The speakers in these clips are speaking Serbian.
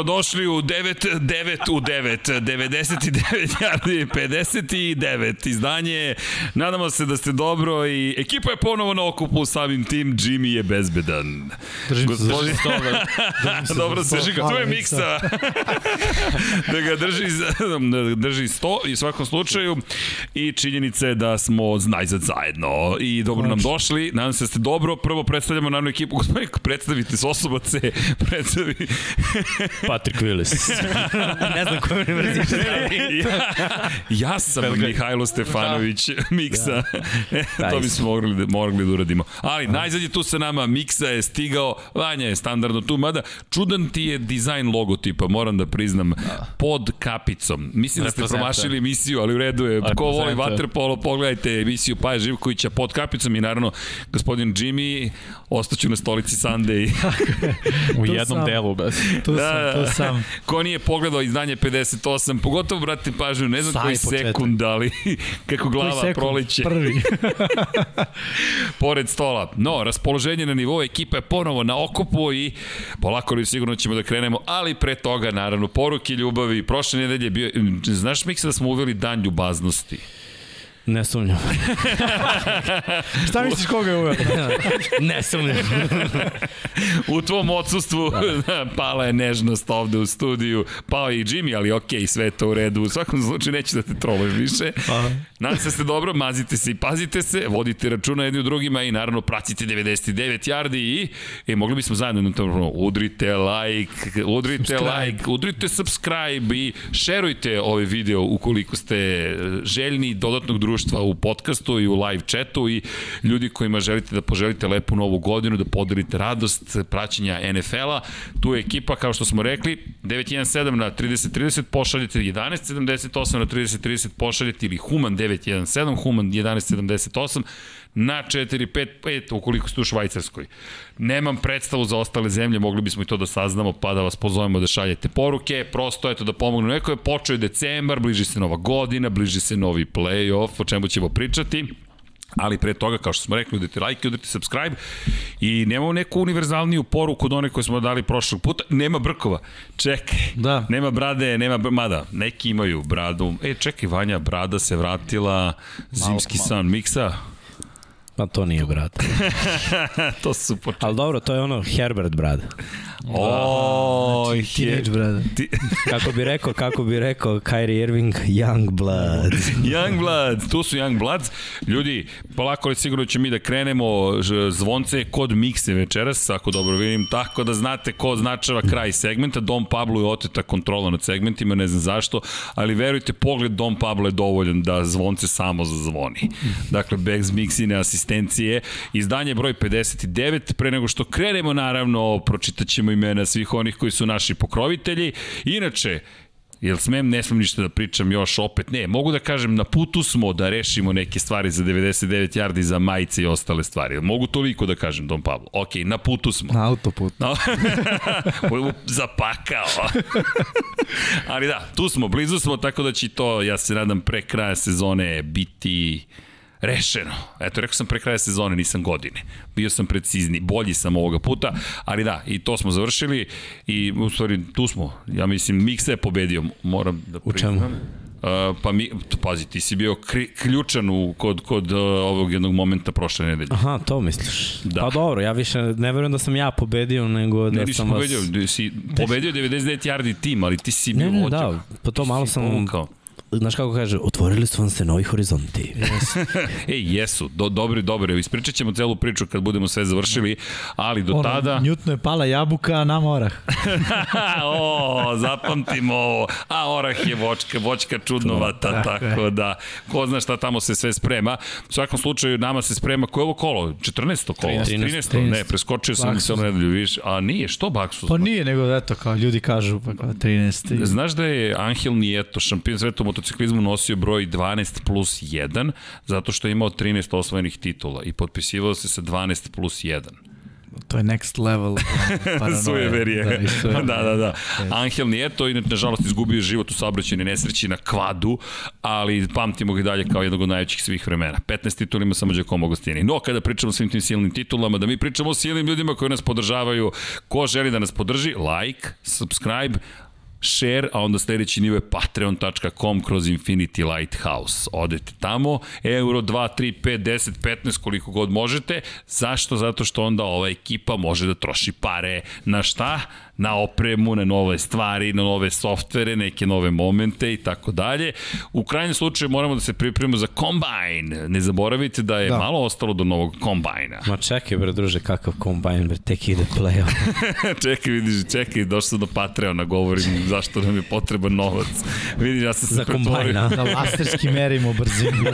Dobrodošli u 9, 9 u 9, 99 jardi, 59 izdanje. Nadamo se da ste dobro i ekipa je ponovo na okupu samim tim, Jimmy je bezbedan. Držim Gospodin... se za stoga. Dobro se žiga, tu je miksa. da ga drži, da drži sto i u svakom slučaju i činjenica je da smo najzad zajedno i dobro nam došli. Nadam se da ste dobro. Prvo predstavljamo naravno ekipu. Gospodin, predstavite se osobace. Predstavi... Patrick Willis. ne znam koji univerzitet. ja, ja sam Mihajlo Stefanović, Miksa. Da. to bismo mogli, da, mogli da uradimo. Ali najzad je tu sa nama, Miksa je stigao, Vanja je standardno tu, mada čudan ti je dizajn logotipa, moram da priznam, pod kapicom. Mislim da ste promašili emisiju, ali u redu je. Ko voli vaterpolo, pogledajte emisiju Paja Živkovića pod kapicom i naravno gospodin Jimmy, ostaću na stolici Sunday. U jednom sam. delu. Bez. Tu sam, tu sam. Ko nije pogledao izdanje 58, pogotovo, brate, pažnju, ne znam Saj koji početak. sekund, ali kako glava Koji sekund? proliće Prvi. pored stola. No, raspoloženje na nivou ekipa je ponovo na okupu i polako li sigurno ćemo da krenemo, ali pre toga, naravno, poruke ljubavi. Prošle nedelje je bio, znaš Miksa da smo uveli dan ljubaznosti? Ne sumnjam. Šta misliš koga je uveo? ne sumnjam. U tvom odsustvu da. pala je nežnost ovde u studiju, pao je i Jimmy, ali okej, sve je to u redu. U svakom slučaju neću da te trolujem više. Nadam se da ste dobro, mazite se i pazite se, vodite računa jedni u drugima i naravno pratite 99 yardi i e, mogli bismo zajedno na to udrite like, udrite Subscribe. like, udrite subscribe i šerujte ovaj video ukoliko ste željni dodatnog društva u podcastu i u live chatu i ljudi kojima želite da poželite lepu novu godinu, da podelite radost praćenja NFL-a. Tu je ekipa, kao što smo rekli, 917 na 3030 pošaljete 1178 na 3030 pošaljete ili Human 917, Human 1178 na 455 ukoliko ste u Švajcarskoj. Nemam predstavu za ostale zemlje, mogli bismo i to da saznamo pa da vas pozovemo da šaljete poruke. Prosto eto da pomognu. Neko je počeo je decembar, bliži se nova godina, bliži se novi playoff, o čemu ćemo pričati. Ali pre toga, kao što smo rekli, udrite like, udrite subscribe i nemamo neku univerzalniju poruku od one koje smo dali prošlog puta. Nema brkova. Čekaj. Da. Nema brade, nema, br- mada, neki imaju bradu. E, čekaj, Vanja, brada se vratila, zimski malo. san miksa. Pa to nije brat. to su počeli. Ali dobro, to je ono Herbert brat. O, Teenage brother. Ti, Kako bi rekao, kako bi rekao Kyrie Irving, young blood. Young Bloods, tu su Young Bloods. Ljudi, polako li sigurno će mi da krenemo, zvonce kod mikse večeras, ako dobro vidim, tako da znate ko označava kraj segmenta. Dom Pablo je oteta kontrola nad segmentima, ne znam zašto, ali verujte, pogled Dom Pablo je dovoljan da zvonce samo zazvoni. Dakle, bez miksine asistencije. Izdanje broj 59, pre nego što krenemo, naravno, pročitat ćemo imena svih onih koji su naši pokrovitelji. Inače, Jel smem, ne smem ništa da pričam još opet? Ne, mogu da kažem, na putu smo da rešimo neke stvari za 99 yardi za majice i ostale stvari. Mogu toliko da kažem, Don Pablo. Ok, na putu smo. Na autoput. No, zapakao. Ali da, tu smo, blizu smo, tako da će to, ja se nadam, pre kraja sezone biti rešeno. Eto, rekao sam pre kraja sezone, nisam godine. Bio sam precizni, bolji sam ovoga puta, ali da, i to smo završili i u stvari tu smo. Ja mislim, Miksa je pobedio, moram da U čemu? priznam. Uh, pa mi, pazi, ti si bio kri, ključan u, kod, kod uh, ovog jednog momenta prošle nedelje. Aha, to misliš. Da. Pa dobro, ja više ne verujem da sam ja pobedio, nego da Ne, nisi sam pobedio, vas... vas... si pobedio 99 yardi tim, ali ti si bio Ne, ne, vođa. da, pa to Ti malo sam- povukao. Znaš kako kaže, otvorili su vam se novi horizonti. Ej, jesu, do, dobri, dobri. Ispričat ćemo celu priču kad budemo sve završili, ali do Ono, tada... Njutno je pala jabuka, a nam orah. o, zapamtimo ovo. A orah je vočka, vočka čudnovata, Tako je. tako da, ko zna šta tamo se sve sprema. U svakom slučaju, nama se sprema, koje je ovo kolo? 14. kolo? 13. 13. Ne, preskočio sam se nedelju, viš. A nije, što Baksus? Pa nije, nego eto, kao ljudi kažu, pa kao 13. Znaš da je Angel Nieto, šampion sveta u motociklizmu, nosio broj 12 plus 1, zato što je imao 13 osvojenih titula i potpisivao se sa 12 plus 1. To je next level. paranoja. Sujeverije. Da, sujeverije. da, da, da. Angel Nieto, inače, nažalost, izgubio život u saobraćajnoj nesreći na kvadu, ali pamtimo ga i dalje kao jednog od najvećih svih vremena. 15 titula ima samo Giacomo Agostini. No, kada pričamo o svim tim silnim titulama, da mi pričamo o silnim ljudima koji nas podržavaju, ko želi da nas podrži, like, subscribe, share, a onda sledeći nivo je patreon.com kroz Infinity Lighthouse. Odete tamo, euro 2, 3, 5, 10, 15, koliko god možete. Zašto? Zato što onda ova ekipa može da troši pare na šta? Na opremu, na nove stvari, na nove softvere, neke nove momente i tako dalje. U krajnjem slučaju moramo da se pripremimo za Combine. Ne zaboravite da je da. malo ostalo do novog Combine-a. Ma čekaj bre druže, kakav kombajn bre, tek ide play-off. čekaj, vidiš, čekaj, došao sam do Patreona, govorim zašto nam je potreban novac. Vidiš, ja sam se Za kombajna. Da laserski merimo brzinu.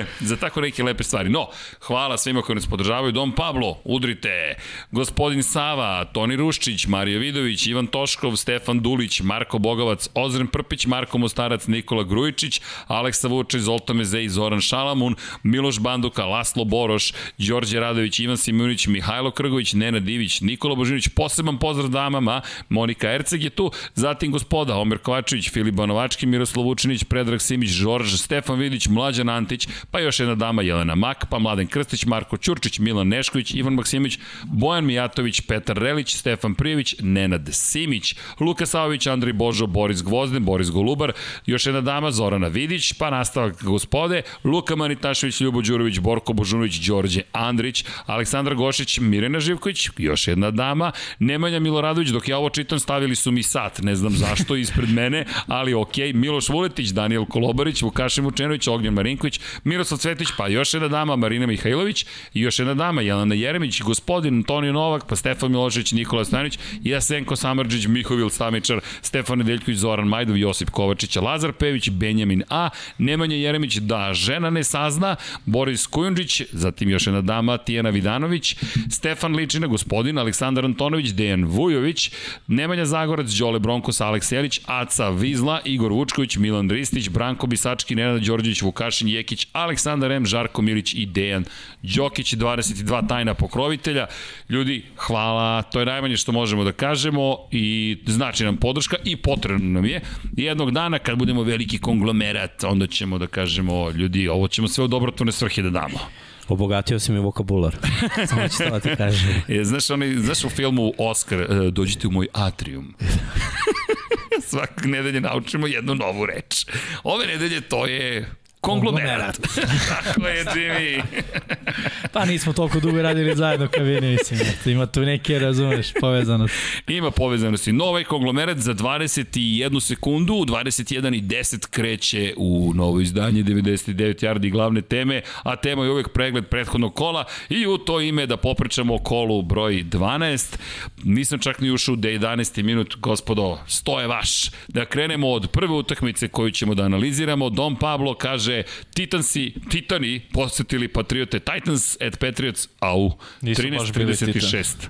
za tako neke lepe stvari. No, hvala svima koji nas podržavaju. Dom Pablo, udrite. Gospodin Sava, Toni Ruščić, Marija Vidović, Ivan Toškov, Stefan Dulić, Marko Bogavac, Ozren Prpić, Marko Mostarac, Nikola Grujičić, Aleksa Vučić, Zoltan Mezej, Zoran Šalamun, Miloš Banduka, Laslo Boroš, Đorđe Radović, Ivan Simunić, Mihajlo Krgović, Nena Divić, Nikola Božinović, poseban pozdrav damama, Monika Erceg je tu, zatim gospoda Omer Kovačević, Filip Banovački, Miroslav Vučinić, Predrag Simić, Žorž, Stefan Vidić, Mlađan Antić, pa još jedna dama Jelena Mak, pa Mladen Krstić, Marko Ćurčić, Milan Nešković, Ivan Maksimović, Bojan Mijatović, Petar Relić, Stefan Prijević, Nenad Simić, Luka Savović, Andrej Božo, Boris Gvozden, Boris Golubar, još jedna dama Zorana Vidić, pa nastavak gospode, Luka Manitašević, Ljubo Đurović, Borko Božunović, Đorđe Andrić, Aleksandar Gošić, Mirena Živković, još jedna dama, Nemanja Miloradović, dok ja ovo čitam, stavili su mi sat, ne znam zašto, ispred mene, ali ok, Miloš Vuletić, Daniel Kolobarić, Vukašin Vučenović, Ognjen Marinković, Miroslav Cvetić, pa još jedna dama, Marina Mihajlović i još jedna dama, Jelena Jeremić, gospodin Antonio Novak, pa Stefan Milošević, Nikola Stanić, Jasenko Samarđić, Mihovil Stamičar, Stefan Nedeljković, Zoran Majdov, Josip Kovačić, Lazar Pević, Benjamin A, Nemanja Jeremić, da žena ne sazna, Boris Kujundžić, zatim još jedna dama, Tijena Vidanović, Stefan Ličina, gospodin, Aleksandar Antonović, Dejan Vujović, Nemanja Zagorac, Đole Bronkos, Aleks Jelić, Aca Vizla, Igor Vučković, Milan Ristić, Branko Bisački, Nenad Đorđević, Vukašin Jekić, Aleksandar M, Žarko Milić i Dejan Đokić, 22 tajna pokrovitelja. Ljudi, hvala, to je najmanje što možemo da kažemo i znači nam podrška i potrebno nam je. Jednog dana kad budemo veliki konglomerat, onda ćemo da kažemo, ljudi, ovo ćemo sve u dobrotvorne svrhe da damo. Obogatio si mi vokabular. Samo ću to da ti kažem. E, znaš, onaj, znaš u filmu Oscar, e, dođite u moj atrium. Svakog nedelje naučimo jednu novu reč. Ove nedelje to je Konglomerat. Tako je, Jimmy. pa nismo toliko dugo radili zajedno kabine, mislim. Ima tu neke, razumeš, povezanost. Ima povezanosti. No, ovaj konglomerat za 21 sekundu, 21 i 10 kreće u novo izdanje 99 yardi glavne teme, a tema je uvek pregled prethodnog kola i u to ime da popričamo o kolu broj 12. Nisam čak ni ušao u 11. minut, gospodo, sto je vaš. Da krenemo od prve utakmice koju ćemo da analiziramo. Dom Pablo kaže kaže Titansi, Titani posetili Patriote Titans at Patriots, au, 13.36.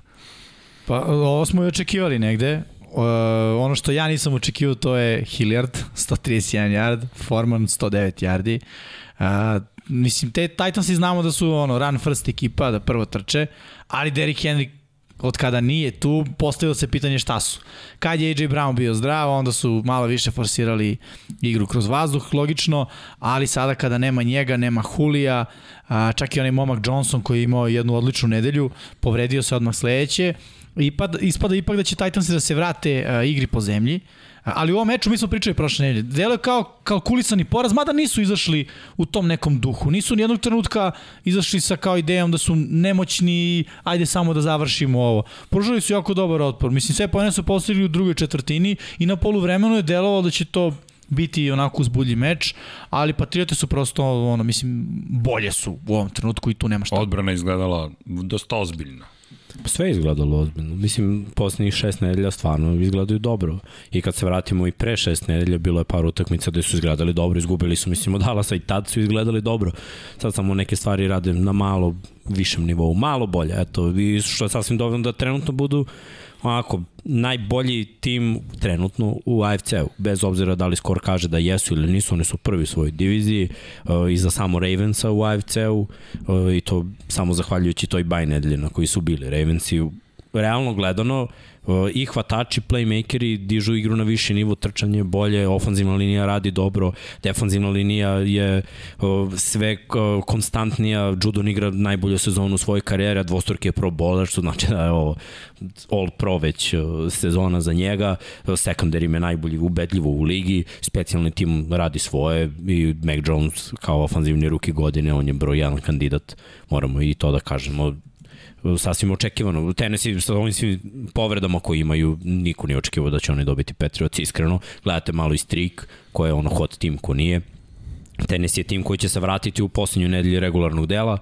Pa ovo smo i očekivali negde. Uh, ono što ja nisam očekivao to je Hilliard, 131 yard, Forman 109 yardi. Uh, mislim, te Titansi znamo da su ono, run first ekipa, da prvo trče, ali Derrick Henry od kada nije tu, postavilo se pitanje šta su. Kad je AJ Brown bio zdrav, onda su malo više forsirali igru kroz vazduh, logično, ali sada kada nema njega, nema Hulija, čak i onaj momak Johnson koji je imao jednu odličnu nedelju, povredio se odmah sledeće, Ipada, ispada ipak da će Titansi da se vrate igri po zemlji, ali u ovom meču mi smo pričali prošle nedelje. Delo je kao kalkulisani poraz, mada nisu izašli u tom nekom duhu. Nisu ni jednog trenutka izašli sa kao idejom da su nemoćni, ajde samo da završimo ovo. Pružili su jako dobar otpor. Mislim, sve pojene su postavili u drugoj četvrtini i na polu vremenu je delovalo da će to biti onako uzbudlji meč, ali Patriote su prosto, ono, mislim, bolje su u ovom trenutku i tu nema šta. Odbrana izgledala dosta ozbiljno. Sve je izgledalo ozbiljno. Mislim, poslednjih šest nedelja stvarno izgledaju dobro. I kad se vratimo i pre šest nedelja, bilo je par utakmica gde su izgledali dobro, izgubili su, mislim, od Dalasa i tad su izgledali dobro. Sad samo neke stvari rade na malo višem nivou, malo bolje, eto, i što je sasvim dovoljno da trenutno budu onako, najbolji tim trenutno u AFC-u, bez obzira da li skor kaže da jesu ili nisu, oni su prvi u svojoj diviziji, uh, iza samo Ravensa u AFC-u uh, i to samo zahvaljujući toj baj nedelje na koji su bili. Ravensi realno gledano i hvatači, playmakeri dižu igru na viši nivo, trčanje bolje, ofanzivna linija radi dobro, defanzivna linija je sve konstantnija, Judon igra najbolju sezonu u svojoj karijeri, a dvostorki je pro bowler, što znači da je ovo all pro već sezona za njega, secondary me najbolji ubedljivo u ligi, specijalni tim radi svoje i Mac Jones kao ofanzivni ruki godine, on je broj jedan kandidat, moramo i to da kažemo, sasvim očekivano. Tennessee sa ovim svim povredama koji imaju, niko nije očekivao da će oni dobiti Patriots, iskreno. Gledate malo i strik, ko je ono hot tim, ko nije. Tennessee je tim koji će se vratiti u poslednju nedelju regularnog dela,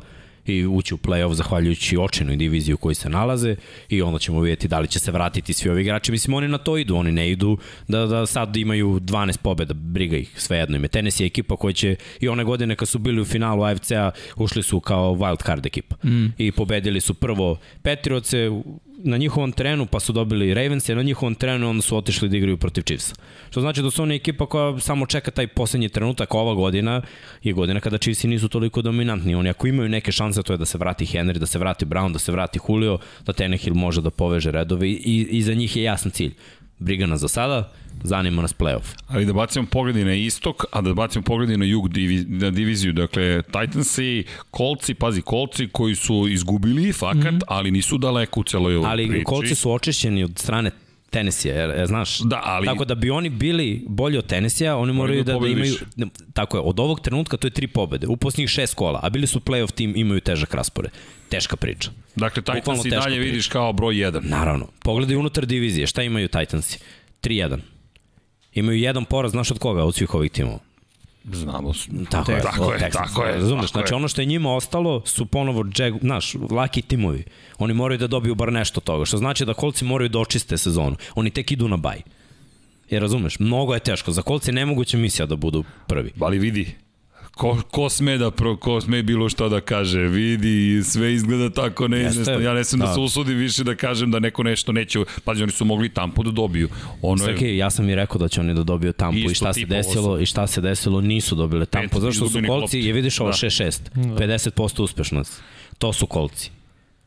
i ući u play-off zahvaljujući očinoj diviziji u kojoj se nalaze i onda ćemo vidjeti da li će se vratiti svi ovi igrači. Mislim, oni na to idu, oni ne idu da, da sad imaju 12 pobjeda, briga ih svejedno ime. Tenis je ekipa koja će i one godine kad su bili u finalu AFC-a ušli su kao wild card ekipa mm. i pobedili su prvo Petrioce, na njihovom trenu, pa su dobili Ravens, na njihovom trenu onda su otišli da igraju protiv Chiefsa. Što znači da su oni ekipa koja samo čeka taj poslednji trenutak, ova godina je godina kada Chiefsi nisu toliko dominantni. Oni ako imaju neke šanse, to je da se vrati Henry, da se vrati Brown, da se vrati Julio, da Tenehill može da poveže redove i, i za njih je jasan cilj. Briga nas za sada, zanima nas playoff. Ali da bacimo pogledi na istok, a da bacimo pogledi na jug divi, na diviziju. Dakle, Titansi, Kolci, pazi, Kolci koji su izgubili fakat, mm -hmm. ali nisu daleko u celoj ovoj ali priči. Ali Kolci su očišćeni od strane Tenesija, jer, jer znaš, da, ali... tako da bi oni bili bolji od Tenesija, oni moraju da, da imaju, više. tako je, od ovog trenutka to je tri pobede, u posljednjih šest kola, a bili su playoff tim, imaju težak raspored. Teška priča. Dakle, Titans i dalje priča. vidiš kao broj 1. Naravno. Pogledaj unutar divizije, šta imaju Titansi? 3-1. Imaju jedan poraz, znaš od koga, od svih ovih timova? Znamo. Tako je, tako je, tako je. Razumeš, znači ono što je njima ostalo su ponovo, jag, znaš, laki timovi. Oni moraju da dobiju bar nešto toga, što znači da kolci moraju da očiste sezonu. Oni tek idu na baj. Jer razumeš, mnogo je teško. Za kolci je nemoguća misija da budu prvi. Ali vidi, ko, ko sme da pro, ko sme bilo šta da kaže, vidi, sve izgleda tako neizvesno. Ja ne sam da. da se usudi više da kažem da neko nešto neće, pazi, oni su mogli tampu da dobiju. Ono Srki, je... ja sam i rekao da će oni da dobiju tampu i šta se desilo, sam. i šta se desilo, nisu dobile tampu, zašto su kolci, je vidiš ovo 6-6, da. 50% uspešnost. To su kolci.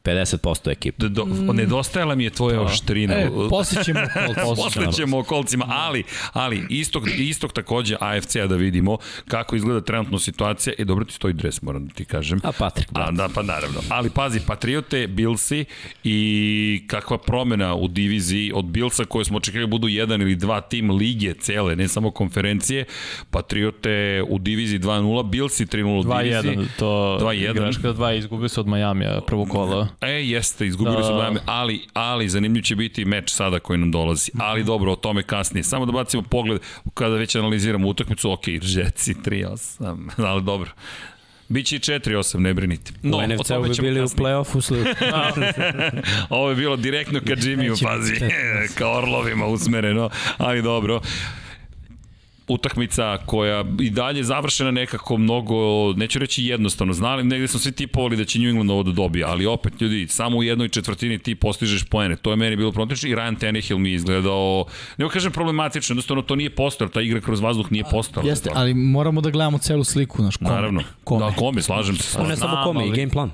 50% ekipe. Do, mm. nedostajala mi je tvoja da. oštrina. E, posjećemo kolcima. posjećemo okolcima, ali, ali istok, istok takođe AFC-a da vidimo kako izgleda trenutno situacija. E, dobro ti stoji dres, moram da ti kažem. A Patrik, da. A, da, pa naravno. Ali pazi, Patriote, Billsi i kakva promena u diviziji od Billsa koje smo očekali da budu jedan ili dva tim lige cele, ne samo konferencije. Patriote u diviziji 2-0, Billsi 3-0 u diviziji. 2-1, to 2-1. greška 2 izgubio se od Majamija prvo kolo. E, jeste, izgubili da. su Miami, ali, ali zanimljiv će biti meč sada koji nam dolazi. Ali dobro, o tome kasnije. Samo da bacimo pogled kada već analiziramo utakmicu, ok, Jetsi 3-8, ali dobro. Biće i 4-8, ne brinite. No, u NFC-u bi bili kasnije. u play-offu slu. Ovo je bilo direktno ka Jimmyu, pazi, ka orlovima usmereno, ali dobro utakmica koja i dalje završena nekako mnogo, neću reći jednostavno, znali, negde smo svi tipovali da će New England ovo da dobije, ali opet ljudi, samo u jednoj četvrtini ti postižeš poene, to je meni bilo problematično i Ryan Tannehill mi izgledao, ne kažem problematično, jednostavno to nije postao, ta igra kroz vazduh nije postao. Jeste, ali moramo da gledamo celu sliku, naš kome. Naravno, kome. da, kome, slažem se. Slažem. Ne samo kome, i game plan.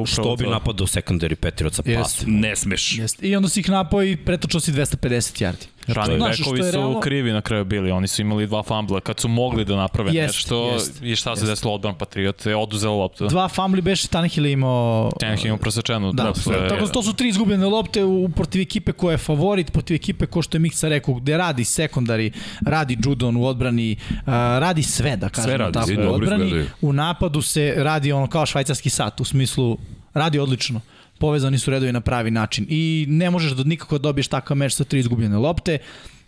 U Što bi napadao secondary Petirca pas? Ne smeš. Jest. I onda si ih napao i pretočao si 250 yardi. Rani bekovi su realno... krivi na kraju bili, oni su imali dva fumbla kad su mogli da naprave jest, nešto jest, i šta se desilo odbran Patriote, oduzelo loptu. Dva fumbli beše Tannehill imao... Tannehill imao prosečenu. Da, da tako to su tri izgubljene lopte u, protiv ekipe koja je favorit, protiv ekipe ko što je Miksa rekao, gde radi sekundari, radi Judon u odbrani, uh, radi sve da kažemo sve radi, tako u odbrani. U napadu se radi ono kao švajcarski sat, u smislu radi odlično povezani su redovi na pravi način i ne možeš da nikako da dobiješ takav meč sa tri izgubljene lopte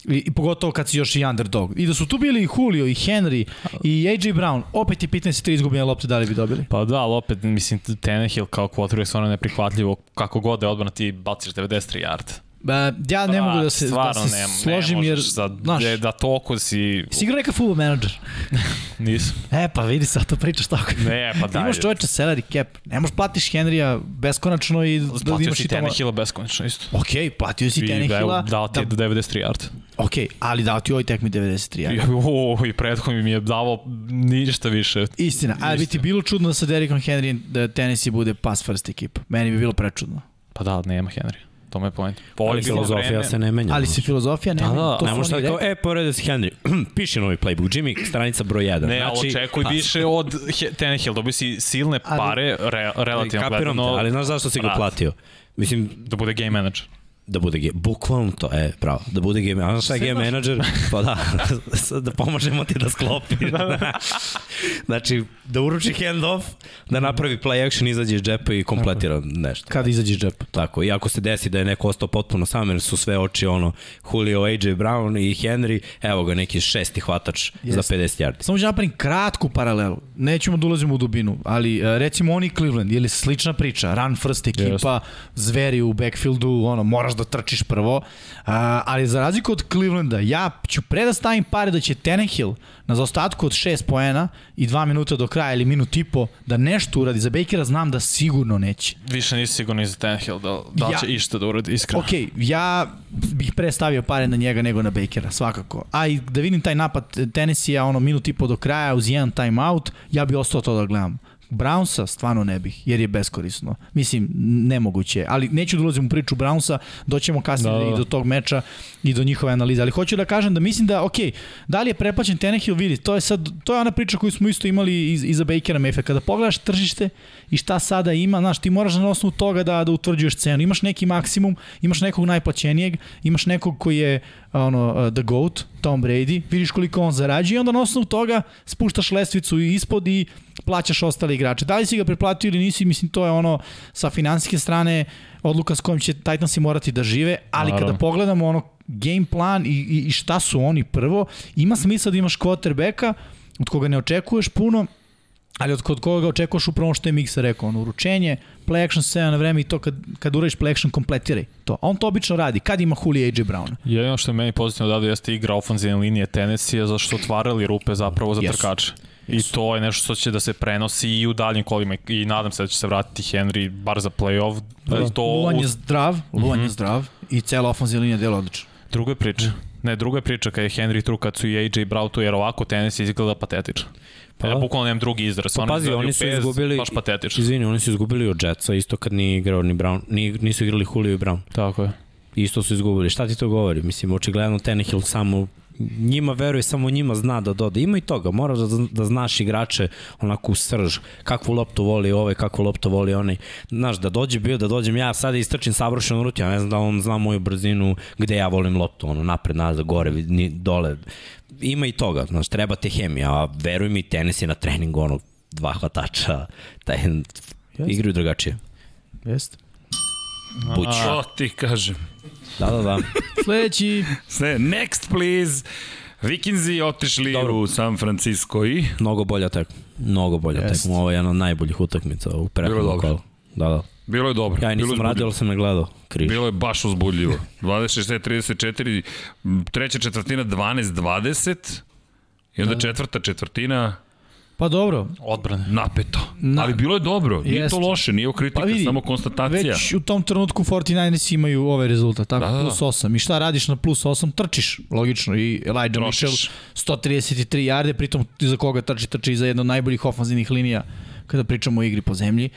i, i pogotovo kad si još i underdog. I da su tu bili i Julio, i Henry, i AJ Brown, opet je pitanje se tri izgubljene lopte da li bi dobili. Pa da, ali opet, mislim, Tenehill kao quarterback stvarno neprihvatljivo, kako god da je odbrana ti baciš 93 yard Ba, ja ne mogu da se, da se ne, složim ne jer, za, znaš, da toliko si... Si igrao neka futbol menadžer? Nisam. E, pa vidi sad to pričaš tako. Ne, pa daj. Imaš čoveče salary cap, ne možeš platiš Henrya beskonačno i da imaš i tamo... Platio si beskonačno isto. Ok, platio si Hilla. Dao ti da... 93 yard. Ok, ali dao ti ovoj tekmi 93 yard. O, i prethodno mi je davao ništa više. Istina, ali bi ti bilo čudno da sa Derrickom Henry da Tennessee bude pass first ekipa. Meni bi bilo prečudno. Pa da, nema Henry. To me je point. Po ali filozofija se ne menja. Ali se filozofija ne da, menja. Da, da. Ne možeš kao, e, porede si Henry. Piši novi playbook. Jimmy, stranica broj 1. Ne, znači, očekuj više od Tannehill. Dobio si silne pare, re, relativno gledano. ali znaš zašto si ga platio? Mislim, da bude game manager. Da bude game, bukvalno to, e, pravo, da bude game, a šta je game manager? Pa da, da pomožemo ti da sklopiš. da, da. znači, da uruči handoff, da napravi play action, izađe iz džepa i kompletira nešto. Kada izađe iz džepa. Tako, i ako se desi da je neko ostao potpuno sam, jer su sve oči ono, Julio, AJ Brown i Henry, evo ga neki šesti hvatač Jest. za 50 yardi. Samo ću napravim kratku paralelu, nećemo da ulazimo u dubinu, ali e, recimo oni Cleveland, je li slična priča, run first ekipa, Just. zveri u backfieldu, ono, moraš moraš da trčiš prvo, a, ali za razliku od Clevelanda, ja ću pre da stavim pare da će Tenehill na zaostatku od 6 poena i 2 minuta do kraja ili minut i po da nešto uradi. Za Bakera znam da sigurno neće. Više nisi sigurno i za Tenehill da, da ja, će išta da uradi, iskreno. Ok, ja bih pre stavio pare na njega nego na Bakera, svakako. A i da vidim taj napad Tennessee, ono minut i po do kraja uz jedan timeout, ja bih ostao to da gledam. Brownsa stvarno ne bih, jer je beskorisno. Mislim, nemoguće. Ali neću da ulazim u priču Brownsa, doćemo kasnije da, da. i do tog meča i do njihove analize. Ali hoću da kažem da mislim da, ok, da li je preplaćen Tenehill, vidi, to je sad, to je ona priča koju smo isto imali iz, iza Bakera Mayfield. Kada pogledaš tržište i šta sada ima, znaš, ti moraš na osnovu toga da, da utvrđuješ cenu. Imaš neki maksimum, imaš nekog najplaćenijeg, imaš nekog koji je ono, uh, the GOAT, Tom Brady, vidiš koliko on zarađuje i onda na osnovu toga spuštaš lestvicu ispod i plaćaš ostale igrače. Da li si ga preplatio ili nisi, mislim to je ono sa finansijske strane odluka s kojom će Titansi morati da žive, ali Naravno. kada pogledamo ono game plan i, i, i šta su oni prvo, ima smisla da imaš quarterbacka od koga ne očekuješ puno, ali od kod koga očekuješ upravo što je Miksa rekao, ono uručenje, play action 7 na vreme i to kad, kad uradiš play action kompletiraj to. A on to obično radi, kad ima Julio AJ Brown. Jedino što je meni pozitivno dado jeste igra ofenzivne linije Tennessee, zašto otvarali rupe zapravo za yes. trkače. I to je nešto što će da se prenosi i u daljim kolima i nadam se da će se vratiti Henry bar za playoff. Da, to Luan je zdrav, Luan mm -hmm. je zdrav i cela ofenzivna linija dela odlično. Druga je priča. Ne, druga je priča kad je Henry tu, kad su i AJ Brown tu, jer ovako tenis izgleda patetično. Pa, ja bukvalno nemam drugi izraz. Pa pazi, oni su izgubili, baš patetično. Izvini, oni su izgubili od Jetsa, isto kad nije igrao ni Brown, ni, nisu igrali Julio i Brown. Tako je. Isto su izgubili. Šta ti to govori? Mislim, očigledno Tenehill samo njima veruje, samo njima zna da doda. Ima i toga, moraš da, da znaš igrače onako u srž, kakvu loptu voli ovaj, kakvu loptu voli onaj. Znaš, da dođe bio, da dođem ja sad istrčim savršenu rutu, ja ne znam da on zna moju brzinu gde ja volim loptu, ono, napred, nazad, gore, ni, dole. Ima i toga, znaš, treba te hemija, a veruj mi, tenis je na treningu, ono, dva hvatača, taj, igraju drugačije. Jeste. Buć. A, ti kažem. Da, da, da. Sledeći. Next please. Vikinzi otišli Dobro. u San Francisco i... Mnogo bolja tek. Mnogo bolja tek. Ovo je jedna od najboljih utakmica u prethodnom kolu. Da, da. Bilo je dobro. Ja i nisam radio, ali sam ne gledao. Križ. Bilo je baš uzbudljivo. 26-34, treća četvrtina 12-20 i onda da. četvrta četvrtina Pa dobro. Odbrane. Napeto. Na, Ali bilo je dobro, nije jest. to loše, nije kritika, pa vidi, samo konstatacija. Već u tom trenutku 49ers imaju ovaj rezultat, tako, da, da. plus 8. I šta radiš na plus 8? Trčiš, logično. I Elijah Trošiš. Mitchell 133 jarde, pritom za koga trči, trči za jedno od najboljih ofanzivnih linija kada pričamo o igri po zemlji.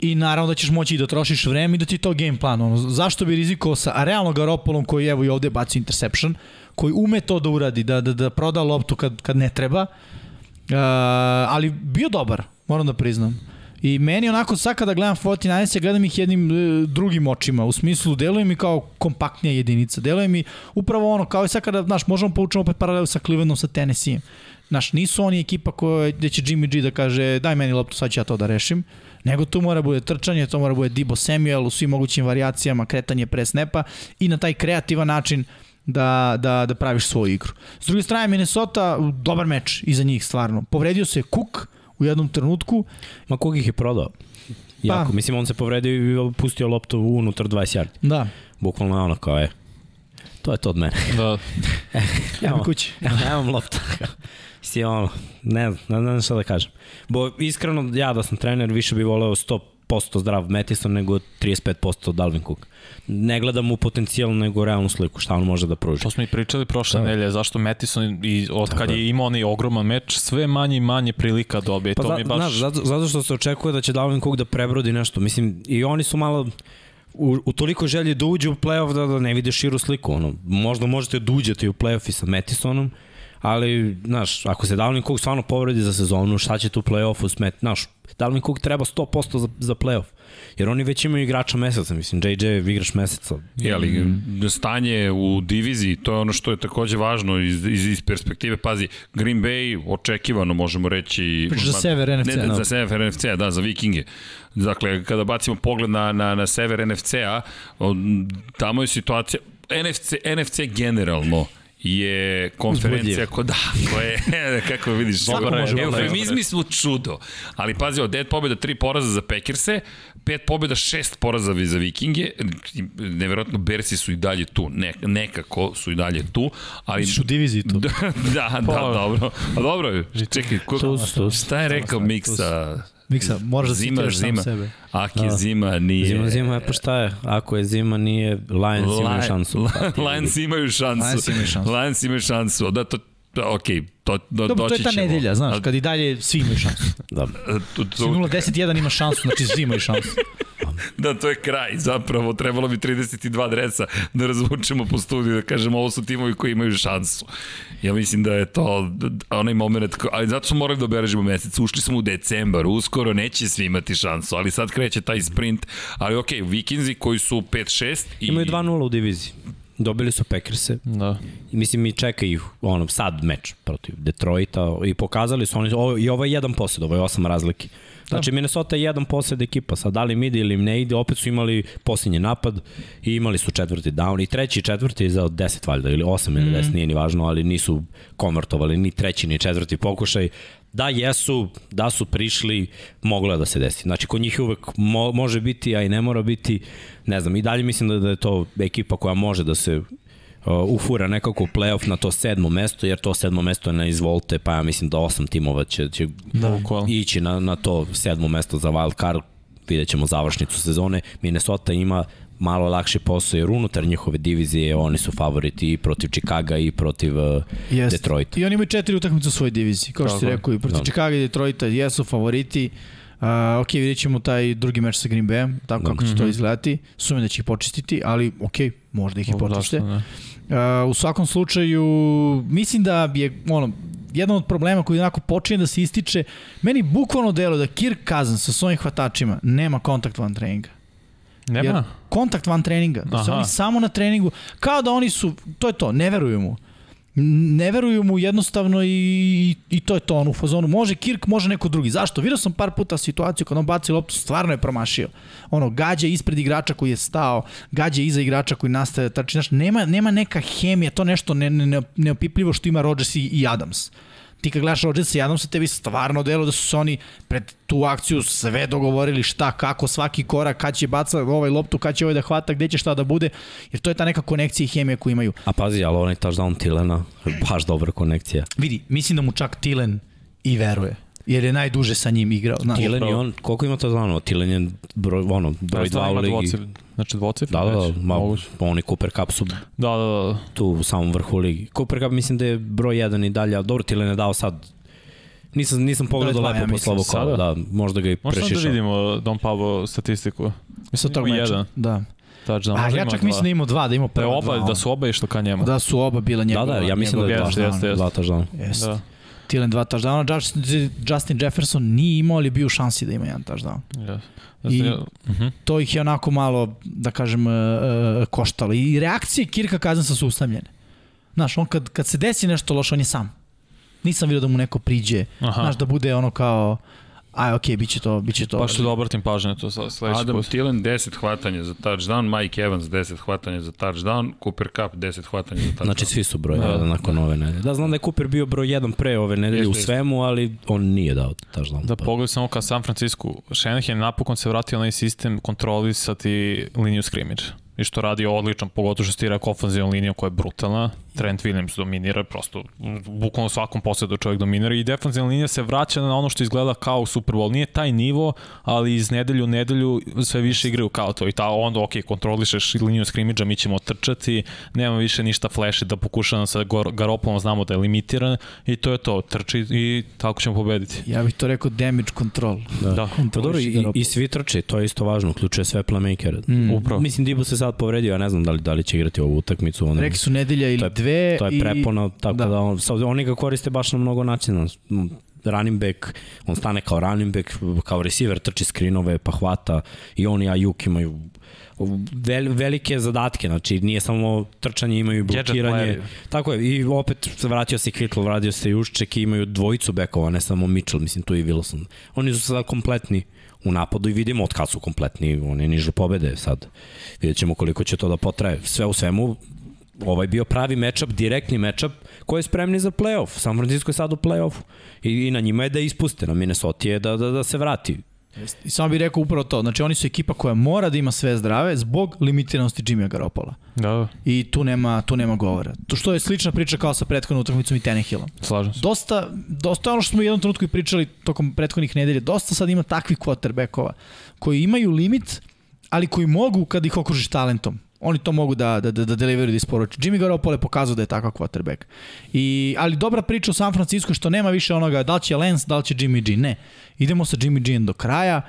I naravno da ćeš moći i da trošiš vreme i da ti to game plan. Ono, zašto bi rizikovao sa a realno Garopolom koji evo i ovde baci interception, koji ume to da uradi, da, da, da proda loptu kad, kad ne treba, Uh, ali bio dobar, moram da priznam. I meni onako sad kada gledam 49 ja gledam ih jednim e, drugim očima, u smislu deluje mi kao kompaktnija jedinica, deluje mi upravo ono, kao i sad kada, znaš, možemo poučiti opet paralelu sa Clevelandom, sa Tennessee. Znaš, nisu oni ekipa koja, gde će Jimmy G da kaže daj meni loptu, sad ću ja to da rešim, nego tu mora bude trčanje, to mora bude Dibo Samuel u svim mogućim variacijama, kretanje pre snepa i na taj kreativan način da, da, da praviš svoju igru. S druge strane, Minnesota, dobar meč iza njih, stvarno. Povredio se Cook u jednom trenutku. Ma Cook ih je prodao. Jako, pa, mislim, on se povredio i pustio loptu unutar 20 yardi. Da. Bukvalno je ono kao je. To je to od mene. Da, Evo kući. Evo, nemam lopta. Si ono, ne, znam, ne znam šta da kažem. Bo iskreno, ja da sam trener, više bi voleo 100% zdrav Metison nego 35% Dalvin Cook. Ne gledam mu potencijal nego realnu sliku, šta on može da pruži. to smo i pričali prošle Da. nedelje, zašto Metison i od kad Tako je. je imao onaj ogroman meč, sve manje i manje prilika dobije. Pa to za, mi baš... znaš, zato, zato što se očekuje da će Dalvin Cook da prebrodi nešto. Mislim, i oni su malo u, u toliko želje da uđu u playoff da, da ne vide širu sliku. Ono, možda možete da uđete u playoff i sa Metisonom, ali, znaš, ako se Dalvin Cook stvarno povredi za sezonu, šta će tu play-offu smet, znaš, Dalvin Cook treba 100% za, za playoff. Jer oni već imaju igrača meseca, mislim, JJ je igrač meseca. Jeli, stanje u diviziji, to je ono što je takođe važno iz, iz, iz perspektive. Pazi, Green Bay očekivano možemo reći... Pričaš za sever NFC-a, Ne, za sever NFC-a, da, za Vikinge. Dakle, kada bacimo pogled na, na, na sever NFC-a, tamo je situacija... NFC, NFC generalno je konferencija ko da, ko je, kako vidiš, da eufemizmi su čudo, ali pazi, od 9 pobjeda, 3 poraza za Packerse, 5 pobjeda, 6 poraza za Vikinge, neverovatno Bersi su i dalje tu, ne, nekako su i dalje tu, ali... Misliš u diviziji tu? Da, da, da, dobro. A dobro, čekaj, ko, su, su. šta je rekao Miksa? Miksa, moraš da Zima, citiraš sam zima. sebe. Ako je zima, nije... Zima, zima je pa šta je? Ako je zima, nije, Lions imaju šansu. Li- Lions imaju šansu. Lions imaju šansu. Lions imaju šansu. Da, to, da, ok, to, do, Dobro, to je ta ćemo. nedelja, znaš, kad i dalje svi imaju šansu. Dobro. tu, Si tu, 0-10-1 ima šansu, znači svi imaju šansu. da, to je kraj, zapravo. Trebalo bi 32 dresa da razvučemo po studiju, da kažemo ovo su timovi koji imaju šansu. Ja mislim da je to onaj moment, ko- ali zato smo morali da obeležimo mesec. Ušli smo u decembar, uskoro neće svi imati šansu, ali sad kreće taj sprint. Ali ok, Vikinzi koji su 5-6 i... Imaju 2-0 u diviziji. Dobili su Packerse, Da. I mislim i čeka ih ono, sad meč protiv Detroita i pokazali su oni, ovo, i ovo je jedan posjed, ovo je osam razlike. Znači Minnesota je jedan posjed ekipa, sad da li im ide ili im ne ide, opet su imali posljednji napad i imali su četvrti down. I treći i četvrti za 10 valjda ili 8 ili 10, nije ni važno, ali nisu konvertovali ni treći ni četvrti pokušaj. Da jesu, da su prišli, moglo je da se desi. Znači kod njih uvek mo, može biti, a i ne mora biti, ne znam, i dalje mislim da, da je to ekipa koja može da se ufura nekako u playoff na to sedmo mesto, jer to sedmo mesto je na izvolte, pa ja mislim da osam timova će, će Da, ići na, na to sedmo mesto za wild card, vidjet ćemo završnicu sezone. Minnesota ima malo lakši posao jer unutar njihove divizije oni su favoriti i protiv Chicaga i protiv uh, Jest. Detroita. I oni imaju četiri utakmice u svojoj diviziji. Kao što si Tako je. rekao, i protiv Da. Chicago i Detroita jesu favoriti. Uh, ok, vidjet ćemo taj drugi meč sa Green Bayem, tako kako će to izgledati. Sumim da će ih počistiti, ali ok, možda ih i počiste. ne? Uh, u svakom slučaju, mislim da je ono, jedan od problema koji onako počinje da se ističe, meni bukvalno delo da Kirk Cousins sa svojim hvatačima nema kontakt van treninga. Jer Nema? kontakt van treninga, da se oni samo na treningu, kao da oni su, to je to, ne veruju mu. Ne veruju mu jednostavno i, i, to je to, on u fazonu, može Kirk, može neko drugi. Zašto? Vidio sam par puta situaciju kad on baci loptu, stvarno je promašio. Ono, gađa ispred igrača koji je stao, gađa iza igrača koji nastaje, trči, znaš, nema, nema neka hemija, to nešto ne, ne, ne, neopipljivo što ima Rodgers i, i Adams ti kad gledaš Rodgers i Adamsa, tebi stvarno delo da su se oni pred tu akciju sve dogovorili šta, kako, svaki korak, kad će baca ovaj loptu, kad će ovaj da hvata, gde će šta da bude, jer to je ta neka konekcija i hemija koju imaju. A pazi, ali onaj touchdown Tilena, baš dobra konekcija. Vidi, mislim da mu čak Tilen i veruje, jer je najduže sa njim igrao. Znaš, Tilen je on, koliko ima touchdownova? Tilen je broj, ono, broj Da, 2 u ligi. dvocif, znači dvocif? Da, da, da, ma, oni Cooper Cup su Da, da, da. tu u samom vrhu ligi. Cooper Cup mislim da je broj 1 i dalje, ali dobro Tilen je dao sad Nisam, nisam pogledao dva, lepo ja posle ovog kola, da, možda ga i Možda da prešišao. vidimo Don Pablo statistiku. Mislim tog ima meča. Da. Touchdown, A ja čak dva. mislim da ima dva, da ima Da, prva oba, dva. da su oba išli ka njemu. Da su oba bila Da, njegova. da, ja mislim da je dva, Jeste, jeste, jeste. dva touchdowna. Jeste. Da, Tilen dva touchdowna, Justin, Justin Jefferson nije imao, ali bio u šansi da ima jedan touchdown. ja. I- I... Mhm. to ih je onako malo, da kažem, uh, uh, koštalo. I reakcije Kirka Kazansa su ustavljene. Znaš, on kad, kad se desi nešto loše, on je sam. Nisam vidio da mu neko priđe, Aha. znaš, da bude ono kao, aj, okej, okay, bit će to, bit će to. Baš da obratim pažnju na to sa- sledeći Adam put. Thielen 10 hvatanja za touchdown, Mike Evans 10 hvatanja za touchdown, Cooper Cup 10 hvatanja za touchdown. Znači svi su broj 1 nakon ove nedelje. Da, znam da je Cooper bio broj 1 pre ove nedelje Jeste, u jeste. svemu, ali on nije dao touchdown. Da pogledaj samo ka San Francisco. Shanahan napokon se vratio na onaj sistem kontrolisati liniju scrimmage. i što radi odličan, pogotovo što stira ofanzivna linija koja je brutalna. Trent Williams dominira, prosto bukvalno svakom posledu čovjek dominira i defanzivna linija se vraća na ono što izgleda kao Super Bowl. Nije taj nivo, ali iz nedelju u nedelju sve više igraju kao to i ta onda ok, kontrolišeš liniju skrimidža, mi ćemo trčati, nema više ništa flash da pokušamo sa Garopolom, znamo da je limitiran i to je to, trči i tako ćemo pobediti. Ja bih to rekao damage control. Da. da. Pa dobro, i, i svi trče, to je isto važno, uključuje sve playmakere. Mm. Upravo. Mislim, Dibu se sad povredio, ja ne znam da li, da li će igrati ovu utakmicu. Ono, Rekli su nedelja ili to dve. To je prepona, tako da, da on, oni ga koriste baš na mnogo načina running back, on stane kao running back, kao receiver trči skrinove, pa hvata i on i Ajuk imaju vel, velike zadatke, znači nije samo trčanje, imaju blokiranje. Tako je, i opet vratio se Kittle, vratio se Jušček i imaju dvojicu bekova, ne samo Mitchell, mislim tu i Wilson. Oni su sada kompletni u napadu i vidimo od kad su kompletni, oni nižu pobede sad. Vidjet ćemo koliko će to da potraje. Sve u svemu, ovaj bio pravi matchup, direktni matchup koji je spremni za playoff. San Francisco je sad u playoffu i, i na njima je da ispuste, na Minnesota je da, da, da se vrati. I samo bih rekao upravo to. Znači oni su ekipa koja mora da ima sve zdrave zbog limitiranosti Jimmy Garopola. Da. I tu nema, tu nema govora. To što je slična priča kao sa prethodnom utakmicom i Tannehillom. Slažem se. Dosta, dosta ono što smo u jednom trenutku i pričali tokom prethodnih nedelja, dosta sad ima takvih quarterbackova koji imaju limit, ali koji mogu kad ih okružiš talentom. Oni to mogu da, da, da, da deliveruju, da isporuče. Jimmy Garoppolo je pokazao da je takav quarterback. I, ali dobra priča o San Francisco što nema više onoga da li će Lance, da li će Jimmy G. Ne. Idemo sa Jimmy G do kraja,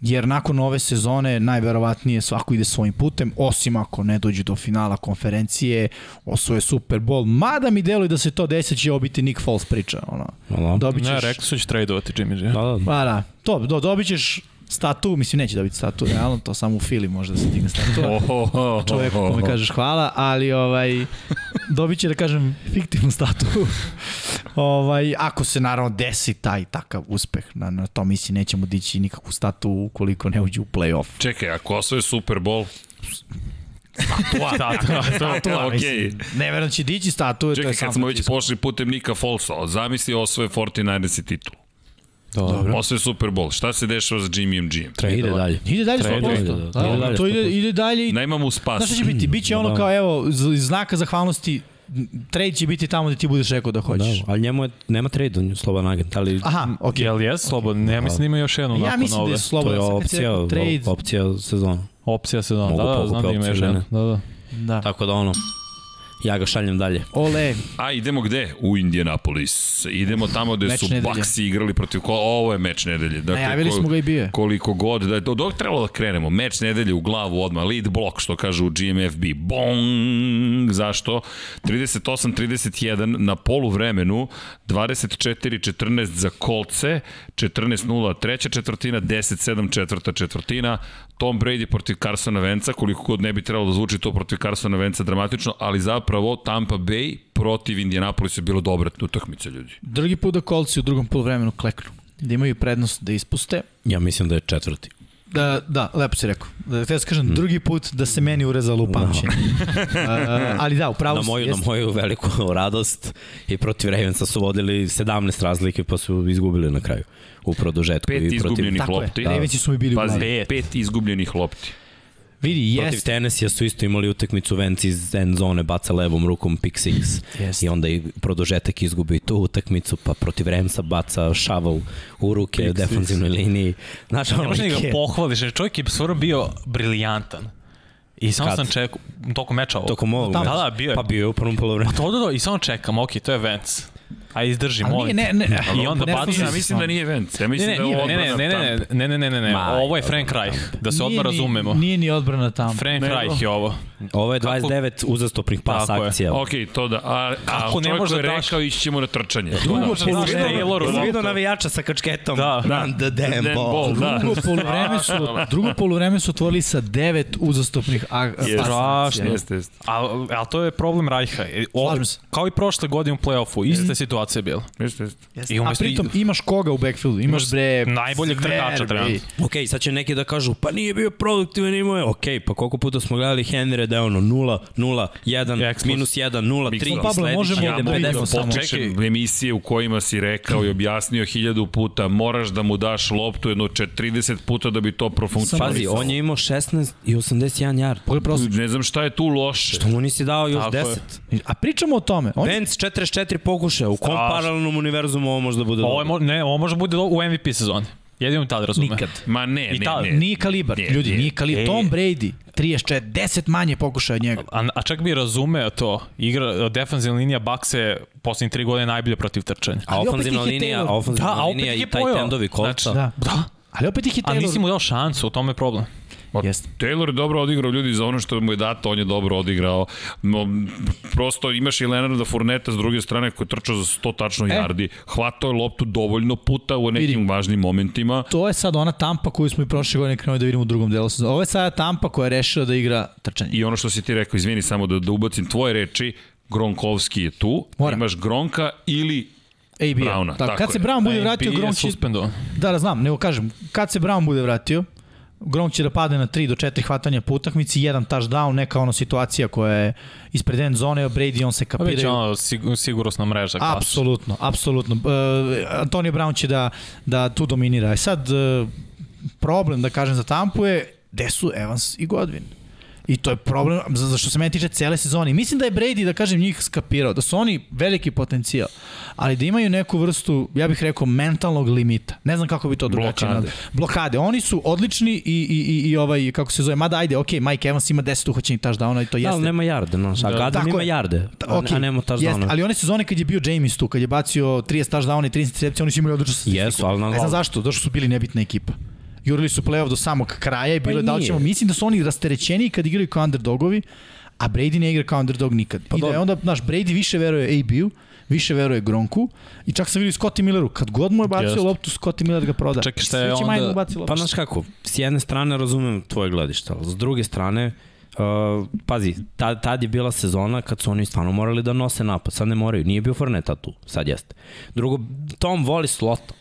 jer nakon ove sezone najverovatnije svako ide svojim putem, osim ako ne dođu do finala konferencije, osvoje Super Bowl. Mada mi deluje da se to desi, će obiti Nick Foles priča. Ono. Dobit ćeš... Ne, rekli su da će tradovati Jimmy G. Da, da. Pa da, to, do, dobit ćeš statu, mislim neće dobiti statu, realno, to samo u Fili može da se digne statu. Čovjeku kome kažeš hvala, ali ovaj, dobit će da kažem fiktivnu statu. ovaj, ako se naravno desi taj takav uspeh, na, na to mislim nećemo dići nikakvu statu ukoliko ne uđe u play-off. Čekaj, ako osvoje Super Bowl, Statua, statua, statua, okay. Ne verujem da će dići statue. Čekaj, kad smo već pošli putem Nika Folsa, zamisli osvoje 49ers i titul. Dobro. Posle Super Bowl. Šta se dešava sa Jimmy G? Trade ide dalje. Ide dalje 100%. Ide, da, da, ide dalje, to ide, ide dalje. Nema mu spas. Znaš šta će biti? Biće ono kao, evo, znaka zahvalnosti trade će biti tamo gde ti budeš rekao da hoćeš. Da, ali njemu je, nema trade, on je slobodan agent, ali... Aha. Okay. Jel je slobodan? Ja mislim da ima još jednu ja mislim da je slobodan. To je opcija, trade. opcija sezona. Opcija sezona, da, da, znam da ima još jednu. Da, da. Da. Tako da ono, Ja ga šaljem dalje. Ole. A idemo gde? U Indianapolis. Idemo tamo gde meč su nedelje. Baxi igrali protiv kola. Ovo je meč nedelje. Dakle, Najavili smo ga i bio. Koliko god. Da, od ovog trebalo da krenemo. Meč nedelje u glavu odmah. Lead block, što kažu u GMFB. Bong! Zašto? 38-31 na polu vremenu. 24-14 za kolce. 14-0 treća četvrtina. 10-7 četvrta četvrtina. Tom Brady protiv Carsona Venca, koliko god ne bi trebalo da zvuči to protiv Carsona Venca dramatično, ali zapravo Tampa Bay protiv Indianapolisa je bilo dobra utakmica ljudi. Drugi put da kolci u drugom polovremenu kleknu, da imaju prednost da ispuste. Ja mislim da je četvrti. Da, da, lepo si rekao. Da te kažem, mm. drugi put da se meni urezalo u pamćenje. uh, ali da, upravo na moju, jest... na moju veliku radost i protiv Ravensa su vodili 17 razlike pa su izgubili na kraju u produžetku. Pet i protiv... izgubljenih lopti. Da. Ravensi su mi bili Pazi, u pet. pet izgubljenih lopti. Vidi, jest. Protiv Tennessee su isto imali utakmicu Vance iz end zone, baca levom rukom pick six. Jest. I onda i produžetak izgubi tu utakmicu, pa protiv Ramsa baca shovel u ruke u defanzivnoj liniji. Znaš, ne možeš ga pohvališ, jer čovjek je stvarno bio briljantan. I samo Kad? sam čekao, tokom meča ovo. Tokom ovog da, da, da, bio je. Pa bio je u prvom polovremenu. Pa to, da, da, i samo čekam, ok, to je Vance. A izdrži, molim. Ne, ne, ne. I onda baci. Ja mislim da nije event. Ja mislim ne, ne, da je ovo ne, ne, ne, ne, ne, ne, ne, ne. Ovo je Frank Reich, da se odmah razumemo. Nije ni odbrana tamo. Frank Reich je ovo. Ovo je 29 uzastopnih pas akcija. Okej, to da. A, a Ako ne može rekao, ići ćemo na trčanje. Drugo Da. Vidio navijača sa kačketom. Da, da. The damn ball. Drugo poluvreme su, drugo poluvreme su otvorili sa devet uzastopnih akcija. Strašno. A, a to je problem Reicha. Kao i prošle godine u play-offu. Ista situacija bila. Jeste, jeste. Jeste. I A pritom imaš koga u backfieldu? Imaš bre... najboljeg trkača trenutno. Ok, sad će neki da kažu, pa nije bio produktivan, imao je, ok, pa koliko puta smo gledali Henry da je ono 0, 0, 1, Eksplozija. minus 1, 0, 3 Pablo, i sledeći možemo da da 50 samo. počešem emisije u kojima si rekao i objasnio hiljadu puta, moraš da mu daš loptu jedno čet- 30 puta da bi to profunkcionalisalo. Pazi, on je imao 16 i 81 yard. Pogledaj prosek. Ne znam šta je tu loše. To mu nisi dao još Tako je. 10. A pričamo o tome. On, Benz 44 pokušaja, u kom Strašno. paralelnom univerzumu ovo može da bude Ovo je, dobro? mo- ne, ovo može bude u MVP sezoni. Jedino tad razume. nikad. Ma ne, I ne, ta- ne. Nije kalibar. Nije, Ljudi, nije. nije kalibar. E. Tom Brady, 34, 10 manje pokušaja od njega. A, a čak bi razumeo to. Igra, defensivna linija Bucks je poslednjih tri godine najbolja protiv trčanja. A ofanzivna linija, a ofanzivna Da, a linija i taj tendovi kolca. Znači, Da. Da. Ali opet ih je A Taylor. nisi mu dao šansu, u tome je problem. Jeste. Taylor je dobro odigrao ljudi za ono što mu je dato, on je dobro odigrao. No, prosto imaš i Leonarda Fourneta s druge strane koji je trčao za 100 tačno E. yardi. Hvatao je loptu dovoljno puta u nekim Vidi. važnim momentima. To je sad ona tampa koju smo i prošle godine krenuli da vidimo u drugom delu sezona. Ovo je sada tampa koja je rešila da igra trčanje. I ono što si ti rekao, izvini samo da, da ubacim tvoje reči, Gronkovski je tu, Mora. imaš Gronka ili AB. Browna, Tako, tako kad se je. Brown bude vratio, Gronk će... Da, da, znam, nego kažem, kad se Brown bude vratio, Gronk će da padne na 3 do 4 hvatanja po utakmici, jedan touchdown, neka ona situacija koja je ispred end zone, Brady on se Pa već je kapiraju. ono sig, sigurosna mreža. klasična. Apsolutno, apsolutno. Uh, Antonio Brown će da, da tu dominira. E sad, uh, problem, da kažem, za Tampu je gde su Evans i Godwin. I to je problem, za, za što se meni tiče cele sezone. Mislim da je Brady, da kažem, njih skapirao, da su oni veliki potencijal, ali da imaju neku vrstu, ja bih rekao, mentalnog limita. Ne znam kako bi to drugačije. Blokade. Blokade. Oni su odlični i, i, i, i ovaj, kako se zove, mada ajde, ok, Mike Evans ima 10 uhoćenih touchdowna i to Da, jeste. ali nema jarde, znaš, a Da. Tako ima jarde, a, Okay, a nema Jeste, touchdowna. ali one sezone kad je bio James tu, kad je bacio 30 touchdowna i 30 intercepcija, oni su imali odličnu statistiku. Jesu, ali na- Ne znam zašto, zato što su bili nebitna ekipa. Jurili su play-off do samog kraja i bilo Pa je da li ćemo, mislim da su oni rasterećeni kad igraju kao underdogovi, a Brady ne igra kao underdog nikad. Pa I da je onda, znaš, Brady više veruje AB-u, više veruje Gronku i čak sam vidio i Scotty Milleru, kad god mu je bacio Jeste. loptu, Scotty Miller ga proda. Čekaj, šta je onda-. Pa znaš kako, s jedne strane razumem tvoje gledište, ali s druge strane, Uh, pazi, tad, tad je bila sezona kad su oni stvarno morali da nose napad, sad ne moraju, nije bio Forneta tu, sad jeste. Drugo, Tom voli slota,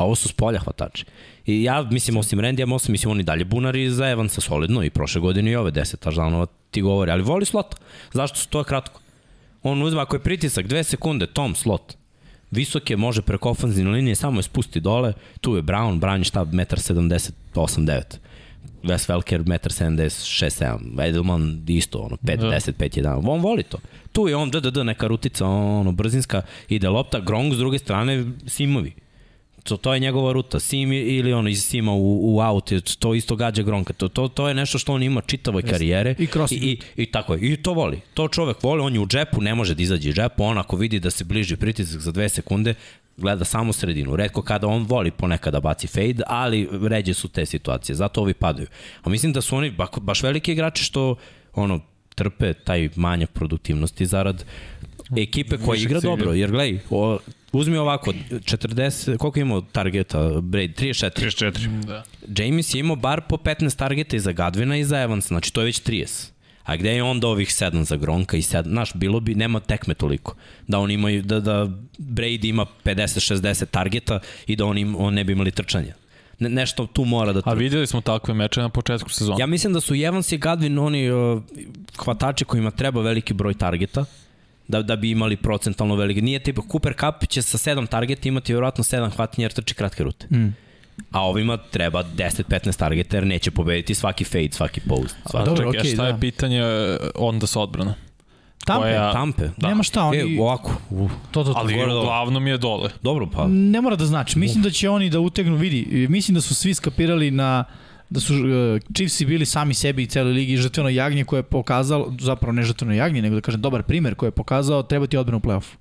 a ovo su s polja hvatači. I ja, mislim, osim Randy Mossa, mislim, oni dalje bunari za Evansa solidno i prošle godine i ove 10 touchdownova ti govori, ali voli slota. Zašto su to kratko? On uzme, ako je pritisak, dve sekunde, Tom, slot. Visok je, može preko ofenzivne linije, samo je spusti dole, tu je Brown, Brown je šta, 1,78 9 Wes Welker 1,76 7 Edelman isto, ono, 5, Da. 10, 5, 1. On voli to. Tu je on, DDD, neka rutica, ono, brzinska, ide lopta, Gronk s druge strane, Simovi. To, to je njegova ruta. Sim ili ono iz Sima u, u out, to isto gađa Gronka. To, to, to je nešto što on ima čitavoj karijere. I I, i, I tako je. I to voli. To čovek voli, on je u džepu, ne može da izađe iz džepa. On ako vidi da se bliži pritisak za dve sekunde, gleda samo sredinu. Redko kada on voli ponekada baci fade, ali ređe su te situacije. Zato ovi padaju. A mislim da su oni ba, baš veliki igrači što ono trpe taj manjak produktivnosti zarad ekipe koja igra cilja. dobro. Jer gledaj, o, uzmi ovako, 40, koliko je imao targeta Brady? 34. 34. Da. James je imao bar po 15 targeta i za Gadvina i za Evans, znači to je već 30. A gde je onda ovih 7 za Gronka i 7? Znaš, bilo bi, nema tekme toliko. Da on imaju, da, da Brady ima 50-60 targeta i da on, im, on ne bi imali trčanja. Ne, nešto tu mora da A trči. videli smo takve meče na početku sezona. Ja mislim da su Evans i Gadvin oni uh, hvatači kojima treba veliki broj targeta da, da bi imali procentalno velike. Nije tipa Cooper Cup će sa 7 targeta imati vjerojatno 7 hvatanja jer trči kratke rute. Mm. A ovima treba 10-15 targeta jer neće pobediti svaki fade, svaki post. A Svaki... dobro, čekaj, okej, šta da. je pitanje e, onda sa odbrana? Tampe, koja- Tampe. da. nema šta, oni... E, ovako. Uh, to, to, to. Ali gore uglavnom je dole. dobro, pa. Ne mora da znači. Mislim da će oni da utegnu, vidi, mislim da su svi skapirali na da su uh, Chiefsi bili sami sebi i celoj ligi žrtveno jagnje koje je pokazalo, zapravo ne žrtveno jagnje, nego da kažem dobar primer koji je pokazao treba ti odbranu u play-offu.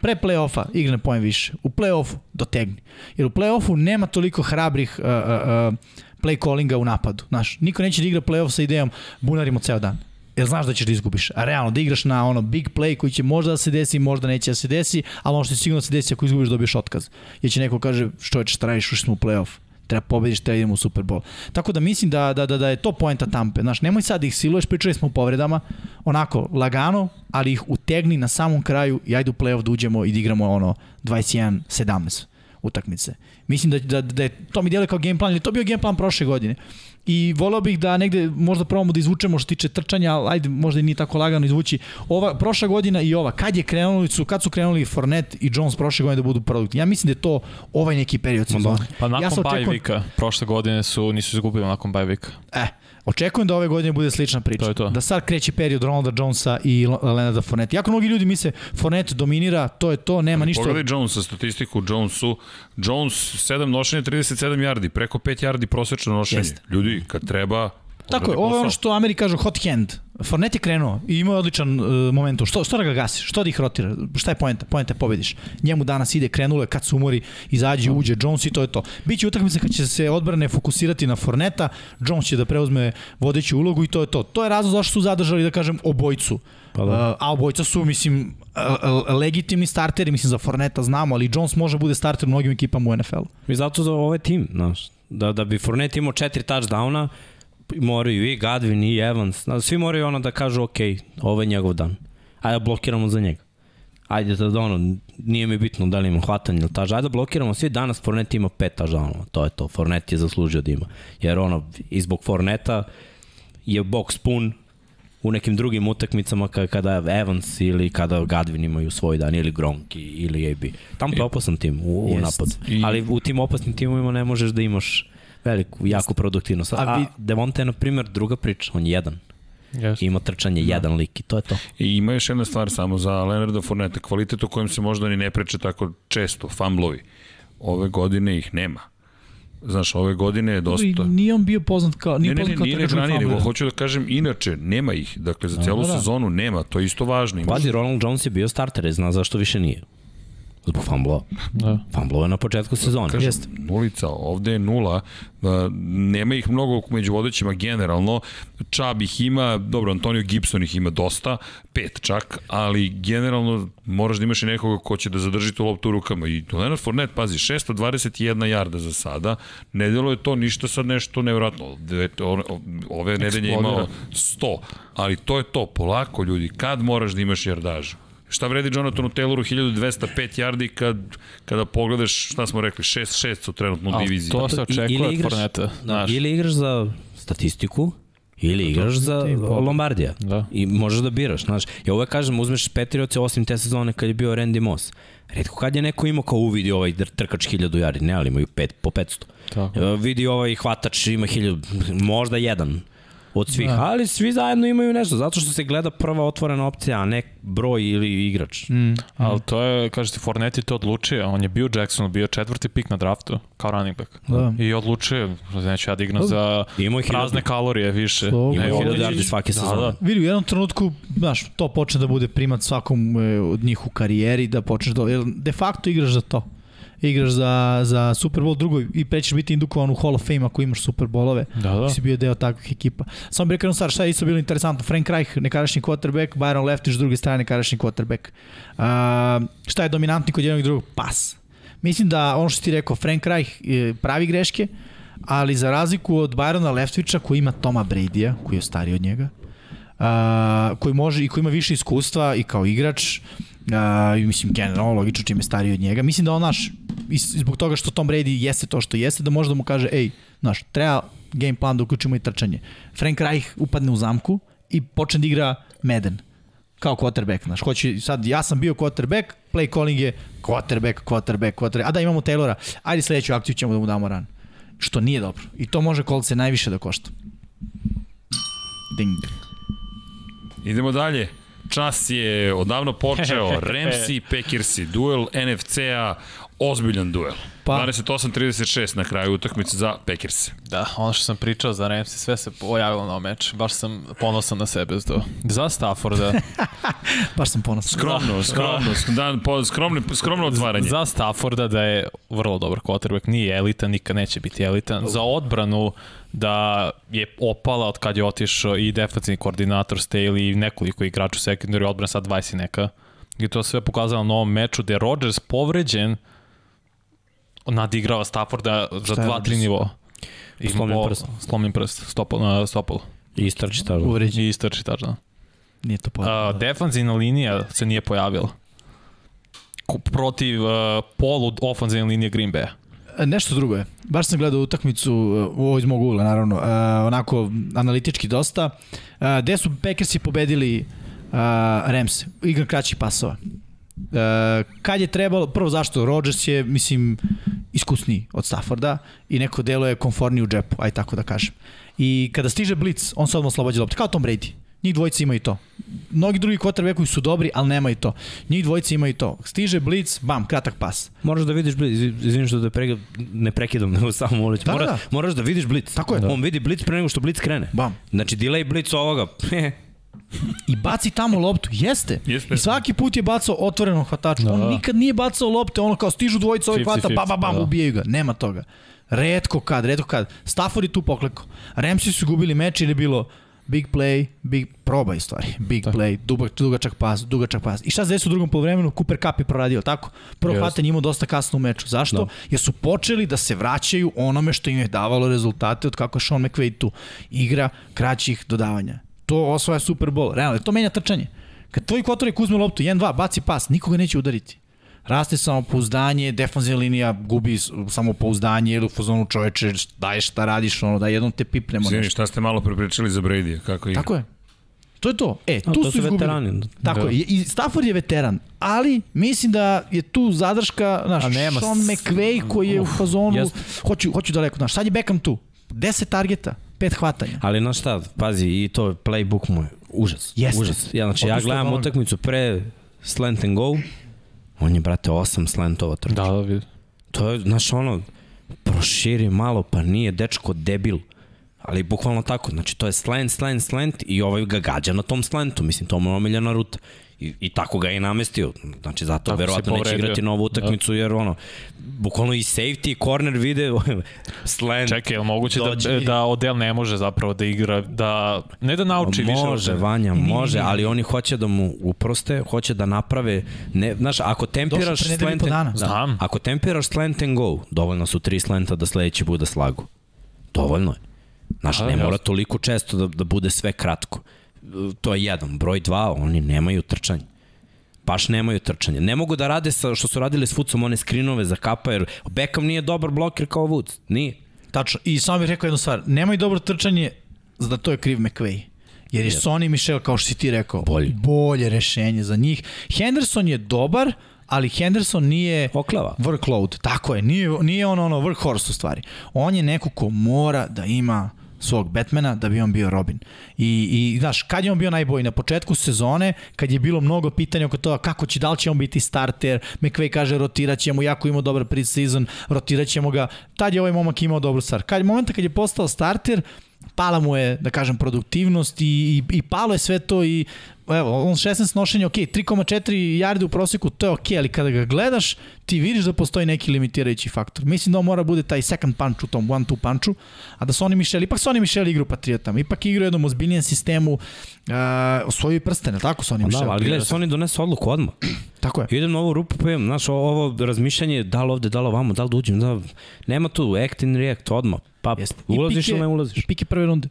Pre play-offa igra na poen više. U play-offu dotegni. Jer u play-offu nema toliko hrabrih uh, uh, play callinga u napadu. Znaš, niko neće da igra play-off sa idejom bunarimo ceo dan. Jer znaš da ćeš da izgubiš. A realno, da igraš na ono big play koji će možda da se desi, možda neće da se desi, ali ono što će sigurno da se desi ako izgubiš dobiješ otkaz. Jer će neko kaže, što je šta radiš, ušli smo u play-off. Treba pobediš, treba idemo u Super Bowl. Tako da mislim da, da, da, da je to poenta Tampe. Znaš, nemoj sad ih siluješ, pričali smo o povredama, onako, lagano, ali ih utegni na samom kraju i ajde u playoff da uđemo i da igramo ono 21-17 utakmice. Mislim da, da, da je, to mi djeluje kao game plan, ili to bio game plan prošle godine. I voleo bih da negde možda probamo da izvučemo što tiče trčanja, ali ajde možda i nije tako lagano izvući. Ova, prošla godina i ova, kad je krenuli su, kad su krenuli Fournette i Jones prošle godine da budu produkti. Ja mislim da je to ovaj neki period sezone. Pa nakon ja ja bajvika, prošle godine su, nisu izgubili nakon bajvika. E, Očekujem da ove godine bude slična priča. To je to. Da sad kreće period Ronalda Jonesa i Leonarda Fournette. Jako mnogi ljudi misle Fournette dominira, to je to, nema ništa. Pogledaj Jonesa, statistiku Jonesu. Jones 7 nošenja, 37 yardi, preko 5 yardi prosečno nošenje. Jeste. Ljudi, kad treba, Tako je, ovo je ono što Ameri kažu hot hand. Fournette je krenuo i imao je odličan uh, momentum. Što, što da ga gasiš? Što da ih rotira? Šta je poenta? Poenta je pobediš. Njemu danas ide, krenulo je, kad se umori, izađe, uđe, Jones i to je to. Biće utakmica kad će se odbrane fokusirati na Forneta, Jones će da preuzme vodeću ulogu i to je to. To je razlog zašto su zadržali, da kažem, obojcu. Pa da. Uh, a obojca su, mislim, uh, legitimni starteri, mislim, za Forneta znamo, ali Jones može bude starter u mnogim ekipama u NFL-u. I zato za ovaj tim, znaš, da, da bi Fournette imao četiri touchdowna, moraju i Gadvin i Evans, svi moraju ono da kažu ok, ovo je njegov dan. Ajde da blokiramo za njega. Ajde da ono, nije mi bitno da li ima hvatanje ili taž, ajde da blokiramo svi danas, Fournette ima pet touchdownova, to je to, Fournette je zaslužio da ima. Jer ono, i zbog Fourneta je box pun, u nekim drugim utakmicama kada Evans ili kada Gadvin imaju svoj dan ili Gronk ili AB. Tamo je opasan tim u, u napadu. Ali u tim opasnim timovima ne možeš da imaš veliku, jako produktivnost. A, a vi... Devonte je, na primjer, druga priča, on je jedan. Yes. Ima trčanje da. jedan lik i to je to. I ima još jedna stvar samo za Leonarda Fournette, kvalitet o kojem se možda ni ne preče tako često, fumblovi. Ove godine ih nema. Znaš, ove godine je dosta... Nije on bio poznat kao... Nije ne, ne, ne, nije nego ranije, nego hoću da kažem, inače, nema ih. Dakle, za celu da, da. sezonu nema, to je isto važno. Pazi, Ronald Jones je bio starter, zna zašto više nije. Zbog fumblova. Da. Fumblova je na početku sezone. Kažem, Jeste. nulica, ovde je nula. Nema ih mnogo među vodećima generalno. Čab ih ima, dobro, Antonio Gibson ih ima dosta, pet čak, ali generalno moraš da imaš i nekoga ko će da zadrži tu loptu u rukama. I Leonard Fournette, pazi, 621 jarda za sada. Ne delo je to ništa sad nešto nevjerojatno. Ove nedelje imao 100, ali to je to, polako ljudi, kad moraš da imaš jardažu? Šta vredi Jonathanu Tayloru 1205 yardi kad, kada pogledaš, šta smo rekli, 6-6 su trenutno u diviziji. To se očekuje od Forneta. Da, ili igraš za statistiku, ili igraš za Lombardija. Da. I možeš da biraš, znaš. Ja uvek kažem, uzmeš Petrioce osim te sezone kad je bio Randy Moss. Redko kad je neko imao kao uvidi ovaj trkač 1000 yardi, ne, ali imaju pet, po 500. Tako. Vidi ovaj hvatač ima 1000, možda jedan od svih, da. ali svi zajedno imaju nešto, zato što se gleda prva otvorena opcija, a ne broj ili igrač. Mm. Ali to je, kažete, Forneti to odlučio, on je bio Jackson, bio četvrti pik na draftu, kao running back. Da. I odlučio, neću ja da igram za prazne kalorije više. Ima hiljada yardi svake sezone. Da, da. Vidi, u jednom trenutku, znaš, to počne da bude primat svakom e, od njih u karijeri, da počneš da, de facto igraš za to igraš za, za Super Bowl drugoj i prećeš biti indukovan u Hall of Fame ako imaš Super Bowlove. Da, da. Si bio deo takvih ekipa. Samo bih rekao stvar, šta je isto bilo interesantno. Frank Reich, nekadašnji quarterback, Byron Leftwich, s druge strane, nekadašnji quarterback. Uh, šta je dominantni kod jednog i drugog? Pas. Mislim da ono što ti rekao, Frank Reich pravi greške, ali za razliku od Byrona Leftwicha koji ima Toma Brady-a, koji je stariji od njega, uh, koji može i koji ima više iskustva i kao igrač, uh, mislim generalno logično čime stariji od njega. Mislim da on naš zbog toga što Tom Brady jeste to što jeste, da može da mu kaže, ej, znaš, treba game plan da uključimo i trčanje. Frank Reich upadne u zamku i počne da igra Madden kao quarterback, znaš, hoće, sad ja sam bio quarterback, play calling je quarterback, quarterback, quarterback, a da imamo Taylora, ajde sledeću akciju ćemo da mu damo ran. Što nije dobro. I to može kolce najviše da košta. Ding. Idemo dalje. Čas je odavno počeo. Ramsey i Packersi, duel NFC-a, ozbiljan duel. Pa. 28-36 na kraju utakmice za Packers. Da, ono što sam pričao za Ramsey, sve se pojavilo na meč. Baš sam ponosan na sebe za to. Za Stafforda. Baš sam ponosan. Skromno, da. skromno, dan, po, skromno, skromno otvaranje. Za Stafforda da je vrlo dobar quarterback, nije elitan, nikad neće biti elitan. Za odbranu da je opala od kad je otišao i defensivni koordinator Staley i nekoliko igrača u secondary odbrana sad 20 neka. I to sve pokazalo na ovom meču gde je Rodgers povređen nadigrava Stafforda za 2-3 radio? nivoa. Ima Slomljen prst. Slomljen prst, stopal, na stopalo. I istrči ta. Uvređen. I istrči tačno. Nije to potrebno. Uh, defanzivna linija se nije pojavila. Protiv uh, polu ofanzivne linije Green Bay. E, Nešto drugo je. Baš sam gledao utakmicu, uh, ovo iz mog ugla naravno, uh, onako analitički dosta. Uh, gde su Packersi pobedili uh, Rams? Igram kraćih pasova. Uh, kad je trebalo, prvo zašto, Rodgers je, mislim, iskusniji od Stafforda i neko delo je konforniji u džepu, aj tako da kažem. I kada stiže Blitz, on se odmah oslobađa lopte, kao Tom Brady. Njih dvojica imaju to. Mnogi drugi quarterbackovi su dobri, ali nemaju to. Njih dvojica imaju to. Stiže Blitz, bam, kratak pas. Moraš da vidiš blic, izvini što te prega, ne prekidam, nego samo ulić. Da, Mora, da. Moraš da vidiš blic. Tako je. On vidi blic pre nego što blic krene. Bam. Znači, delay blic ovoga. i baci tamo loptu. Jeste. Jeste. I svaki put je bacao otvorenom hvataču. Da, On nikad nije bacao lopte, ono kao stižu dvojica ovih hvata, 50-50, bam, bam, da. ubijaju ga. Nema toga. Redko kad, redko kad. Stafford je tu poklekao. Ramsi su gubili meč ili je bilo big play, big proba i stvari. Big Tako. play, dugačak, dugačak pas, dugačak pas. I šta se desilo u drugom polovremenu? Cooper Cup je proradio, tako? Prvo Jeste. hvatanje imao dosta kasno u meču. Zašto? Da. Jer su počeli da se vraćaju onome što im je davalo rezultate od kako je Sean McVay tu. Igra kraćih dodavanja. To osvaja Super Bowl. Realno, to menja trčanje. Kad tvoj kotorik uzme loptu, 1-2, baci pas, nikoga neće udariti. Raste samopouzdanje, defanzivna linija gubi samopouzdanje ili u fazonu čoveče, daj šta radiš, ono, da jednom te pipnemo nešto. šta ste malo prepričali za Brady? Kako igra? Tako je. To je to. E, A, tu to su su izgubili. veterani. Tako Da. je. I Stafford je veteran, ali mislim da je tu zadrška, znaš, A nema Sean McVay koji je u fazonu, jest. hoću, hoću daleko, znaš, sad je Beckham tu. 10 targeta, 5 hvatanja. Ali znaš šta, pazi, i to playbook mu je užas. Jeste. Užas. Ja, znači, ja gledam ono- utakmicu pre slant and go, on je, brate, osam slantova trčao. Da, da, vidi. To je, znaš, ono, proširi malo, pa nije dečko debil. Ali bukvalno tako, znači to je slant, slant, slant i ovaj ga gađa na tom slantu, mislim, to mu je omiljena ruta. I, I tako ga je i namestio. Znači, zato Tako verovatno neće igrati novu utakmicu, jer ono, bukvalno i safety i corner vide slant. Čekaj, je li moguće Dođe. da, da Odell ne može zapravo da igra, da, ne da nauči više. Može, Vanja, može, ali oni hoće da mu uproste, hoće da naprave, ne, znaš, ako tempiraš slant, dana. da, Znam. ako tempiraš slant and go, dovoljno su tri slenta da sledeći bude slagu. Dovoljno je. Znaš, A, ne mora toliko često da, da bude sve kratko. To je jedan. Broj dva, oni nemaju trčanje. Baš nemaju trčanje. Ne mogu da rade sa, što su radili s Fucom, one skrinove za kapa, jer Beckham nije dobar bloker kao Woods. Nije. Tačno. I samo bih rekao jednu stvar. Nemaju dobro trčanje, za to je kriv McVay. Jer je Sonny Michel, kao što si ti rekao, Bolji. bolje rešenje za njih. Henderson je dobar, ali Henderson nije Oklava. workload. Tako je, nije, nije on ono workhorse u stvari. On je neko ko mora da ima svog Batmana da bi on bio Robin. I, i znaš, kad je on bio najbolji? Na početku sezone, kad je bilo mnogo pitanja oko toga kako će, da li će on biti starter, McVay kaže rotirat ćemo, jako imao dobar preseason, rotirat ćemo ga. Tad je ovaj momak imao dobru stvar. Kad, momenta kad je postao starter, pala mu je, da kažem, produktivnost i, i, i palo je sve to i evo, on 16 nošenja, ok, 3,4 yardi u proseku, to je ok, ali kada ga gledaš, ti vidiš da postoji neki limitirajući faktor. Mislim da on mora bude taj second punch u tom one-two punchu, a da Sonny Michel, ipak Sonny Michel igra u Patriotama, ipak igra u jednom ozbiljnijem sistemu, uh, osvojio prstene, tako Sonny Michel? Da, ali gledaj, oni donesu odluku odmah. Tako je. Idem na ovu rupu, pa imam, znaš, ovo razmišljanje, da li ovde, da li ovamo, da li da uđem, da, nema tu act and react odmah. Pa ulaziš ili ne ulaziš. I pike prve runde.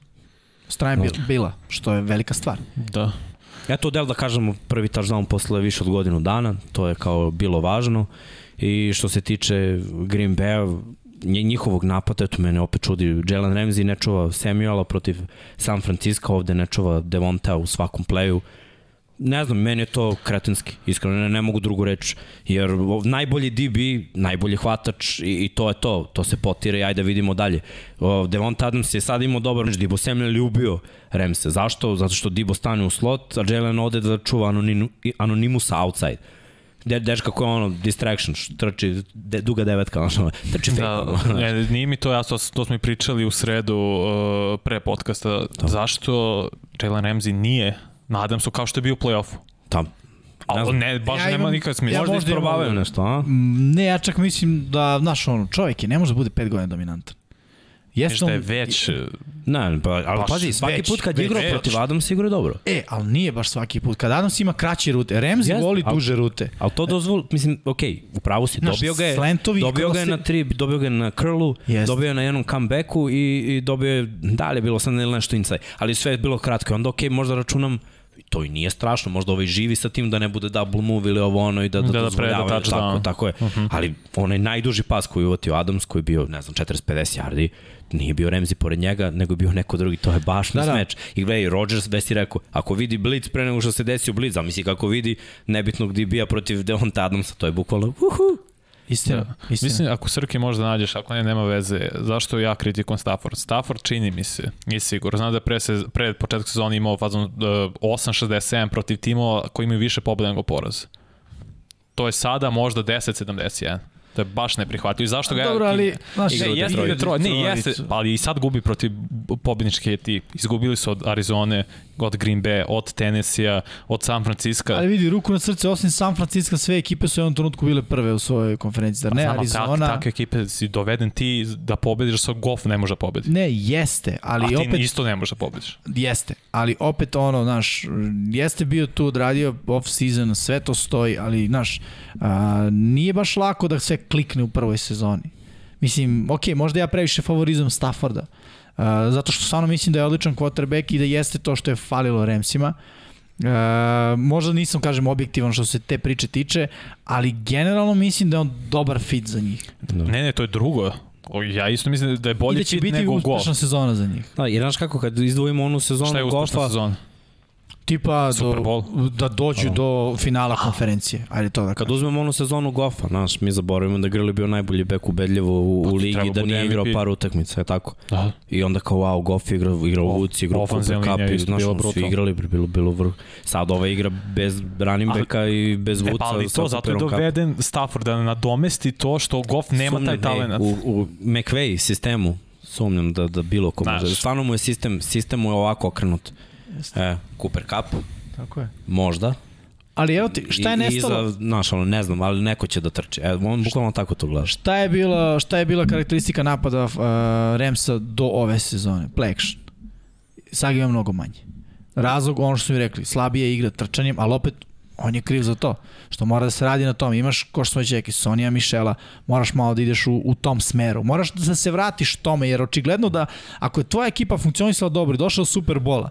Strajem bila, bila, što je velika stvar. Da. Eto, del da kažemo prvi touchdown posle više od godinu dana, to je kao bilo važno. I što se tiče Green Bay, njihovog napada, eto mene opet čudi, Jalen Ramsey ne čuva Samuela protiv San Francisco, ovde ne čuva Devonta u svakom playu. Ne znam, meni je to kretenski, iskreno ne, ne mogu drugu reč, jer najbolji DB, najbolji hvatač i, i to je to, to se potire i ajde da vidimo dalje. O, Devonta Adams je sad imao dobar meč, Dibo Samuel je ubio Remse. Zašto? Zato što Dibo stane u slot, a Jalen ode da čuva anonimu, Anonimusa outside. De, dečka koja je ono, distraction, što trči, de, duga devetka, ono, trči fake. Da, ne, nije mi to jasno, to smo i pričali u sredu uh, pre podcasta, zašto Jalen Ramsey nije nadam se kao što je bio u play-offu. Tam. Ne Ali ne, baš Ja nema imam- nikakve smisla. ja Možda možda isprobavaju nešto, a? Ne, ja čak mislim da, znaš, ono, čovjek je, ne može da bude 5 godina dominantan. Jeste Nešto je već... Ne, Ne, pa, ali Baš pazi, svaki već, put kad igrao protiv Adams igra dobro. E, ali nije baš svaki put. Kad Adams ima kraće rute, Ramsey Jest, voli al- duže rute. Ali to dozvol, mislim, ok, u pravu si, Znaš, dobio ga je, slantovi dobio ga je na tri, dobio ga je na curlu, Jest. dobio je na jednom comebacku i, i dobio je, da li je bilo sad nešto inside, ali sve je bilo kratko. Onda ok, možda računam, to i nije strašno, možda ovaj živi sa tim da ne bude double move ili ovo ono i da, da, Da, da preda tako, touchdown. tako je. Ali onaj najduži pas koji je uvatio Adams, koji je bio, ne znam, 40-50 yardi, nije bio Ramsey pored njega, nego je bio neko drugi, to je baš Da, da, da. meč. I gledaj, Rodgers već si rekao, ako vidi blitz pre nego što se desio blitz, a misli kako vidi nebitnog DB-a protiv Devonta Adamsa, to je bukvalno, uhu, Istina, Da. istina. Mislim, ako Srki možda nađeš, ako ne, nema veze, zašto ja kritikujem Stafford? Stafford čini mi se, nije sigurno. Znam da je pre, se, pre početka sezona imao fazon uh, 8-67 protiv timova koji imaju više pobjeda nego poraz. To je sada možda 10-71. To je baš neprihvatljivo. I zašto ga Dobro, ali, znaš, Ne, igra jeste Detroitu. Detroit, ne, jeste, Detroitu. ali i sad gubi protiv pobjedničke tip. Izgubili su od Arizone, od Green Bay, od Tennessee-a, od San Francisco. Ali vidi, ruku na srce, osim San Francisco, sve ekipe su u jednom trenutku bile prve u svojoj konferenciji. Zar ne, Znam, ali Arizona... Tak, takve ekipe si doveden ti da pobediš, sa golf ne može da pobedi. Ne, jeste, ali A ti opet... isto ne možeš da pobediš. Jeste, ali opet ono, znaš, jeste bio tu odradio off-season, sve to stoji, ali, znaš, a, nije baš lako da sve klikne u prvoj sezoni. Mislim, ok, možda ja previše favorizam Stafforda, a, zato što stvarno mislim da je odličan quarterback i da jeste to što je falilo Ramsima. E, možda nisam, kažem, objektivan što se te priče tiče, ali generalno mislim da je on dobar fit za njih. Ne, ne, to je drugo. Ja isto mislim da je I bolji da će fit biti nego golf. uspešna sezona za njih. Da, i znaš kako, kad izdvojimo onu Šta je sezonu uspešna golfa, sezona? Tipa Super do, da dođu do finala konferencije. Ajde to da kad kažem. uzmemo onu sezonu golfa, znaš, mi zaboravimo da Grli bio najbolji bek ubedljivo u, Pa u ligi, da nije igrao par utakmica, je tako? Da. I onda kao, wow, Goff igra, igra u Vuci, igra u Cooper Cup, i isto znaš, ono, svi igrali, bilo, bilo vrh. Sad ova igra bez running backa i bez E, Vuca. pa ali to, zato je doveden Stafford da nadomesti to što Goff nema Sumnjam, taj ej, talent. U, u McVay sistemu sumnjam da, da bilo ko može. Stvarno mu je sistem, sistem mu je ovako okrenut. E, Cooper Cup, Tako je. možda. Ali evo ti, šta je I- nestalo? Iza, znaš, ono, ne znam, ali neko će da trči. E, on bukvalno tako to gleda. Šta je bila, šta je bila karakteristika napada uh, Ramsa do ove sezone? Play action. Sad ga ima mnogo manje. Razlog, ono što su mi rekli, slabije igra trčanjem, ali opet on je kriv za to. Što mora da se radi na tom. Imaš, ko što smo već rekli, Sonija Mišela, moraš malo da ideš u, u tom smeru. Moraš da se vratiš tome, jer očigledno da ako je tvoja ekipa funkcionisala dobro i došla do Superbola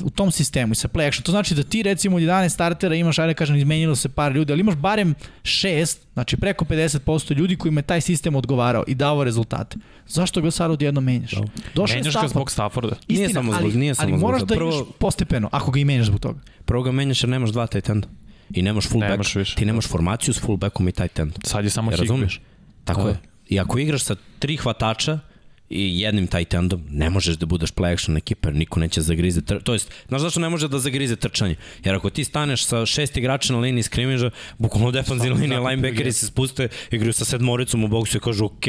u tom sistemu i sa play action, to znači da ti recimo od 11 startera imaš, ajde da kažem, izmenilo se par ljudi, ali imaš barem 6, znači preko 50% ljudi kojima je taj sistem odgovarao i davo rezultate. Zašto ga sad odjedno menjaš? Došao je Menjaš ga Stafford. zbog Stafforda. Nije Istina, samo zbog- ali, nije samo ali zbog moraš toga. da Prvo- ideš postepeno, ako ga i menjaš zbog toga. Prvo ga menjaš jer nemaš dva tight enda. I nemaš full Nemaš više. Ti nemaš formaciju s full backom i tight end. Sad je samo Ja razumeš? Tako Da. je. I ako igraš sa tri hvatača i jednim tight endom, ne možeš da budeš play action ekipa, jer niko neće zagrize tr... To jest, znaš zašto ne može da zagrize trčanje? Jer ako ti staneš sa šest igrača na liniji skrimiža, bukvalno defanzivna linija, tako linebackeri se spuste, igraju sa sedmoricom u boksu i kažu, ok,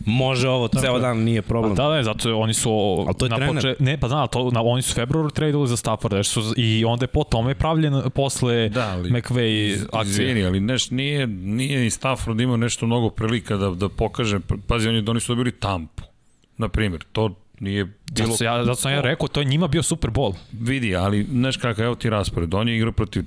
može ovo, ceo dan nije problem. Da, da, zato je- oni su Ali to je na trener. poče- ne, pa znam, to, na, oni su u februaru tradeali za Stafforda jer su, i onda je po tome pravljen posle Da, ali- McVay akcije. Izvini, ali neš, nije, nije i Stafford imao nešto mnogo prilika da, da pokaže, pazi, oni, oni su dobili tampu, na primjer, to nije bilo... Zato, ja, zato sam ja rekao, to je njima bio Super Bowl. Vidi, ali znaš kakav, evo ti raspored. On je igrao protiv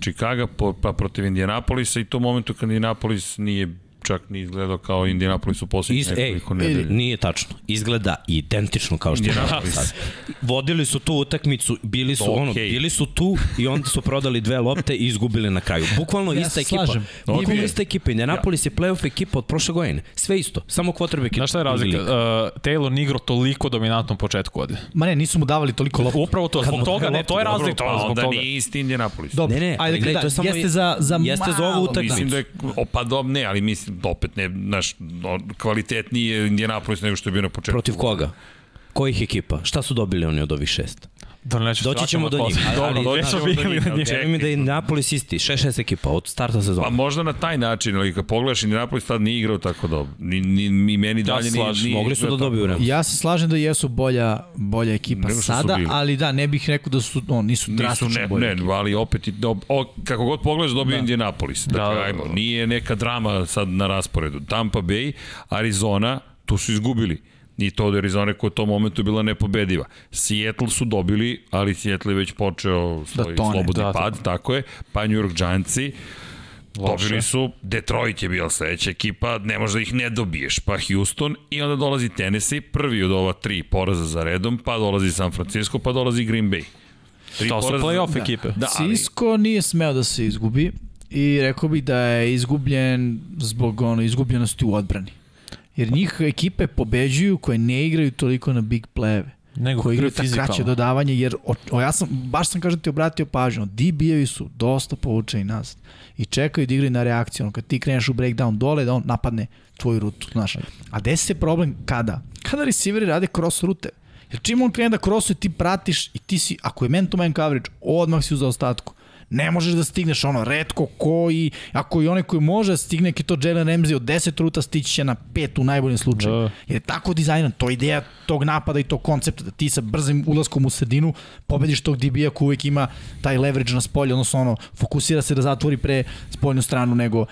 po, pa protiv Indianapolisa i to u momentu kad Indianapolis nije čak ni izgledao kao Indianapolis u poslednjih nekoliko nedelja. nije tačno. Izgleda identično kao što je Indianapolis. sad. Vodili su tu utakmicu, bili su Okej. ono, bili su tu i onda su prodali dve lopte i izgubili na kraju. Bukvalno Ja ista ekipa. slažem. Bukvalno Okej. ista ekipa. Indianapolis je playoff ekipa od prošle godine. Sve isto. Samo quarterback ekipa. Znaš šta je razlika? Uh, Taylor nije igrao toliko dominantnom početku godine. Ma ne, nisu mu davali toliko lopta. Upravo to, zbog toga, ne, to je Dobro, razlika, pa zbog onda nije isti Indianapolis. Dobro, Ne, ne, ajde, ali gledaj, da, to je samo jeste za, za jeste za ovu malo. utakmicu. Mislim da je, o, pa dob, ne, ali mislim, opet ne, znaš, kvalitetniji je Indianapolis nego što je bio na početku. Protiv koga? Kojih ekipa? Šta su dobili oni od ovih šest? Da neću Doći ćemo do njih. ali- Dobro, ali- doći ćemo do njih, bili na ali njih. čekaj. Veruj mi da je Indianapolis isti. 6-6 ekipa od starta Pa sezona. možda na taj način, ali kad pogledaš Indianapolis tad nije igrao tako dobro. Ni, ni, ni meni Ja dalje se nije, Mogli su da dobiju Rams. Ja se slažem da jesu bolja, bolja ekipa sada, ali da, ne bih rekao da su, no, nisu Nisu, drastično ne, bolje. ne, ali opet, do, o, kako god pogledaš, dobio da. Indianapolis. Dakle, Da, da, da, ajmo, da. nije neka drama sad na rasporedu. Tampa Bay, Arizona, tu su izgubili. I to od Arizone koja u tom momentu bila nepobediva. Seattle su dobili, ali Seattle je već počeo svoj Da tone. slobodni Da, da. pad, tako je. Pa New York Giantsi, Loše. Dobili su, Detroit je bila sledeća ekipa, ne možda ih ne dobiješ, pa Houston i onda dolazi Tennessee, prvi od ova tri poraza za redom, pa dolazi San Francisco, pa dolazi Green Bay. Tri To su play-off da. ekipe. Da, ali, Cisco nije smeo da se izgubi i rekao bih da je izgubljen zbog ono, izgubljenosti u odbrani. Jer njih ekipe pobeđuju koje ne igraju toliko na big play-eve. Nego koji igraju ta kraće dodavanje, jer o, o, ja sam, baš sam kažem ti obratio pažnju, DB-evi su dosta povučeni nazad i čekaju da igraju na reakciju, ono, kad ti kreneš u breakdown dole, da on napadne tvoju rutu, znaš. A desi se problem kada? Kada receiveri rade cross rute. Jer čim on krene da crossuje, ti pratiš i ti si, ako je man-to-man coverage, odmah si u zaostatku. Ne možeš da stigneš ono, redko koji, ako i onaj koji može da stigne, ki to Jalen Ramsey od 10 ruta stići će na 5 u najboljem slučaju. Da. Jer je tako dizajnan, to je ideja tog napada i tog koncepta, da ti sa brzim ulaskom u sredinu pobediš tog DB-a koji uvijek ima taj leverage na spolje, odnosno ono, fokusira se da zatvori pre spoljnu stranu nego,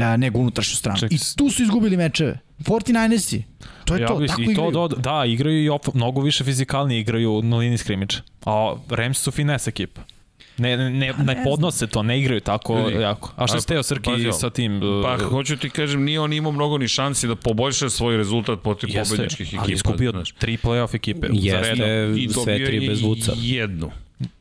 a, nego unutrašnju stranu. Ček, I tu su izgubili mečeve. 49ersi, to je Ja, to, tako I to igraju. do, da, igraju i op, mnogo više fizikalnije igraju na liniji skrimiča. A Rams su finesse ekipa. Ne, ne, ne, ne podnose to, ne igraju tako Ljudi, jako. A šta ste teo Srki pazi ovo. sa tim? uh, Pa hoću ti kažem, nije on imao mnogo ni šansi da poboljša svoj rezultat protiv jeste, pobedničkih ekipa. ali izgubio znaš. tri playoff ekipe. Jeste. Za redom. I sve tri bez vuca. Jednu.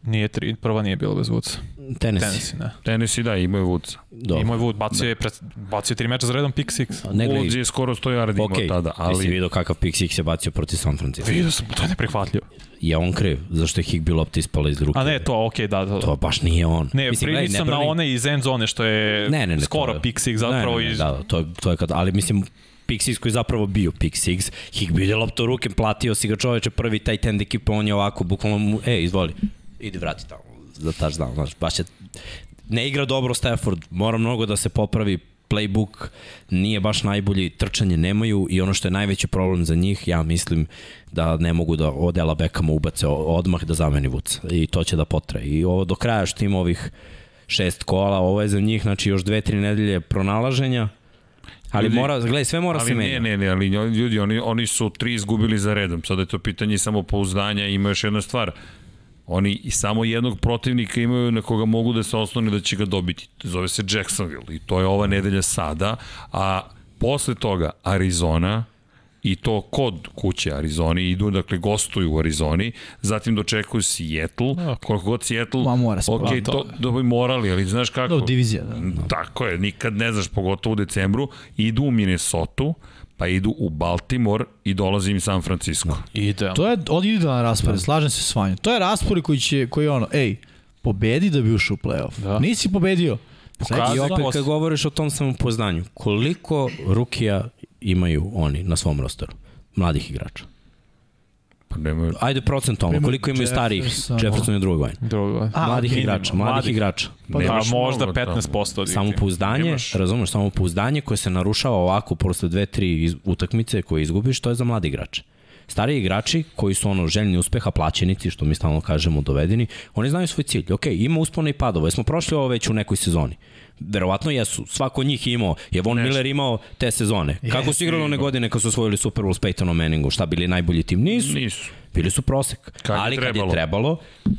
Nije tri, prva nije bila bez vuca. Tennessee. Tennessee, ne. Tennessee da, imao je vuca. Dobro. Imao je Wood, bacio je, pred, bacio je tri meča za redom pick six. Ne je skoro 100 yardi imao Ok, tada, ali... Jesi ali vidio kakav pick six je bacio protiv San Francisco? Vidio sam, to je neprihvatljivo. Je on kriv? Zašto je Higby lopta ispala iz ruke? A ne, to, okej, da, da. To baš nije on. Ne, Mislim, gledaj, prvi sam ne na brani- one iz end zone što je ne, ne, ne, skoro je- pick six zapravo ne, ne, ne, iz... Da, da, to, je, to je kad, ali mislim, pick six koji je zapravo bio pick six, Higby ide lopta u ruke, platio si ga čoveče prvi taj tend ekipa, on je ovako, bukvalno mu, e, izvoli, idi vrati tamo za touchdown, znaš, baš je, ne igra dobro Stafford, mora mnogo da se popravi, playbook nije baš najbolji, trčanje nemaju i ono što je najveći problem za njih, ja mislim da ne mogu da odela Beckhama ubace odmah da zameni Vuca i to će da potraje. I ovo do kraja što ima ovih šest kola, ovo je za njih, znači još dve, tri nedelje pronalaženja, ali Ljudi, mora, gledaj, sve mora se ne, menja. ne, ne, ali ljudi, oni, oni su tri izgubili za redom. Sada je to pitanje samopouzdanja i ima još jedna stvar. Oni i samo jednog protivnika imaju na koga mogu da se oslone da će ga dobiti. Zove se Jacksonville i to je ova nedelja sada, a posle toga Arizona, i to kod kuće Arizoni, idu, dakle, gostuju u Arizoni, zatim dočekuju Seattle, okay. koliko god Seattle, Ma, mora se ok, probati. to, da bi morali, ali znaš kako? Da, divizija, da. Tako je, nikad ne znaš, pogotovo u decembru, idu u Minnesota, pa idu u Baltimore i dolazi im San Francisco. Idealno. To je od idealan raspored, slažem se s vanjom. To je raspored koji će, koji je ono, ej, pobedi da bi ušao u play-off. Da. Nisi pobedio. Pokazao I opet kad govoriš o tom samopoznanju, koliko rukija imaju oni na svom rosteru? Mladih igrača. Pa nemaju... Ajde procentualno, koliko imaju starijih? Jeffersona. Jefferson je drugog vanja. Drugo. A, Mladih minimum, igrača, mladih igrača. Pa da, možda mnogo tamo. 15% od Samopouzdanje, razumeš, samopouzdanje koje se narušava ovako posle dve, tri iz, utakmice koje izgubiš, to je za mladi igrače. Stariji igrači koji su ono željni uspeha, plaćenici, što mi stalno kažemo dovedeni, oni znaju svoj cilj. Ok, ima uspona i padova, jesmo prošli ovo već u nekoj sezoni. Verovatno jesu. Svako od njih je imao. Je Von Miller imao te sezone. Kako su igrali one godine kad su osvojili Super Bowl s Peytonom Manningom? Šta bili najbolji tim? Nisu. Nisu. Bili su prosek. Kad je Ali kad trebalo. je trebalo,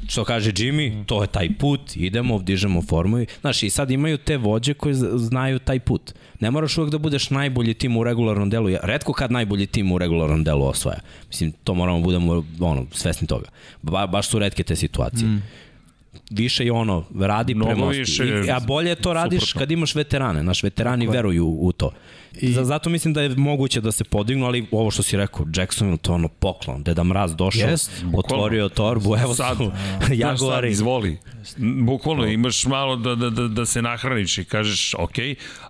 što kaže Jimmy, to je taj put, idemo, dižemo formu. i- Znaš, i sad imaju te vođe koje znaju taj put. Ne moraš uvek da budeš najbolji tim u regularnom delu. Redko kad najbolji tim u regularnom delu osvaja. Mislim, to moramo budemo ono, svesni toga. Ba, baš su redke te situacije. Mm više je ono, radi Mnogo premosti. više, I, a bolje to radiš suprotno. kad imaš veterane. Naš veterani veruju u to. I... Za, zato mislim da je moguće da se podignu, ali ovo što si rekao, Jacksonville, to ono poklon. Deda Mraz došao, Jest, otvorio torbu, evo Sad, su Znaš sad, Jaguari. izvoli. Bukvalno imaš malo da, da, da, da se nahraniš i kažeš ok,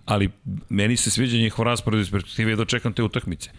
ali meni se sviđa njihov raspored iz perspektive, jedva čekam te utakmice.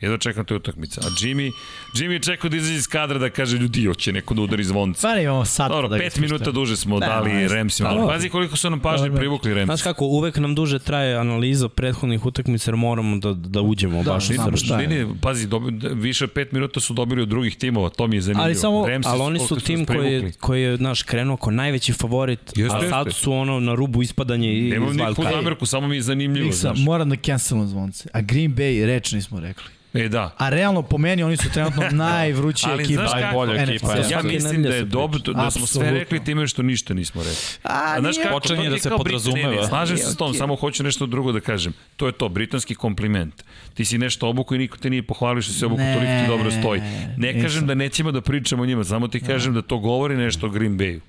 Jedva čekam te utakmice. A Jimmy, Jimmy je čekao da izađe iz kadra da kaže ljudi, hoće neko da udari zvonce. Stvarno imamo sad Dobro, da pet ispuštamo. minuta duže smo Ne, dali ne, Remsima, ali pazi koliko su nam pažnje privukli Remsi. Znaš kako, uvek nam duže traje analiza prethodnih utakmica jer moramo da, da uđemo Da, baš srž. šta je. Pazi, dobi, više od pet minuta su dobili od drugih timova, to mi je zanimljivo. Ali samo- Ramsi Ali oni su tim koji je, koji je naš, krenuo kao najveći favorit, Jeste, a sad jeste. su ono na rubu ispadanja i Nemam nikakvu zamerku, samo mi je zanimljivo, Niksa, moram da cancelam zvonce. A Green Bay reč nismo rekli. E da. A realno, po meni, oni su trenutno najvruća Ali ekipa. znaš kako? Najbolja ekipa, Ja Svake mislim da je dobro da smo sve rekli time što ništa nismo rekli. A, znaš nije- kako, Počinje da se podrazumeva. Slažem se s tom, samo hoću nešto drugo da kažem. To je to, britanski kompliment. Ti si nešto obuku i niko te nije pohvalio što si obuku, Ne, toliko ti dobro stoji. Ne nisam. kažem da nećemo da pričamo o njima, samo ti kažem da to govori nešto o Green Bayu.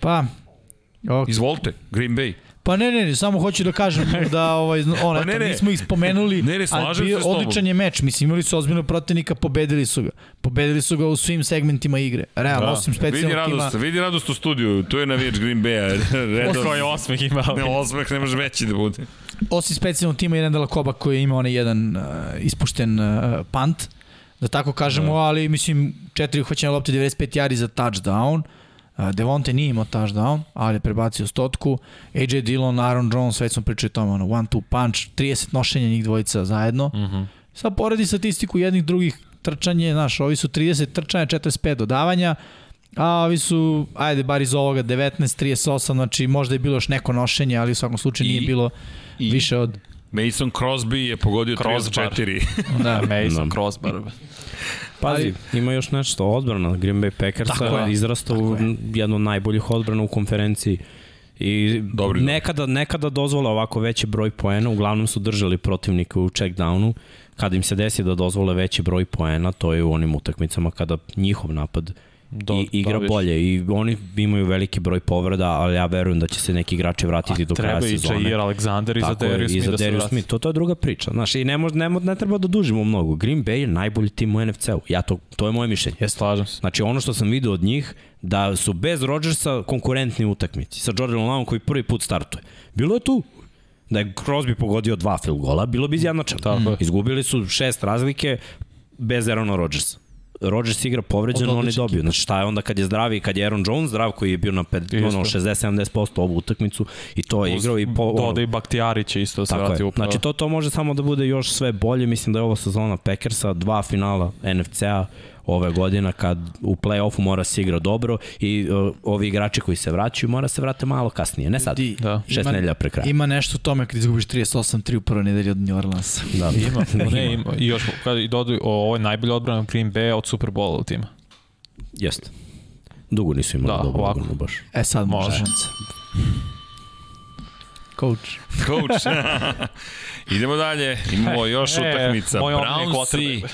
Pa, ok. Izvolite, Green Bay. Pa ne, ne, ne, samo hoću da kažem da ovaj, on, Pa ne, ne. nismo ih spomenuli, Ne, ne, ali bio odličan je meč. Mislim, imali su ozbiljnog protivnika, pobedili su ga. Pobedili su ga u svim segmentima igre. Realno, Da. osim Vidi specijalnog tima. radost, vidi radost u studiju, tu je navijač Green Baya. Koji osmeh ima. ne, osmeh ne može veći da bude. Osim specijalnog tima jedan Delakoba koji je imao onaj jedan uh, ispušten uh, punt, da tako kažemo, da. ali mislim četiri uhvaćene lopte 95 yardi za touchdown. Uh, Devonte nije imao touchdown, ali je prebacio stotku. AJ Dillon, Aaron Jones, već smo pričali o tome, ono, one two punch, 30 nošenja njih dvojica zajedno. Mm -hmm. Sad poredi statistiku jednih drugih trčanje, znaš, ovi su 30 trčanja, 45 dodavanja, a ovi su, ajde, bar iz ovoga 19, 38, znači možda je bilo još neko nošenje, ali u svakom slučaju I- nije bilo i- više od Mason Crosby je pogodio Crossbar. 34. Da, Mason Da. Crossbar. Pazi, ima još nešto, odbrana Green Bay Tako Packersa je. izrasta u jednu od najboljih odbrana u konferenciji. I Dobri, nekada, nekada dozvole ovako veći broj poena, uglavnom su držali protivnika u checkdownu. Kada im se desi da dozvole veći broj poena, to je u onim utakmicama kada njihov napad Do- i igra dobiš. bolje i oni imaju veliki broj povreda, ali ja verujem da će se neki igrači vratiti do kraja Treba i sezone. Jair Alexander i za Darius Smith da se vrati. Smith, to, to je druga priča. Znaš, i ne, mož, ne, ne treba da dužimo mnogo. Green Bay je najbolji tim u NFC-u. Ja to, to je moje mišljenje. Ja slažem se. Znači ono što sam video od njih, da su bez Rodgersa konkurentni utakmici. Sa Jordanom Lovom koji prvi put startuje. Bilo je tu. Da je Crosby pogodio dva field gola, bilo bi izjednačeno. Je. Izgubili su šest razlike bez Aarona Rodgersa. Rodgers igra povređen, Od oni odlične dobiju. Znači šta je onda kad je zdravi, kad je Aaron Jones zdrav koji je bio na ped, Isto. ono, 60-70% ovu utakmicu i to je igrao i po, ono, Doda i Baktijarić isto da se vrati upravo. Znači to, to može samo da bude još sve bolje. Mislim da je ova sezona Packersa, dva finala NFC-a ove godine kad u play-offu mora se igra dobro i uh, ovi igrači koji se vraćaju mora se vrate malo kasnije, ne sad. Di, Da. Šest ima- nedelja pre kraja. Ima nešto u tome kad izgubiš 38-3 u prvoj nedelji od New Orleansa. Da. Ima, ne, ima. I još, kada i dodaju, o, ovo je najbolja odbrana Green Bay od Super Bowla tima. Jeste. Dugo nisu imali Da, da, dobro ovako. odbranu baš. E sad može. Coach. Coach. Idemo dalje, imamo još E, utakmica. Brownsi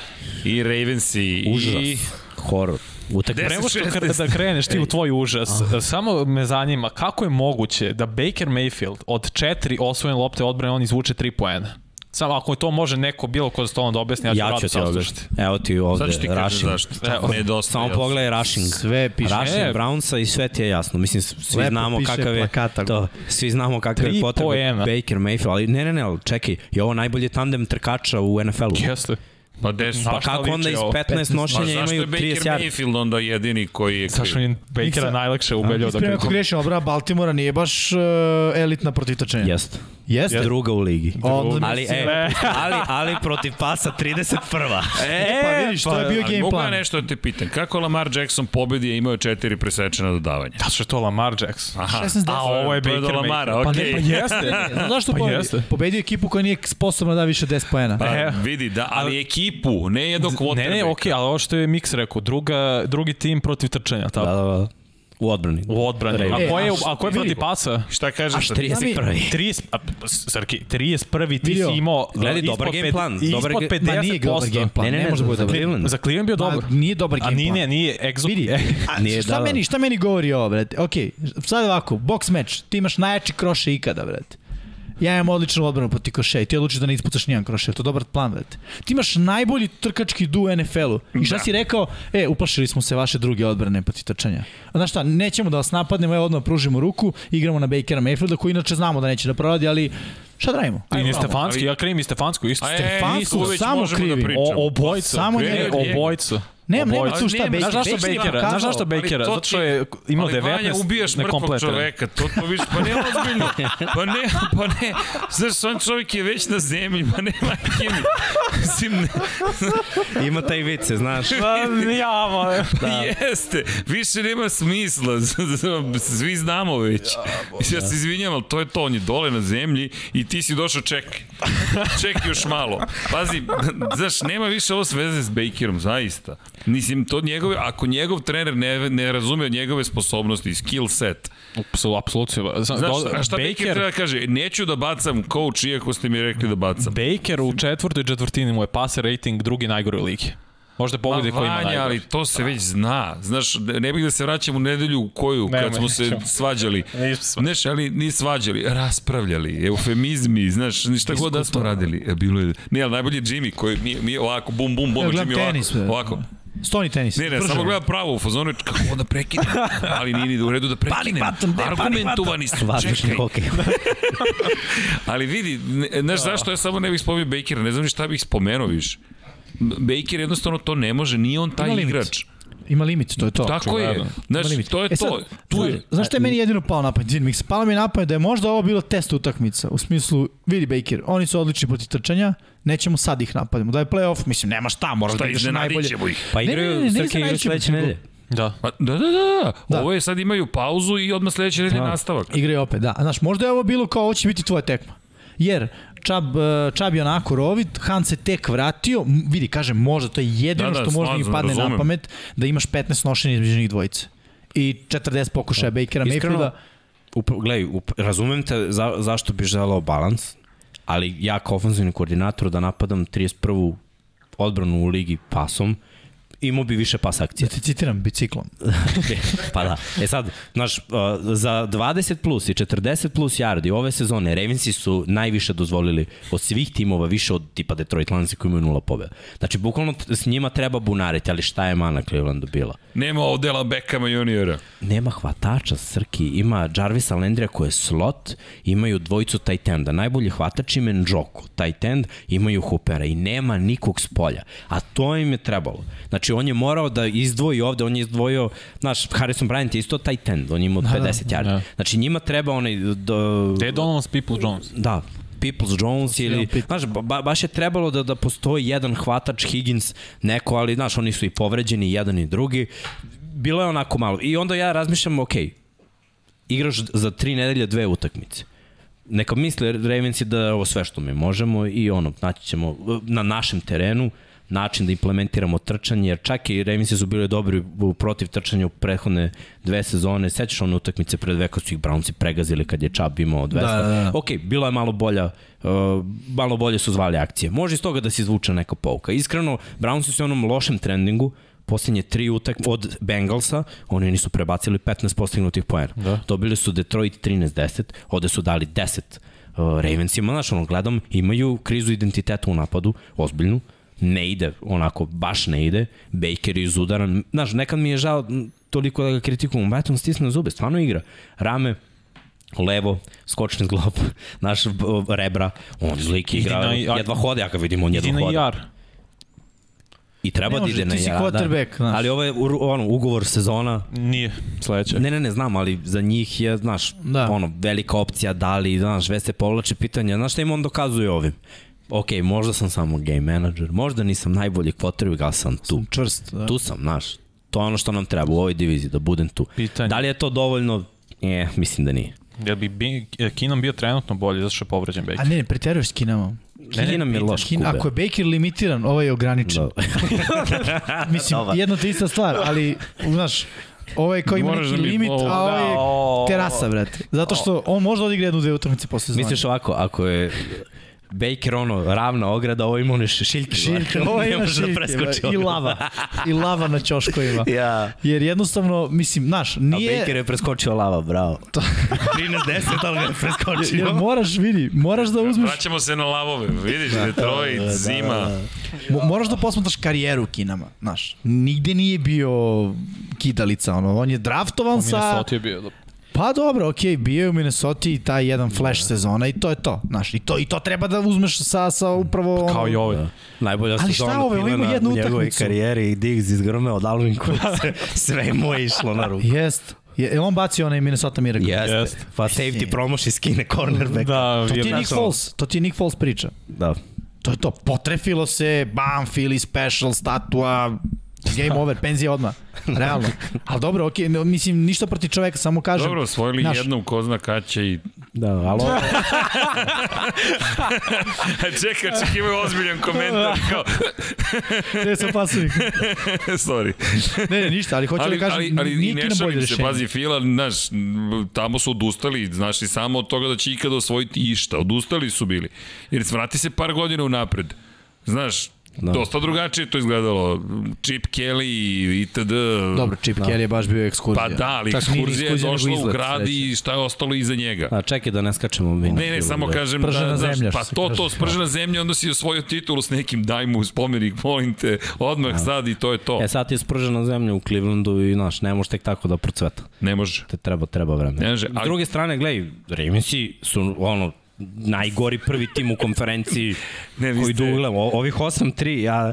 i Ravensi. I... Užas. Horor. Utakmica. Pre nego što 10-16. kre- da kreneš ti u tvoj užas, samo me zanima kako je moguće da Baker Mayfield od četiri osvojene lopte odbrane on izvuče tri poena. Samo ako to može neko bilo ko za stolom da objasni, ja ću Ja ću ti objasniti. Evo ti ovde, Sad ću ti kažem rushing. zašto. Evo. Samo pogledaj rushing. Sve piše. Rushing E. Brownsa i sve ti je jasno. Mislim, svi Lepo znamo kakav je plakata. to. Svi znamo kakav Tri je potreba poena. Baker Mayfield, ali ne, ne, ne, čekaj, je ovo najbolji tandem trkača u NFL-u. Jeste. Pa gde su? Na Pa kako onda iz ovo? 15 Pa nošenja zašto je imaju Baker 30 yardi? Mayfield onda jedini koji je Zašto mi Bakera najlakše ubeljao da Ispravim ako kaže. grešim, obra Baltimora nije baš uh, elitna protiv trčanja. Jeste. Jeste? Druga u ligi. Onda Ali, mislim- e, ali, ali protiv pasa 31. E, pa vidiš, to je bio Ali game mogu ja plan. nešto da te pitam. Kako Lamar Jackson pobedi je imao četiri presečena dodavanja? Da što je to Lamar Jackson. Aha. 16 A ovo je je Baker Lamara, Mayfield. Pa okej. ne, pa jeste. Znaš zašto Pa pobedi? Pobedio ekipu koja nije sposobna da da više 10 poena. Pa E. vidi, da, ali ekipu, ne jednog quarterbacka. Ne, ne, okej, ali ovo što je Mix rekao, druga, drugi tim protiv trčanja, tako? Da, da, da. U odbrani. U odbrani. Ravens. A ko je, E, a a ko je vidi. protiv pasa? Šta kažeš? sad? 31. 30, a, Srki, 31. ti Vidio. si imao Gledaj, uh, dobar ispod game pet- plan, Ispod dobar ga- 50%. Ma nije dobar game plan. Ne, ne, ne ne, može da bude za dobar. Cleveland. Za Cleveland bio dobar. Ma, nije dobar A game nije, plan. ne, nije egzo... Vidi, a, Nije, šta, da, da. meni, šta meni govori ovo, brate? Ok, sad ovako, box match, ti imaš najjači kroše ikada, brate. Ja imam odličnu odbranu protiv koše i ti odlučiš da ne ispucaš nijedan kroše, to je dobar plan, brate. Ti imaš najbolji trkački du u NFL-u. I šta Da. si rekao? E, uplašili smo se vaše druge odbrane protiv trčanja. A znaš šta, nećemo da vas napadnemo, evo odmah pružimo ruku, igramo na Bakera Mayfielda, koji inače znamo da neće da proradi, ali šta da radimo? I ni. Stefanski, ja krivim i Stefansku isto. E, već samo možemo krivi. Da pričamo. O, obojica. Samo njega. Obojica. Nema, nema Obojica. tu šta, nema, Baker, Znaš zašto Bakera? Znaš zašto to Zato što je imao ali Vanja, 19 ubijaš mrtvog čoveka, to to viš, pa ne ozbiljno. Pa ne, pa ne. Znaš, on čovjek je već na zemlji, pa nema kimi. Mislim, ne, Ima taj vice, znaš. Pa, ja, molim. da. jeste, više nema smisla, svi znamo već. Ja se izvinjam, ali to je to, on je dole na zemlji i ti si došao čekaj. Čekaj još malo. Pazi, znaš, nema više ovo veze s Bakerom, zaista. Mislim, to njegove, ako njegov trener ne, ne razume njegove sposobnosti, skill set, Apsolutno. Znaš, a šta Baker, Baker treba da kaže? Neću da bacam coach, iako ste mi rekli da bacam. Baker u četvrtoj četvrtini mu je passer rating drugi najgore u ligi. Možda pogledaj ko ima najgore. ali to se već zna. Znaš, ne bih da se vraćam u nedelju u koju, ne, kad smo se svađali. Znaš, ali ni svađali, raspravljali, eufemizmi, znaš, ništa god da smo radili. E, bilo je, ne, ali najbolje Jimmy, koji mi, mi ovako, bum, bum, bum, Jimmy ovako, tenis, ovako. Stoni tenis. Ne, ne, Prže. samo gleda pravo u fazonu, kako da prekinem. Ali nije ni u redu da prekinem. Argumentovani su, čekaj. hokej. ali vidi, znaš zašto ja samo ne bih spomenuo Bakera, ne znam ni šta bih spomenuo više. Baker jednostavno to ne može, nije on taj igrač. Ima limit, to je to. Tako je. Znaš, to je e sad, to. Tu je. Znaš što je meni jedino palo na pamet? Mix, palo mi na pamet da je možda ovo bilo test utakmica. U smislu, vidi Baker, oni su odlični protiv trčanja, nećemo sad ih napadimo. Da je playoff, mislim, nema šta, moraš da ideš najbolje. Ih. Pa igraju, ne, ne, ne, Srke igraju sledeće nedelje. Da. Pa, da, da, da, da. Ovo je sad imaju pauzu i odmah sledeće nedelje da. nastavak. Igraju opet, da. Znaš, možda je ovo bilo kao ovo će biti tvoja tekma. Jer Čab, e, Čab je onako rovit, Han se tek vratio, vidi, kažem, možda to je jedino da, da, što možda mi padne razumem. na pamet, da imaš 15 nošenja između njih dvojice. I 40 pokušaja da. Bakera Mayfielda. Up, gledaj, up, razumem te za, zašto bi želao balans, ali ja kao ofenzivni koordinator da napadam 31. odbranu u ligi pasom, imao bi više pas akcija. Da ti citiram, biciklom. pa da. E sad, znaš, uh, za 20 plus i 40 plus yardi ove sezone Ravensi su najviše dozvolili od svih timova, više od tipa Detroit Lions koji imaju nula pobjeda. Znači, bukvalno s njima treba bunariti, ali šta je mana Clevelandu bila? Nema odela Beckhama juniora. Nema hvatača, Srki. Ima Jarvisa Landrija koji je slot, imaju dvojicu tight enda. Najbolji hvatač im je Njoku, tight end, imaju Hoopera i nema nikog s polja. A to im je trebalo. Znači, on je morao da izdvoji ovde, on je izdvojio, znaš, Harrison Bryant je isto tight end, on ima 50 da, yardi. Da. Znači, njima treba onaj... Do... Dead Donovan People Jones. Da, Peoples Jones ili, znaš, ba, baš je trebalo da, da postoji jedan hvatač Higgins, neko, ali, znaš, oni su i povređeni, jedan i drugi. Bilo je onako malo. I onda ja razmišljam, ok, igraš za tri nedelje dve utakmice. Neka misle Ravensi da je ovo sve što mi možemo i ono, naći ćemo na našem terenu, način da implementiramo trčanje, jer čak i Ravensi su bili dobri protiv trčanja u prethodne dve sezone. Sećaš one utakmice pred dve kad su ih Brownsi pregazili kad je Chubb imao 200. Da, da, da. Ok, bilo je malo bolja, uh, malo bolje su zvali akcije. Može iz toga da se izvuče neka pouka. Iskreno, Brownsi su u onom lošem trendingu, poslednje tri utak od Bengalsa, oni nisu prebacili 15 postignutih poena. Da. Dobili su Detroit 13-10, ovde su dali 10 uh, Ravensima, znaš, ono, gledam, imaju krizu identiteta u napadu, ozbiljnu, ne ide, onako, baš ne ide. Baker je izudaran. Znaš, nekad mi je žao toliko da ga kritikujem. Brate, on stisne zube, stvarno igra. Rame, levo, skočni zglob, naš rebra, on zlik igra, na, jedva hode, ja ga vidim, on jedva hode. jar. I treba da ide na jar, da. Znaš. Ali ovo je ono, ugovor sezona. Nije, sledeće. Ne, ne, ne, znam, ali za njih je, znaš, da. ono, velika opcija, da li, znaš, već se povlače pitanja, znaš šta im on dokazuje ovim? Ok, možda sam samo game manager, možda nisam najbolji quarterback, ali sam tu. Sam čvrst, da. Tu sam, znaš. To je ono što nam treba u ovoj diviziji, da budem tu. Pitanje. Da li je to dovoljno? E, mislim da nije. Jel bi Kinom bio trenutno bolji zato što je povređen Baker? A ne, ne, preteruješ s Kinom. Ne, ne, ne, je loš Kin, Ako je Baker limitiran, ovaj je ograničen. Da. Mislim, Dobar. jedna te ista stvar, ali, znaš, ovaj koji ima neki da limit, a ovaj je terasa, brate. Zato što on može da odigra jednu dve utakmice posle sezone. Misliš ovako, ako je Baker ono, ravna ograda, ovo ima one šiljke. Šiljke, ovo ima da šiljke. Da I lava. I lava na ćoškovima. ja. Jer jednostavno, mislim, znaš, nije... A Baker je preskočio lava, bravo. 13-10, ali ga je preskočio. Jer moraš, vidi, moraš da uzmeš... Vraćamo se na lavove, vidiš, da, Detroit, da, da, zima. Da, da. Moraš da posmataš karijeru Kinama, znaš. Nigde nije bio kidalica, ono, on je draftovan sa... Minnesota je bio, Pa dobro, okej, okay, bio je u Minnesota i taj jedan flash da. sezona i to je to. Znaš, i to, i to treba da uzmeš sa, sa upravo... Pa kao i ovaj. Da. Najbolja Ali šta ove, ovo ima jednu utakmicu. U karijeri i Diggs izgrmeo Dalvin Cook, sve mu je išlo na ruku. Jest. Je, on bacio onaj Minnesota Miracle? Jeste. Jest. Pa safety promoši skine cornerback. Da, to ti je Nick Foles, to ti je Nick Foles priča. Da. To je to. Potrefilo se, bam, Philly special, statua, game over, penzija odmah. Realno. Ali dobro, okej, okay, mislim, ništa protiv čoveka, samo kažem. Dobro, osvojili Znaš- jednom, ko zna kad će i... Da, ali ovo- Čekaj, očekivaju ozbiljan komentar, kao, Ne sam pasovnik. sorry. Ne, ne, ništa, ali hoću ali, da kažem, ali, ali nije ne Kina bolje rešenje. pazi, Fila, znaš, tamo su odustali, znaš, i samo od toga da će ikada osvojiti išta, odustali su bili. Jer vrati se par godina unapred, znaš, Da. dosta drugačije to izgledalo, Chip Kelly itd. Dobro, Chip Kelly je baš bio ekskurzija. Pa da, ali ekskurzija je došla u izlet, grad sreća. i šta je ostalo iza njega. A čekaj da ne skačemo mi. Ne, ne, samo da. kažem Spržena da, zemlja, što pa to, to, spržena zemlja, onda si osvojio titulu s nekim, daj mu spomenik, molim te, odmah sad i to je to. E sad je spržena zemlja u Clevelandu i znaš, ne može tek tako da procveta. Ne može. Te treba, treba vreme. Ne može, S ali- druge strane, gledaj, Ravensi su ono, najgori prvi tim u konferenciji Ne, koji ste- duglam. Ovih 8-3, ja,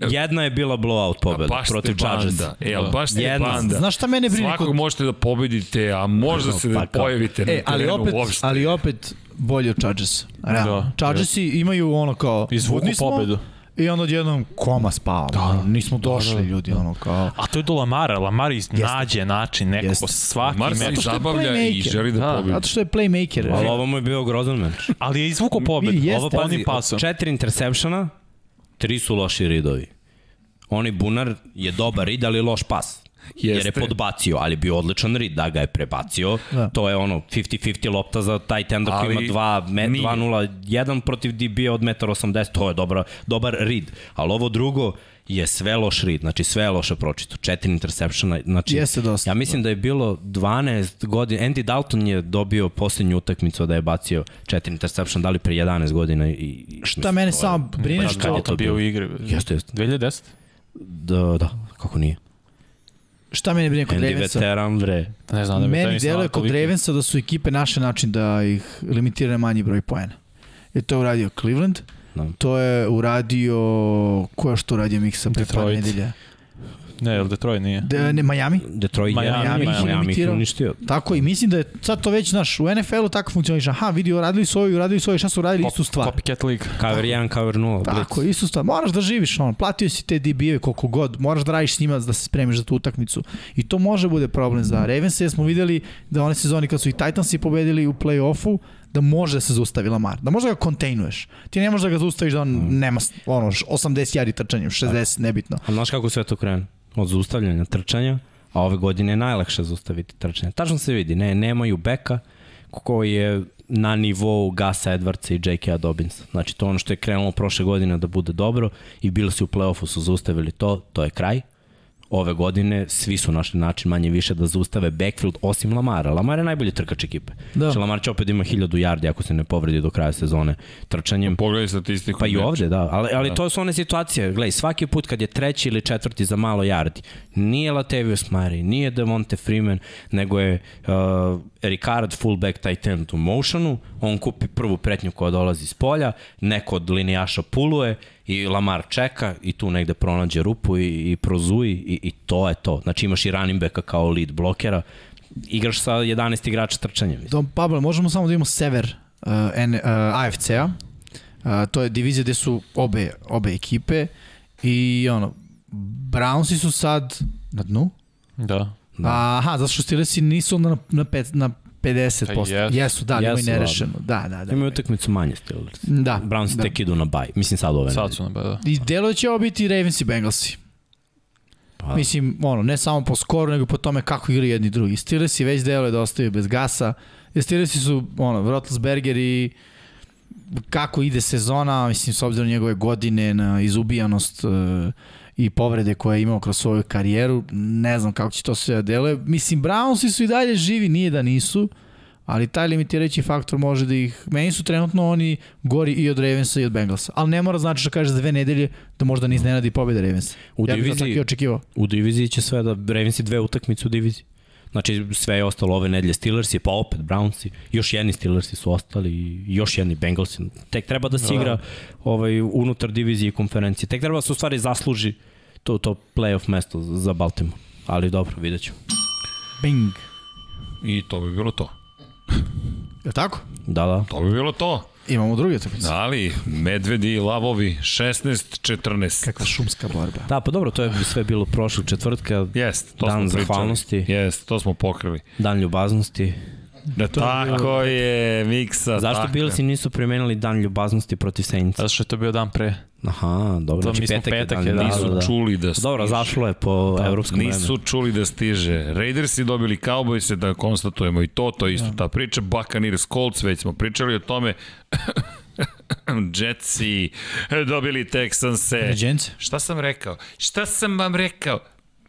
jedna je bila blowout pobeda Baš protiv Chargersa. banda. E, ali baš ste Jedna. banda. Znaš šta mene brine Svakog kod- možete da pobedite, a možda se Pa da kao- pojavite na E, ali terenu opet, uopšte. ali opet bolje od Chargersa. Realno. Da, Chargersi imaju ono kao... Izvuku pobedu. I onda odjednom koma spava. Da, nismo došli ljudi, ono kao... A to je do Lamara. Lamar iz nađe način nekako Jeste. svaki Mar se meč. zabavlja i playmaker. želi da, Da, pobedi. Zato što je playmaker. Ali ovo mu je bio grozan meč. Ali je izvuko pobedu. Ovo pa onim pasom. Četiri intersepšena, tri su loši ridovi. Oni bunar je dobar rid, ali loš pas. Jer je Jeste. podbacio, ali bio odličan rid, da ga je prebacio. Da. To je ono 50-50 lopta za taj tender koji ima 2 me, nije. 2-0-1 protiv DB-a od 1,80 to je dobra, dobar rid. Ali ovo drugo je sve loš rid, znači sve je loše pročito. Četiri intersepšena, znači Jeste dosta. ja mislim da je bilo 12 godina, Andy Dalton je dobio poslednju utakmicu da je bacio četiri intersepšena, da li pre 11 godina i, i Šta mene samo brine Kad što... je to Dalton bio u igri. Jeste, jeste. 2010? Da, da, kako nije. Šta mene brine kod Andy Ravensa? veteran, bre. Ne znam da bi to Meni deluje kod. Ravensa da su ekipe naše način da ih limitiraju na manji broj poena. I to je uradio Cleveland, Da. to je uradio... Ko je što uradio Miksa pre par Detroit. nedelja? Ne, ili Detroit nije. De, ne, Miami? Detroit Miami, je Miami, Miami, Miami ih uništio. Tako i mislim da je sad to već, znaš, u NFL-u tako funkcioniše. Aha, vidi, uradili su ovo i uradili su ovo i šta su uradili istu stvar. Copycat League. Cover 1, cover 0. Tako, istu stvar. Moraš da živiš, ono, platio si te DB-eve koliko god, moraš da radiš s njima da se spremiš za tu utakmicu. I to može bude problem za Ravens, jer smo videli da one sezoni kad su i Titansi pobedili u play-offu, da može da se zaustavi Lamar, da može da ga kontejnuješ. Ti ne možeš da ga zaustaviš da on nema ono, 80 jari trčanjem, 60, nebitno. A znaš kako sve to krene? Od zaustavljanja trčanja, a ove godine je najlakše zaustaviti trčanje. Tačno se vidi, ne, nemaju beka koji je na nivou Gasa Edwardsa i J.K. Dobbinsa. Znači to ono što je krenulo prošle godine da bude dobro i bili su u play-offu, su zaustavili to, to je kraj. Ove godine svi su našli način manje više da zaustave backfield osim Lamara. Lamar je najbolji trkač ekipe. Da. Znači Lamar će opet ima 1000 yardi ako se ne povredi do kraja sezone trčanjem. Pogledaj statistiku. Pa i ovde, da. Ali, ali to su one situacije. Gledaj, svaki put kad je treći ili četvrti za malo yardi, nije Latavius Murray, nije Devonte Freeman, nego je uh, Ricard fullback tight end u motionu, on kupi prvu pretnju koja dolazi iz polja, neko od linijaša puluje i Lamar čeka i tu negde pronađe rupu i, i prozuji i, i to je to. Znači imaš i running backa kao lead blokera, igraš sa 11 igrača trčanja. Mislim. Dom Pablo, možemo samo da imamo sever uh, N, uh, AFC-a. Uh, to je divizija gde su obe, obe ekipe i ono, Brownsi su sad na dnu. Da. Da. Aha, zato što Steelersi nisu onda na, na, pet, na 50%. Pa jesu. Jesu, da, imaju Jesu, da. nerešeno. Da, da, da. Imaju utakmicu manje Steelers. Da. Browns da. tek idu na baj. Mislim sad ove. Sad su na da. I delo će ovo biti Ravens i Bengalsi. Pa, Mislim, ono, ne samo po skoru, nego po tome kako igraju jedni i drugi. Steelersi već deluje da ostaju bez gasa. Jer Steelersi su, ono, Roethlisberger i kako ide sezona, mislim, s obzirom njegove godine, na izubijanost e, i povrede koje je imao kroz svoju karijeru, ne znam kako će to sve da deluje. Mislim, Brownsi su i dalje živi, nije da nisu, ali taj limitirajući faktor može da ih... Meni su trenutno oni gori i od Ravensa i od Bengalsa. Ali ne mora znači da kaže za dve nedelje da možda ne iznenadi pobjede Ravensa. U ja bih diviziji- i očekivao. U diviziji će sve da Ravensi dve utakmice u diviziji. Znači sve je ostalo ove nedelje Steelersi, pa opet Brownsi, još jedni Steelersi su ostali i još jedni Bengalsi. Tek treba da se igra ovaj, unutar divizije i konferencije. Tek treba da se u stvari zasluži to, to playoff mesto za Baltimore. Ali dobro, vidjet ću. Bing. I to bi bilo to. Je tako? Da, da. To bi bilo to. Imamo druge utakmice. Ali, medvedi i lavovi, 16-14. Kakva šumska borba. Da, pa dobro, to je sve bilo prošlog četvrtka, Jest, to Dan smo pričali. zahvalnosti. Jest, to smo pokrili. dan ljubaznosti. Da, tako je, miksa. Zašto tako Billsi je. nisu primenili dan ljubaznosti protiv Saints? Zato što je to bio dan pre. Aha, dobro, To znači mi smo petak, petak je je, dan, da, Nisu da, da. čuli da stiže. Dobro, zašlo je po da, evropskom vremenu. Nisu čuli da stiže. Raidersi dobili Cowboyse, da konstatujemo i to, to je isto ta priča. Buccaneers Colts, već smo pričali o tome. Jetsi dobili Texanse. Ređence? Šta sam rekao? Šta sam vam rekao?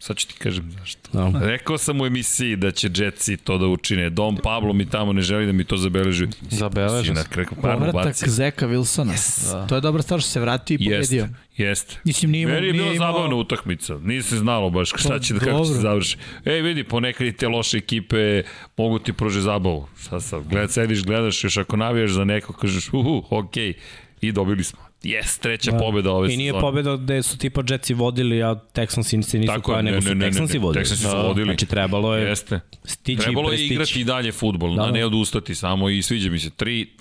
Sad ću ti kažem zašto. Da. Rekao sam u emisiji da će Jetsi to da učine. Dom Pablo mi tamo ne želi da mi to zabeleži. Zabeleži Povratak. Zeka Wilsona. Yes. To je dobra stvar što se vratio i pobedio. Jeste, jeste. Mislim, nije imao- Meni je bila imao- zabavna utakmica. Nije se znalo baš šta Pa, će, da kako će se završi. Ej, vidi, ponekad i te loše ekipe mogu ti prože zabavu. Sad sad, gled, sediš, gledaš, još ako navijaš za neko, kažeš, uhu, okej. I dobili smo. Jes, treća da. pobjeda ove I nije sezone. pobjeda gde su tipa Jetsi vodili, a Texansi se nisu Tako koja, je, nego ne, su ne, ne, ne, Texansi vodili. Texansi su Da, vodili. Znači trebalo je Jeste. stići Trebalo i je prestići. igrati i dalje futbol, da, Da, a da. ne odustati samo i sviđa mi se. 3-8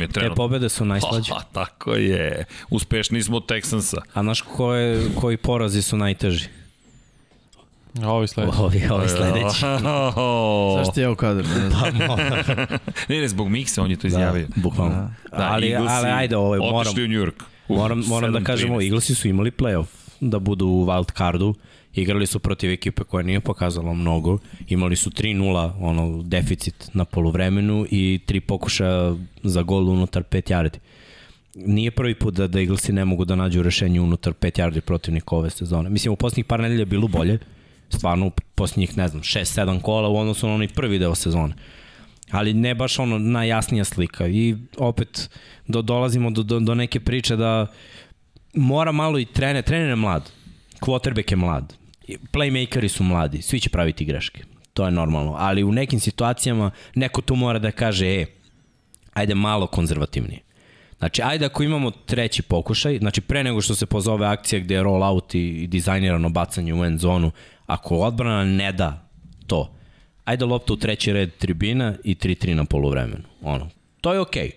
je Te trenutno. pobede su najslađe. Ha, tako je. Uspešni smo od Texansa. A znaš koje, koji porazi su najteži? Ovo je sledeće. Ovi, ovi sledeći. Zašto je u kadru? Ne znam. ne, ne, zbog Miksa on je to izjavio. Da, bukvalno. Da, ali, Eaglesi ali ajde, ovaj, moram, Otišli u New York. Uf, moram, moram da 7-13. kažemo, Eaglesi su imali playoff da budu u wild cardu. Igrali su protiv ekipe koja nije pokazala mnogo. Imali su 3-0 ono, deficit na poluvremenu i tri pokušaja za gol unutar 5 yardi. Nije prvi put da, da Eaglesi ne mogu da nađu rešenje unutar 5 yardi protivnika ove sezone. Mislim, u posljednjih par nedelja je bilo bolje. Stvarno, posljednjih, ne znam, 6-7 kola u odnosu na onaj prvi deo sezone. Ali ne baš ono najjasnija slika. I opet do, dolazimo do, do, do neke priče da mora malo i trener, trener je mlad, quarterback je mlad, playmakeri su mladi, svi će praviti greške, to je normalno, ali u nekim situacijama neko tu mora da kaže, e, ajde malo konzervativnije. Znači, ajde ako imamo treći pokušaj, znači pre nego što se pozove akcija gde je roll out i, dizajnirano bacanje u end zonu, ako odbrana ne da to, ajde lopta u treći red tribina i 3-3 na poluvremenu. Ono, to je okej.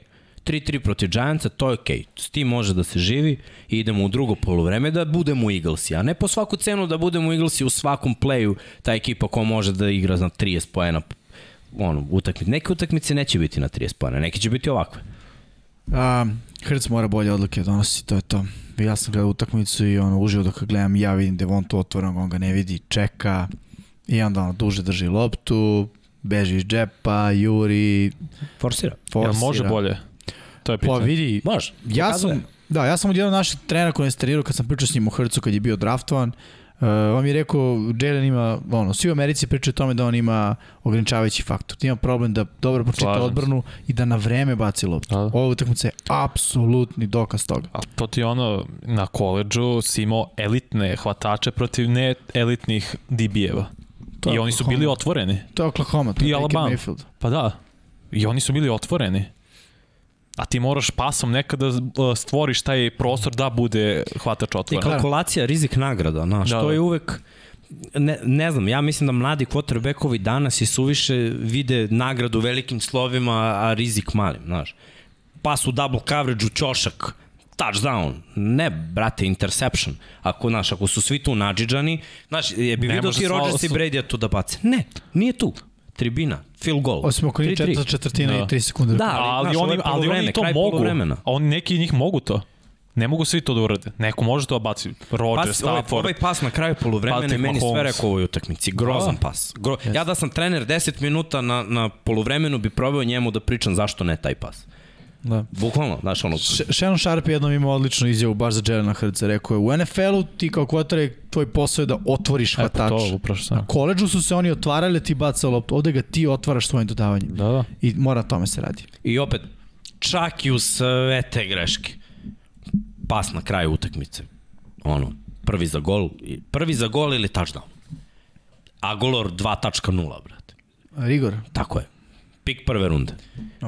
Okay. 3-3 protiv Giantsa, to je okej. Okay. S tim može da se živi i idemo u drugo poluvreme da budemo Eaglesi, a ne po svaku cenu da budemo Eaglesi u svakom playu ta ekipa koja može da igra na 30 poena ono, utakmice. Neke utakmice neće biti na 30 poena, neke će biti ovakve. A, Hrc mora bolje odluke donosi, to je to. Ja sam gledao utakmicu i ono, uživo dok gledam, ja vidim Devon to otvorenog, on ga ne vidi, čeka i onda ono, duže drži loptu, beži iz džepa, juri, Forsira. forsira. Jel može bolje? To je Pa pitanje. vidi, Može. ja sam, da, ja sam od jednog našeg trenera koji je starirao kad sam pričao s njim o Hrcu kad je bio draftovan, Uh, on mi je rekao, Jalen ima, ono, svi u Americi pričaju o tome da on ima ograničavajući faktor. Da ima problem da dobro pročita odbranu i da na vreme baci loptu. Da. Ovo utakmica je apsolutni dokaz toga. A to ti ono, na koleđu si imao elitne hvatače protiv ne elitnih DB-eva. I oni su bili otvoreni. To je Oklahoma, to I je Baker Alabama. Mayfield. Pa da. I oni su bili otvoreni. A ti moraš pasom nekada uh, stvoriš taj prostor da bude hvatač I otvoren. kalkulacija rizik nagrada, znaš, Da, da, da. je uvek ne, ne znam, ja mislim da mladi quarterbackovi danas i suviše vide nagradu velikim slovima, a rizik malim, znaš. Pas u double coverage u ćošak, touchdown. Ne, brate, interception. Ako, znaš, ako su svi tu nadžiđani, znaš, je bi Ne vidio ti Rodgers i Brady tu da bace. Ne, nije tu. Tribina, field goal. Osim ako nije 3-3. četvrta četvrtina Da. i 3 sekunde. Da, ali, ali, znaš, oni, je ali poluvreme, oni to mogu. A oni neki njih mogu to. Ne mogu svi to da urade. Neko može to baci. Roger, Pas, ovaj, Stafford. ovaj pas na kraju poluvremena je Patrick meni sve rekao u ovoj utakmici. Grozan pas. Gro... Ja da sam trener 10 minuta na, na poluvremenu bi probao njemu da pričam zašto ne taj pas. Da. Bukvalno, znaš ono, Sh- Shannon Sharp jednom imao odličnu izjavu baš za Jelena Hrca. Rekao je, u NFL-u ti kao quarterback tvoj posao je da otvoriš E, pa hvatač. to, upravo što Na sam. koleđu su se oni otvarali, ti bacao loptu. Ovde ga ti otvaraš svojim dodavanjem. Da, da. I mora tome se radi. i opet, čak i u sve te greške, pas na kraju utakmice. Ono, prvi za gol, prvi za gol ili touchdown. A golor 2.0, brate. Rigor. Tako je. Pik prve runde.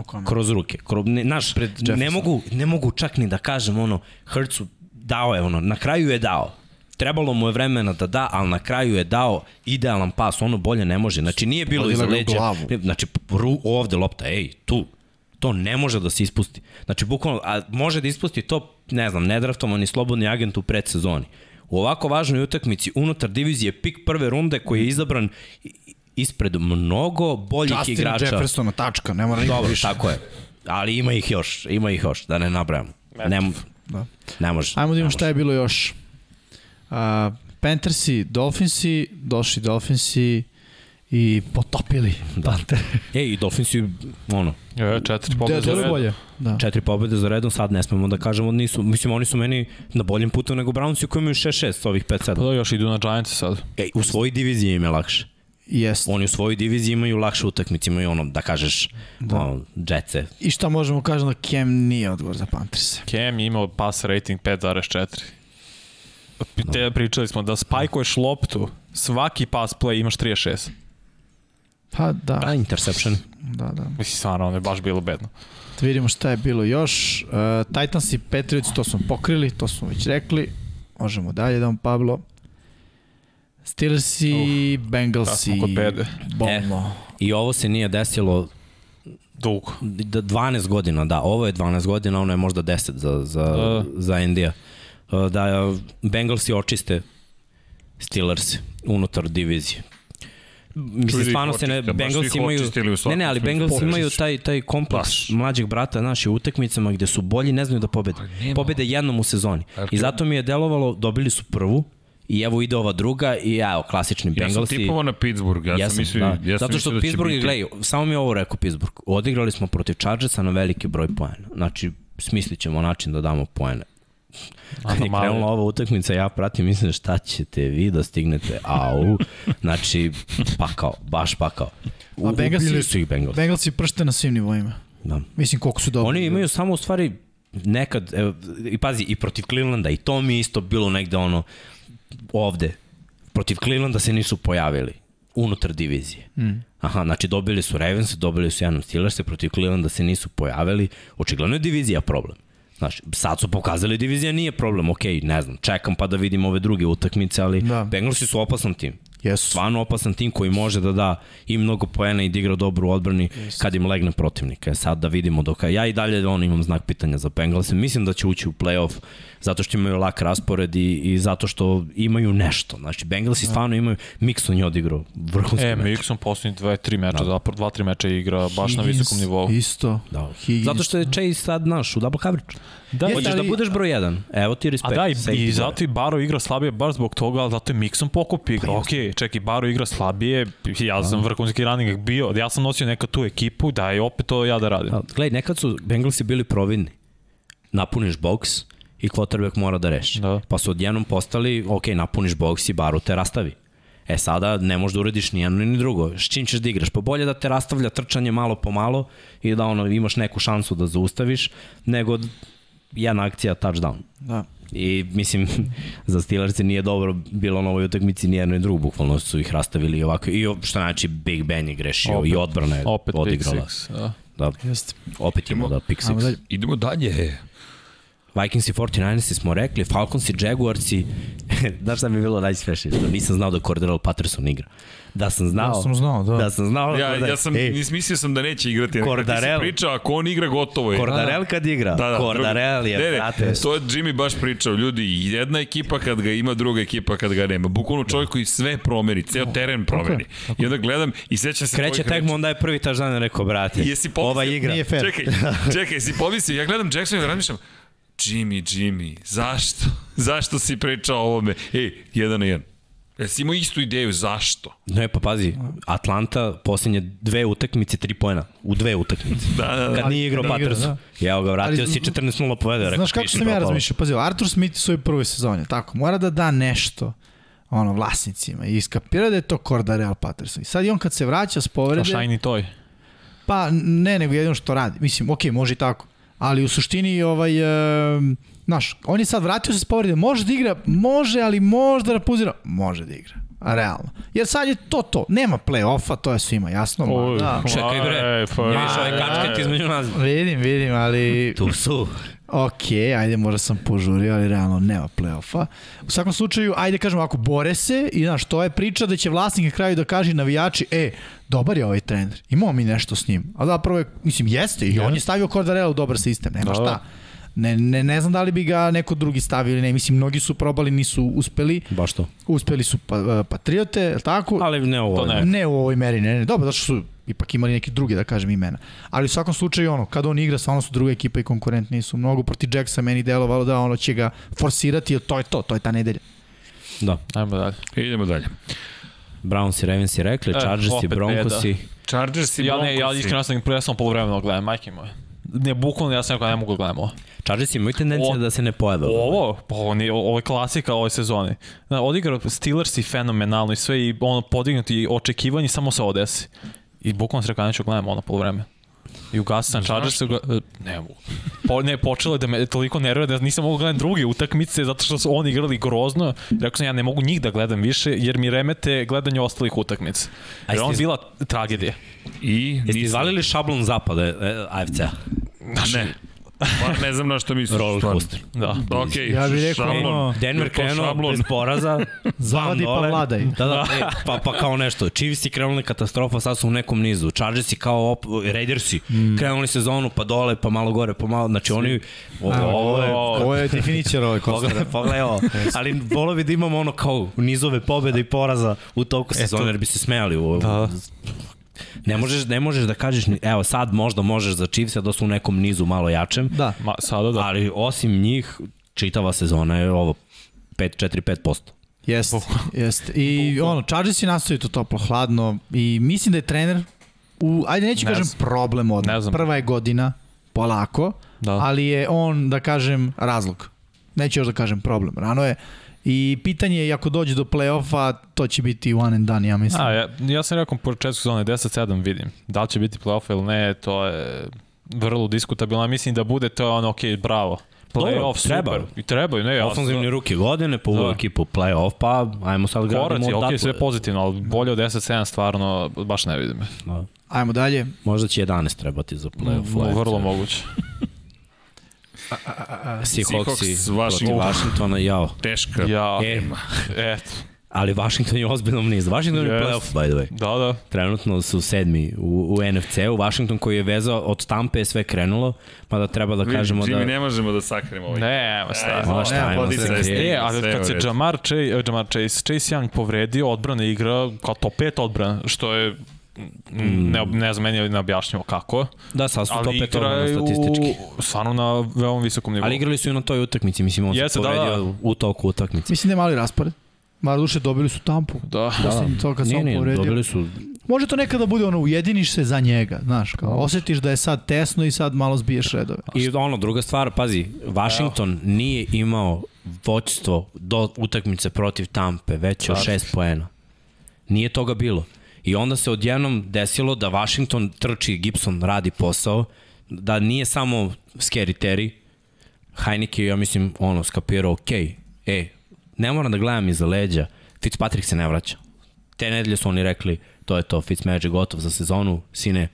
Comment. kroz ruke. Kroz, ne, naš, Pred ne Jefferson. mogu, ne mogu čak ni da kažem ono, Hrcu dao je ono, na kraju je dao. Trebalo mu je vremena da da, ali na kraju je dao idealan pas, ono bolje ne može. Znači nije bilo Pogodila iza leđa. Ne, Znači ru, ovde lopta, ej, tu. To ne može da se ispusti. Znači, bukvalno, a može da ispusti to, ne znam, nedraftovani slobodni agent u predsezoni. U ovako važnoj utakmici unutar divizije pik prve runde koji je izabran ispred mnogo boljih Justin igrača. Jeffersona, tačka, ne mora Dobro, više. tako je. Ali ima ih još, ima ih još, da ne nabrajamo. Ne, Da. ne može. Ajmo da vidimo šta je bilo još. Uh, Panthersi, Dolphinsi, došli Dolphinsi i potopili Da. Pantere. E, i Dolphinsi, ono, Je, četiri Da, pobjede za redom. bolje. Da. četiri pobede za redom, sad ne smemo da kažemo da nisu, mislim, oni su meni na boljem putu nego Brownsi koji imaju 6-6 s ovih 5-7. Pa da, još idu na Giants sad. E, u svojoj diviziji im je lakše. Jest. Oni u svojoj diviziji imaju lakše utakmice, imaju ono, da kažeš, da. ono, džetse. I šta možemo kažem da Cam nije odgovor za Pantherse. Cam je imao pass rating 5.4. Te pričali smo da spajkuješ loptu, svaki pass play imaš 36. Pa da, A, interception. da, da. Mislim, stvarno, ono je baš bilo bedno. Da vidimo šta je bilo još. Uh, Titans i Patriots, to smo pokrili, to smo već rekli. Možemo dalje da vam Pablo. Steelers i uh, Bengals kad smo i kod bede. bolno. I ovo se nije desilo Dugo. d- 12 godina, da, ovo je 12 godina, ono je možda 10 za, za, Da. za Indija. Da Bengalsi očiste Steelers unutar divizije. Mislim, da stvarno se ne, Bengals imaju, ne ne, ali. Bengals imaju taj, taj kompleks Baš. mlađeg brata naši u utakmicama gde su bolji, ne znaju da pobede. nema. Pobede jednom u sezoni. I to- zato mi je delovalo, dobili su prvu, i evo ide ova druga i evo, klasični Ja sam Bengalsi. tipovao na Pittsburgh, ja sam Jesam, mislio, da. ja sam Zato što da Pittsburgh, biti- gledaj, samo mi je ovo rekao Pittsburgh. Odigrali smo protiv Chargersa na veliki broj poena. Znači, smislit ćemo način da damo poene. Kad je krenula ova utakmica, ja pratim, mislim šta ćete vi da stignete, au, znači, pakao, baš pakao. U, A Bengalsi- su ih Bengals. Bengalsi pršte na svim nivoima. Da. Mislim koliko su dobri. Oni imaju samo u stvari nekad, evo, i pazi, i protiv Clevelanda, i to mi isto bilo negde ono, ovde, protiv Clevelanda se nisu pojavili unutar divizije. Mm. Aha, znači dobili su Ravens, dobili su jednom Steelers, protiv Clevelanda se nisu pojavili, očigledno je divizija problem. Znaš, sad su pokazali divizija nije problem, ok, ne znam, čekam pa da vidim ove druge utakmice, ali Da. Bengalsi su opasan tim. Jesu. Stvarno opasan tim koji može da da i mnogo poena i da igra dobro u odbrani kad im legne protivnika. E sad da vidimo dok ja i dalje on imam znak pitanja za Bengalse. Mislim da će ući u playoff zato što imaju lak raspored i, i zato što imaju nešto. Znači Bengalsi stvarno imaju Mixon je odigrao vrhunski E, meč. Mixon poslednji dve, tri meča, Da. zapravo dva, tri meča igra baš na visokom nivou. Isto. Da. Higgins. Zato što je Chase sad naš u double coverage. Da, Jeste, Hoćeš da ali- budeš broj jedan. Evo ti A respekt. da, i, i zato i Baro igra slabije baš zbog toga, ali zato je Mixon pokop igra. Ok, čekaj, Baro igra slabije, ja sam vrhunski running bio, ja sam nosio nekad tu ekipu, da i opet to ja da radim. Da, gledaj, nekad su Bengalsi bili providni. Napuniš boks i quarterback mora da reši. Da. Pa su odjednom postali, ok, napuniš boks i baru te rastavi. E sada ne možeš da uradiš ni jedno ni drugo. S čim ćeš da igraš? Pa bolje da te rastavlja trčanje malo po malo i da ono, imaš neku šansu da zaustaviš, nego jedna akcija touchdown. Da. I mislim, za Steelerse nije dobro bilo na ovoj utakmici ni jedno ni drugo, bukvalno su ih rastavili i ovako. I što znači Big Ben je grešio Opet- i odbrana je Opet odigrala. Six. Da. Da, Jeste. opet ima da pick six. Idemo dalje. Vikings i 49ersi smo rekli, Falcons i Jaguarsi, znaš šta mi je bilo najsmešnije? Što nisam znao da Cordell Patterson igra. Da sam znao, Ja sam znao, da. da sam znao, Ja, da, ja sam, ej, nis, mislio sam da neće igrati. Kad ti si pričao, ako on igra, gotovo je. Cordarel kad igra, Da, da, Cordarel drugi- je, ne, brate. To je Jimmy baš pričao, ljudi, jedna ekipa kad ga ima, druga ekipa kad ga nema. Bukvalno čovjek koji sve promeni, ceo teren promeni. I onda gledam i sećam se Kreće reči. onda je prvi i rekao, brate, Jesi pomislio- ova igra. Nije fair. Čekaj, čekaj, si pomislio, ja gledam Jacksona i razmišljam, Jimmy, Jimmy, zašto? Zašto si pričao o ovome? Ej, jedan na jedan. Jesi imao istu ideju, zašto? Ne, pa pazi, Atlanta posljednje dve utakmice, tri pojena. U dve utakmice. Da, da, da. Kad nije igrao ne igra, Patterson. Evo ga, vratio Ali- si 14-0 povede. Rekao, Znaš kako sam ja razmišljao? Pazi, Arthur Smith u svojoj prvoj sezoni, tako, mora da da nešto ono, vlasnicima i iskapira da je to Cordarel Patterson. I sad i on kad se vraća s povrede, shiny toy. pa ne, nego jedino što radi. Mislim, okej, može i tako. Ali u suštini, ovaj, e, znaš, on je sad vratio se s povrede, može da igra, može, ali možda da puzira, može da igra. A realno. Jer sad je to to. Nema play-offa, to je svima jasno. ma, Oj, da. Čekaj bre, Ej, pa- ne vidiš ovaj Ej. kačket između nas. Vidim, vidim, ali Tu su. Ok, ajde, možda sam požurio, ali realno nema play-offa. U svakom slučaju, ajde kažemo ovako, bore se i znaš, to je priča da će vlasnik na kraju da kaže navijači, e, dobar je ovaj trener, imamo mi nešto s njim. A zapravo je, mislim, jeste i on je stavio Cordarella u dobar sistem, nema Da, šta. da. Ne, ne, ne znam da li bi ga neko drugi stavio ili ne, mislim, mnogi su probali, nisu uspeli, Baš to. uspeli su pa, Patriote, je li tako? Ali ne ovo. To ne. Ne u ovoj meri, ne, ne, dobro, zato što su ipak imali neki drugi, da kažem, imena. Ali u svakom slučaju, ono, kada on igra, stvarno su druga ekipa i konkurentni su mnogo. Proti Jacksa meni delovalo da ono će ga forsirati, jer to je to, to je ta nedelja. Da. Ajmo dalje. Idemo dalje. Browns i Ravens i rekli, E, Chargers i Broncos i... Chargers i Ja ne, ja iskreno sam ja sam poluvremeno gledam, majke moje. Ne, bukvalno ja sam rekao ne mogu da gledam ovo. Chargers imaju tendencije O- da se ne pojave. Ovo, pa ovo, nije, ovo je klasika ove sezone. Na, odigrao Steelers i fenomenalno i sve i ono podignuti očekivanje samo se odesi. I bukvalno sam rekao neću gledam ono polovreme. I ugasio sam Chargers. Ga, ne mogu. Po, ne, počelo je da me toliko nervira da nisam mogu gledati druge utakmice zato što su oni igrali grozno. Rekao sam ja ne mogu njih da gledam više jer mi remete gledanje ostalih utakmica. Jer on jeste- bila tragedija. I Jeste nisam- izvalili šablon zapada e, AFC-a? Ne. Pa, ne znam na što misliš. Roller coaster. Da. Ok, Ja bih rekao, šablon. ono, Denver krenuo šablon? bez poraza. Zavadi pa vladaj. Da, da, e, pa, pa kao nešto. Chiefs i krenuli katastrofa, sad su u nekom nizu. Chargersi kao op, Raidersi. Mm. Krenuli sezonu, pa dole, pa malo gore, pa malo. Znači oni... O, A, ovo je... Ovo je definicija roller Pogledaj, coastera. pogledaj ovo. Ali volio bi da imamo ono kao nizove pobjede i poraza u toku sezone, jer bi se smejali u ovo. Da. Ne možeš, ne možeš da kažeš, ni- evo sad možda možeš za Chiefs da su u nekom nizu malo jačem, Da. Ma, sada da. ali osim njih, čitava sezona je ovo 5-4-5%. Jest, jest. I ono, Chargersi nastavaju to toplo, hladno i mislim da je trener u, ajde neću Ne kažem znam. problem odmah. Ne znam. Prva je godina, polako, Da. ali je on, da kažem, razlog. Neću još da kažem problem. Rano je. I pitanje je, i ako dođe do play-offa, to će biti one and done, ja mislim. A, ja, ja sam rekao po početku sezone 10-7 vidim. Da li će biti playoff ili ne, to je vrlo diskutabilno. Mislim da bude to ono, ok, bravo. Playoff, treba. super. I treba, ne, ja, Ofanzivni ruke godine, poveo Da. ekipu u play-off, pa ajmo sad gradimo Koraci, ok, odatle. sve pozitivno, ali bolje od 10-7 stvarno baš ne vidim. Da. Ajmo dalje. Možda će 11 trebati za play-off. Vrlo moguće. Seahawks protiv Washingtona, jao. Teška. Ja, E, eto. ali Washington je u ozbiljnom nizu. Washington je Jest. play-off, by the way. Da, da. Trenutno su sedmi u, u NFC-u. Washington koji je vezao od Tampe je sve krenulo, mada treba da kažemo Jimmy, da... ne možemo da sakrijemo ovaj. Ne, ma šta. Ma šta, potica, se-. E, ali kad se. Jamar Chase, Jamar Chase, Chase Young povredio, odbrana igra kao top 5 odbrana, što je. Ne, ne znam, meni je neobjašnjivo kako. Da, sad su to Ali pet odbrana igraju statistički. stvarno na veoma visokom nivou. Ali igrali su i na toj utakmici, mislim, on Jeste, se da, povredio da. u toku utakmice. Mislim da je mali raspored. Mara duše dobili su tampu. Da. Poslednji to kad Nije, sam nije, povredio. dobili su... Može to nekada bude ono, ujediniš se za njega, znaš, kao, osetiš da je sad tesno i sad malo zbiješ redove. I ono, druga stvar, pazi, Washington nije imao voćstvo do utakmice protiv Tampe, veće od šest poena. Nije toga bilo. I onda se odjednom desilo da Washington trči, Gibson radi posao, da nije samo scary Terry, Heineke, ja mislim, ono, skapirao, ok, e, ne moram da gledam iza leđa, Fitzpatrick se ne vraća. Te nedelje su oni rekli, to je to, Fitzmagic gotov za sezonu, sine,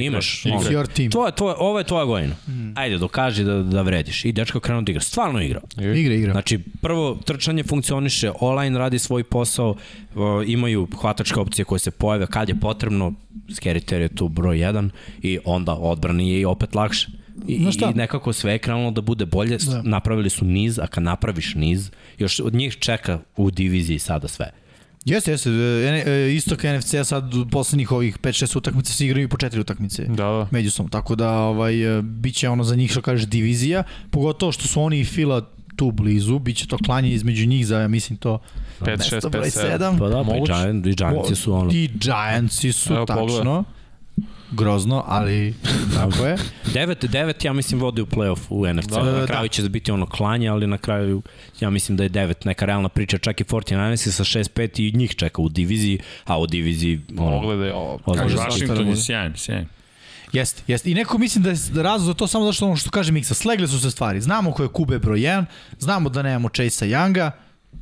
imaš, It's your team. To je, to je, ovo je tvoja godina. Ajde, dokaži da, da vrediš. I dečko krenuo da igra. Stvarno igra. Igra, igra. Znači, prvo, trčanje funkcioniše, online radi svoj posao, o, imaju hvatačke opcije koje se pojave kad je potrebno, Skeriter je tu broj 1 i onda odbrani je i opet lakše. I? I nekako sve je krenulo da bude bolje, da. napravili su niz, a kad napraviš niz, još od njih čeka u diviziji sada sve. Jeste, jeste. E, e, Istok NFC-a sad u poslednjih ovih 5-6 utakmica se igraju i po četiri utakmice. Da, da. međusobno, tako da ovaj, e, bit će ono za njih što kažeš divizija, pogotovo što su oni i Fila tu blizu, bit će to klanje između njih za, ja mislim, to 5, mesto 6, broj 5, 7. 7. Pa da, pa i. Giant, i Giantsi su ono... I Giantsi su, Evo, tačno. Grozno, ali tako je. 9, 9 ja mislim vodi u play-off u NFC. Da, Da, da, na kraju da. će biti ono klanje, ali na kraju ja mislim da je 9 neka realna priča. Čak i 49 sa 6-5 i njih čeka u diviziji, a u diviziji ono, Pogledaj ovo. ozbiljno. Kaže, Washington je sjajan, sjajan. Jeste, jeste. I neko mislim da je razlog za to samo zato što ono što kaže Miksa, slegle su se stvari. Znamo ko je Kube broj 1, znamo da nemamo Chase-a Younga,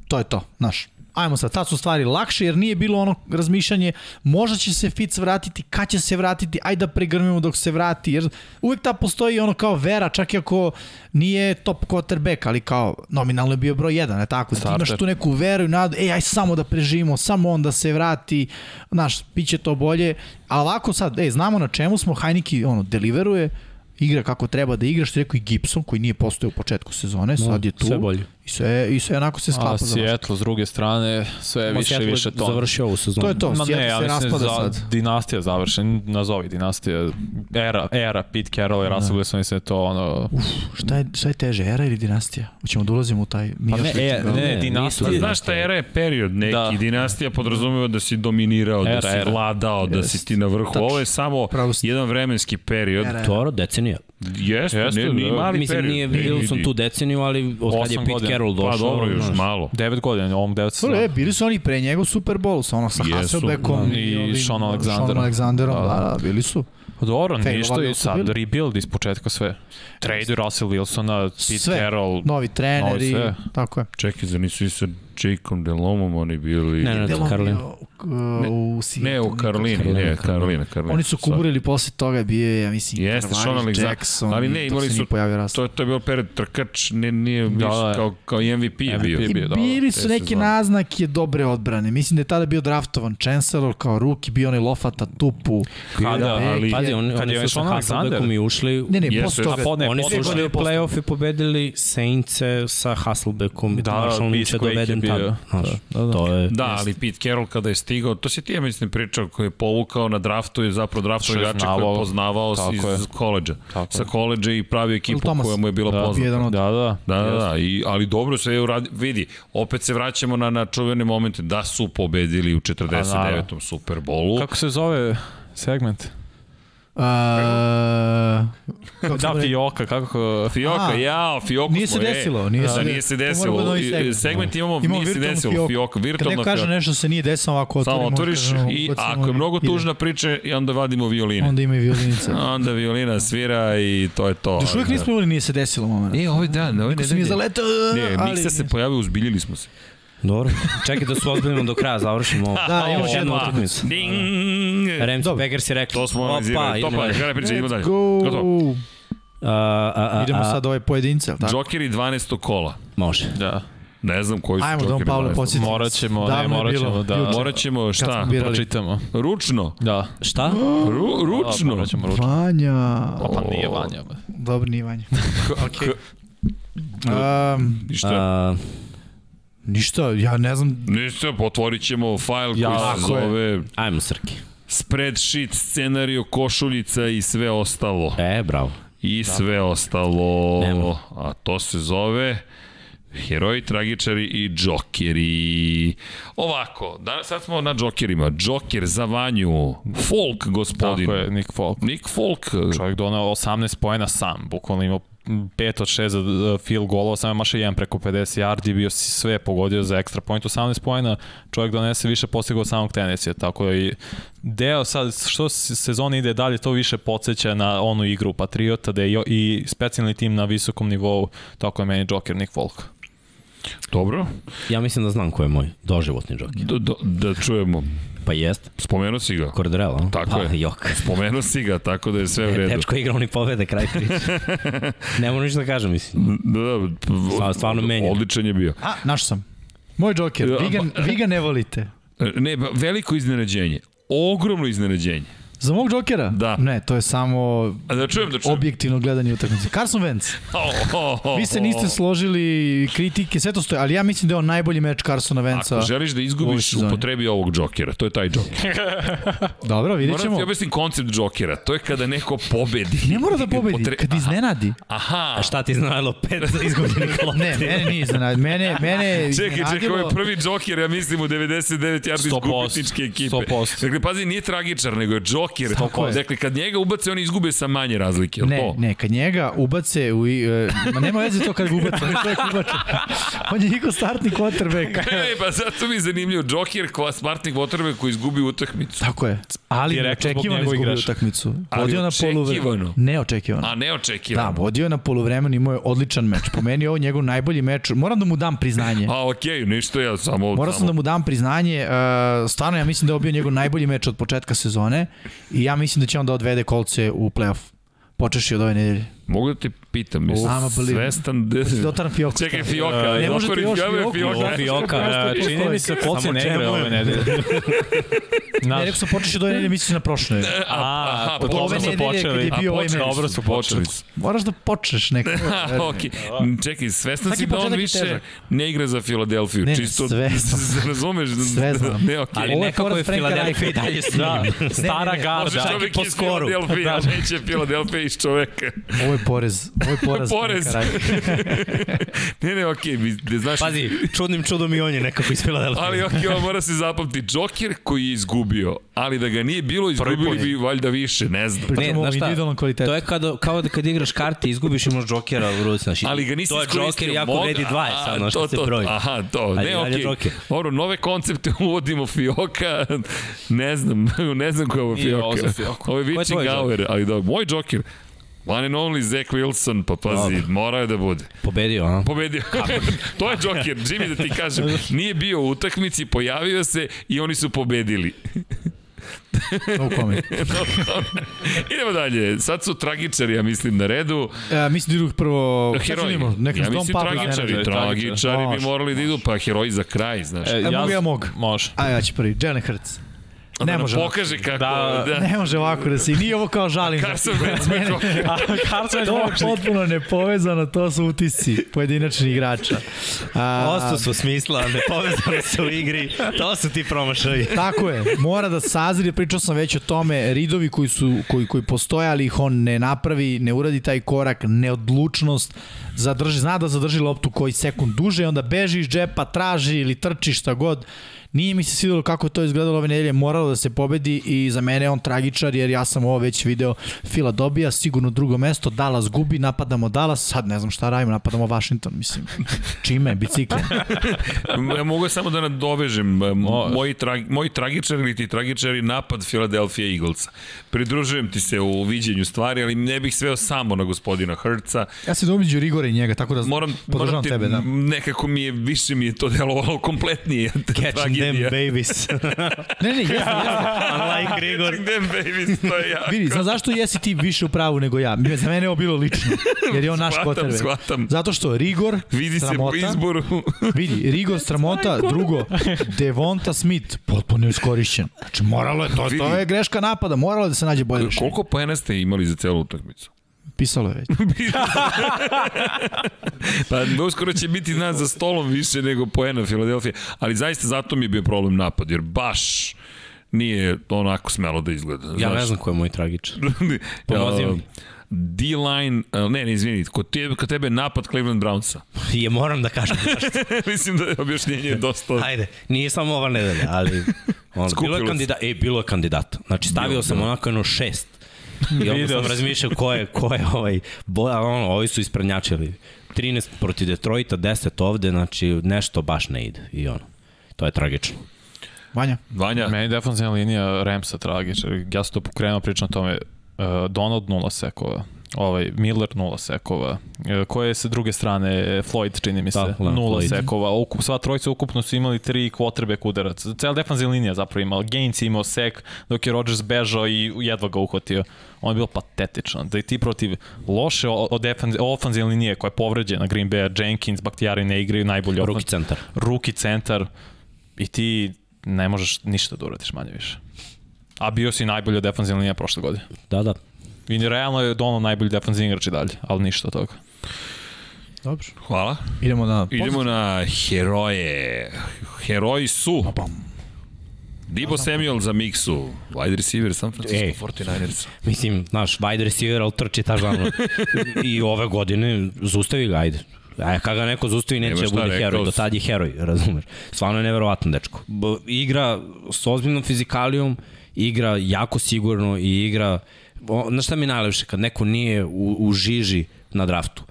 to je to, znaš. Ajmo sad, tad su stvari lakše jer nije bilo ono razmišljanje možda će se Fitz vratiti, kad će se vratiti, ajde da pregrmimo dok se vrati, jer uvek ta postoji ono kao vera, čak i ako nije top quarterback, ali kao nominalno je bio broj 1, ne tako? Ti Starter. imaš tu neku veru i nadu, ej, aj samo da preživimo, samo on da se vrati, znaš, bit će to bolje, a ovako sad, ej, znamo na čemu smo, Heineke ono, deliveruje, igra kako treba da igra, što je rekao i Gibson, koji nije postojao u početku sezone, sad je tu. Sve bolje. I sve, i sve onako se sklapa A za. Seattle s druge strane sve Ma, više i Seattle je više to. Završio ovu sezonu. To je to. Ma Seattle ne, se mislim raspada za sad. dinastija završen, nazovi dinastija, era, era Pete Carroll i Da. Russell Wilson, mislim da je to ono... Uf, šta je, šta je teže, era ili dinastija? Hoćemo da ulazimo u taj Pa ne, e, ne, ne, dinastija. nisu- Znaš šta era je period neki, da. Da. dinastija podrazumeva da si dominirao, Era, da si era. vladao, da si ti na vrhu. Tačno. Ovo je samo Pravo si. jedan vremenski period. Era. Toro, decenija. Jeste, Jeste, ne, nije da. mali Mislim, period. nije Ne, Wilson vidi. tu deceniju, ali od kad je Pete. Carroll došao... Pa dobro, još znaš, malo. 9 godina, ovom 9 Dobro, sezona. e, bili su oni pre njega u Super Bowl, sa ono sa. Hasselbeckom Da. I ovim, Sean Sean Alexanderom. Alexanderom, Da, da, da. da, bili su. Pa Dobro, Failovali ništa i su sad bili. rebuild iz početka sve. Trade Russell Wilsona, Pete Sve. Carroll, Novi trener Novi i sve. tako je. Čekaj, zar nisu i sa Jakeom Delomom oni bili... Ne, ne, Delon Karolina. bio, uh, u Ne, u Karolini, Karolina, ne, Karolina, Karolina. Oni su kuburili posle toga, bio je, ja mislim, Jeste, Carvalho, Alexander. Jackson, Ali ne, imali su-. To, to je bio period trkač, ne, nije Da, da, da. kao, kao MVP, je MVP bio. I bio, da, bili te su neke naznake dobre odbrane. Mislim da je tada bio draftovan Chancellor kao ruki, bio onaj Lofata Tupu. Kada, ali- Pazi, oni, Kad oni su sa Hasselbeckom i ušli... Ne, ne, posle toga. Ne, Oni su ušli u playoff i pobedili Saintse sa Hasselbeckom. Da, Marshall Lynch je Beastquake je doveden bio. tad. Znaš, Da, da, da. To je... Da, ali Pete Carroll kada je stigao, to si ti ja mislim pričao, koji je povukao na draftu je zapravo draftu igrača koji je znavao. poznavao Tako iz je. koleđa. Tako Sa koleđa i pravio ekipu Thomas. koja mu je bila Da. poznata. Od Da, da. Da, da, da, i, ali dobro sve je uradi, vidi, opet se vraćamo na, na čuvene momente da su pobedili u 49. Superbolu. Kako se zove segment? Uh, Da? Fioka, kako... Fioka, A, jao, Fioku nije se smo, e, desilo, nije se da, desilo. nije se desilo. biti novi I- segment. segment imamo, Imamo nije se desilo. Fioka, Kad virtualna neko kaže Fioka. nešto se nije desilo, ovako Samo otvorimo, otvoriš kažemo, i ako je mnogo tužna priča, i onda vadimo violine. Onda ima i violinica. Onda violina svira i to je to. Još uvijek nismo imali, nije se desilo moment. E, ovaj dan, ovaj Ko se mi nedelje. zaletao, Ne, ali... Miksa se pojavio, uzbiljili smo se. Dobro. Čekaj da se ozbiljimo do kraja, završimo ovo. Da, imamo Još jednu utakmicu. Ding! Rams Dobro. Packers je rekli. To smo analizirali. To idemo pa, dalje. kada priča, idemo dalje. Go! Gotovo. A, a, a, Idemo sad ove pojedince, ali tako? Jokeri 12. kola. Može. Da. Ne znam koji su Ajmo, Don Jokeri Pavle, 12. podsjeti. Morat ćemo, ne, je morat ćemo da... juče. Morat ćemo, šta? Pročitamo. Ručno. Da. Šta? Ru, Da, ručno. ćemo ručno. Vanja. Pa nije Vanja. Dobro, nije Vanja. Okej. Um, I šta? A, ništa, ja ne znam, Ništa, otvorit ćemo fajl koji Jako se zove ajmo Srki. spreadsheet, scenario, košuljica i sve ostalo. E, bravo. I sve ostalo. Nemo. A to se zove heroji, tragičari i džokeri. Ovako, danas, sad smo na džokerima. Džoker za vanju. Folk, gospodin. Tako je, Nick Folk. Nick Folk. Čovjek donao 18 poena sam, bukvalno imao 5 od 6 za uh, field golova, samo je maša jedan preko 50 yardi, bio si sve pogodio za ekstra point, 18 poena, čovjek donese više postigao od samog tenisija, tako da i deo sad, što se- sezona ide dalje, to više podsjeća na onu igru Patriota, da je i specijalni tim na visokom nivou, tako je meni Joker Nick Folk. Dobro. Ja mislim da znam ko je moj doživotni džoker. Da, da, da čujemo. Pa jest, Spomenuo si ga. Cordrell, a? Tako pa, je. Jok. Spomenuo si ga, tako da je sve u redu. Dečko igra, oni pobede, kraj priče. ne moram ništa da kažem, mislim. Da, da, Stvarno- stvarno menja. Odličan je bio. a, naš sam. Moj Joker, vi ga, vi ga ne volite. Ne, veliko iznenađenje. Ogromno iznenađenje. Za mog Jokera? Da. Ne, to je samo A da čujem, da čujem. objektivno gledanje utakmice. Carson Wentz. Oh, oh, oh, Vi se niste složili, kritike, sve to stoje, ali ja mislim da je on najbolji meč Carsona Wentza. Ako želiš da izgubiš, upotrebi ovog džokera. To je taj džoker. Dobro, vidjet Moram ćemo. ti objasnim koncept džokera. To je kada neko pobedi. Ne mora da pobedi, Upotre- kad iznenadi. Aha. A šta ti znalo pet izgubljenih lopti? Ne, mene nije iznenadi. Mene, mene Čekaj, čekaj, ovo iznenadilo- je prvi džoker, ja mislim, u 99 yardi iz 100%, gubitničke ekipe. 100%. Dakle, pazi, nije tragičar, nego je džoker Joker. Tako je. Dakle, kad njega ubace, oni izgube sa manje razlike, Ne, to? ne, kad njega ubace u... e, ma nema veze to kad ga ubace, on je ubače. On je njihov startni quarterback. E, pa zato mi je zanimljivo. Joker, kva smartnik Waterbe koji izgubi utakmicu. Tako je. Ali neočekivano njegove izgubio greške. utakmicu. Vodio na poluvremenu. očekivano. Neočekivano. A neočekivano. Da, vodio na poluvremenu, imao je odličan meč. Po meni je ovo njegov najbolji meč. Moram da mu dam priznanje. A okej, ništa ja samo... Morao sam da mu dam priznanje, uh, stvarno ja mislim da je bio njegov najbolji meč od početka sezone i ja mislim da će on da odvede kolce u playoff. Počeši od ove nedelje. Mogu da te pitam, jesi svestan... De... Dotaram Fioku. Čekaj, Fioka. E, ne možete još Fioka, Fioka. da. Fioka, Fioka, e, čini mi se kolci Samo ne igra ove je? nedelje. Ne, Naš, rekao sam počeši ove nedelje, misliš na prošle. A, pa pa ove dobro su počeli. bio A, ovaj počeli. Dobro su počeli. Moraš da počneš neko. Ha, ok. Čekaj, svestan si da on više ne igra za Filadelfiju. Ne, ne, Čisto, sve znam. razumeš? Sve znam. Ne, okej. Ali nekako je Filadelfija i dalje s da, stara ne, ne, garda. Može i čovjek po iz skoru. Filadelfije, a neće Filadelfija iz čoveka. Ovo je porez. Je poraz. Porez. Reicha. ne, ne, okej, okay, znaš... Pazi, čudnim čudom i on je nekako iz Filadelfije. Ali okej, okay, mora se zapamti. Joker koji je izgubio, ali da ga nije bilo, izgubili bi valjda više, ne znam. O znaš šta. To je kada, kao da kad igraš karte, izgubiš imaš džokera u ruci. Znači, Ali ga nisi To je iskoristio. džoker jako Moga- vredi 20, a, sad, ono što to, se broji. Aha, to, Ali ne, okej. džoker. Dobro, nove koncepte uvodimo Fioka, ne znam, ne znam ko je ovo Fioka. Ovo je je Vici Gauer, ali da, moj džoker. One and only Zach Wilson, pa pazi, Dobro. mora je da bude. Pobedio, a? Pobedio. to je Joker, Jimmy da ti kažem. Nije bio u utakmici, pojavio se i oni su pobedili. No comment. Idemo dalje. Sad su tragičari, ja mislim, na redu. Ja, mislim da idu prvo... Heroji. Neka ja mislim Pablo tragičari. iznenađe. Tragičari bi Može. morali da idu, pa heroji za kraj, znaš. E, E, mogu ja mogu. Može. A ja ću prvi. Jalen Hurts. Da Ne nam može. pokaže kako... Da, Da, Ne može ovako da se... Nije ovo kao žalim. Carson Wentz me. A Carson To je potpuno nepovezano, to su utisci pojedinačnih igrača. A, Osto su smisla, ne povezano se u igri, to su ti promašaji. Tako je, mora da sazri, pričao sam već o tome, ridovi koji su koji koji postoje, ali ih on ne napravi, ne uradi taj korak, neodlučnost, zadrži, zna da zadrži loptu koji sekund duže, i onda beži iz džepa, traži ili trči šta god. Nije mi se svidelo kako to izgledalo ove nedelje, moralo da se pobedi i za mene je on tragičar jer ja sam ovo već video. Fila dobija, sigurno drugo mesto, Dallas gubi, napadamo Dallas, sad ne znam šta radimo, napadamo Washington, mislim. Čime? Bicikle. Ja mogu samo da nadovežem. Moji, trag, moji tragičari ili ti tragičari napad Philadelphia Eaglesa. Pridružujem ti se u viđenju stvari, ali ne bih sveo samo na gospodina Hrca. Ja se domiđu Rigore i njega, tako da Moram, moram podržavam te, tebe, da. nekako mi je, više mi je to delovalo kompletnije. Catching Tragedija. babies. Ne, ne, jeste, jeste. Unlike Grigor. Them babies, to je jako. Vidi, znaš zašto jesi ti više u pravu nego ja? Za mene je ovo bilo lično, jer je on naš kotrbe. shvatam. Zato što Rigor, Vidi se po izboru. vidi, Rigor sramota, drugo, Devonta Smith, potpuno iskorišćen. Znači, moralo je, to, to je greška napada, moralo je da se nađe bolje rešenje. Koliko poena ste imali za celu utakmicu? Pisalo je već. Pa uskoro će biti nas za stolom više nego poena Filadelfije, ali zaista zato mi je bio problem napad, jer baš nije onako smelo da izgleda. Ja ne znaš. znam ko je moj tragičar. Pomozi mi. D-line, a, ne, ne, izvini, kod tebe, kod tebe je napad Cleveland Brownsa. Je, moram da kažem. Mislim da je objašnjenje dosta... Ajde, nije samo ova nedelja, ali on, bilo je se. kandidata, e, bilo je kandidata. Znači, stavio Bilo, sam bilo. onako jedno šest. I onda sam razmišljao ko je, ko je ovaj, boja, ono, ovi su isprednjačili. 13 protiv Detroita, 10 ovde, znači nešto baš ne ide. I ono, to je tragično. Vanja, Vanja, Meni defensivna linija Ramsa tragičar. Ja sam to pokrenuo, pričam o tome. Uh, Donald nula sekova. Ovaj, Miller nula sekova. Uh, koje je sa druge strane Floyd, čini mi se, Da, da, nula Floyd. sekova. Ukup, sva trojica ukupno su imali tri quarterback udaraca. Cela defensivna linija zapravo imala. Gaines je imao sek dok je Rodgers bežao i jedva ga uhvatio. On je bilo patetično. Da i ti protiv loše ofanzivne linije koja je povređena, Green Bay, Jenkins, Bakhtiari ne igraju najbolje. Ruki centar. ruki centar i ti ne možeš ništa da uradiš manje više. A bio si najbolja defanzivna linija prošle godine. Da, da. I realno je Dono najbolji defanzivni igrač i dalje, ali ništa od toga. dobro. hvala. Idemo na... Idemo na heroje. Heroji su Pam. Dibo Samuel za Miksu, wide receiver San Francisco Ej. 49ers. Mislim, znaš, wide receiver, ali trči ta žalno. I ove godine zustavi ga, ajde. A kada ga neko zustavi, neće da bude rekao heroj. Do tad je heroj, razumeš. Stvarno je neverovatno, dečko. B igra s ozbiljnom fizikalijom igra jako sigurno i igra, znaš šta mi je najlepše, kad neko nije u, u žiži na draftu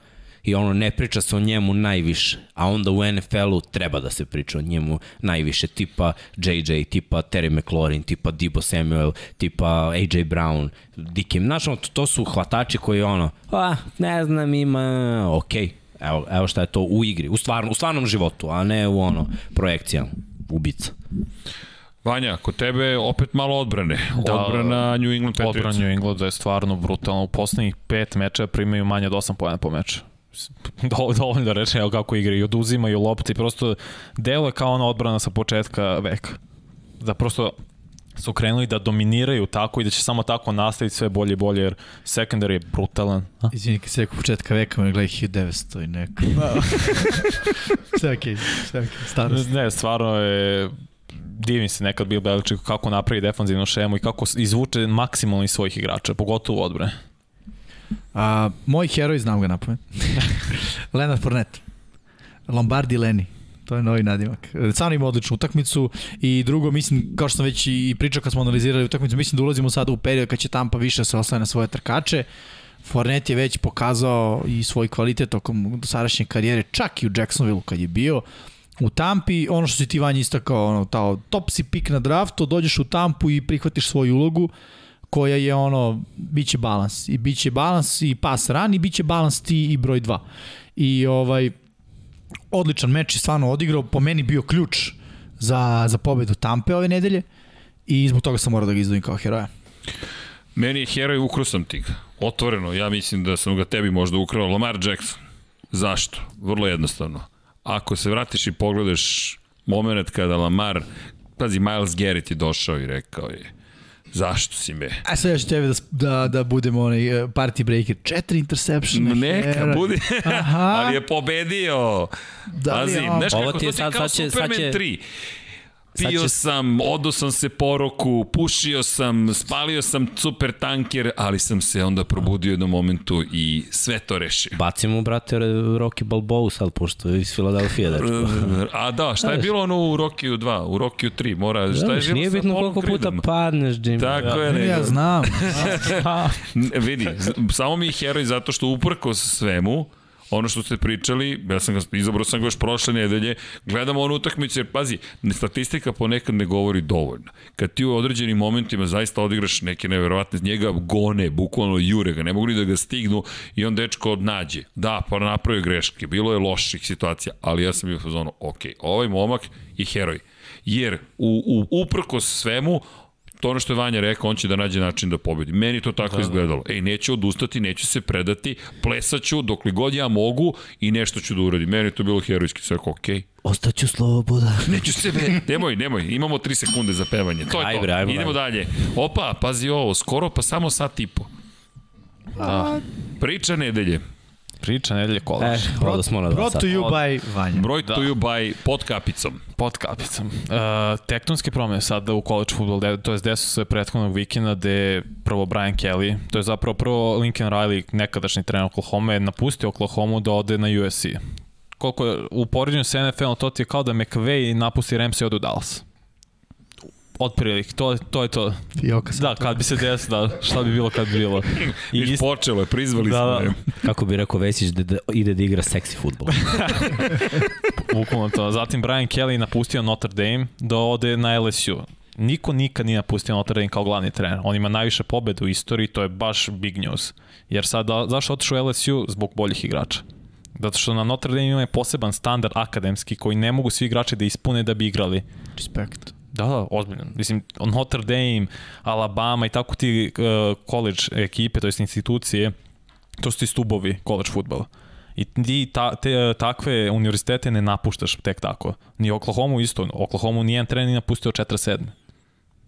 i ono ne priča se o njemu najviše, a onda u NFL-u treba da se priča o njemu najviše, tipa JJ, tipa Terry McLaurin, tipa Debo Samuel, tipa AJ Brown, Dickim, znaš, ono, to su hvatači koji ono, a, ne znam, ima, okej, okay. Evo, evo šta je to u igri, u, stvarno, u stvarnom životu, a ne u ono, projekcijama, ubica. Vanja, kod tebe opet malo odbrane. Da, odbrana New England Patriots. Odbrana New Englanda je stvarno brutalno. U poslednjih pet meča primaju manje od 8 pojena po meču. Do, dovoljno da reče evo kako igraju, oduzimaju lopte i prosto delo je kao ona odbrana sa početka veka. Da prosto su krenuli da dominiraju tako i da će samo tako nastaviti sve bolje i bolje, jer secondary je brutalan. A? Izvini, kad se rekao početka veka, me gledaj 1900 i neko. sve okej, okay, sve okej, okay, starost. Ne, stvarno je divim se nekad Bill Belichick kako napravi defanzivnu šemu i kako izvuče maksimalno iz svojih igrača, pogotovo odbrane. A, moj heroj, znam ga na pamet. Leonard Fournette. Lombardi Leni. To je novi nadimak. Stvarno ima odličnu utakmicu i drugo, mislim, kao što sam već i pričao kad smo analizirali utakmicu, mislim da ulazimo sada u period kad će Tampa više se ostaje na svoje trkače. Fournette je već pokazao i svoj kvalitet tokom dosadašnje karijere, čak i u Jacksonville kad je bio u Tampi, ono što si ti vanje istakao, ono, tao, top si pik na draftu, dođeš u Tampu i prihvatiš svoju ulogu koja je ono, bit će balans. I bit će balans i pas ran i bit će balans ti i broj 2. I ovaj, odličan meč je stvarno odigrao, po meni bio ključ za, za pobedu Tampe ove nedelje i zbog toga sam morao da ga izdvojim kao heroja. Meni je heroj, ukro sam ti ga. Otvoreno, ja mislim da sam ga tebi možda ukrao. Lamar Jackson. Zašto? Vrlo jednostavno. Ako se vratiš i pogledaš moment kada Lamar, pazi, Miles Garrett je došao i rekao je, Zašto si me? A sad ja ću tebi da, da, da budemo onaj uh, party breaker. Četiri interception. Neka, hera. budi. Aha. Ali je pobedio. Da Pazi, on... znaš kako, ti je sad, sad će, Superman sad će... 3. Pio će... sam, odo sam se poroku, pušio sam, spalio sam super tanker, ali sam se onda probudio u jednom momentu i sve to rešio. Bacimo, brate, Rocky Balboa sad, pošto je iz Filadelfije. Dečko. A da, šta je bilo ono u Rokiju 2, u Rokiju 3, mora, šta je bilo Nije bitno koliko puta padneš, Jimmy. Tako ja, je, nego. Ja znam. vidi, samo mi je heroj zato što uprko svemu, ono što ste pričali, ja sam ga, izabrao sam ga još prošle nedelje, gledamo onu utakmicu, jer pazi, statistika ponekad ne govori dovoljno. Kad ti u određenim momentima zaista odigraš neke neverovatne, njega gone, bukvalno jure ga, ne mogu ni da ga stignu i on dečko nađe. Da, pa napravio greške, bilo je loših situacija, ali ja sam bio u fazonu, ok, ovaj momak je heroj. Jer u, u, uprko svemu, to ono što je Vanja rekao, on će da nađe način da pobedi. Meni to tako da, da. izgledalo. Ej, neću odustati, neću se predati, plesaću dokle god ja mogu i nešto ću da uradim. Meni to bilo herojski, sve ok. Ostaću sloboda. Neću se ve... Nemoj, nemoj, imamo 3 sekunde za pevanje. To je to. Ajde, ajde, Idemo dalje. Opa, pazi ovo, skoro pa samo sat i po. Da. Priča nedelje. Priča nedelje kolač. E, brought, smo na brought to you by Vanja. Brought da. to you by pod kapicom. Pod kapicom. Uh, tektonske promene sada u college football, to je desu se prethodnog vikenda gde prvo Brian Kelly, to je zapravo prvo Lincoln Riley, nekadašnji trener Oklahoma, je napustio Oklahoma da ode na USC. Koliko je u poređenju sa NFL, to ti je kao da McVay napusti Ramsey od u Dallas otprilike, to, to je to. Fioka da, kad bi se desilo, da, šta bi bilo kad bi bilo. I ist... počelo je, prizvali da, smo. Da. Kako bi rekao Vesić da, da ide da igra seksi futbol. Bukvalno to. Zatim Brian Kelly napustio Notre Dame da ode na LSU. Niko nikad nije napustio Notre Dame kao glavni trener. On ima najviše pobeda u istoriji, to je baš big news. Jer sad, da, zašto otišao u LSU? Zbog boljih igrača. Zato što na Notre Dame ima poseban standard akademski koji ne mogu svi igrači da ispune da bi igrali. Respekt. Da, da, ozbiljno. Mislim, Notre Dame, Alabama i tako ti uh, college ekipe, to jest institucije, to su ti stubovi college futbala. I ti ta, te, takve univerzitete ne napuštaš tek tako. Ni Oklahoma isto. Oklahoma nijedan trener nije napustio 47.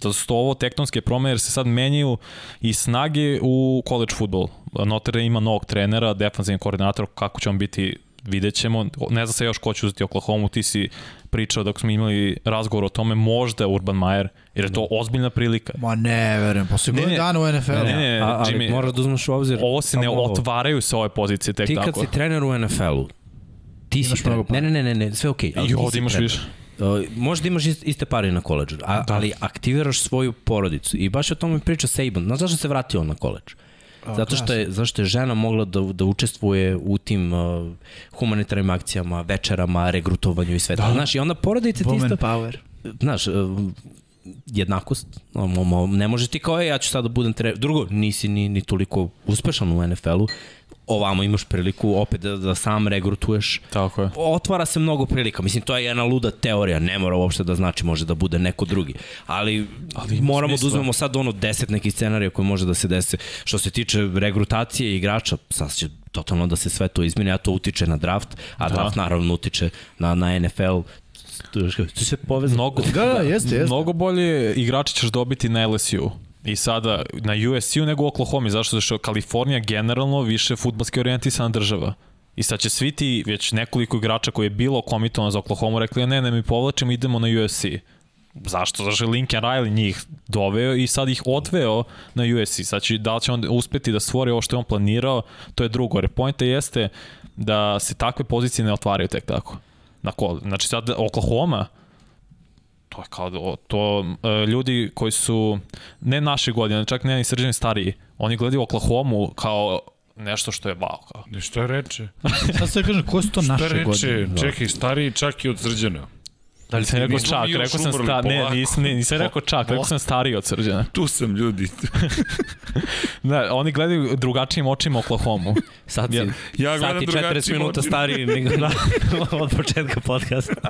Zato su to ovo tektonske promene jer se sad menjaju i snage u college futbol. Notre Dame ima novog trenera, defanzivni koordinator, kako će on biti vidjet ćemo. Ne zna se još ko će uzeti Oklahoma, ti si pričao dok smo imali razgovor o tome, možda Urban Meyer, jer je to ozbiljna prilika. Ma ne, verujem, posle godinu dana u NFL. Ne, ne, ne, A, ali Jimmy, moraš da uzmeš u obzir. Ovo se ne ovo. otvaraju se ove pozicije tek ti tako. Ti kad si trener u NFL-u, ti si trener. Ne, ne, ne, ne, ne, sve okej. Okay, I ovdje imaš više. Uh, možda imaš ist- iste pare na koleđu, a, da. ali aktiviraš svoju porodicu. I baš o tome priča Saban. Znaš zašto se vratio na koleđ? Zato što je, zašto je žena mogla da, da učestvuje u tim uh, humanitarnim akcijama, večerama, regrutovanju i sve da. Znaš, i onda porodice ti isto... power. Znaš, uh, jednakost. Ne može ti kao, ja ću sad da budem tre... Drugo, nisi ni, ni toliko uspešan u NFL-u. Ovamo imaš priliku opet da, da sam regrutuješ. Tako je. Otvara se mnogo prilika. Mislim, to je jedna luda teorija. Ne mora uopšte da znači, može da bude neko drugi. Ali, Ali moramo smisla. da uzmemo sad ono deset nekih scenarija koje može da se dese. Što se tiče regrutacije igrača, sad će totalno da se sve to izmeni, a to utiče na draft, a da. draft naravno utiče na, na NFL. To je sve povezano. Mnogo, Da, da, jeste, jeste. mnogo bolje igrače ćeš dobiti na LSU i sada na USU nego u Oklahoma. Zašto? Zato što Kalifornija generalno više futbalski orijentisana država. I sad će svi ti, već nekoliko igrača koji je bilo komitovano za Oklahoma, rekli ne, ne, mi povlačimo, idemo na USC. Zašto? Zašto je Lincoln Riley njih doveo i sad ih odveo na USC. Sad će, da li će on uspeti da stvori ovo što je on planirao, to je drugo. Jer pojenta jeste da se takve pozicije ne otvaraju tek tako. Kol. Znači sad Oklahoma, to je kao da- to e, ljudi koji su ne naše godine, čak ne ni srđeni stariji, oni gledaju Oklahoma kao nešto što je wow. Kao. Ne, šta reče? Sad se kažem, koje su to naše reče? godine? Čekaj, stariji čak i od srđana. Da li sam rekao čak, rekao sam sta, ne, nisam, ne, nisam rekao čak, rekao sam stariji od srđana. Tu sam, ljudi. Ne, oni gledaju drugačijim očima Oklahoma. Sad si, Ja- ja sad gledam ti 40 drugačijim minuta stariji nego od početka podcasta.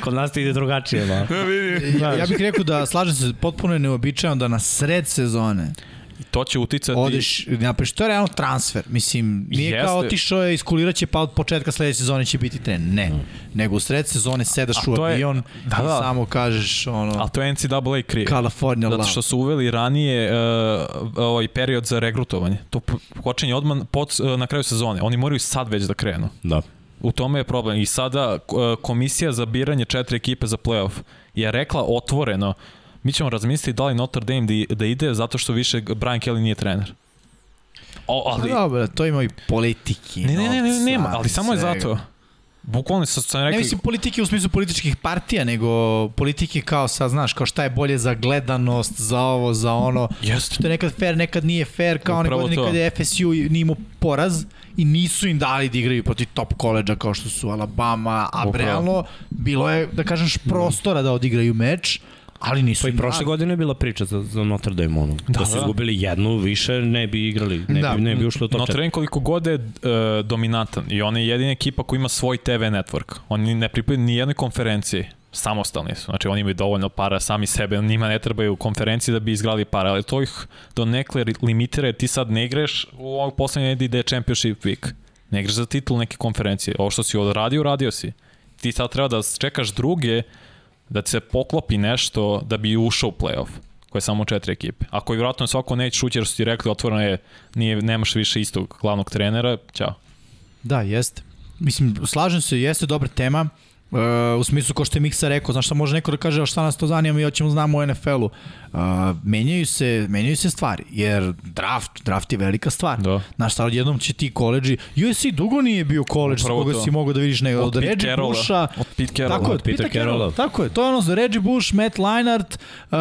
Kod nas ti ide drugačije, ba. Ja vidim. Ja, ja bih rekao da, slažem se, potpuno je neobičajno da na sred sezone I to će uticati... odeš, napraviš, to je realno transfer. Mislim, nije Jeste. kao otišao je, iskulirat će, pa od početka sledeće sezone će biti trener. Ne. Nego u sred sezone sedaš A u je- avion da, i da. samo kažeš ono, Ali to je NCAA krije. California Zato što su uveli ranije uh, ovaj period za regrutovanje. To po- počinje odmah pod, uh, na kraju sezone. Oni moraju sad već da krenu. Da. U tome je problem. I sada uh, komisija za biranje četiri ekipe za playoff je rekla otvoreno mi ćemo razmisliti da li Notre Dame da, da ide zato što više Brian Kelly nije trener. O, ali, Pa Dobro, to ima i politiki. ne, ne, ne, ne, nema, ali samo je zato. Bukvalno sam, sam Ne rekli, mislim politike u smislu političkih partija, nego politike kao sad, znaš, kao šta je bolje za gledanost, za ovo, za ono. Jeste. Što je nekad fair, nekad nije fair, kao one godine kada je FSU nije imao poraz i nisu im dali da igraju protiv top koleđa kao što su Alabama, a Upravo. realno bilo je, da kažeš, prostora da odigraju meč, ali nisu Pa i prošle dali. godine je bila priča za, za Notre Dame, ono. Da, da su da. izgubili jednu, više ne bi igrali, ne, Da. bi, ne bi ušli u top Notre 4. Dame koliko god je uh, dominantan i on je jedina ekipa koja ima svoj TV network. Oni ne pripadaju ni jednoj konferenciji samostalni su. Znači oni imaju dovoljno para sami sebe, njima ne trebaju konferencije da bi izgrali para, ali to ih do nekle limitira jer ti sad ne igraš u ovog poslednje da je championship week. Ne igraš za titul neke konferencije. Ovo što si odradio, radio si. Ti sad treba da čekaš druge da se poklopi nešto da bi ušao u playoff koje je samo četiri ekipe. Ako je vjerojatno svako neće šući jer su ti rekli otvoreno je, nije, nemaš više istog glavnog trenera, ćao. Da, jeste. Mislim, slažem se, jeste dobra tema. Uh, u smislu, kao što je Miksa rekao, znaš šta može neko da kaže, "A šta nas to zanima, mi hoćemo znamo o NFL-u. Uh, menjaju, se, menjaju se stvari, jer draft, draft je velika stvar. Da. Znaš šta, odjednom će ti koleđi, USC dugo nije bio koleđ sa koga to. si mogao da vidiš nego od, Od od Pete Reggie Carrolla. Busha, Od Pete Carrolla. Tako je, Od Pete Peter Carrolla. Carrolla. Tako je, to je ono za Reggie Bush, Matt Leinart, uh,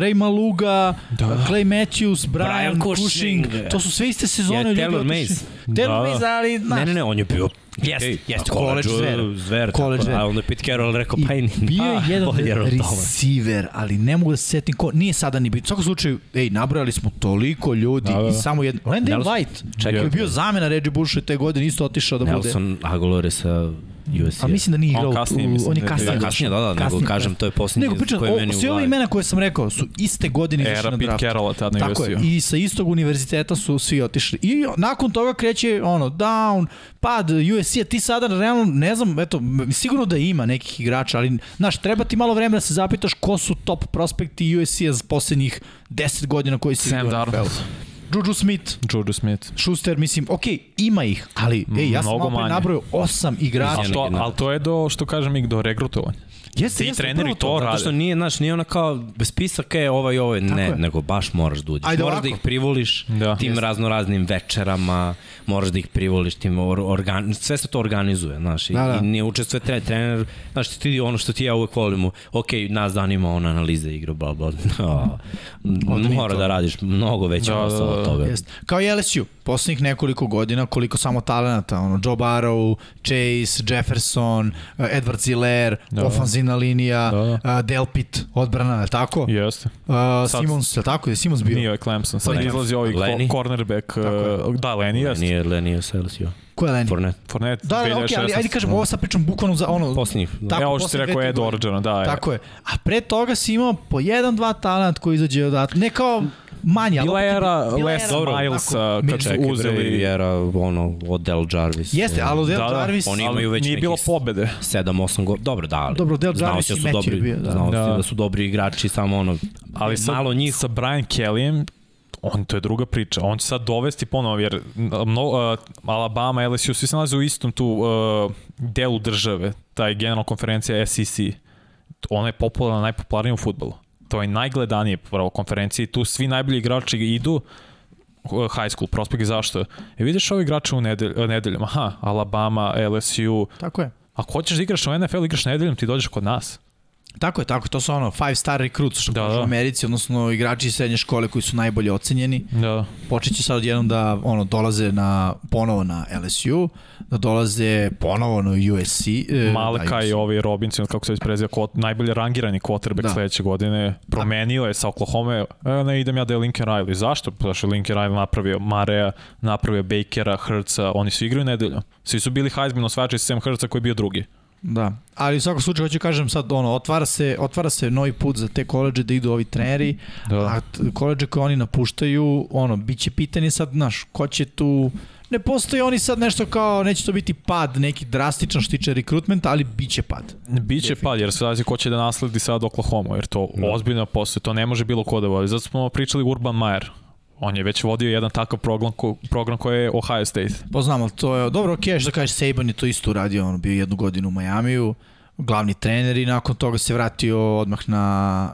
Ray Maluga, da. Clay Matthews, Brian, Brian Cushing, Cushing. to su sve iste sezone. Je ljudi Taylor. Mays. Taylor Da. Mays, ali, znaš, Ne, ne, ne, on je bio Jeste, Ej, jeste, college zver. zver College zver. A onda je Pete Carroll rekao, pa i bio je jedan receiver, ali ne mogu da se setim ko, nije sada ni bitno. U svakom slučaju, ej, nabrojali smo toliko ljudi Da, da. i samo jedan, Landon Nelson- White, Čekaj. je bio zamena Reggie Busha te godine, isto otišao da bude. Nelson Aguilar je sa USC. A mislim da nije On igrao, kasnije, u- mislim on je da je kasnije. Da, kasnije, da, da, nego Kasnije, kažem, to je posljednji Nego pričam, koji meni sve ove imena koje sam rekao su iste godine izašli Era na Pete draft. Carrolla tad na Tako je, i sa istog univerziteta su svi otišli. I nakon toga kreće ono, down, pad USC-a, ti sada realno, ne znam, eto, sigurno da ima nekih igrača, ali, znaš, treba ti malo vremena da se zapitaš ko su top prospekti USC-a za poslednjih 10 godina koji se Sam Darnold. Juju Smith, Juju Smith. Schuster, mislim, ok, ima ih, ali, ej, ja sam Mnogo malo nabrojao osam igrača. Ali to, ali to je do, što kažem, i do regrutovanja. Jeste, Ti jeste, treneri upravo to Zato što rade. nije, znaš, nije ona kao bez spisaka je ovaj i ovaj, ne, je. nego baš moraš da uđeš. Ajde moraš ovako. da ih privoliš Da. tim razno raznim večerama, moraš da ih privoliš tim or, organ, sve se to organizuje, znaš, i, Da, da. i nije učestvuje trener, trener, znaš, ti ono što ti ja uvek volimo, ok, nas zanima ona analiza igre, bla, bla, no, mora to. da radiš mnogo veći Da, posao da, od da. toga. Jeste. Kao i LSU, poslednjih nekoliko godina, koliko samo talenata, ono, Joe Barrow, Chase, Jefferson, uh, Edward Ziller, Da. ofanzivna linija, Da, da. uh, Delpit, odbrana, je tako? Jeste. Uh, Sad- Simons, je tako? Je Simons bio? Nije Clemson. Sad Lenny. izlazi ovaj Lenny. cornerback. Uh, Da, Lenny jeste. Nije Lenny Salesio. Ko je Lenny? Fournette. Fournette, Da, da, da, okej, ali 2016. ajde kažem, ovo sad pričam bukvalno za ono... Posljednjih. Da. Tako, Evo ovo što rekao dve, Ed tri godine. Orgeron, da. je. Tako je. A pre toga si imao po jedan, dva talent koji izađe odatle. Ne kao manje, ali Bila je je era Les Milesa onako, kad su uzeli... era ono, Odell Jarvis. Jeste, ali Odell Da, da, Jarvis... oni ali imaju već nije bilo pobede. 7-8 godina. Dobro, da, ali Dobro, Del znao Jarvis si da i su Matthew dobri, je bio, da. znao Da. da su dobri igrači, samo ono, Ali sa, malo njih sa Brian Kellyem, on to je druga priča. On će sad dovesti ponovo, jer mno, uh, Alabama, LSU, svi se nalaze u istom tu uh, delu države, taj generalna konferencija SEC. Ona je popularna, najpopularnija u futbolu. To je najgledanije pravo konferencije tu svi najbolji igrači idu high school, prospekt zašto? E vidiš ove igrače u nedelj, nedeljama, aha, Alabama, LSU, Tako je. ako hoćeš da igraš u NFL, igraš nedeljom, ti dođeš kod nas. Tako je, tako, to su ono five star recruits što Da, da, da. u Americi, odnosno igrači iz srednje škole koji su najbolje ocenjeni. Da. Počeće sad odjednom da ono dolaze na ponovo na LSU, da dolaze ponovo na USC. Maleka da, i ovaj Robinson, kako se već preziva, kvot, najbolje rangirani quarterback Da. da. sledeće godine, promenio je sa Oklahoma, e, ne idem ja da je Lincoln Riley. Zašto? Zašto je Lincoln Riley napravio Marea, napravio Bakera, Hrca, oni svi igraju nedeljom. Svi su bili Heisman osvajači sem Hrca koji je bio drugi. Da, ali u svakom slučaju hoću kažem sad ono otvara se otvara se novi put za te koledže da idu ovi treneri, Da. a koledže koje oni napuštaju, ono biće pitanje sad, znaš, ko će tu ne postoji oni sad nešto kao neće to biti pad neki drastičan što tiče rekrutmenta, ali biće pad. Biće pad, jer se zalazi ko će da nasledi sad Oklahoma, jer to Da. ozbiljno posle, to ne može bilo ko da vodi. Zato smo pričali Urban Meyer. On je već vodio jedan takav program, ko, program koji je Ohio State. Pa znam, ali to je, dobro, okej, što kažeš, Saban je to isto uradio, on bio jednu godinu u Majamiju, glavni trener i nakon toga se vratio odmah na,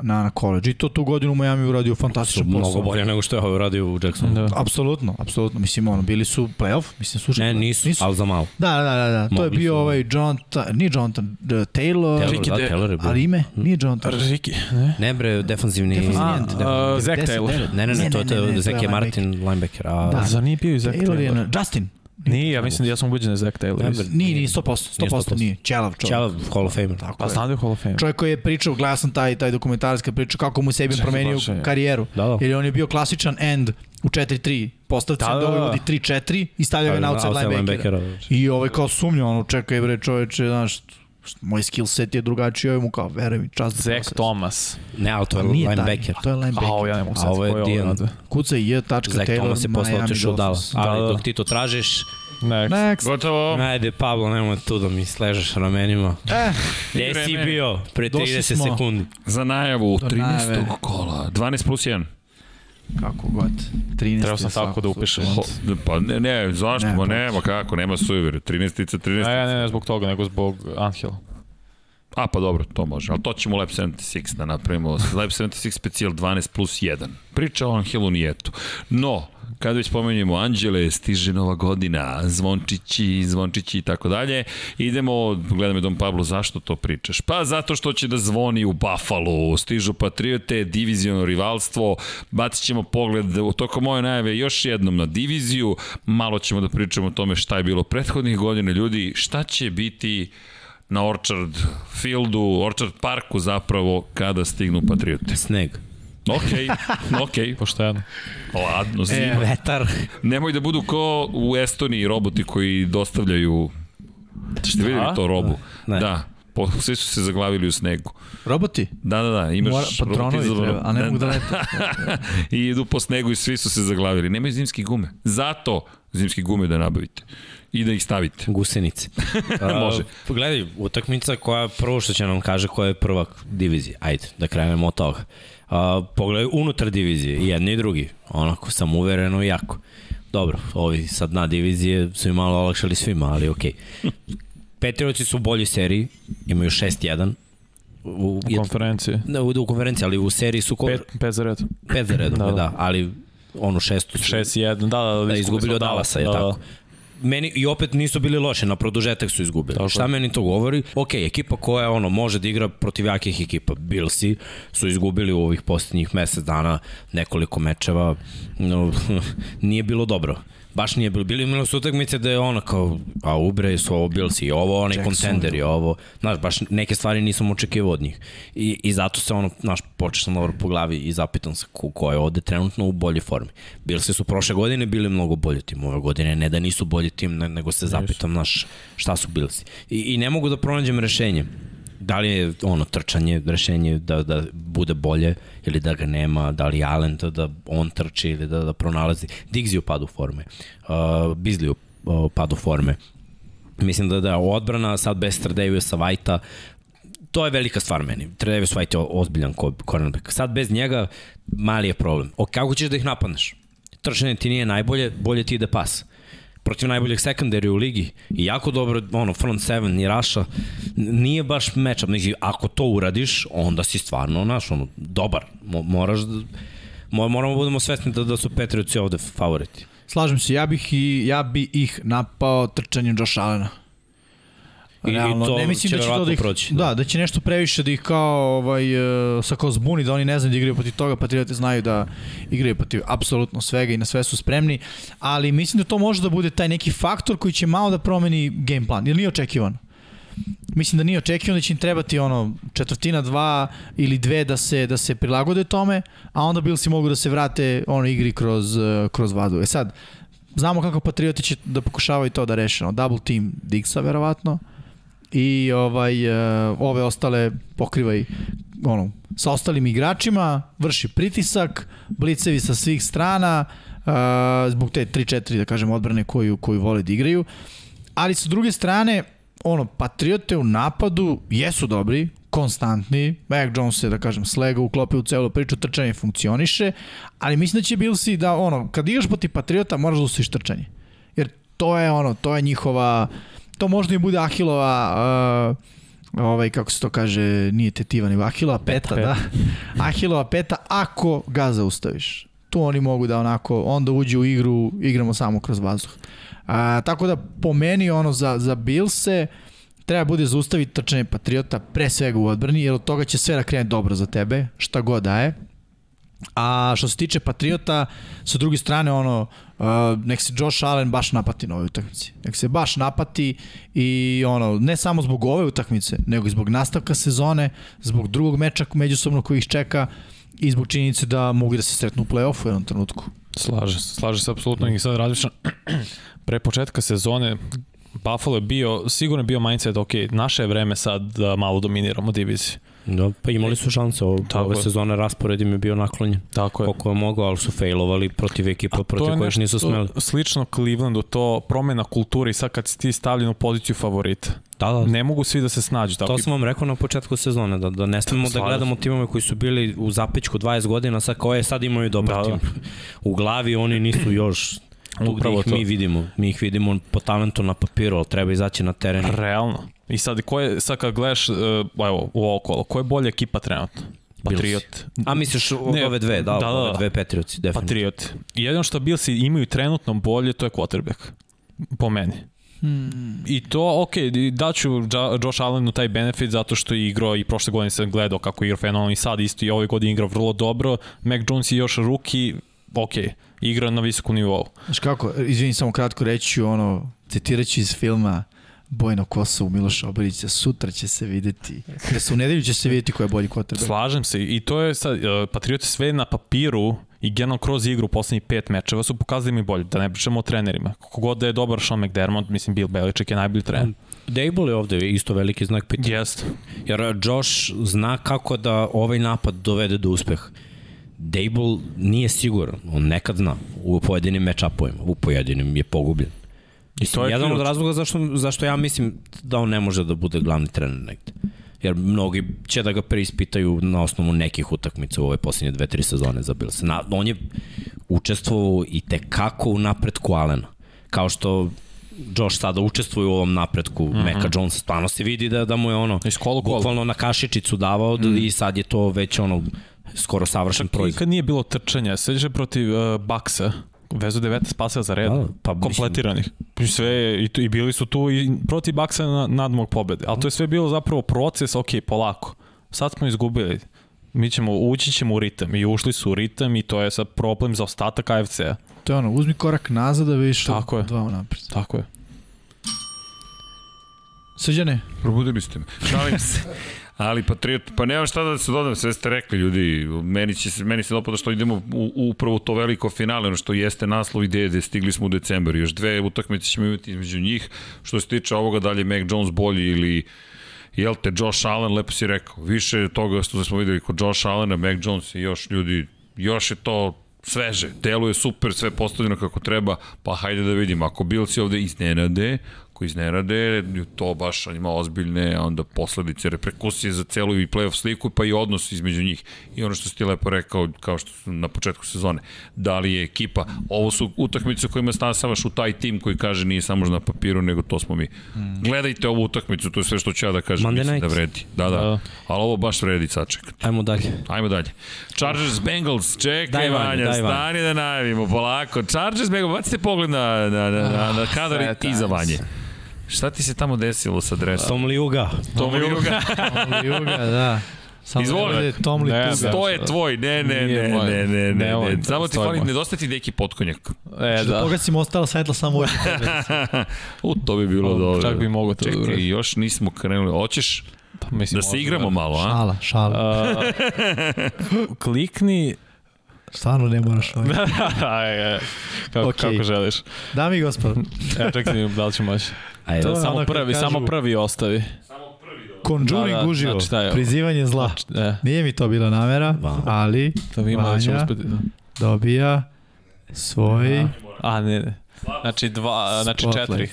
na, na college. I to tu godinu u Majamiju uradio fantastičan posao. mnogo bolje nego što je ovaj radio u Jacksonu. Da. Apsolutno, apsolutno. Mislim, ono, bili su playoff, mislim, slušaj. Ne, nisu, nisu. ali za malo. Da, da, da, da. To je Mogli bio su. ovaj John, nije John, Taylor, Taylor, Ricky da, De- Taylor je bio. ali ime, nije John Taylor. Riki, ne? Ne bre, defanzivni... Defanzivni A, da. Zach 99. Taylor. Ne, ne, ne, to, je- Zach Martin linebacker. A, Da. Zar nije bio i Zach Taylor Justin. Nije, ja mislim da ja sam ubeđen da je Zach Taylor. Nije, nije, 100%, 100%, nije. Ćelav čovjek. Čelav Hall of Famer. Tako Pa znam da je Hall of Fame. Čovjek koji je pričao, gledao sam taj, taj dokumentarac kad pričao kako mu sebi promenio baš je. karijeru. Da, da. Jer on je bio klasičan end u 4-3 postavci, Da, da, da, da, da. vodi 3-4 i stavlja ga na outside linebackera. I ovaj kao sumnja, ono, čekaj bre čoveče, znaš, moj skill set je drugačiji, ovaj mu kao, veruj mi, čast da Zach proces. Thomas. Ne, ali to je Nije taj, linebacker. to je linebacker. Ao, ja ne mogu A sad ovo je ovo Kucaj je tačka Zach Taylor, Thomas je posle otišao u Dallas. Dolphins. Ali Da, da. dok ti to tražiš, Next. Next. Gotovo. ajde Pablo, nemoj tu da mi sležeš ramenima. Eh, Gde si bio pre Došli 30 smo. sekundi? Za najavu Do 13. najave. kola. 12 plus 1. kako god. 13. Trebao sam tako da upišem. Pa ne, ne zašto? Ne, pa- pa nema kako, nema sujevere. 13. 13. Ne, ne, ne zbog toga, nego zbog Angela. A pa dobro, to može. Ali to ćemo u Lab 76 da napravimo. Lab 76 specijal 12 plus 1. Priča o Angelu Nijetu. No, kada već pomenjemo Anđele, stiže nova godina, zvončići, zvončići i tako dalje, idemo, gledam je Dom Pablo, zašto to pričaš? Pa zato što će da zvoni u Buffalo, stižu Patriote, diviziono rivalstvo, bacit ćemo pogled u tokom moje najave još jednom na diviziju, malo ćemo da pričamo o tome šta je bilo prethodnih godina, ljudi, šta će biti na Orchard Fieldu, Orchard Parku zapravo kada stignu Patriote. Sneg. Okej, okej, Pošteno. ladno, E, zima. Vetar. Nemoj da budu ko u Estoniji roboti koji dostavljaju... Ste vidjeli to robu? Ne. Da. Po, svi su se zaglavili u snegu. Roboti? Da, da, da, imaš Mora, patronovi treba, a ne mogu da lete. I idu po snegu i svi su se zaglavili. Nemaju zimske gume. Zato zimske gume da nabavite. i da ih stavite. Gusenice. Može. A, gledaj, utakmica koja prvo što će nam kaže koja je prvak divizije. Ajde, da krenemo od toga. A, pogledaj unutar divizije, i jedni i drugi. Onako, sam uvereno i jako. Dobro, ovi sad na divizije su im malo olakšali svima, ali okej. Okay. Patriotsi su u boljoj seriji, imaju 6-1. U, U konferenciji. Ne, u, u konferenciji, ali u seriji su ko... Pet, pet za red. pet za redom, da, Da, da. da. ali onu šestu su... 6-1, da, da, da, da izgubili od da, Dallasa, je da, tako? Meni i opet nisu bili loši, na produžetak su izgubili. Tako Šta meni to govori? Ok, ekipa koja ono može da igra protiv jakih ekipa. Billsi su izgubili u ovih posljednjih mesec dana nekoliko mečeva. No, nije bilo dobro. Baš nije bilo. Bili imali su utakmice da je ono kao, a ubre su ovo Billsi, ovo onaj kontender i ovo. Znaš, baš neke stvari nisam očekivao od njih. I, i zato se ono, znaš, počeo sam dobro po glavi i zapitam se ko, ko je ovde trenutno u boljoj formi. Billsi su prošle godine bili mnogo bolji tim, ove godine ne da nisu bolji tim, ne, nego se zapitam, znaš, šta su Billsi. I, I ne mogu da pronađem rešenje. Da li je ono trčanje rešenje da, da bude bolje ili da ga nema, da li Allen da on trči ili da, da pronalazi. Diggs je u padu forme, uh, Beasley u uh, padu forme. Mislim da da odbrana sad bez Tradavisa Whitea to je velika stvar meni. Tredavis White je ozbiljan cornerback. Sad bez njega mali je problem. O, kako ćeš da ih napadneš? Trčanje ti nije najbolje, bolje ti ide pas protiv najboljeg secondary u ligi i jako dobro, ono, front seven i Raša, nije baš matchup, znači, ako to uradiš, onda si stvarno, znaš, ono, dobar, Mo, moraš da, mo, moramo budemo svesni da, da su Patriotsi ovde favoriti. Slažem se, ja bih, i, ja bi ih napao trčanjem Josh Allena. I- i Realno, to ne mislim će da će to da ih, proći, da. da. da, će nešto previše da ih kao ovaj uh, sa kao zbuni da oni ne znaju da igraju protiv toga, patriote znaju da igraju protiv apsolutno svega i na sve su spremni, ali mislim da to može da bude taj neki faktor koji će malo da promeni game plan, jer nije očekivan. Mislim da nije očekivano da će im trebati ono četvrtina, dva ili dve da se da se prilagode tome, a onda Billsi mogu da se vrate ono igri kroz uh, kroz vadu. E sad znamo kako Patrioti će da pokušavaju to da reše, no, double team Dixa verovatno i ovaj uh, ove ostale pokrivaj ono sa ostalim igračima, vrši pritisak, blicevi sa svih strana, uh, zbog te 3-4 da kažem odbrane koju koju vole da igraju. Ali sa druge strane, ono, Patriote u napadu jesu dobri, konstantni, Mac Jones je, da kažem, slega uklopio u celu priču, trčanje funkcioniše, ali mislim da će Billsi da, ono, kad igraš protiv Patriota, moraš da ustojiš trčanje. Jer to je, ono, to je njihova, to možda i bude Ahilova, uh, ovaj, kako se to kaže, nije tetiva, nego Ahilova peta, Peta. da. Ahilova peta, ako ga zaustaviš. Tu oni mogu da onako, onda uđu u igru, igramo samo kroz vazduh. A, tako da po meni ono za, za Bilse treba bude zaustaviti trčanje Patriota pre svega u odbrani, jer od toga će sve da krene dobro za tebe, šta god da je. A što se tiče Patriota, sa druge strane, ono, uh, nek se Josh Allen baš napati na ovoj utakmici. Nek se baš napati i ono, ne samo zbog ove utakmice, nego i zbog nastavka sezone, zbog drugog meča međusobno koji ih čeka i zbog činjenice da mogu da se sretnu u play-offu u jednom trenutku. Slaže se, slaže se apsolutno i sad različno. Pre početka sezone Buffalo je bio, sigurno je bio mindset, ok, naše je vreme sad da malo dominiramo diviziju. Da, pa imali su šanse, ovo, Tako ove je. sezone raspored im je bio naklonjen. Tako je. Koliko je mogao, ali su failovali protiv ekipa protiv kojih nešto nisu smeli. Slično Clevelandu, to promena kulture i sad kad si ti stavljen u poziciju favorita. Da, da, Ne mogu svi da se snađu. Tako To sam vam rekao na početku sezone, da, da ne smemo da gledamo timove koji su bili u zapećku 20 godina, sad koje sad imaju dobar Da, da. tim. U glavi oni nisu još tu gde ih to. mi vidimo. Mi ih vidimo po talentu na papiru, ali treba izaći na teren. Realno. I sad, ko je, sad kad gledaš, uh, evo, u okolo, ko je bolja ekipa trenutno? Patriot. A misliš Ne, ove dve, da, da, da, ove da. dve Patriotsi, definitivno. Patriot. Jedino što Billsi imaju trenutno bolje, to je quarterback. Po meni. Hmm. I to, ok, daću Josh Allenu taj benefit zato što je igrao i prošle godine sam gledao kako je igrao fenomenalno i sad isto i ove godine igra vrlo dobro. Mac Jones je još ruki, ok, igra na visokom nivou. Znaš kako, izvini samo kratko reći ono, citiraću iz filma Bojno Kosovo Miloša Obarića, sutra će se videti, da se u nedelju će se videti ko je bolji quarterback. Slažem se i to je sad, uh, Patrioti sve na papiru i generalno kroz igru u poslednjih pet mečeva su pokazali da imaju bolje, da ne pričamo o trenerima. Kako god da je dobar Sean McDermott, mislim Bill Belichick je najbolji trener. Dable je ovde isto veliki znak pitanja. Jeste. Jer Josh zna kako da ovaj napad dovede do uspeha. Dable nije siguran, on nekad zna u pojedinim matchupovima, u pojedinim je pogubljen. To je jedan ključ. od razloga zašto, zašto ja mislim da on ne može da bude glavni trener negde. Jer mnogi će da ga preispitaju na osnovu nekih utakmica u ove posljednje dve, tri sezone za Bills. Na, on je učestvovao i tekako u napretku Alena. Kao što Josh sada učestvuje u ovom napretku mm -hmm. Meka Jonesa, stvarno se vidi da, da mu je ono bukvalno na kašičicu davao mm. i sad je to već ono skoro savršen I proizvod. kad nije bilo trčanja, sveđe protiv uh, Baksa, vezu 19 paseva za red, Da, pa kompletiranih. Mislim, Sve, je- i, tu, I bili su tu i protiv Baksa na nadmog pobede. Ali to je sve bilo zapravo proces, ok, polako. Sad smo izgubili. Mi ćemo, ući ćemo u ritam i ušli su u ritam i to je sad problem za ostatak AFC-a. To je ono, uzmi korak nazad da vidiš Tako je. dva napred. Tako je. Srđane, Probudili ste me. Šalim se. Ali Patriot, pa nema šta da se dodam, sve ste rekli ljudi, meni, će se, meni se dopada što idemo u, upravo to veliko finale, ono što jeste naslov ideje gde stigli smo u decembar, još dve utakmice ćemo imati između njih, što se tiče ovoga dalje Mac Jones bolji ili jel te Josh Allen, lepo si rekao, više toga što smo videli kod Josh Allena, Mac Jones i još ljudi, još je to sveže, deluje super, sve postavljeno kako treba, pa hajde da vidimo, ako Bills ovde iznenade, ako iznenade, to baš ima ozbiljne onda posledice, reperkusije za celu i playoff sliku, pa i odnos između njih. I ono što si ti lepo rekao, kao što su na početku sezone, da li je ekipa, ovo su utakmice kojima stasavaš u taj tim koji kaže nije samo na papiru, nego to smo mi. Mm. Gledajte ovu utakmicu, to je sve što ću ja da kažem, Monday mislim night. da vredi. Da, da, Da. ali ovo baš vredi sačekati. Ajmo dalje. Ajmo dalje. Chargers Bengals, čekaj Daj, Vanja, daj, stani da najavimo polako. Chargers Bengals, bacite pogled na, na, na, na, na kadar Sve iza taj Vanje. Šta ti se tamo desilo sa dresom? Tom Liuga. Tom Juga. Juga, da. Samo Izvoli. da Tom Ne, Lipuga. ne. To je tvoj, ne, ne, ne, moj. ne, ne, ne, moj, ne. Samo ti fali, nedostaje ti neki potkonjak. E, Da. da. Pogacimo ostala svetla samo u U, to bi bilo O, dobro. čak bi mogao to da Čekaj, još nismo krenuli. Hoćeš Pa, mislim, da se igramo malo, a? Šala, šala. A, klikni Stvarno ne moraš. ovaj. Aj, aj, kako, okay. kako želiš. Dami i gospod, Ja čekaj da da li ću moći. Ajde. To Samo prvi, kažu- samo prvi ostavi. Conjuring Da, da, uživo, znači, ovo? prizivanje zla. E, Nije mi to bila namera, Wow. ali da vidimo da će Vanja uspeti. Da. dobija svoj... A, ne, ne. Znači, dva, znači Spotlight. četiri.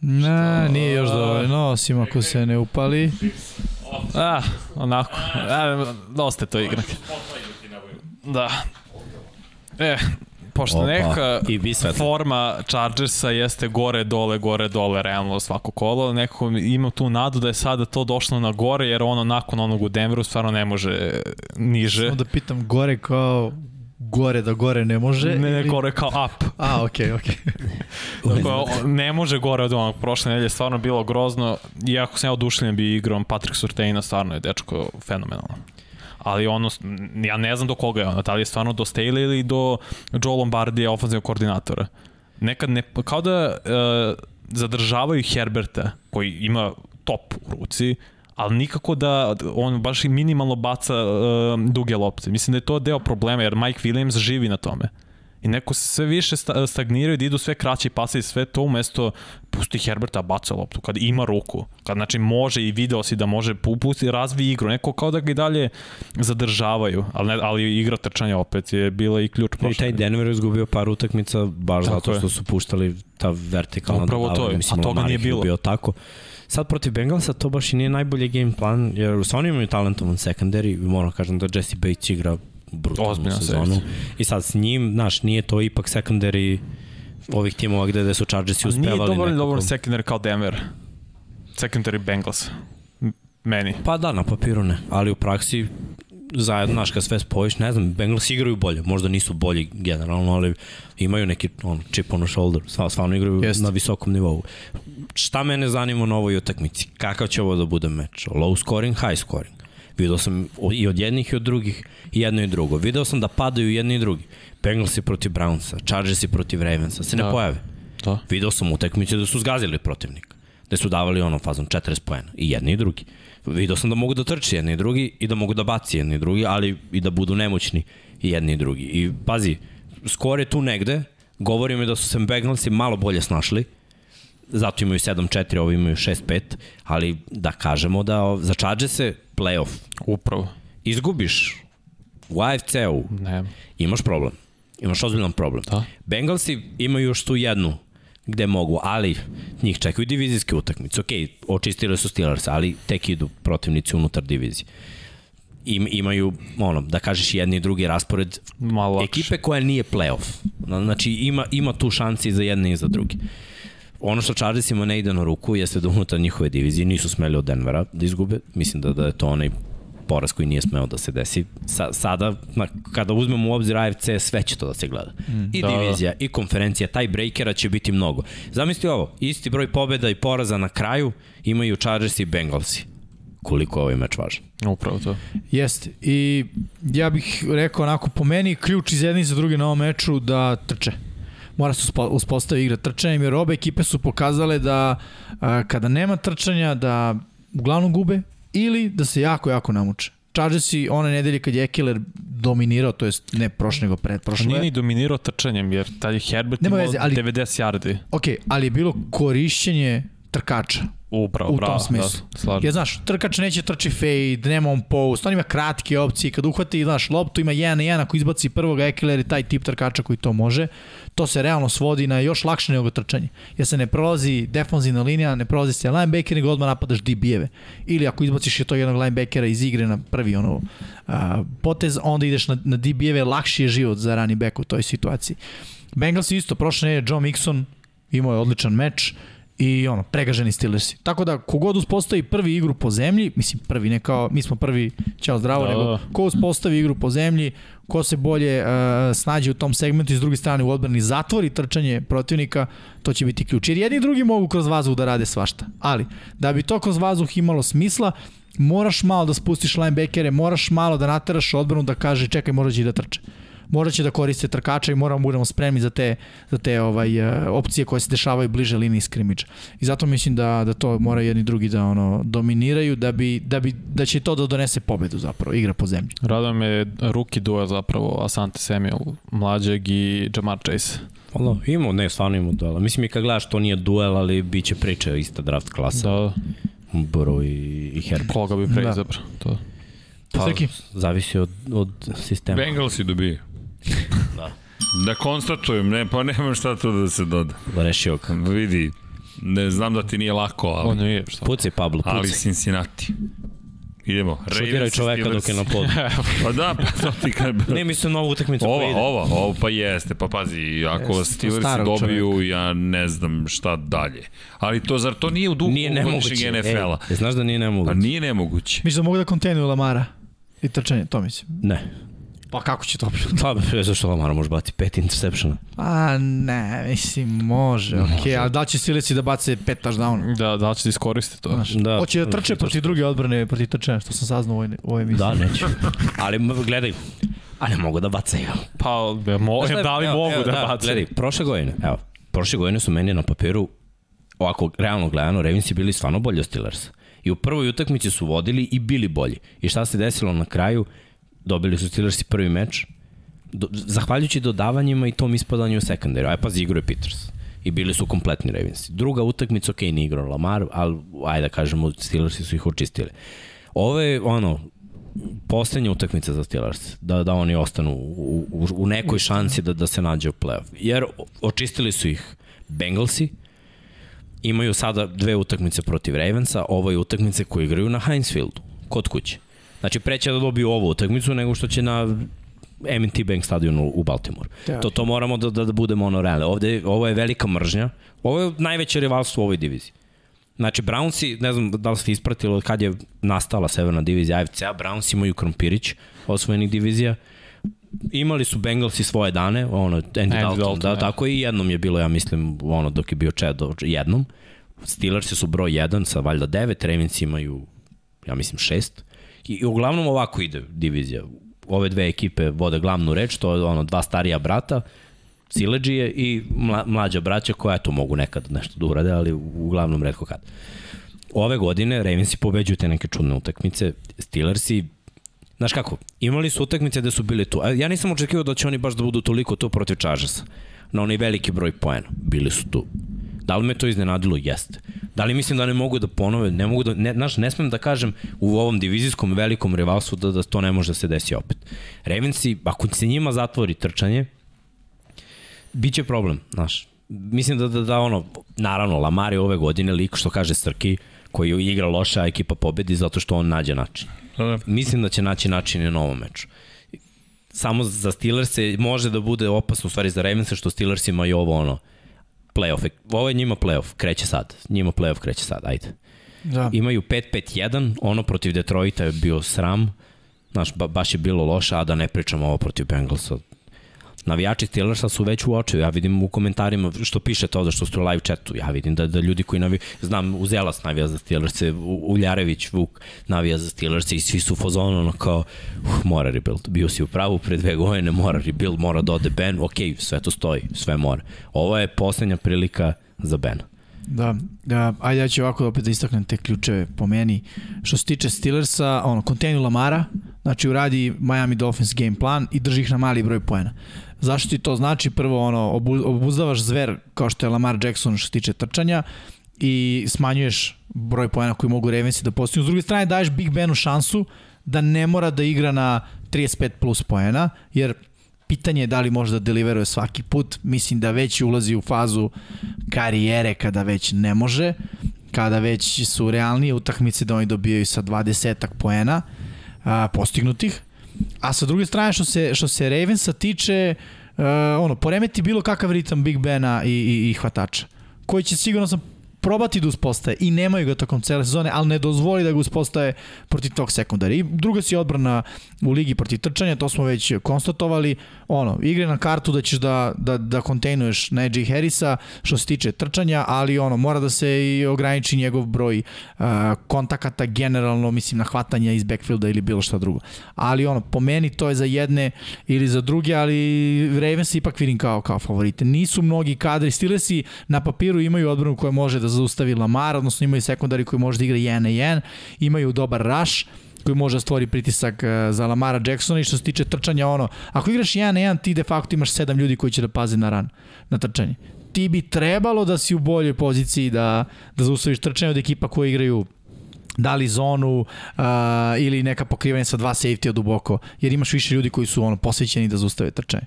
Ne, nije još dovoljno, osim ako se ne upali. A, onako. A, dosta je to igrak. Da. E, pošto Opa, neka i vi svetlo. forma Chargersa jeste gore, dole, gore, dole, realno svako kolo, nekako ima tu nadu da je sada to došlo na gore, jer ono nakon onog u Denveru stvarno ne može niže. Samo da pitam, gore kao gore da gore ne može? Ne, ne, ili- gore kao up. A, okej, okej. Dakle, o- ne može gore od onog prošle nedelje, stvarno bilo grozno. Iako sam ja odušljen bi igrom Patrick Surteina, stvarno je dečko fenomenalan. Ali ono, ja ne znam do koga je ono, da li je stvarno do Staley ili do Joe Lombardija, ofenzivnog koordinatora. Nekad ne, kao da e, zadržavaju Herberta, koji ima top u ruci, ali nikako da on baš minimalno baca e, duge lopte. Mislim da je to deo problema, jer Mike Williams živi na tome. I neko se sve više sta- stagniraju da idu sve kraći pase i sve to umesto pusti Herberta baca loptu kad ima ruku. Kad znači može i video si da može pu- pusti razvi igru. Neko kao da ga i dalje zadržavaju, ali ne, ali igra trčanja opet je bila i ključ I prošle. taj Denver je izgubio par utakmica baš Tako zato je. što su puštali ta vertikalna Upravo to dodavanja. je, Mislim, a toga nije je bilo. Bio tako. Sad protiv Bengalsa to baš i nije najbolji game plan, jer stvarno imaju talentovan secondary, moram kažem da Jesse Bates igra brutalnu Ozbiljna sezonu. selekcija. I sad s njim, znaš, nije to ipak secondary ovih timova gde, gde su Chargersi Ali uspevali nije dovoljno dobar secondary kao Denver. Secondary Bengals. Meni. Pa da, na papiru ne, ali u praksi zajedno, znaš, kad sve spojiš, ne znam, Bengals igraju bolje, možda nisu bolji generalno, ali imaju neki on, chip on the shoulder, stvarno igraju Jeste. na visokom nivou. Šta mene zanima na ovoj utakmici? Kakav će ovo da bude meč? Low scoring, high scoring. Video sam i od jednih i od drugih, i jedno i drugo. Video sam da padaju jedni i drugi. Bengalsi protiv Brownsa, Chargersi protiv Ravensa, se ne Da. pojave. To. Video sam utakmice da su zgazili protivnika. Da su davali ono fazom 40 poena. I jedni i drugi. Video sam da mogu da trči jedni i drugi i da mogu da baci jedni i drugi, ali i da budu nemoćni i jedni i drugi. I pazi, skor je tu negde, govori mi da su se Bengalsi malo bolje snašli, zato imaju 7-4, ovi imaju 6-5, ali da kažemo da za Chargers-e playoff Upravo. izgubiš u AFC-u, imaš problem. Imaš ozbiljan problem. Da. Bengalsi imaju još tu jednu gde mogu, ali njih čekaju divizijske utakmice. Ok, očistili su Steelers, ali tek idu protivnici unutar divizije. Im, imaju, ono, da kažeš jedni i drugi raspored Malo ekipe koja nije playoff. Znači ima, ima tu šansi i za jedne i za druge. Ono što Chargersima ne ide na ruku jeste da unutar njihove divizije nisu smeli od Denvera da izgube. Mislim da, da je to onaj poraz koji nije smeo da se desi. Sa, sada, na, kada uzmemo u obzir AFC, sve će to da se gleda. Mm, I da, divizija, i konferencija, taj breakera će biti mnogo. Zamisli ovo, isti broj pobeda i poraza na kraju imaju Chargers i Bengalsi. Koliko je ovaj meč važan. Upravo to. Jeste. I ja bih rekao onako, po meni ključ iz jedne i za druge na ovom meču da trče. Mora se uspo- uspostavi igra trčanjem, jer obe ekipe su pokazale da a, kada nema trčanja, da uglavnom gube ili da se jako, jako namuče. Chargersi one nedelje kad je Ekeler dominirao, to jest ne prošle nego Pa pretprošle. nije ni dominirao trčanjem, jer taj Herbert Nema imao veze, ali- 90 yardi. Ok, ali je bilo korišćenje trkača. Upravo, u bravo. tom smislu. Da, slažem. Ja znaš, trkač neće trči fade, nema on post, on ima kratke opcije, kad uhvati, znaš, loptu ima 1 na 1, ako izbaci prvog Ekeler i taj tip trkača koji to može, to se realno svodi na još lakše nego trčanje. Jer se ne prolazi defanzivna linija, ne prolazi se linebacker, nego odmah napadaš DB-eve. Ili ako izbaciš je to jednog linebackera iz igre na prvi ono, a, potez, onda ideš na, na DB-eve, lakši je život za running back u toj situaciji. Bengals isto, prošle nedelje Joe Mixon imao je odličan meč, i ono, pregaženi Steelersi. Tako da, kogod uspostavi prvi igru po zemlji, mislim prvi, ne kao, mi smo prvi, ćao zdravo, Da, da, nego da. ko uspostavi igru po zemlji, ko se bolje uh, snađe u tom segmentu i s druge strane u odbrani zatvori trčanje protivnika, to će biti ključ. Jer jedni i drugi mogu kroz vazduh da rade svašta. Ali, da bi to kroz vazduh imalo smisla, moraš malo da spustiš linebackere, moraš malo da nateraš odbranu da kaže čekaj, morat će i da trče morat će da koriste trkača i moramo budemo spremni za te, za te ovaj, e, opcije koje se dešavaju bliže liniji skrimidža. I zato mislim da, da to mora jedni drugi da ono dominiraju, da, bi, da, bi, da će to da donese pobedu zapravo, igra po zemlji. Raduje me ruki duel zapravo Asante Samuel, mlađeg i Jamar Chase. Ono, imamo, ne, stvarno imamo duela. Mislim i kad gledaš, to nije duel, ali bit će priča ista draft klasa. Da, Burrow i, i Herbert. koga bi pre Da. To. Pa, Srki? zavisi od, od sistema. Bengalsi dobiju. Da. Da konstatujem, ne, pa nemam šta tu da se doda. Rešio ga. Vidi, ne znam da ti nije lako, ali, On nije, šta? Pucaj, Pablo, ali pucaj. Cincinnati. Idemo. Šutiraj čoveka dok je na Steelers. podu. Pa da, pa to ti kad... Ne, mislim na ovu utakmicu koja Ova, ide. ova, ovo pa jeste, pa pazi, ako Jeste, Steelersi dobiju, ja ne znam šta dalje. Ali to, zar to nije u duhu Nije nemoguće. NFL-a? Ej, znaš da nije Pa nemoguće? nije nemoguće. Mislim da mogu da kontenuju Lamara i trčanje, to mislim. Ne. Pa kako će to biti? Pa, zašto Lamar može bati pet interseptiona? A ne, mislim, može, okej, okay, ali da će Steelersi da bace pet touchdown? Da, da će da iskoriste to? Znaš, Da. Hoće da trče protiv druge odbrane, protiv trčanja, što sam saznao u ovoj, u ovoj emisiji. Da, neću. Ali gledaj, a ne mogu da bacaju. Pa, da, mo, Znaš šta, da li evo, mogu evo, da, bace? Gledaj, prošle godine, evo, prošle godine su meni na papiru, ovako, realno gledano, Ravensi bili stvarno bolji od Steelers. I u prvoj utakmici su vodili i bili bolji. I šta se desilo na kraju? Dobili su Steelersi prvi meč, do, zahvaljujući dodavanjima i tom ispadanju u sekundaru. Aj pazi, igro je Peters. I bili su kompletni Ravensi. Druga utakmica, ok, nije igrao Lamar, ali ajde da kažemo, Steelersi su ih očistili. Ovo je, ono, poslednja utakmica za Steelers, da, da oni ostanu u, u, u nekoj šansi da, da se nađe u playoff. Jer očistili su ih Bengalsi, imaju sada dve utakmice protiv Ravensa, ovo je utakmice koje igraju na Heinz Fieldu, kod kuće. Znači, preće da dobiju ovu utakmicu nego što će na M&T Bank stadionu u Baltimore. Da. To, to moramo da, da, da budemo ono realne. Ovde, ovo je velika mržnja. Ovo je najveće rivalstvo u ovoj diviziji. Znači, Brownsi, ne znam da li ste ispratili od kad je nastala severna divizija AFC-a, Brownsi imaju Krompirić osvojenih divizija. Imali su Bengalsi svoje dane, ono, Andy, Andy Dalton, Dalton, da, ja. tako i jednom je bilo, ja mislim, ono, dok je bio Chad, jednom. Steelersi su broj 1 sa valjda 9, Ravens imaju, ja mislim, 6. I, I uglavnom ovako ide divizija. Ove dve ekipe vode glavnu reč, to je ono, dva starija brata, Sileđije i mla, mlađa braća koja to mogu nekad nešto da urade, ali uglavnom redko kad. Ove godine Ravensi pobeđuju te neke čudne utakmice, Steelersi Znaš kako, imali su utakmice da su bili tu. Ja nisam očekivao da će oni baš da budu toliko tu protiv Chargersa. Na onaj veliki broj poena. Bili su tu. Da li me to iznenadilo? Jeste. Da li mislim da ne mogu da ponove? Ne mogu da, ne, znaš, ne smem da kažem u ovom divizijskom velikom rivalstvu da, da to ne može da se desi opet. Ravensi, ako se njima zatvori trčanje, biće problem, znaš. Mislim da, da, da ono, naravno, Lamar je ove godine lik što kaže Srki, koji igra loša, a ekipa pobedi zato što on nađe način. Da, da. Mislim da će naći način i na ovom meču. Samo za Steelers može da bude opasno u stvari za Ravens što Steelers imaju ovo ono playoff. Ovo je njima playoff, kreće sad. Njima playoff kreće sad, ajde. Da. Imaju 5-5-1, ono protiv Detroita je bio sram. Znaš, ba, baš je bilo loše, a da ne pričamo ovo protiv Bengalsa. Navijači Steelersa su već u očiju, ja vidim u komentarima što pišete ovde što ste u live chatu, ja vidim da, da ljudi koji navijaju, znam Uzelas navija za Steelers, Uljarević Vuk navija za Steelers i svi su u fazonu ono kao, uh, mora rebuild, bio si u pravu pre dve godine, mora rebuild, mora da ode Ben, ok, sve to stoji, sve mora. Ovo je poslednja prilika za Bena. Da, da, ajde ja ću ovako opet da istaknem te ključeve po meni. Što se tiče Steelersa, ono, kontejnu Lamara, znači uradi Miami Dolphins game plan i drži ih na mali broj poena. Zašto ti to znači? Prvo, ono, obu, obuzdavaš zver kao što je Lamar Jackson što se tiče trčanja i smanjuješ broj poena koji mogu Ravensi da postignu. S druge strane, daješ Big Benu šansu da ne mora da igra na 35 plus poena, jer pitanje je da li može da deliveruje svaki put. Mislim da već ulazi u fazu karijere kada već ne može, kada već su realnije utakmice da oni dobijaju sa 20 poena a, postignutih. A sa druge strane što se, što se Ravensa tiče, uh, ono, poremeti bilo kakav ritam Big Bena i, i, i hvatača koji će sigurno sam probati da uspostaje i nemaju ga tokom cele sezone, ali ne dozvoli da ga uspostaje protiv tog sekundara. I druga si odbrana u ligi protiv trčanja, to smo već konstatovali. Ono, igre na kartu da ćeš da, da, da kontejnuješ Najee Harrisa što se tiče trčanja, ali ono, mora da se i ograniči njegov broj uh, kontakata generalno, mislim, na hvatanja iz backfielda ili bilo šta drugo. Ali ono, po meni to je za jedne ili za druge, ali Ravens ipak vidim kao, kao favorite. Nisu mnogi kadri, Steelersi na papiru imaju odbranu koja može da zaustavi Lamar, odnosno imaju sekundari koji može da igra 1 na 1, imaju dobar rush, koji može da stvori pritisak eh, za Lamara Jacksona i što se tiče trčanja ono, ako igraš 1 na 1 ti de facto imaš 7 ljudi koji će da paze na ran, na trčanje. Ti bi trebalo da si u boljoj poziciji da, da zaustaviš trčanje od ekipa koje igraju da li zonu uh, ili neka pokrivanja sa dva safety duboko, jer imaš više ljudi koji su ono posvećeni da zaustave trčanje.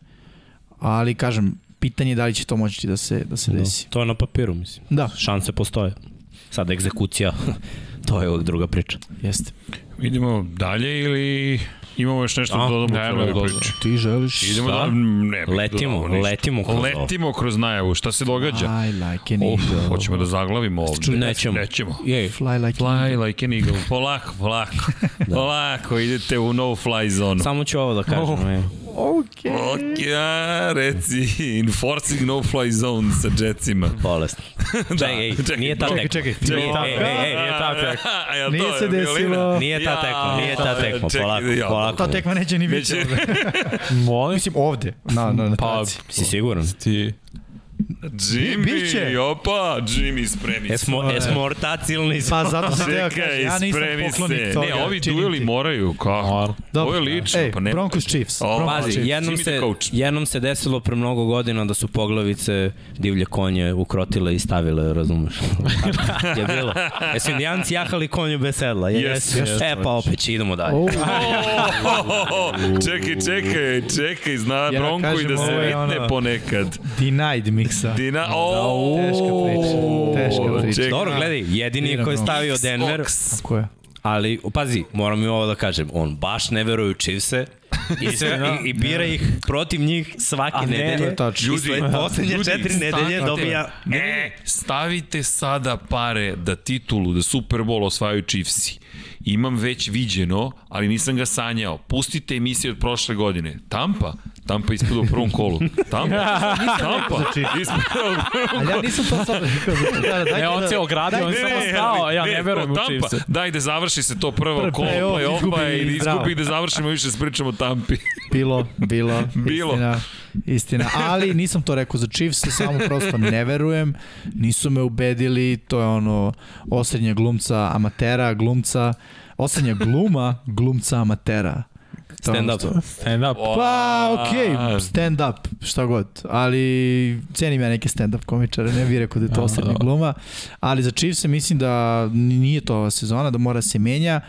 Ali kažem, pitanje je da li će to moći da se da se desi. No, to je na papiru, mislim. Da, Šanse postoje. Sad egzekucija, to je uvek druga priča. jeste. Idemo dalje ili imamo još nešto da A, dodamo nema celoj da? Ti želiš Idemo da... Ne, Letimo, ništa. letimo kroz ovo. Letimo kroz najavu. Šta se događa? I like an eagle. hoćemo da zaglavimo ovde. Nećemo. Nećemo. Jej, Fly like an Fly like an eagle. Polako, polako. Da. Polako, idete u no fly zonu. samo ću ovo da kažem. Oh. Oh. Ok. Ok, a, reci, enforcing no fly zone sa Jetsima. Bolest. Čekaj, ej, čekaj, nije ta čekaj, tekma. čekaj, Nije, čekaj. ej, ej, ej, Nije ta tekma. A, jel Nije to se desilo. Nije ta tekma, nije ta tekma, čekaj, polako, ja, polako, pa-. Ta tekma neće ni biti ovde. Molim? Mislim ovde, na, na, na Pa. Si siguran? ti... Jimmy, Biće. opa, Jimmy, spremi se. Esmo, esmo ortacilni. Pa zato sam teo kažem, ja nisam poklonik toga. Ne, ovi dueli moraju, kako? Moram. Dobro. Ovo je lično, Ej, pa ne. Broncos Chiefs. O, Broncos Pazi, Chiefs. jednom se, coach. jednom se desilo pre mnogo godina da su poglavice divlje konje ukrotile i stavile, razumeš? je bilo. Jesu indijanci jahali konju bez sedla? Je, Yes, yes, yes, e, pa opet idemo dalje. Oh, čekaj, čekaj, čekaj, zna Ja Bronco i kažem, da se vitne ponekad. denied miksa. Dina, o, Teška priča, teška priča. Dobro, gledaj, jedini je koji je stavio Denver. Tako je. ali pazi, moram i ovo da kažem, on baš ne veruje u Chiefse i, sve, i, i bira ih protiv njih svake A ne, nedelje. to je tačno. I svoje poslednje ljudi, četiri nedelje stavite- dobija... E, stavite sada pare da titulu, da Super Bowl osvajaju Chiefsi. Imam već viđeno, ali nisam ga sanjao. Pustite emisije od prošle godine. Tampa? Tampa ispada u prvom kolu. Tampa? Tampa? Ispada u prvom Ali ja nisam to sad rekao. Da, da, Ne, on da- se ogradio, on samo stao, ja ne verujem u. Chiefs. Daj da završi se to prvo kolo play-off, play-offa i da izgubi i da završimo više s pričamo o Tampi. Bilo, bilo. Bilo. Istina, istina. Ali nisam to rekao za Chiefs, samo prosto ne verujem. Nisu me ubedili, to je ono osrednja glumca amatera, glumca, osrednja gluma glumca amatera. Stand up. Stand up. Pa, okej, okay, stand up, šta god. Ali cenim ja neke stand up komičare, ne bih rekao da je to A, osrednja da. gluma. Ali za Chiefs mislim da nije to ova sezona, da mora se menja.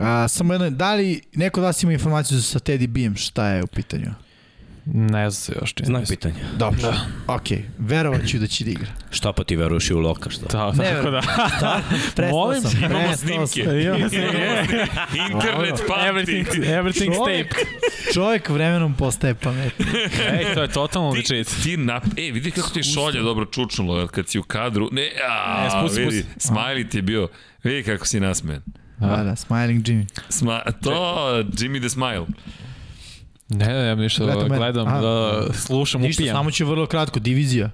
A, samo jedno, da li neko od vas ima informaciju sa Teddy Beam, šta je u pitanju? Ne znam se još čini. Znak pitanja. Dobro, da. ok, verovat ću da će da igra. Šta pa ti veruješ i u Loka, šta? Da, Ne, tako da. Prestao Molim? sam, Imamo prestao snimke. sam. Imamo snimke. Internet Everything, pamti. everything's Čovjek, tape. čovjek vremenom postaje pametni. Ej, to je totalno Ti, legit. ti nap... E, vidi kako ti šolje dobro čučnulo kad si u kadru. Ne, a, Ne, spusti, vidi, spusti. smiley ti je bio. Vidi kako si nasmen. Da, da, Smiling Jimmy. Sma... To, Jimmy the Smile. Ne, ne, ja ništa da mene. gledam, A, da slušam, Ništa, upijam. samo ću vrlo kratko, divizija.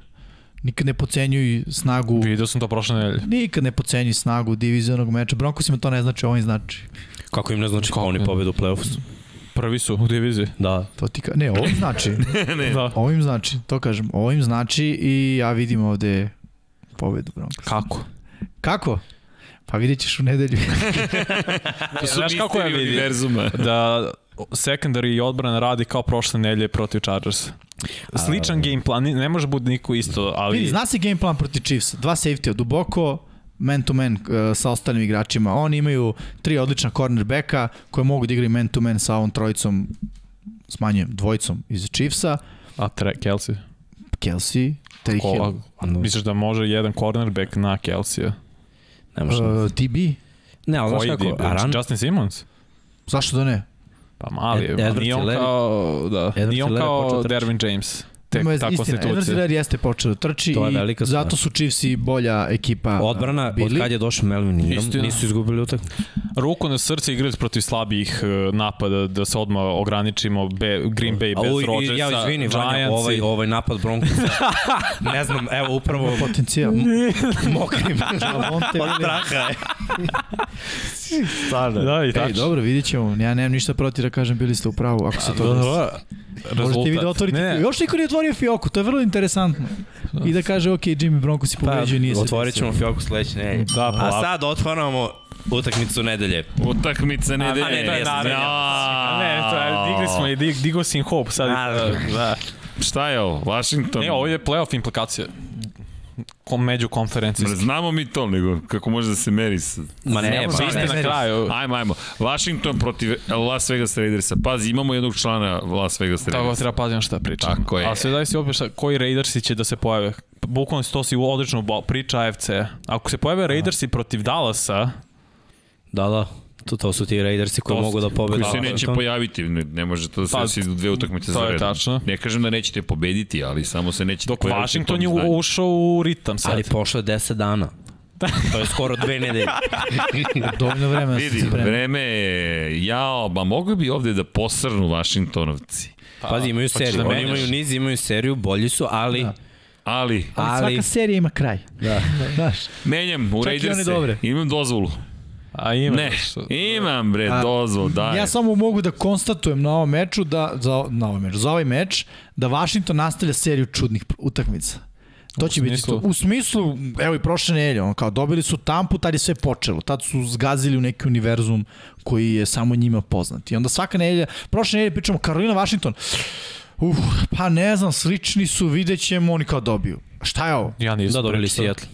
Nikad ne pocenjuj snagu, Vidio sam to prošle nedelje. nikad ne pocenjuj snagu divizionog meča. Broncosima to ne znači, ovo im znači. Kako im ne znači kao oni ne? pobedu u play-offu? Prvi su u diviziji. Da. To ti ka... Ne, ovo im znači. ne. Da. Ovo im znači, to kažem. Ovo im znači i ja vidim ovde pobedu Broncos. Kako? Kako? Pa vidjet ćeš u nedelju. To su Znaš kako ja vidim? univerzuma. Da secondary i odbrana radi kao prošle nedelje protiv Chargers. Sličan game plan, ne može biti niko isto, ali... Vidi, zna se game plan protiv Chiefsa. Dva safety duboko, man to man uh, sa ostalim igračima. Oni imaju tri odlična cornerbacka koje mogu da igraju man to man sa ovom trojicom smanjujem, dvojicom iz Chiefsa. A tre, Kelsey? Kelsey, Terry Hill, a, misliš da može jedan cornerback na Kelsey? Ne može. uh, TB. ne, ali znaš kako, Aran, Justin Simmons? Zašto da ne? Pa mali, Ed- Ed, Edward nije on Hillary. kao, da, Edward nije on kao. Dervin James. Tek Ima ta istina, Edward konstitucija. Hiller jeste počeo da trči To je i stvar. zato su Chiefsi bolja ekipa odbrana, od bili. kad je došao Melvin Ingram, Istina. nisu izgubili utakmicu. Ruku na srce igrati protiv slabijih e, napada, da se odmah ograničimo Be, Green Bay bez i- Rodgersa, Ja izvini, Vanja, ovaj, ovaj napad Broncosa. ne znam, evo upravo potencijal. mokrim. Od Williams. straha je. Da, i Ej, tačno. dobro, vidjet ćemo. Ja nemam ništa protiv da kažem, bili ste u pravu, ako se to Da, desi. da. Možete vi da otvorite ne. Još niko nije otvorio fioku, to je vrlo interesantno. I da kaže, ok, Jimmy Bronco si pobeđio, nije se Pa, Otvorit ćemo fioku sledeće nedelje. Da, A polako. sad otvaramo utakmicu nedelje. Utakmica nedelje. A, ne, to je naredno. Ja. Ne, to je, digli smo i dig, digo si im hope sad. A, Da, da. Šta je ovo? Washington? Ne, ovo je playoff implikacija. Kom, među konferencijski. Znamo mi to, nego kako može da se meri s... Ma ne, Ne, ba, ste ne, na ne, kraju. Ajmo, ajmo. Washington protiv Las Vegas Raidersa. Pazi, imamo jednog člana Las Vegas Tako Raidersa. treba paziti na šta pričam. Tako je. A sve daj si opet šta, koji Raidersi će da se pojave. Bukvalno to si odlično bo- priča AFC. Ako se pojave Raidersi protiv Dallasa, Da, da. To, to su ti Raidersi koji To mogu da pobede. Koji se neće To- pojaviti, ne, ne može to da se Pa, desi u dve utakmice za redom. tačno. Ne kažem da nećete pobediti, ali samo se nećete dok pojaviti. Washington to je ušao u ritam sad. Ali prošlo je 10 dana. to je skoro dve nedelje. Dovoljno vremena da se Vidi, spremi. vreme je, jao, ba mogli bi ovde da posrnu Washingtonovci. Pazi, imaju hoćeš seriju. da Oni menjaš? imaju niz, imaju seriju, bolji su, ali... Da. Ali, Ali, Ali- svaka serija ima kraj. Da. Znaš, menjam u Čak i Raiderse. one dobre. Imam dozvolu. A ima. Ne, imam bre A, dozvol, daj. ja samo mogu da konstatujem na ovom meču, da, za, na ovaj meč, za ovaj meč, da Washington nastavlja seriju čudnih utakmica. To će U biti smislu? to. U smislu, evo i prošle nedelje, ono, kao dobili su Tampu, tad je sve počelo. Tad su zgazili u neki univerzum koji je samo njima poznat. I onda svaka nedelja, prošle nedelje pričamo Karolina Washington, Uf, pa ne znam, slični su, vidjet ćemo, oni kao dobiju. Šta je ovo? Ja nisam Da, dobili. Seattle.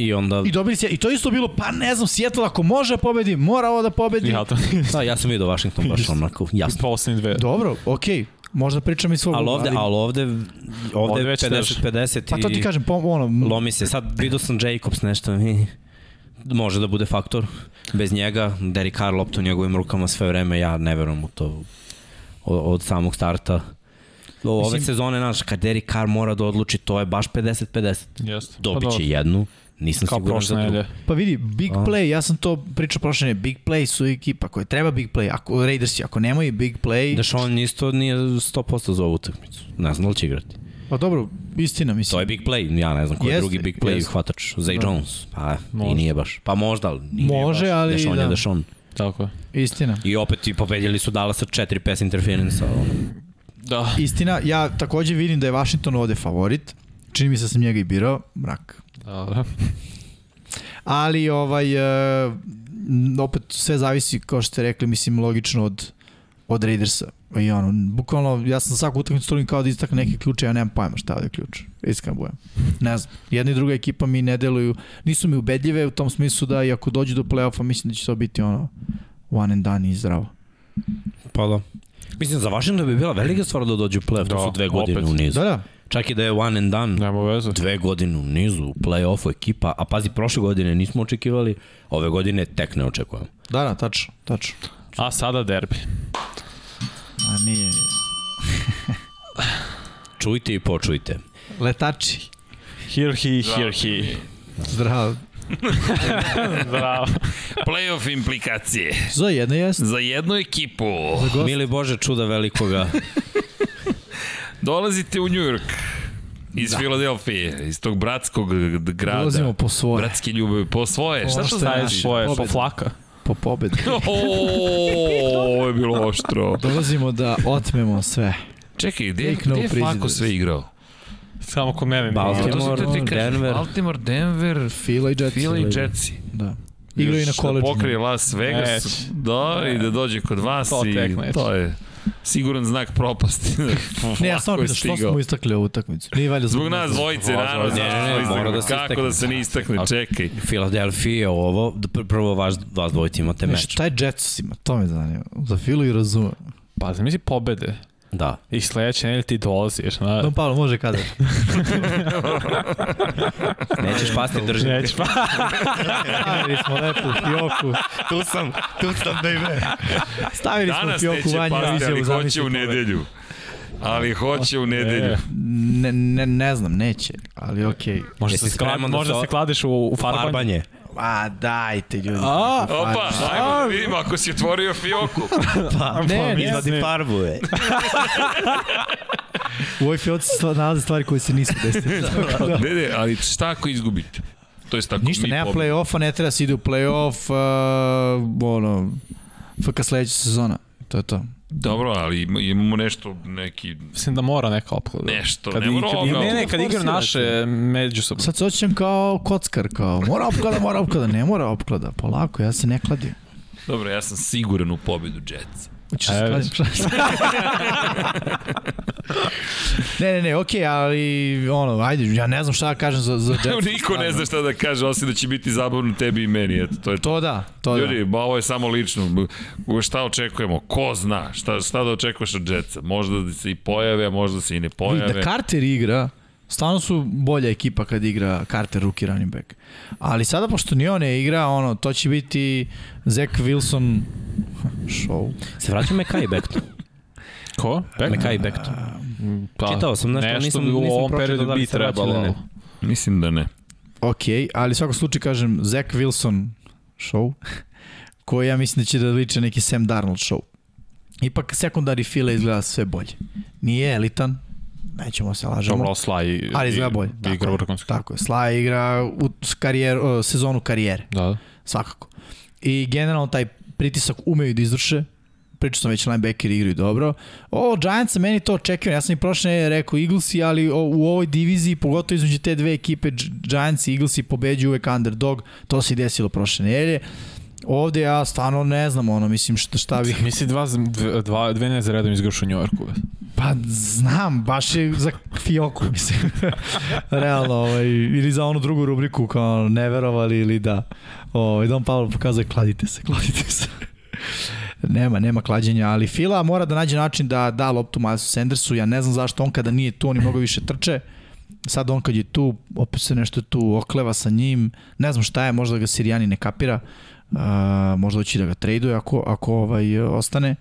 I onda... I dobili se, i to je isto bilo, pa ne znam, Seattle ako može da pobedi, mora ovo da pobedi. Ja to Da, ja sam vidio Washington baš onako, jasno. Poslednje dve. Dobro, okej. Možda pričam i svog Ali ovde, ali ovde, ovde, Ovde ovde već 50-50 Pa to ti i kažem, po, ono, lomi se. Sad vidio sam Jacobs nešto i može da bude faktor. Bez njega, Derek Carr lopta u njegovim rukama sve vreme, ja ne verujem u to od, od samog starta. Ove Mislim- sezone, znaš, kad Derek Carr mora da odluči, to je baš 50-50. Jeste. Dobit Pa jednu, nisam Kao siguran za drugu. nedelje. Pa vidi, big A. play, ja sam to pričao prošle nedelje, big play su ekipa koja treba big play, ako Raidersi, ako nemaju big play, Deshaun isto nije 100% za ovu utakmicu. Ne znam da li će igrati. pa dobro, istina mislim. To je big play, ja ne znam ko je Jeste, drugi big play jeste. hvatač. Zay Da. Jones, pa Može. i nije baš. Pa možda, ali nije Može, baš. ali Deshaun da. je Deshaun. Tako je. Istina. I opet i pobedili su Dallasa 4 pass interference. ono. Da. Istina, ja takođe vidim da je Washington ovde favorit, čini mi se da sam njega i birao, mrak. Da, da. Ali ovaj, e, opet sve zavisi, kao što ste rekli, mislim logično od od Raidersa. I ono, bukvalno, ja sam svaku utakmicu trudim kao da istakne neke ključe, ja nemam pojma šta je ključ. Iskreno budem. Ne znam. Jedna i druga ekipa mi ne deluju, nisu mi ubedljive u tom smislu da i ako dođu do play-offa, mislim da će to biti ono one and done i zdravo. Pa da. Mislim, za Washington bi bila velika stvar da dođu u play-off, to Da, su dve godine opet. u nizu. Da, da. Čak i da je one and done, Nema veze. dve godine u nizu, u play-offu ekipa, a pazi, prošle godine nismo očekivali, ove godine tek ne očekujemo. Da, da, tačno, tačno. A sada derbi. A nije... Čujte i počujte. Letači. Here he, here he. Zdravo. Bravo. Playoff implikacije. Za jedno jest. Za jednu ekipu. gost. Mili Bože, čuda velikoga. Dolazite u Njujork iz da. Filadelfije, iz tog bratskog grada. Dolazimo po svoje. Bratske ljubavi, po svoje. Šta Ono to što je znači? Svoje, po Pobeda. flaka. Po pobedu. O, ovo je bilo oštro. Dolazimo da otmemo sve. Čekaj, gde, no gde je Flako sve igrao? Samo kod mene. Baltimore. Kažem. Denver. Baltimore, Denver, Fila i Jetsi. Fila i Jetsi. Da. Igraju i na koleđu. Da pokrije Las Vegas, Neće. da, i da dođe kod vas To i tek neće. to je siguran znak propasti. Ne, ja je pitam što smo istakli ovu utakmicu. Nije valjda Zbog nas dvojice, naravno. Ne, ne, ne, mora da istakne. se Kako istakne. da se ne istakne, čekaj. Filadelfija ovo, da pr- prvo vas, vas dvojica imate Ne, meč. šta je Jets ima? To me zanima. Za Filu i razumem. Pa, zamisli pobede. Da. I sledeće nedelje ti dolaziš. Na... Don Pavlo može kada. Nećeš pasti drži. Neće pa. Stavili smo lepo u fioku. Tu sam, tu sam, baby. Stavili smo u Danas fioku neće vanje pasti, ali hoće u nedelju. Ali hoće u nedelju. E, Ne, ne, ne znam, neće, ali okej. Okay. Možda se, da možda se- se kladiš u, u farbanje. Farbanje. A, dajte ljudi. A, Opa, ajmo da vidimo ako si otvorio fioku. Pa, Ne, ne, izvadi farbu, je. U ovoj fioci nalaze stvari koje se nisu desile. Ne, ne, ali šta ako izgubite? To je tako Ništa, nema play-offa, ne treba se ide u play-off, uh, ono, FK sledeća sezona. To je to. Dobro, ali ima- imamo nešto, neki, Mislim da mora neka opklada. nešto, Kad, ne mora kad, ovoga. ne, ne, kad igraju naše međusobno. Sad se osjećam kao kockar, kao mora opklada, mora opklada, ne mora opklada, polako, ja se ne kladim. Dobro, ja sam siguran u pobedu Jetsa. Hoćeš se E, ne, ne, ne, okej, ali ono, ajde, ja ne znam šta da kažem za, za Jets. Niko ne zna šta da kaže, osim da će biti zabavno tebi i meni. Eto, to je to. To da, to da. Ljudi, ovo je samo lično. Šta očekujemo? Ko zna? Šta, šta da očekuješ od Jetsa? Možda da se i pojave, a možda se i ne pojave. da Carter igra, stvarno su bolja ekipa kad igra Carter rookie running back. Ali sada pošto ni on ne igra, ono, to će biti Zach Wilson show. Se vraća Mekai Becton. Ko? Beck? Mekai Becton. Pa, Čitao sam nešto, nešto nisam- u nisam ovom pročitao periodu da bi se vraća trebalo. ili ne. Mislim da ne. Ok, ali u svakom slučaju kažem Zach Wilson show, koji ja mislim da će da liče neki Sam Darnold show. Ipak sekundari file izgleda sve bolje. Nije elitan, nećemo se lažemo. Dobro, Sly ali izgleda bolje. Igra Tako, je, vrhunski. tako je. Sly igra u karijer, sezonu karijere. Da. svakako. I generalno taj pritisak umeju da izvrše, pričao sam već linebackeri igraju dobro. O, Giants, meni to očekivano. Ja sam i prošle rekao Eaglesi, ali o, u ovoj diviziji, pogotovo između te dve ekipe, Gi- Giants i Eaglesi pobeđuju uvek underdog. To se i desilo prošle nedelje. Ovde ja stvarno ne znam, ono, mislim šta, šta bih... Misli dva, dva, dve ne za redom izgraš u Njorku. Pa znam, baš je za fioku, mislim. Realno, ovaj, ili za onu drugu rubriku kao ne verovali ili da. Ovaj, Don Pavlo pokazuje kladite se, kladite se. nema, nema klađenja, ali Fila mora da nađe način da da loptu Milesu Sandersu. Ja ne znam zašto on kada nije tu, oni mnogo više trče. Sad on kad je tu, opet se nešto tu okleva sa njim. Ne znam šta je, možda ga Sirijani ne kapira. Uh, možda hoće da ga traduje ako, ako ovaj, ostane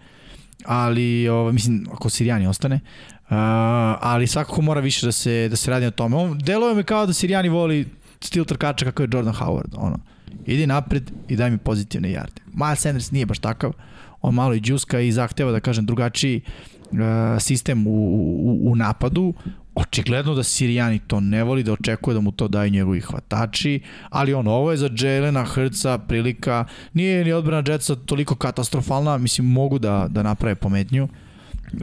ali ovaj, mislim ako Sirijani ostane uh, ali svakako mora više da se da se radi na tome. On deluje mi kao da Sirijani voli stil trkača kako je Jordan Howard, ono. Idi napred i daj mi pozitivne jarde. Miles Sanders nije baš takav. On malo i džuska i zahteva da kažem drugačiji uh, sistem u, u, u napadu. Očigledno da Sirijani to ne voli, da očekuje da mu to daju njegovi hvatači, ali on, ovo je za Jelena Hrca prilika, nije ni odbrana Jetsa toliko katastrofalna, mislim mogu da, da naprave pometnju. Uh,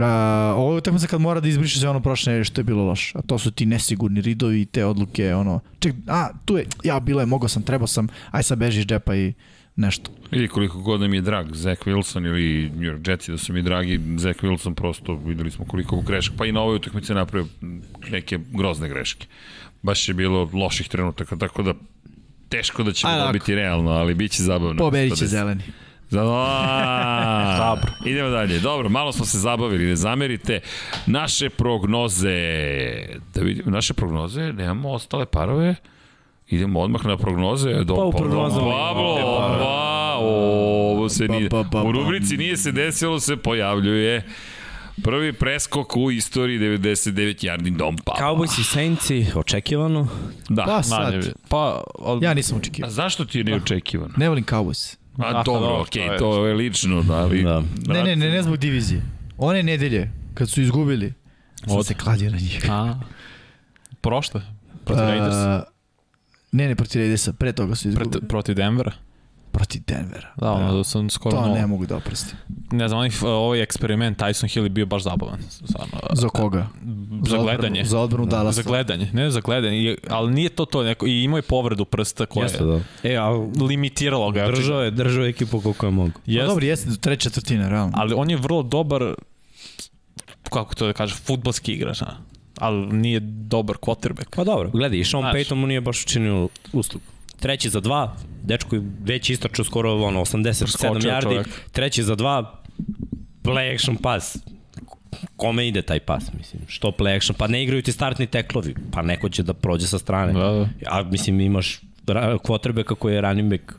ovo je utakmica kad mora da izbriše sve ono prošle što je bilo loše. A to su ti nesigurni ridovi i te odluke, ono, ček, a, tu je, ja, bilo je, mogao sam, trebao sam, aj sad beži iz džepa i nešto. Vidi koliko god nam je drag Zach Wilson ili New York Jetsi da su mi dragi, Zach Wilson prosto videli smo koliko grešaka, pa i na ovoj utakmici napravio neke grozne greške. Baš je bilo loših trenutaka, tako da teško da ćemo Aj, lako. dobiti realno, ali bit će zabavno. Pobedit će zeleni. Za... Dobro. Idemo dalje. Dobro, malo smo se zabavili, ne zamerite. Naše prognoze, da vidimo, naše prognoze, nemamo ostale parove. Idemo odmah na prognoze. Do, Pa u Don prognozama Pablo, imamo. pa, ovo se nije, Pa, pa, pa, u pa. rubrici nije se desilo, se pojavljuje. Prvi preskok u istoriji 99 yardi Dom Pablo. Cowboys i Saintsi, očekivano. Da. Pa sad, Manje, pa, od, ja nisam očekivao. A zašto ti je neočekivano? Ne volim Cowboys. A Ah, dobro, dobro, okej, to je- to je lično, da, ali... Da. Ne, ne, ne, ne zbog divizije. One nedelje, kad su izgubili, sam Od- se kladio na njih. A, prošle, protiv Uh, Raidersa, Ne, ne, protiv Raidersa, pre toga su izgubili. Proti, protiv Denvera. protiv Denvera. Da, ono da sam skoro To nula. ne mogu da oprostim. Ne znam, onih, ovaj eksperiment Tyson Hill je bio baš zabavan. Stvarno. Za koga? Za odbranu- gledanje. Za odbranu Dallasa. Za gledanje, ne za gledanje, ali nije to to, neko, i imao je povredu prsta koja Jeste, je da. E, a limitiralo ga. držao je, držao je ekipu koliko je mogu. Pa Jest, dobro, jeste do treće četvrtine, realno. ali on je vrlo dobar, kako to da kaže, futbalski igrač? Ali nije dobar quarterback. Pa dobro, gledaj, i Sean Znaš. Payton mu nije baš učinio uslugu. Treći za dva, dečko je već istračao skoro ono, 87 Preskočio yardi, treći za dva, play action pas. Kome ide taj pas, mislim? Što play action? Pa ne igraju ti startni teklovi, pa neko će da prođe sa strane. Da, da. A mislim imaš quarterbacka koji je running back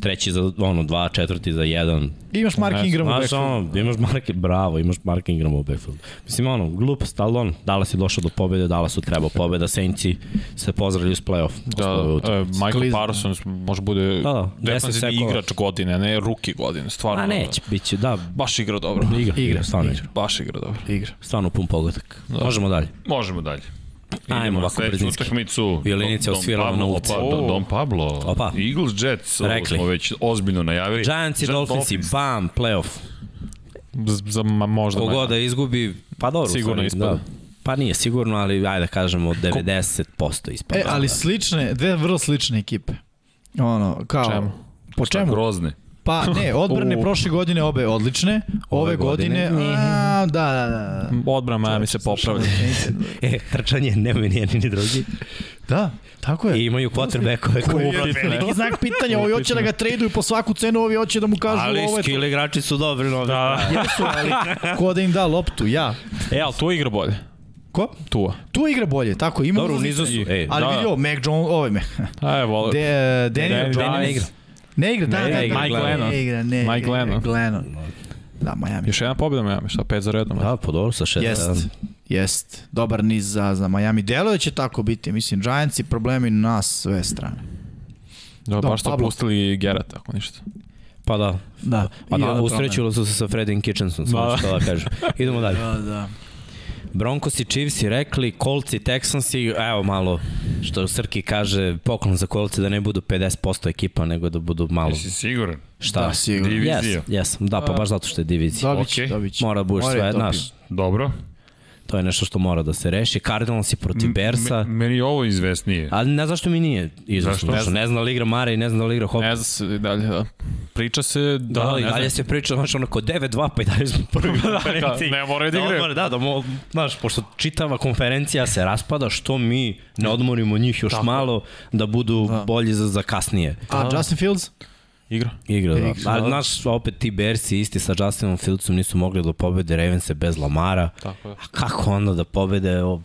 treći za ono, dva, četvrti za jedan. Imaš Mark Ingram u backfieldu. ono, imaš Mark, bravo, imaš Mark Ingram u backfieldu. Mislim, ono, glupost, ali on, Dallas je došao do pobede, Dallas su trebao pobeda, Saintsi se pozdravili uz playoff. Da, e. Michael Sklizno. Parsons može bude Da, da, defensivni 10 sekova. igrač godine, ne ruki godine, stvarno. A neće, bit će, da, Baš igra dobro. igra, igra, stvarno igra. Baš igra dobro. Igra. Stvarno pun pogodak. Možemo dalje. Možemo dalje. Ajmo ovako brzinski. utakmicu. Violinica osvirala Pablo, na ulici. Opa, Dom, Dom Pablo. Opa. Eagles Jets, Rekli. smo već ozbiljno najavili. Giants i Dolphins i bam, playoff. Z, za ma, možda Kogo manje. da izgubi, pa dobro. Sigurno ispada. Da. Pa nije sigurno, ali ajde da kažemo 90% ispada. E, ali slične, dve vrlo slične ekipe. Ono, kao... Čemu? Po čemu? Grozne. Pa ne, odbrane U. prošle godine obe odlične, ove, Ove godine, godine, a, da, da, da. Odbrana Miami se popravlja. E, trčanje nemaju ni jedni ni drugi. Da, tako je. I imaju quarterbackove Koji koji je veliki znak pitanja, ovi hoće da ga traduju po svaku cenu, ovi hoće da mu kažu Ali ovo je to. skill igrači su dobri novi. Da. Jesu, ali ko da im da loptu, ja. E, ali tu igra bolje. Ko? Tua. Tu igra bolje, tako, ima Dobro, u nizu su. Ej, Ali Da. vidi ovo, Mac Jones, ovaj me. Evo, De, Daniel Danny Jones. ne igra. Ne igra, da, Ne da, da. igra, Mike ne Lennon. igra, ne Mike igra, Lennon. Lennon. Da, Miami. još jedna pobjeda Miami, šta, pet za redom. Da, po dobro sa 6 Jest, jest. Dobar niz za, za Miami. Delo će tako biti. Mislim, Giantsi problemi na sve strane. Da, Da, baš su pustili Gerata, ako ništa. Pa da. Da. Pa I da, usrećilo su se sa Freddie Kitchensom, Da. što da kažem. Idemo dalje. Da, da. Broncos i Chiefs i rekli, Colts i Texans i evo malo, što Srki kaže, poklon za Colts da ne budu 50% ekipa, nego da budu malo, Jesi siguran? šta? Da, sigurno. Divizija. Jes, jes, da, pa baš zato što je divizija. Dobit će, Okej. dobit će. Mora da budeš Moraju sve, znaš, Dobro. To je nešto što mora da se reši. Cardinals i protiv Bersa, Me, meni je ovo izvesnije. ali ne zašto mi nije izvesno. Zašto? Ne, znam da li igra Mare i ne znam da li igra Hopkins. Ne zna se i dalje, da. Priča se da, Da, da, i ne dalje znam. se priča, znaš, onako 9-2, pa i dalje smo prvi konferenciji. ne moraju da Da, igraju. odmore, da, da, mo, znaš, pošto čitava konferencija se raspada, što mi ne odmorimo njih još Tako. malo da budu Da. bolji za, za kasnije. A Justin Fields? Igra. Igra, da. Igra, Ali, znaš, opet ti Bersi isti sa Justinom Fieldsom nisu mogli da pobede Ravense bez Lamara. Tako je. A kako onda da pobede o,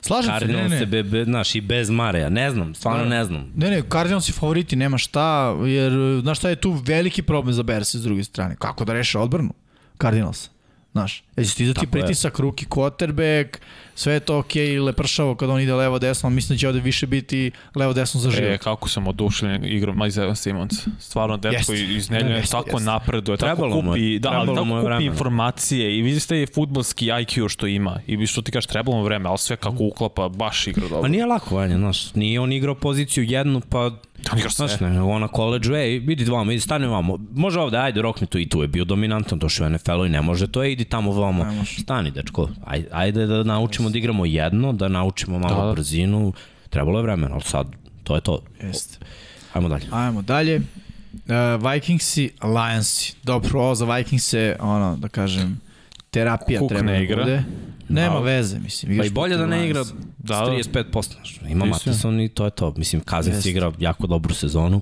Slažem se, ne, Cardinals ne. se, be, be, znaš, i bez Mareja? Ne znam, stvarno Da. ne znam. Ne, ne, Cardinals i favoriti, nema šta, jer znaš šta je tu veliki problem za Bears s druge strane? Kako da reše odbranu Cardinals? Znaš, jer će ti dati Tako je. pritisak, ruki quarterback, sve je to okej, okay, lepršavo kada on ide levo desno, ali mislim da će ovde više biti levo desno za život. E, kako sam oduševljen igrom Isaiah Simmons. Stvarno, dečko Jeste. iz Neljene Jeste, tako jeste. napreduje, tako je, kupi, da, ali tako je kupi vremena. informacije i vidi ste je futbolski IQ što ima i što ti kažeš trebalo mu vreme, ali sve kako uklapa, baš igra dobro. Pa nije lako, Vanja, znaš, nije on igrao poziciju jednu, pa igra sve. Znaš, ne, nego ona college, ej, vidi vamo, idi stani vamo, može ovde, ajde, rokni tu i tu je bio dominantan, došao u NFL-u i ne može to, ej, idi tamo vamo, stani, dečko, ajde, ajde da naučimo da igramo jedno, da naučimo malo Da, da. brzinu, trebalo je vremena, ali sad, to je to. Jeste. Ajmo dalje. Ajmo dalje. Uh, Vikingsi, Lionsi. Dobro, ovo za Vikingse, ono, da kažem, terapija Cook treba ne da igra. bude. Nema Da. veze, mislim. Pa i bolje da ne igra Lionsa. da, Da, s 35%, znaš, ima Mislim. Matison i to je to. Mislim, Kazins Jeste. igra jako dobru sezonu.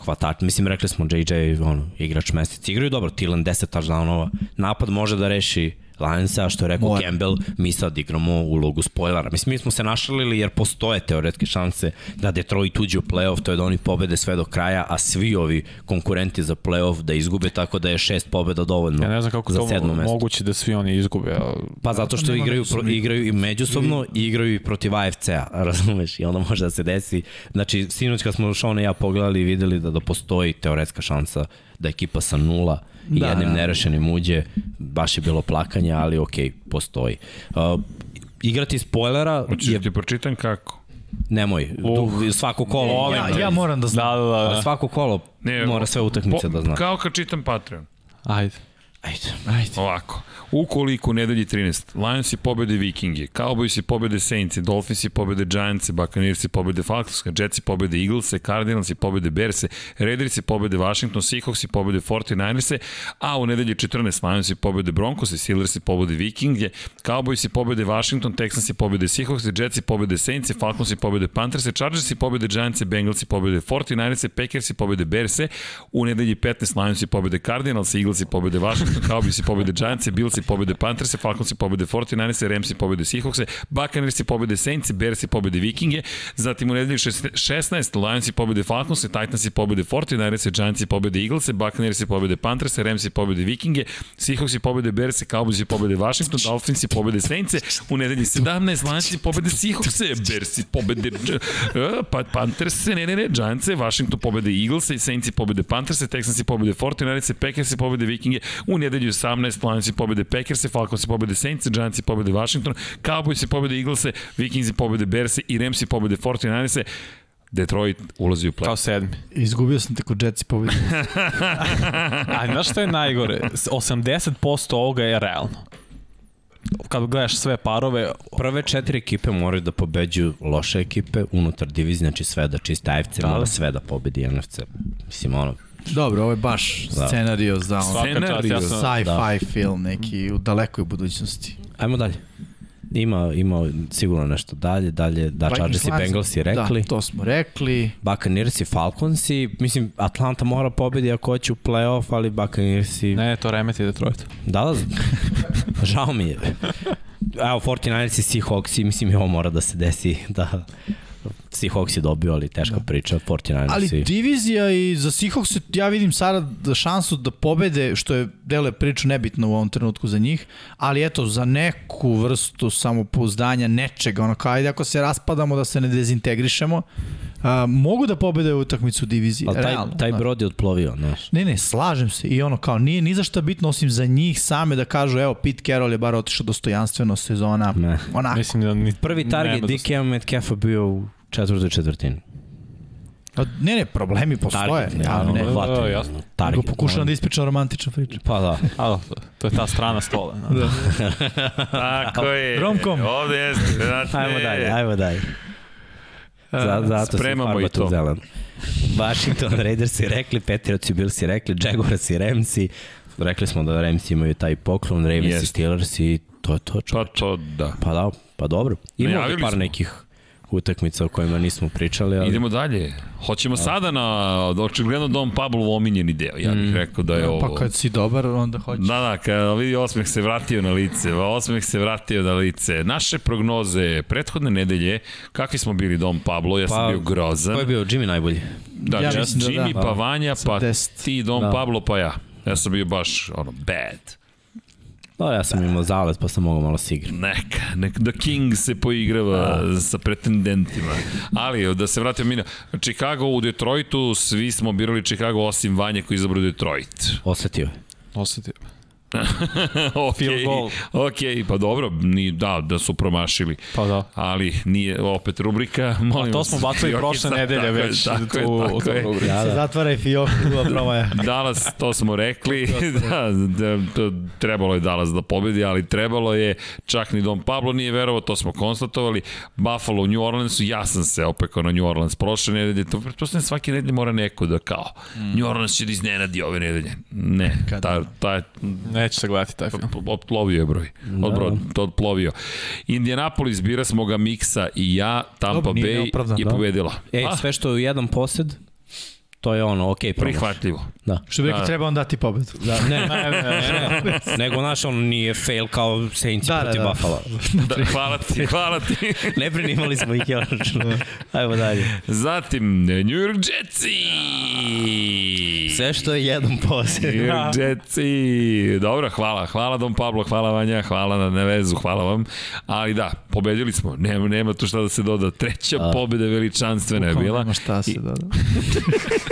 hvatač, mislim rekli smo JJ ono, igrač mesec, igraju dobro, Tilan 10 touchdownova, napad može da reši Lionsa, što je rekao Mora. Campbell, mi sad igramo ulogu spoilera. Mislim, mi smo se našalili jer postoje teoretske šanse da Detroit uđe u playoff, to je da oni pobede sve do kraja, a svi ovi konkurenti za playoff da izgube, tako da je šest pobeda dovoljno Ja ne znam kako za to sedmo mesto. moguće da svi oni izgube. a- Pa zato što igraju, pro, igraju i međusobno i igraju i protiv AFC-a, razumeš? I onda može da se desi. Znači, sinoć kad smo Šone i ja pogledali i videli da, da postoji teoretska šansa da ekipa sa nula i Da, da, jednim da. nerešenim uđe, baš je bilo plakanja, ali okej, postoji. Uh, igrati spoilera Hoćeš je, da ti pročitam kako? nemoj, du, svako kolo, Volim Ja, te. ja moram da znam. Da, da, da. ali svako kolo Ne, mora sve utakmice po- da zna. Kao kad čitam Patreon. Ajde. Ajde. Ajde. Ovako, ukoliko nedelji 13 Lions i pobede Vikinge, Cowboys i pobede Saints, Dolphins i pobede Giants, Buccaneers i pobede Falcons, Jets i pobede Eagles, Cardinals i pobede Bears, Raiders i pobede Washington, Seahawks i pobede 49ers, a u nedelji 14 Lions i pobede Broncos i Steelers i pobede Vikinge, Cowboys i pobede Washington, Texans i pobede Seahawks, Jets i pobede Saints, Falcons i pobede Panthers, Chargers i pobede Giants, Bengals i pobede 49ers, Packers i pobede Bears, u nedelji 15 Lions i pobede Cardinals, Eagles i pobede Washington, Cowboys i pobede Giants, Bills i pobede Panthers, Falcons i pobede 49ers, Rams i pobede Seahawks, Buccaneers i pobede Saints, Bears i pobede Vikinge, zatim u nedelji šest- 16 Lions i pobede Falcons, Titans i pobede 49ers, Giants i pobede Eagles, Buccaneers i pobede Panthers, Rams i pobede Vikinge, Seahawks i pobede Bears, Cowboys i pobede Washington, Dolphins i pobede Saints, u nedelji 17 Lions i pobede Seahawks, Bears i pobede uh, pa, Panthers, ne, ne, ne, Giants, Washington pobede Eagles, Saints i pobede Panthers, Texans i pobede 49ers, Packers i pobede Vikinge, u nedelju 18 Lions i pobede Packers, Falcons i pobede Saints, Giants i pobede Washington, Cowboys i pobede Eagles, Vikings i pobede Bears i Rams i pobede 49ers, Detroit ulazi u play. Kao sedmi. Izgubio sam te kod Jetsi pobedi. A znaš što je najgore? S- 80% ovoga je realno. Kad gledaš sve parove, Prve četiri ekipe moraju da pobeđuju loše ekipe unutar divizije, znači sve da čiste AFC, Da. mora sve da pobedi NFC. Mislim, ono, Dobro, ovo je baš Da. scenario za ono, čast, ja sam- sci-fi film neki u dalekoj budućnosti. ajmo dalje. Ima, ima sigurno nešto dalje, dalje, da Chargers i Lions, Bengals i rekli. Da, to smo rekli. Buccaneers i Falcons i, mislim, Atlanta mora pobedi ako hoće u playoff, ali Buccaneers i... ne, to remeti Detroit. Da, da, žao mi je. Evo, 49ers i Seahawks i mislim i ovo mora da se desi, da Seahawks je dobio, ali teška da. priča, 49ers Ali i... divizija i za Seahawks ja vidim sada da šansu da pobede, što je dele priču nebitno u ovom trenutku za njih, ali eto, za neku vrstu samopouzdanja, nečega, ono kao, ajde ako se raspadamo da se ne dezintegrišemo, a, mogu da pobede utakmicu divizije, Ali taj, realno. taj da. brod je odplovio, znaš. Ne, ne, slažem se i ono kao nije ni za šta bitno osim za njih same da kažu evo Pete Carroll je bar otišao dostojanstveno sezona. Ne. Onako. Mislim da ni, Prvi target DK Metcalfa bio u četvrtoj četvrtini. A, Ne, ne, problemi postoje. Target, ne, ali ono, ne. hvataju, Da, jasno. Nego Target. pokušavam da ispričam romantičnu priču. Pa da. A, da, to, je ta strana stola. Da. Tako je. Romkom. Ovde jeste. Znači, Ajmo dalje, ajmo dalje. Za, zato spremamo i to. Zelen. Washington Raiders i rekli, Patriots i Bills i rekli, Jaguars i Rams i rekli smo da Rams imaju taj poklon, Ravens i. Steelers i to je to. Pa čovječe. to, da. Pa da, pa dobro. Ima Najavili ovde par smo. nekih utakmica o kojima nismo pričali, ali Idemo dalje. Hoćemo sada na, očigledno Dom Pablo omiljeni deo. Ja bih rekao da je ovo... Pa kad si dobar, onda hoćeš. Da, da, kada vidi osmeh se vratio na lice, osmeh se vratio na lice. Naše prognoze prethodne nedelje, kakvi smo bili Dom Pablo, ja sam Pa, bio grozan. ko je bio Jimmy najbolji? Da, Ja da Jimmy, da. pa Vanja, pa 10. ti Dom Da. Pablo, pa ja. Ja sam bio baš, ono, bad. Da, ja sam imao zalet pa sam mogao malo se igrati. Neka, nek da King se poigrava da. sa pretendentima. Ali, da se vratimo mi na Chicago u Detroitu, svi smo birali Chicago osim Vanje koji izabro Detroit. Osetio je. Osetio. ok, Field goal. ok, pa dobro, ni, da, da su promašili. Pa da. Ali nije opet rubrika, molim A to smo bacili prošle nedelje je, već. Tako tu, je, tako je. rubriku. Da. Zatvaraj fijok, duva promaja. Dallas, to smo rekli, da, da, to, trebalo je Dallas da pobedi, ali trebalo je, čak ni Don Pablo nije verovao, to smo konstatovali, Buffalo u New Orleansu, ja sam se opekao na New Orleans prošle nedelje, to pretpostavljam svake nedelje mora neko da kao, mm. New Orleans će da iznenadi ove nedelje. Ne, ta, ta, Neće se gledati taj film. Otplovio je broj. Odbro, to otplovio. Indianapolis, bira smo ga Miksa i ja, Tampa Dobro, Bay je da. pobedila. Ej, A, sve što je u jedan posed, To je ono, okej, okay, promaš. Prihvatljivo. Da. Što bi rekao, Da. treba on dati pobedu. Da, ne, ne, ne, ne, ne, nego naš on nije fail kao Saints Da, da, da, protiv da. Buffalo. Da, hvala ti, hvala ti. ne prinimali smo ih još. Ajmo dalje. Zatim, New York Jetsi. Sve što je jedan New posljed. York Jetsi. Dobro, hvala. Hvala Dom Pablo, hvala Vanja, hvala na nevezu, hvala vam. Ali da, pobedili smo. Nema, nema tu šta da se doda. Treća A. pobeda veličanstvena je bila. Nema šta se doda.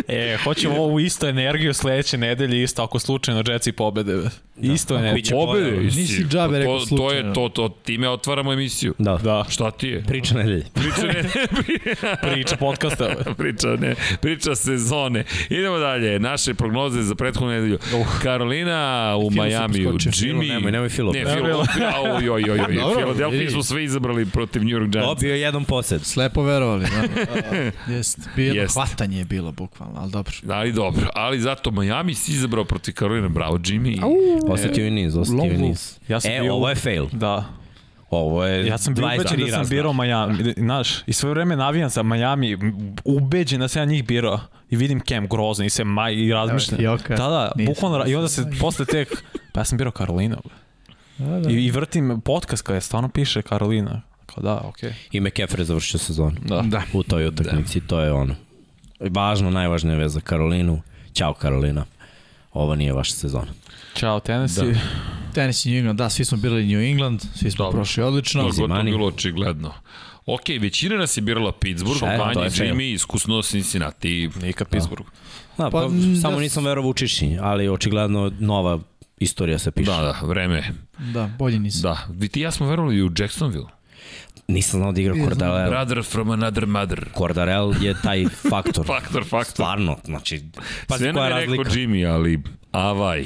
E, hoćemo ovu isto energiju sledeće nedelje, isto ako slučajno Jetsi pobede. Isto energiju. biće Pobede. Nisi džabe rekao to, to je to, to, time otvaramo emisiju. Da. Da, Šta ti je? Priča nedelje. Priča, ne, priča podcasta. priča, ne, priča sezone. Idemo dalje. Naše prognoze za prethodnu nedelju. Karolina u Filo Majamiju. Jimmy. Filo, nemoj, nemoj Filo. Ne, Ne, Filo. Oj, oj, oj, oj. Vidi. su sve izabrali protiv New York Giants. Dobio je jedan posjed. Slepo verovali, da. Jest. Bio jedno Jest. hvatanje je bilo, bukvalno, ali dobro. Ali dobro, ali zato Miami si izabrao protiv Karolina. Bravo, Jimmy. Osetio je niz, osetio je niz. Ja sam e, bio- ovo je fail. Da. Ovo je Ja sam bio 23 ubeđen da sam birao Miami, znaš, i sve vreme navijam za Miami, ubeđen da sam ja njih birao i vidim Cam grozan i se maj i razmišljam. Evo, Fioka. Da, da, bukvalno, i onda se posle tek, pa ja sam birao Karolina. Da, da. I, I vrtim podcast kada stvarno piše Karolina. Kao da, okej. Okay. I McCaffrey završio sezonu. Da. Da. U toj utakmici, to je ono. Važno, najvažnija vez za Karolinu. Ćao Karolina. Ovo nije vaša sezona. Ćao, Tennessee. Da. Tennessee New England, da, svi smo birali New England, svi smo Dobro. prošli odlično. To gotovo money. bilo očigledno. Ok, većina nas je birala Pittsburgh, Šta je? To Vanja, je fair. Jimmy, iskusno Cincinnati. Nikad Pittsburgh. Da, pa, Pa, samo da- nisam verovao u Čiši, ali očigledno nova istorija se piše. Da, da, vreme. Da, bolji nisam. Da, vi ti ja smo verovali u Jacksonville. Nisam znao da igra Cordarel. Brother from another mother. Cordarel je taj faktor. Faktor, faktor. Stvarno, znači, pazi Sve nam je je rekao razlika. Jimmy, ali avaj.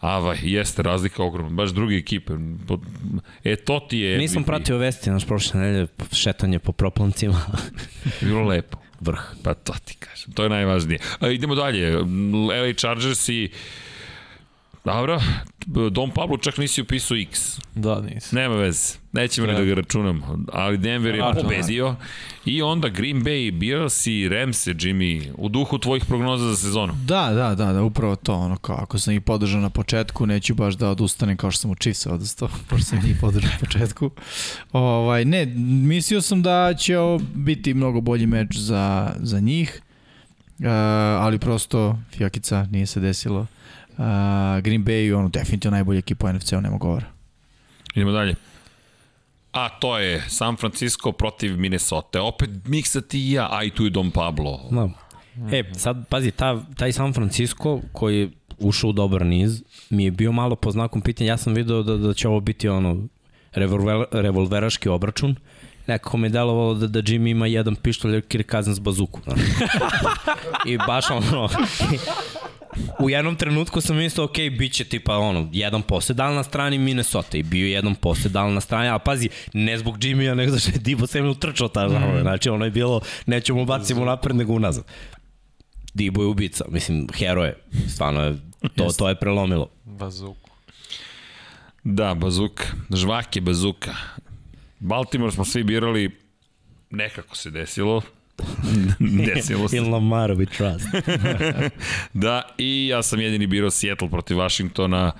Avaj, jeste razlika ogromna, baš druge ekipe. E, to ti je... Nisam MVP. pratio vesti, naš prošle nedelje, šetanje po proplancima, Bilo lepo. vrh. Pa to ti kažem, to je najvažnije. A, idemo dalje, LA Chargers i... Dobro, Dom Pablo čak nisi upisao X. Da, nisam. Nema veze, nećemo ni Da. da ga računamo. Ali Denver je Računam. pobedio i onda Green Bay, Bills i Ramse, Jimmy, u duhu tvojih prognoza za sezonu. Da, da, da, da, upravo to, ono kao, ako sam ih podržao na početku, neću baš da odustanem kao što sam u Chiefs odustao, pošto sam ih podržao na početku. Ovaj, ne, mislio sam da će biti mnogo bolji meč za, za njih, uh, ali prosto Fiokica nije se desilo. Uh, Green Bay, ono, definitivno najbolja ekipa u NFC-u, nema govora. Idemo dalje. A to je San Francisco protiv Minnesota. Opet miksati i ja, a i tu je Dom Pablo. Da. E, sad, pazi, ta, taj San Francisco koji je ušao u dobar niz, mi je bio malo po znakom pitanja. Ja sam video da, da će ovo biti ono revolver, revolveraški obračun. Nekako mi je delovalo da, da Jimmy ima jedan pištolj, Kirk Cousins bazuku. I baš ono... u jednom trenutku sam mislio, ok, bit će tipa ono, jedan posedal na strani Minnesota i bio jedan posedal na strani, a pazi, ne zbog Jimmy-a, nego zašto je Divo Samuel trčao ta mm. znači ono je bilo, nećemo bacimo napred nego unazad. Dibo je ubica, mislim, hero je, stvarno je, to, to je prelomilo. Bazuku. Da, bazuka. Žvake bazuka. Baltimore smo svi birali, nekako se desilo. Desilo se. In Lamar we trust. Da, i ja sam jedini birao Seattle protiv Washingtona.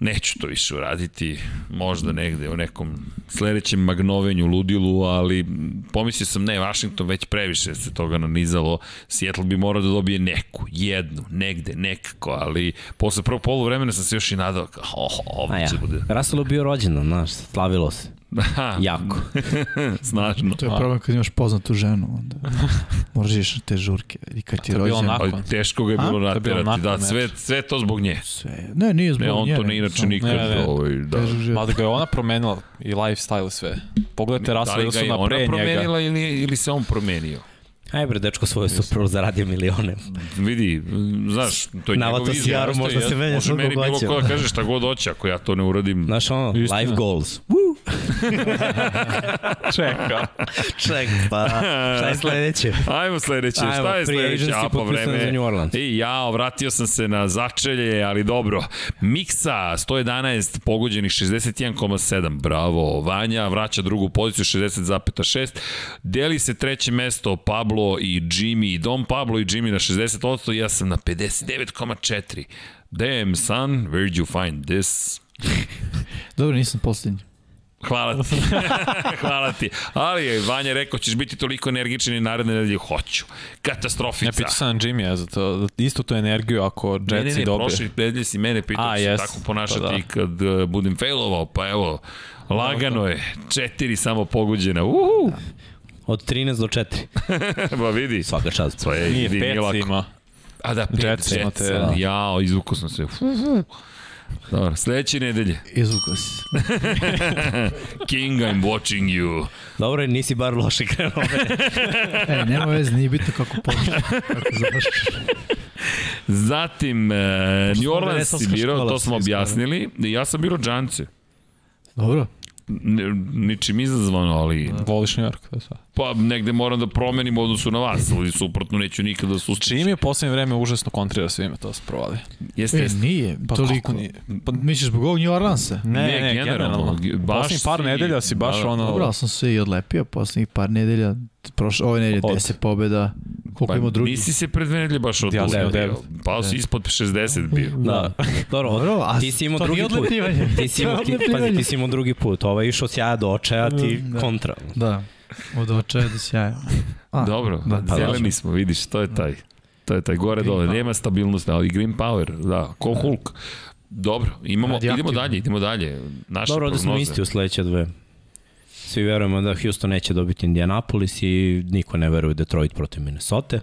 Neću to više uraditi, možda negde u nekom sledećem magnovenju, ludilu, ali pomislio sam ne, Washington već previše se toga nanizalo, Seattle bi morao da dobije neku, jednu, negde, nekako, ali posle prvog polovremena sam se još i nadao, kao, oh, ovo A ja, će bude. Russell je bio rođendan, znaš, slavilo se. Aha, Jako. snažno. To je problem kad imaš poznatu ženu, onda moraš ići na te žurke i kad ti To je je bilo rođen. nakon. Ali teško ga je bilo naterati, da, sve, sve to zbog nje. Sve. Ne, nije zbog Ne, on nje, to ne inače samo nikad, Ne, ne. ovaj, da. Mada ga je ona promenila i lifestyle sve. Pogledajte Da Russell li ga je ona pre njega. promenila ili, ili se on promenio? Aj bre, dečko svoje supru zaradio milione. Vidi, znaš, to je Navata njegov si izbor. jaru, možda se menja Može meni bilo ko da kaže šta god hoće, ako ja to ne uradim. Znaš ono, Istina. life goals. Čeka. Ček, pa šta je sledeće? Ajmo sledeće, Ajmo, šta je sledeće? agency A pa potpisan vreme. za New Orleans. I ja, vratio sam se na začelje, ali dobro. Miksa, 111 pogođenih, 61,7. Bravo. Vanja vraća drugu poziciju, 60,6. Deli se treće mesto Pablo i Jimmy. Dom Pablo i Jimmy na 60%, ja sam na 59,4. Damn, son, where'd you find this? Dobro, nisam poslednji. Hvala ti. Hvala ti. Ali je Vanja rekao, ćeš biti toliko energičan i naredne nedelje. Hoću. Katastrofica. Ja pitao sam Jimmy, za to, istu tu energiju ako Jetsi Ne, ne, ne, dobije. prošli nedelje si mene pitao A, se jes. tako ponašati Pa da. kad uh, budem failovao, pa evo, lagano je, četiri samo pogođena, uhu, Od 13 do 4. ba vidi, Svaka čast. to je, Nije, vidi, pet lako. ima. A da, pet, Jets Jets, imate, da. jao, izvukao sam se, Uhu. Dobro, sledeće nedelje, Izvukao si. King, I'm watching you. Dobro, nisi bar loše krenuo. E, nema veze, nije bitno kako počne, kako završiš. Zatim, uh, New Orleans si birao, to smo objasnili, ja sam birao Džance. Dobro. Ničim izazvano, ali Voliš New York, to je sve. Pa negde moram da promenim u odnosu na vas, ali suprotno neću nikada da sustići. Čim je poslednje vreme užasno kontrira svime, to se provali. Jeste, E, jeste. nije, Pa toliko. kako nije? Pa, misliš zbog ovog New Orleansa? Ne, ne, ne generalno. baš Poslednjih par si- nedelja si baš da, da. ono... Dobro, ali sam se i odlepio poslednjih par nedelja. Prošle, ove nedelje Od- 10 pobjeda. Koliko ima drugi? Pa Nisi se pred dve nedelje baš Ja sam odlučio. devet. Pao si ispod 60 bio. Da. Dobro, Dobro, a ti si imao to drugi nije put. Ti si imao, pazi, ti si imao drugi put. Ovo je išao sjaja do očaja, ti Da. kontra. Da, od očaja do sjaja. A, Dobro, da, da, zeleni smo, vidiš, to je taj. To je taj gore Green dole, power. nema stabilnosti, ali green power, da, ko Hulk. Dobro, imamo, idemo dalje, idemo dalje. Naše Dobro, da smo prognoze. isti u sledeće dve. Svi verujemo da Houston neće dobiti Indianapolis i niko ne veruje Detroit protiv Minnesota.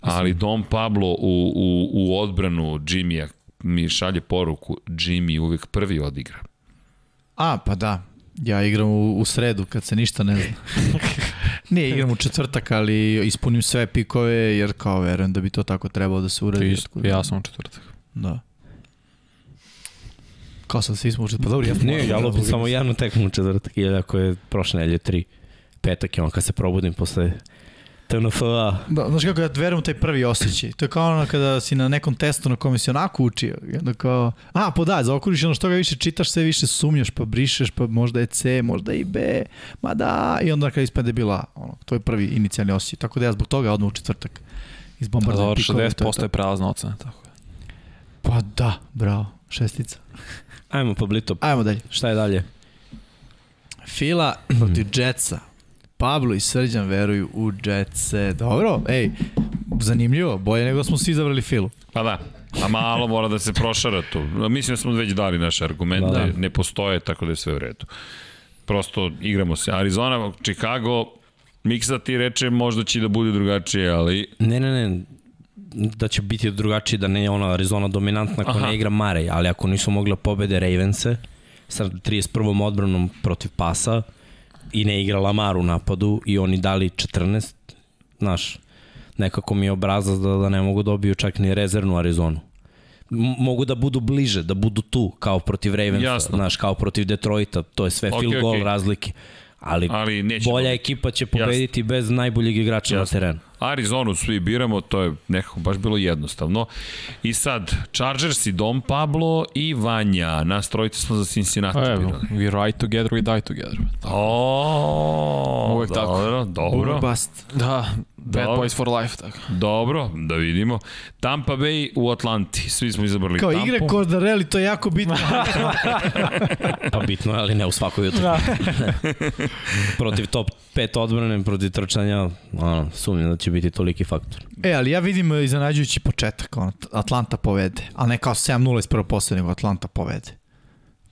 Ali Dom Pablo u, u, u odbranu Jimmya mi šalje poruku, Jimmy uvek prvi odigra. A, pa da. Ja igram u, u sredu kad se ništa ne zna. Nije, igram u četvrtak, ali ispunim sve pikove jer kao verujem da bi to tako trebalo da se uradi. Ti isto, ja sam u četvrtak. Da. Kao sad svi smo u četvrtak. Pa dobro, ja Nije, ja lupim samo jednu tekmu u četvrtak i ako je prošle nedelje tri. Petak je on kad se probudim posle TNF-a. Da, znaš kako ja verujem u taj prvi osjećaj. To je kao ono kada si na nekom testu na kome si onako učio. I onda kao, a, pa da, zaokružiš ono što ga više čitaš, sve više sumnjaš, pa brišeš, pa možda je C, možda i B, ma da, i onda kada ispade bila ono, to je prvi inicijalni osjećaj. Tako da ja zbog toga odmah u četvrtak izbombardujem dobro, pikove. to je 60% to. je prelazna ocena, tako je. Pa da, bravo, šestica. Ajmo, Pablito, Ajmo dalje. šta je dalje? Fila protiv Jetsa. Pablo i Srđan veruju u Jetse. Dobro, ej, zanimljivo, bolje nego smo svi izabrali Filu. Pa da, a malo mora da se prošara tu. Mislim da smo već dali naše argumente, Da. da. ne postoje, tako da je sve u redu. Prosto igramo se. Arizona, Chicago, Miksa ti reče možda će da bude drugačije, ali Ne, ne, ne, da će biti drugačiji, da ne je ona Arizona dominantna ako Aha. ne igra Marej, ali ako nisu mogli da pobede Ravense sa 31. odbranom protiv pasa i ne igra Lamar u napadu i oni dali 14, znaš, nekako mi je obrazac da, da ne mogu dobiju čak ni rezervnu Arizonu. M mogu da budu bliže, da budu tu, kao protiv Ravensa, Jasno. znaš, kao protiv Detroita, to je sve Ok, field goal ok. razlike. Ali, Ali bolja dobiti. ekipa će pobediti bez najboljeg igrača na Jasno. terenu. Arizonu svi biramo, to je nekako baš bilo jednostavno. I sad, Chargers i Dom Pablo i Vanja, nas trojice smo za Cincinnati Pa evo, birali. we ride together, we die together. O, Uvek tako. dobro, dobro. Bust. Da, bad Dobro. boys for life, tako. Dobro, da vidimo. Tampa Bay u Atlanti. Svi smo izabrali Kao Tampu. igre Cordarelli, to je jako bitno. Pa bitno ali ne u svakoj jutru. Da. protiv top 5 odbrane, protiv trčanja, ono, sumnjam da će biti toliki faktor. e, ali ja vidim e, iznenađujući početak. Ono, Atlanta povede. Ali ne kao 7-0 iz prvo posle, nego Atlanta povede.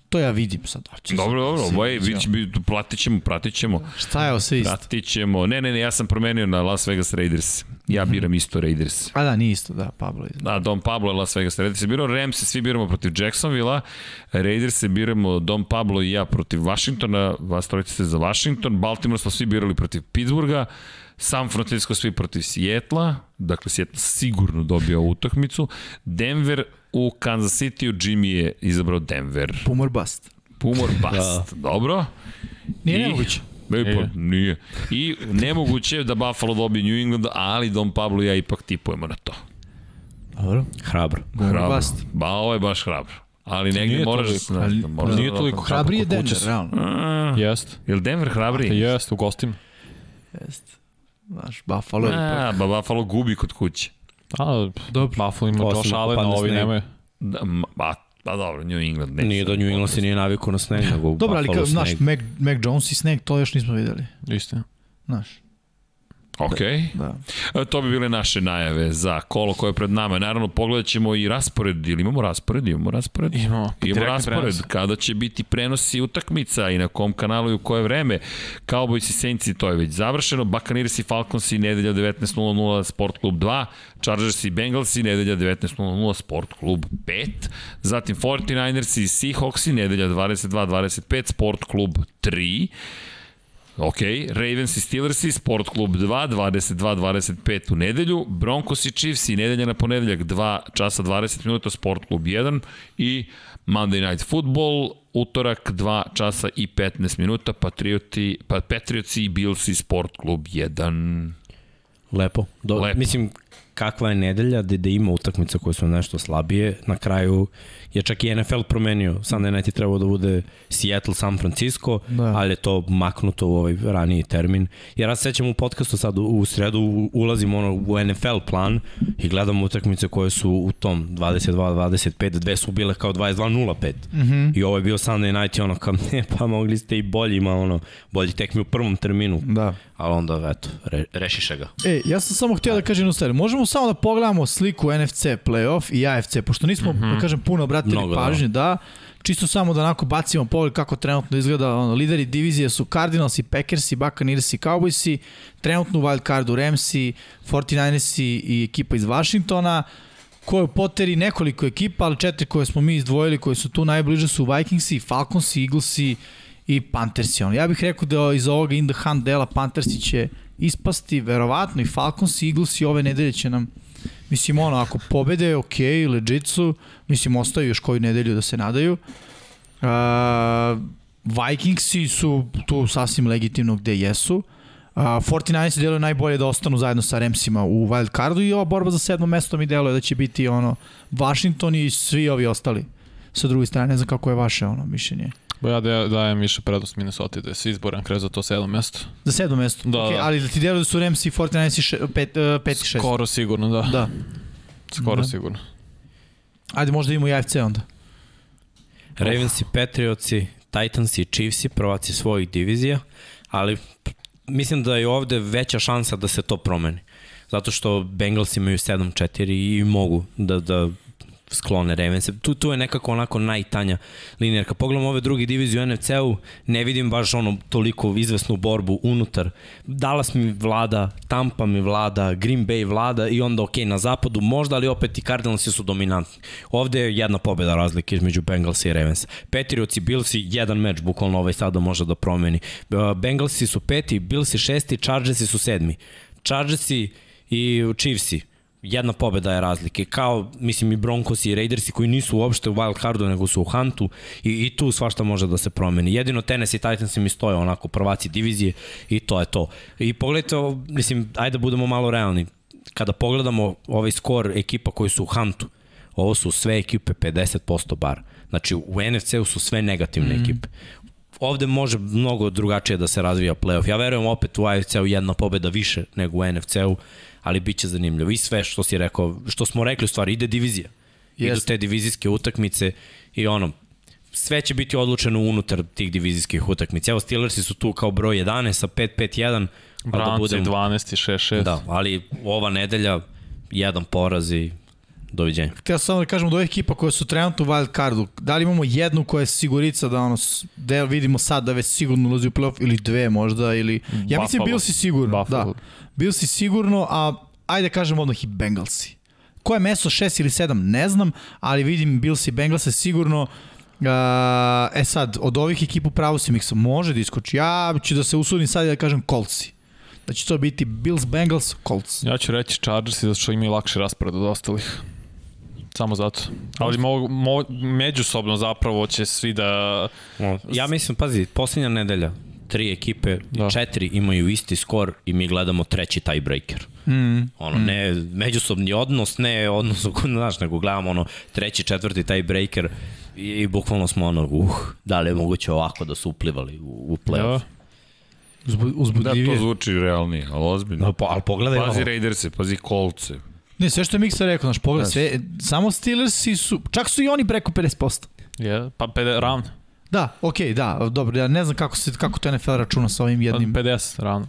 To ja vidim sad. Hoće Dobro, dobro, se- ovaj, vidit će, biti- platit ćemo, pratit ćemo. Šta je ovo sve isto? Pratit ćemo. Ne, ne, ne, ja sam promenio na Las Vegas Raiders. Ja biram isto Raiders. A da, nije isto, da, Pablo je. Da, Dom Pablo je Las Vegas Raiders. Je birao Rams, svi biramo protiv Jacksonville-a. Raiders se biramo Dom Pablo i ja protiv Washingtona. Vas trojice ste za Washington. Baltimore smo svi birali protiv Pittsburgha. San Francisco svi protiv Sijetla. Dakle, Sijetla sigurno dobio ovu utakmicu. Denver u Kansas City-u. Jimmy je izabrao Denver. Pumor bust. Pumor bust. Dobro. Nije I- nemoguće. E, pa, Nije. I nemoguće je da Buffalo dobije New England, ali Don Pablo i ja ipak tipujemo na to. Dobro. Hrabro. Hrabro. Bust. Ba, ovo je baš hrabro. Ali negdje Nije moraš... toliko. znaš, Ali- da moraš Nije da- toliko Hrabrije hrabro kod Denver, realno. A, Jest. Je li Denver hrabriji? Jest, u gostima. Jest. Znaš, Buffalo je ipak. A, ba Buffalo gubi kod kuće. A, Dobro. Buffalo ima Josh Allen, padne ovi sneg. nemaju. Da, ma, ba, pa dobro, New England neće. Nije da New England se nije navikao na sneg, nego Dobro, ali kao, znaš, sneg. Mac, Mac Jones i Snake, to još nismo videli. Istina. Znaš, Ok. da. E, To bi bile naše najave za kolo koje je pred nama. Naravno, pogledat ćemo i raspored. Ili imamo raspored? Imamo raspored? Imamo. Imamo direktni raspored prenos. kada će biti prenosi utakmica i na kom kanalu i u koje vreme. Cowboys i Saints to je već završeno. Buccaneers i Falcons i nedelja 19.00 Sport klub 2. Chargers i Bengals i nedelja 19.00 Sport klub 5. Zatim 49ers i Seahawks i nedelja 22.25 Sport klub 3. Ok, Ravens i Steelers i Sport klub 2, 22-25 u nedelju, Broncos i Chiefs i nedelja na ponedeljak 2 časa 20 minuta Sport klub 1 i Monday Night Football, utorak 2 časa i 15 minuta, Patrioti, pa Patriots i Bills i Sport klub 1. Lepo. Do, Lepo. Mislim, kakva je nedelja gde, gde ima utakmica koje su nešto slabije. Na kraju je čak i NFL promenio. Sunday night je trebao da bude Seattle, San Francisco, Da. da. ali je to maknuto u ovaj raniji termin. Jer ja se sećam u podcastu sad u, u sredu u- ulazim ono u NFL plan i gledam utakmice koje su u tom 22-25, dve su bile kao 22-05. Mm -hmm. I ovo je bio Sunday night i ono kao, ne, pa mogli ste i bolji, ima ono, bolji tekmi u prvom terminu. Da. Ali onda, eto, re, rešiše ga. E, ja sam samo htio da kažem jednu stvar. Možemo samo da pogledamo sliku NFC playoff i AFC, pošto nismo, mm -hmm. da kažem, puno obratili Mnogo, da. pažnje, da. Čisto samo da onako bacimo pogled kako trenutno izgleda. Ono, lideri divizije su Cardinals i Packers i Buccaneers i Cowboys i trenutno u wild cardu Ramsi, 49ers i, i ekipa iz Washingtona koje poteri nekoliko ekipa, ali četiri koje smo mi izdvojili, koje su tu najbliže su Vikingsi, Falconsi, Eaglesi i Panthersi. Ono, ja bih rekao da iz ovoga in the hunt dela Panthersi će ispasti, verovatno i Falcons i Eaglesi ove nedelje će nam Mislim, ono, ako pobede, ok, legit su, mislim, ostaju još koju nedelju da se nadaju. Uh, Vikingsi su tu sasvim legitimno gde jesu. Uh, 49 deluje najbolje da ostanu zajedno sa Ramsima u wild cardu i ova borba za sedmo mesto mi deluje da će biti ono Washington i svi ovi ostali sa druge strane. Ne znam kako je vaše ono mišljenje. Ba ja da- dajem više prednost Minnesota da se izboran krez za to sedam mesto. Za sedmo mesto. Da, okay, da. Ali da ti deluje da su Ramsi i 49 i še, pet, uh, pet i šest. Skoro sigurno, da. Da. Skoro Da. sigurno. Ajde, možda imamo i AFC onda. Ravensi, Patriotsi, Titansi i Chiefsi, prvaci svojih divizija, ali mislim da je ovde veća šansa da se to promeni. Zato što Bengals imaju 7-4 i mogu da, da sklone Ravense. Tu, tu je nekako onako najtanja linija. Kad pogledamo ove druge divizije NFC-u, ne vidim baš ono toliko izvesnu borbu unutar. Dallas mi vlada, Tampa mi vlada, Green Bay vlada i onda ok, na zapadu možda, ali opet i Cardinalsi su dominantni. Ovde je jedna pobeda razlike između Bengalsa i Ravens. Patriots i Billsi, jedan meč, bukvalno ovaj sada može da promeni. Uh, Bengalsi su peti, Billsi šesti, Chargersi su sedmi. Chargersi i Chiefsi, jedna pobeda je razlike. Kao, mislim, i Broncos i Raidersi koji nisu uopšte u wild cardu, nego su u huntu i, i tu svašta može da se promeni. Jedino Tennessee Titans mi stoje onako prvaci divizije i to je to. I pogledajte, mislim, ajde da budemo malo realni. Kada pogledamo ovaj skor ekipa koji su u huntu, ovo su sve ekipe 50% bar. Znači, u NFC-u su sve negativne mm. ekipe ovde može mnogo drugačije da se razvija playoff. Ja verujem opet u AFC-u jedna pobeda više nego u NFC-u, ali bit će zanimljivo. I sve što si rekao, što smo rekli u stvari, ide divizija. Idu Jeste. te divizijske utakmice i ono, sve će biti odlučeno unutar tih divizijskih utakmica. Evo Steelersi su tu kao broj 11 sa 5-5-1. pa Branci budemo- 12 i 6-6. Da, ali ova nedelja jedan poraz i doviđenja. Htio sam samo da kažem od ovih ekipa koje su trenutno u wild cardu, da li imamo jednu koja je sigurica da ono, da vidimo sad da već sigurno ulazi u playoff ili dve možda ili... Ja mislim Buffalo. bil si sigurno, Buffalo. da. Bil si sigurno, a ajde kažem odmah i Bengalsi. Koje mesto, šest ili sedam, ne znam, ali vidim Bills i Bengalse sigurno Uh, e sad, od ovih ekipa pravo si miksa, može da iskoči. Ja ću da se usudim sad i da kažem Coltsi. Da će to biti Bills, Bengals, Colts. Ja ću reći Chargersi zato što imaju lakši raspored od ostalih. Samo zato. Ali mo, mo, međusobno zapravo će svi da... Ja mislim, pazi, posljednja nedelja, tri ekipe, Da. da. četiri imaju isti skor i mi gledamo treći tiebreaker. Mm. Ono, ne međusobni odnos, ne odnos, u znaš, nego gledamo ono treći, četvrti tiebreaker i, i bukvalno smo ono, uh, da li je moguće ovako da su uplivali u, u playoff. Da. Uzbu, Da, to zvuči realnije, ali ozbiljno. No, po, ali pogledaj Pazi ovo. Raiderse, pazi Kolce. Ne, sve što je Miksa rekao, naš pogled, sve, samo Steelersi su, čak su i oni preko 50%. Je, pa 50, ravno. Da, okej, da, dobro, ja ne znam kako, se, kako to NFL računa sa ovim jednim. 50 ravno.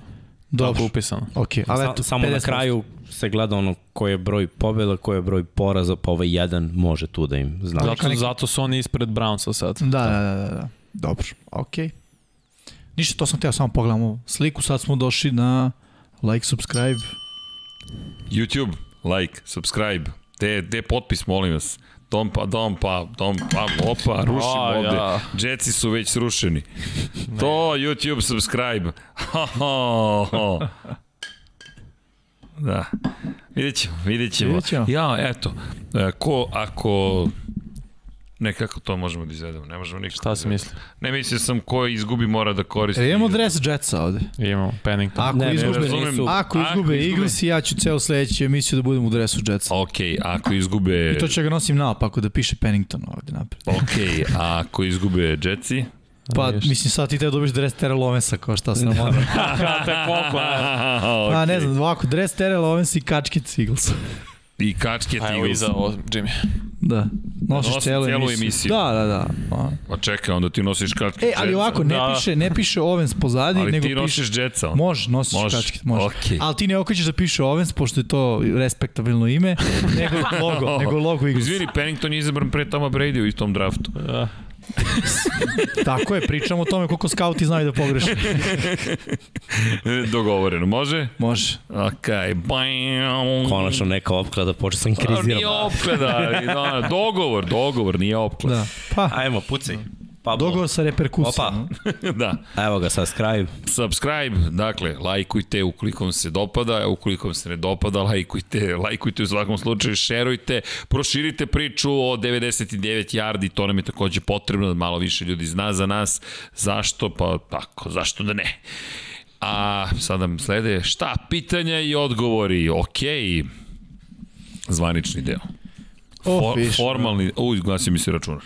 Dobro, Tako upisano. okej, ali Sa, eto, samo na 50%. kraju se gleda ono koji je broj pobjeda, koji je broj poraza, pa ovaj jedan može tu da im zna. Ali Zato, neki- zato su oni ispred Brownsa sad. Da, da, da, da, da. Dobro, okej. Ništa, to sam teo, samo pogledam ovu sliku, sad smo došli na like, subscribe. YouTube, like, subscribe. Te, te potpis, molim vas. Dom pa, dom pa, dom pa, opa, rušimo A, ovde. ja. Jetsi su već srušeni. To, YouTube, subscribe. Ho, ho, ho. Da. Vidjet ćemo, vidjet ćemo. Vidjet ćemo. Ja, eto, e, ko, ako... Ne, kako to možemo da izvedemo? Ne možemo nikako. Šta da si izvedemo. misli? Ne mislio sam ko izgubi mora da koristi. E, imamo dres Jetsa ovde. Imamo Pennington. Ako Ne, ne izgube, razumem. nisu. ako Ako izgube izgube- Eagles, ja ću ceo sledeću emisiju da budem u dresu Jetsa. Ok, ako izgube... I to ću ga nosim naopako da piše Pennington ovde napred. Ok, a ako izgube Jetsi? Pa, vidiš. mislim, sad ti te dobiš dres Terrell Owensa, kao šta sam ono. Te pokla. Pa, ne znam, ovako, dres Terrell Owens i kačkic Eagles. I kačke A evo Eagles. iza ovo, Jimmy. Da, nosiš Nosim celu, celu emisiju. emisiju. Da, da, da. Pa. Pa čekaj, onda ti nosiš kačke E, ali ovako, ne Da. piše, ne piše Owens pozadi, Ali nego ti piše... nosiš Jetsa. Može, nosiš Može. kačke, može. Okej. Ali ti ne okrećeš da piše Owens, pošto je to respektabilno ime, nego logo, nego logo Eagles. Izvini, Pennington je izabran pre Toma Brady u istom draftu. Da. Tako je, pričamo o tome koliko skauti znaju da pogreše. Dogovoreno, može? Može. Ok, bam. Konačno neka opklada, počeo sam A, Nije opklada, da, dogovor, dogovor, nije opklada. Da. Pa, Ajmo, pucaj. Pablo. dogovor sa reperkusijom. Opa. da. Evo ga, subscribe. Subscribe, dakle, lajkujte ukoliko vam se dopada, a ukoliko vam se ne dopada, lajkujte, lajkujte u svakom slučaju, šerujte, proširite priču o 99 yardi, to nam je takođe potrebno da malo više ljudi zna za nas. Zašto? Pa tako, zašto da ne? A sad nam slede šta? Pitanja i odgovori. Okej. Zvanični deo. For, Official. formalni, uj, glasio mi se računar.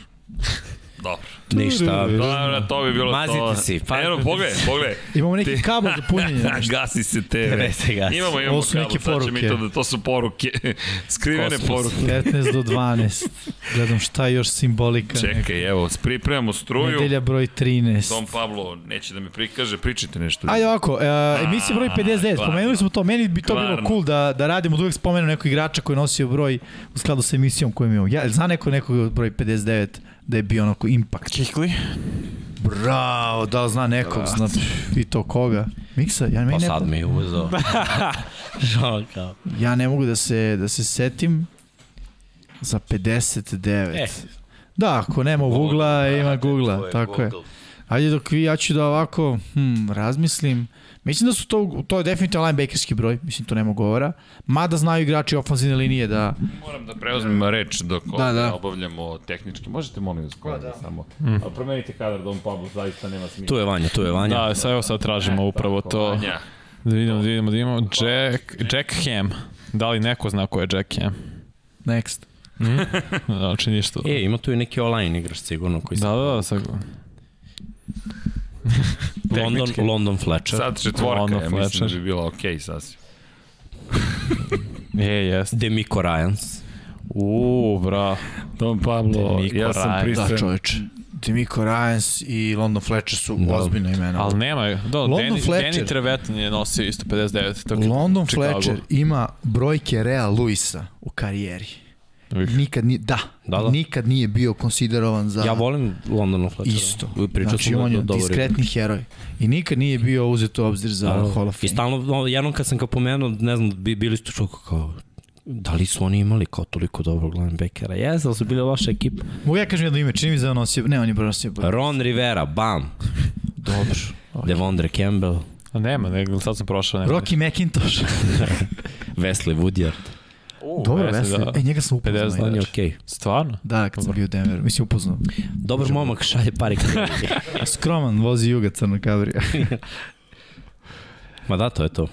Dobro. Ništa. Dobro, to bi bilo Mazite to. si, pa- Evo, pogledaj, pogledaj. Imamo neki kabel za punjenje. gasi se TV. TV se gasi. Imamo, imamo Ovo su neke kabel, sad će mi poruke. to, da, to su poruke. Skrivene Kosmos. poruke. 15 do 12. Gledam šta je još simbolika. neka. Čekaj, evo, pripremamo struju. Nedelja broj 13. Dom Pablo neće da mi prikaže, pričajte nešto. Ajde ovako, uh, emisija broj 59, kvarno. pomenuli smo to, meni bi to bilo cool da, da radimo, da uvek spomenu nekog igrača koji je nosio broj u skladu sa emisijom koju imamo. Ja, zna neko nekog broj 59 da je bio onako impact? Kikli? Bravo, da li zna nekog, zna, i to koga? Miksa, ja, Pa meni ne, sad mi je kao. ja ne mogu da se, da se setim za 59. E. Da, ako nema Google-a, ima Google-a, tako je. Ajde dok vi, ja ću da ovako, hm, razmislim. Mislim da su to, to je definitivno linebackerski broj, mislim to nema govora. Mada znaju igrači ofanzivne linije da, Moram da preuzmem reč dok Da, da, da. da. obavljamo tehnički. Možete molim vas da, da. samo. Mm. A promenite kadar Dom Pablo, zaista nema smisla. Tu je Vanja, tu je Vanja. Da, sad evo sad tražimo upravo to. Vanja. Da vidimo, da vidimo, da vidimo. Jack, Jack Ham. Da li neko zna ko je Jack Ham? next. Znači ništa. E, ima tu i neki online igrač sigurno koji se... Da, da, da, sad... London. London Fletcher. Sad četvorka, Ono, ja mislim da Fletcher. bi bilo okej okay, sasvim. Je, jest. Demico Ryans. Uuu, bra. Dom Pablo, Niko ja sam Ryan. pristran. Da, čoveče. Demico Ryans i London Fletcher su Da. ozbiljna imena. Ali nema, da, London Danny, Fletcher. Danny Trevetan je nosio isto 59. Tako, London Chicago. Fletcher ima brojke Rea Luisa u karijeri. Nikad nije, da, Da, da. nikad nije bio konsiderovan za... Ja volim London Fletcher. Isto. Pričao znači, sam on da je dobar diskretni heroj. I nikad nije bio uzet u obzir za Da, Hall of I Fame. stalno, no, jednom kad sam ga pomenuo, ne znam, bi, bili su čuko kao, da li su oni imali kao toliko dobrog linebackera? Jes, ali su bili loša ekipa. Mogu ja kažem jedno ime, čini mi se da je on nosio, ne, on je nosio. Ron Rivera, bam. Dobro. Devondre Campbell, A nema, nego sad sam prošao. Nema. Rocky McIntosh. Wesley Woodyard. U, Dobro, Wesley. da. E, njega sam upoznao. 50 On je okej. Okay. Stvarno? Da, kad sam bio u Denveru. Mislim, upoznao. Dobar momak, šalje pare kada Skroman, vozi juga crna kabrija. Ma da, to je to.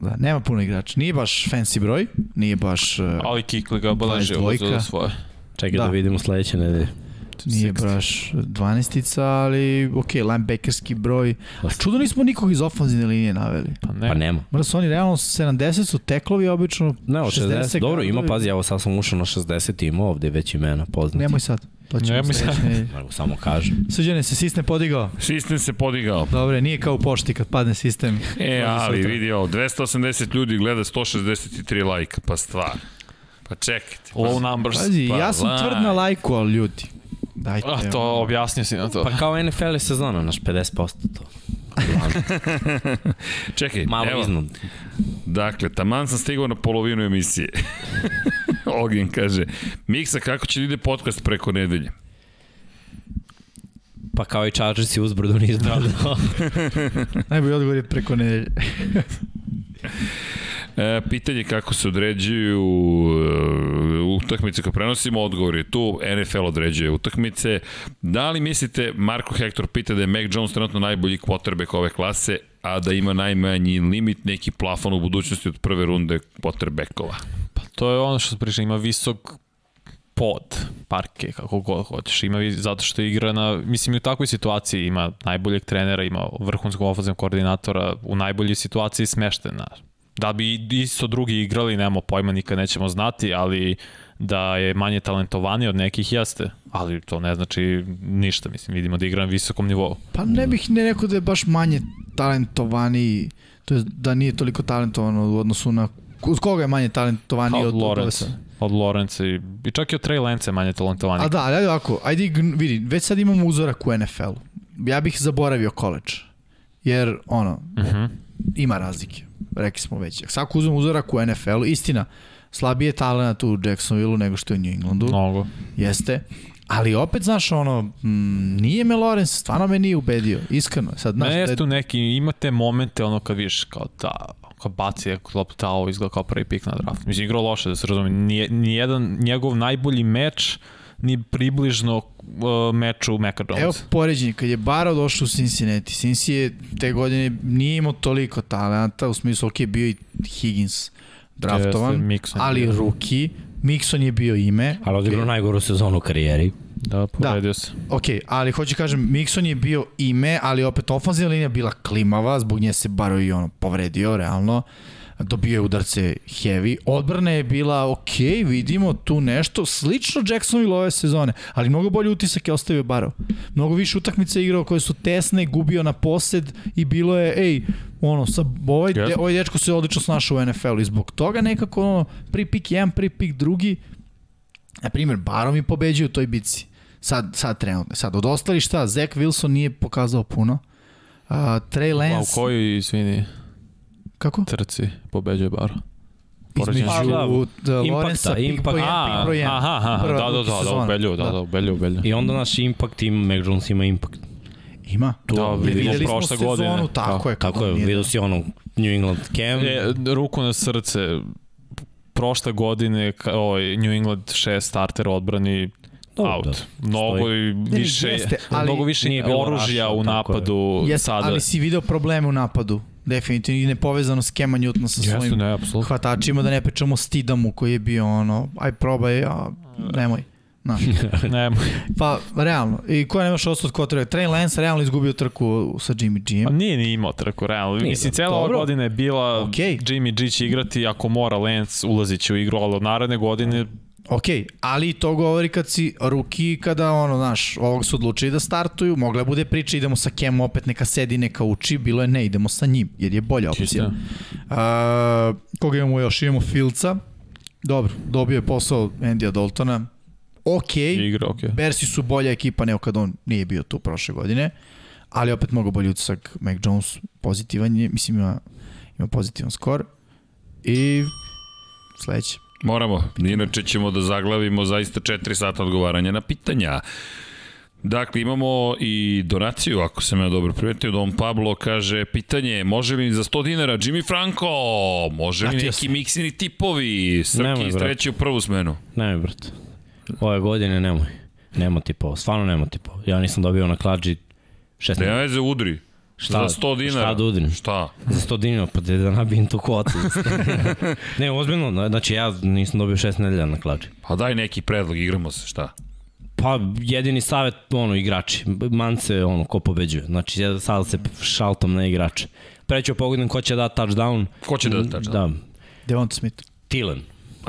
Da, nema puno igrača. Nije baš fancy broj, nije baš... Uh, Ali Kikli ga beleži ovo 22. za svoje. Čekaj Da. da, vidimo sledeće nedelje. Nije 60. baš 12-ica, ali ok, linebackerski broj. A čudo nismo nikog iz ofenzivne linije naveli. Pa ne. Pa nema. Mada su oni realno 70 su teklovi, obično Ne, od 60, 60 dobro, ima, pazi, evo sad sam ušao na 60 i ima ovde već imena poznati. Nemoj sad. To ćemo Nemoj sad. Mogu samo kažem. Srđane, se sistem podigao? Sistem se podigao. Dobre, nije kao u pošti kad padne sistem. E, ali vidi ovo, 280 ljudi gleda 163 lajka, pa stvar. Pa čekajte. Low numbers. Pazi, Pa ja sam laj. tvrd na lajku, ali ljudi. Dajte. A to objasnio si na to. Pa kao NFL je sezona, naš 50% to. Čekaj, Malo evo, iznad. dakle, taman sam stigao na polovinu emisije. Ognjen kaže, Miksa, kako će da ide podcast preko nedelje? Pa kao i Chargers i uzbrdo niz brdo. Najbolji odgovor je preko nedelje. E, pitanje kako se određuju e, utakmice koje prenosimo, odgovor je tu, NFL određuje utakmice. Da li mislite, Marko Hector pita da je Mac Jones trenutno najbolji quarterback ove klase, a da ima najmanji limit, neki plafon u budućnosti od prve runde quarterbackova? Pa to je ono što priča, ima visok pod parke, kako god hoćeš. Ima, vi- zato što igra na, mislim i u takvoj situaciji ima najboljeg trenera, ima vrhunskog ofenzivnog koordinatora, u najboljoj situaciji smešten. Da bi isto drugi igrali, nemamo pojma, nikad nećemo znati, ali da je manje talentovani od nekih jeste, ali to ne znači ništa, mislim, vidimo da igra na visokom nivou. Pa ne bih ne rekao da je baš manje talentovaniji, to je da nije toliko talentovano u odnosu na Uz koga je manje talentovaniji Pa od, od od Lorenza. Od Lorenza i, i čak i od Trey Lance je manje talentovani. A da, ali ajde ovako, ajde, vidi, već sad imamo uzorak u NFL-u. Ja bih zaboravio college. Jer, ono, Uh -huh. Ima razlike. Rekli smo već. Ako uzmem uzorak u NFL-u, istina, slabije talent u Jacksonville nego što je u New Englandu. Mnogo. Jeste. Ali opet, znaš, ono, mm, nije me Lorenz, stvarno me nije ubedio, iskreno. Sad, znaš, Ne, da jeste je- tu neki, imate momente ono kad vidiš kao da, kao baci je loptu ta ovo izgleda kao prvi pik na draft. Mislim, igrao loše, da se razumije. Nije, nijedan njegov najbolji meč ni približno uh, meču Meka Evo Jonesa. poređenje, kad je Barrow došao u Cincinnati, Cincy je te godine nije imao toliko talenta, u smislu, ok, bio i Higgins draftovan, Jeste, Mixon ali ruki, Mixon je bio ime. Ali odigrao najgoru sezonu u karijeri. Da, povedio se. Ok, ali hoću kažem, Mixon je bio ime, ali opet ofanzivna linija bila klimava, zbog nje se Barrow i ono povredio, realno. Dobio je udarce heavy. Odbrana je bila ok, vidimo tu nešto, slično Jacksonville ove sezone, ali mnogo bolji utisak je ostavio Barrow. Mnogo više utakmice je igrao koje su tesne, gubio na posed i bilo je, ej, ono, sa, ovaj, de, Jeste. ovaj dečko se odlično snašao u NFL-u i zbog toga nekako ono, prvi pik jedan, prvi pik drugi, na primjer, Barrow mi pobeđuje u toj bici. Sad, sad trenutno. Sad, od ostalih šta, Zach Wilson nije pokazao puno. Uh, Trey A u Lance, kojoj, izvini, kako? trci pobeđuje bar? Između Pa, da, uh, Lorenza, pick impact. broj 1, pick A, broj 1. aha, aha, da, da, da, da, ubelju, da, da, ubelju, ubelju. I onda naš impact ima, Mac Jones ima impact. Ima. Da, Jer vidimo videli smo prošle sezonu, godine. tako Da, je. Tako je, vidio si ono New England Cam. E, ruku na srce, prošle godine ovaj, New England šest startera u odbrani Dobro, out. da, Mnogo stoji. i više, jeste, ali mnogo više oružja u tako je. napadu Jeste, sada. ali si video probleme u napadu. Definitivno i nepovezano s Kema Newtona sa Jeste, svojim ne, apsolutno. hvatačima, da ne pričamo Stidamu koji je bio ono, aj probaj, a nemoj. Znaš. ne, Pa, realno. I ko je nemaš ostao od kotrove? Trey Lance realno izgubio trku sa Jimmy pa G. nije ni imao trku, realno. Nije, Mislim, da. cela ova godina je bila Okej. Jimmy G će igrati, ako mora Lance ulazit će u igru, ali od naredne godine Ok, ali to govori kad si ruki, kada ono, znaš, ovog su odlučili da startuju, mogla je bude priča, idemo sa Kem opet, neka sedi, neka uči, bilo je ne, idemo sa njim, jer je bolja opcija. A, koga imamo još? Imamo Filca, dobro, dobio je posao Andy Daltona, ok, igra, okej. Bersi su bolja ekipa nego kad on nije bio tu prošle godine, ali opet mnogo bolji utisak Mac Jones, pozitivan je, mislim ima, ima pozitivan skor i sledeće. Moramo, inače ćemo da zaglavimo zaista 4 sata odgovaranja na pitanja. Dakle, imamo i donaciju, ako sam ja dobro primetio. Don Pablo kaže, pitanje, može li za 100 dinara Jimmy Franco? Može li neki miksini tipovi? Srki istreći u prvu smenu. Nemoj, brate. Ove godine nemoj. Nema tipova, stvarno nema tipova. Ja nisam dobio na klađi 16. Ne veze, udri. Šta- za 100 dinara. šta da udrim? Šta? Za 100 dinara, pa da nabijem tu kvotu. ne, ozbiljno, znači ja nisam dobio 6 nedelja na klađi. Pa daj neki predlog, igramo se, šta? Pa jedini savet, ono, igrači. Mance, ono, ko pobeđuje. Znači, ja sad se šaltam na igrače. Pre ću pogledam ko će da touchdown. Ko će da da touchdown? Da, Devonta Smith. Tilen.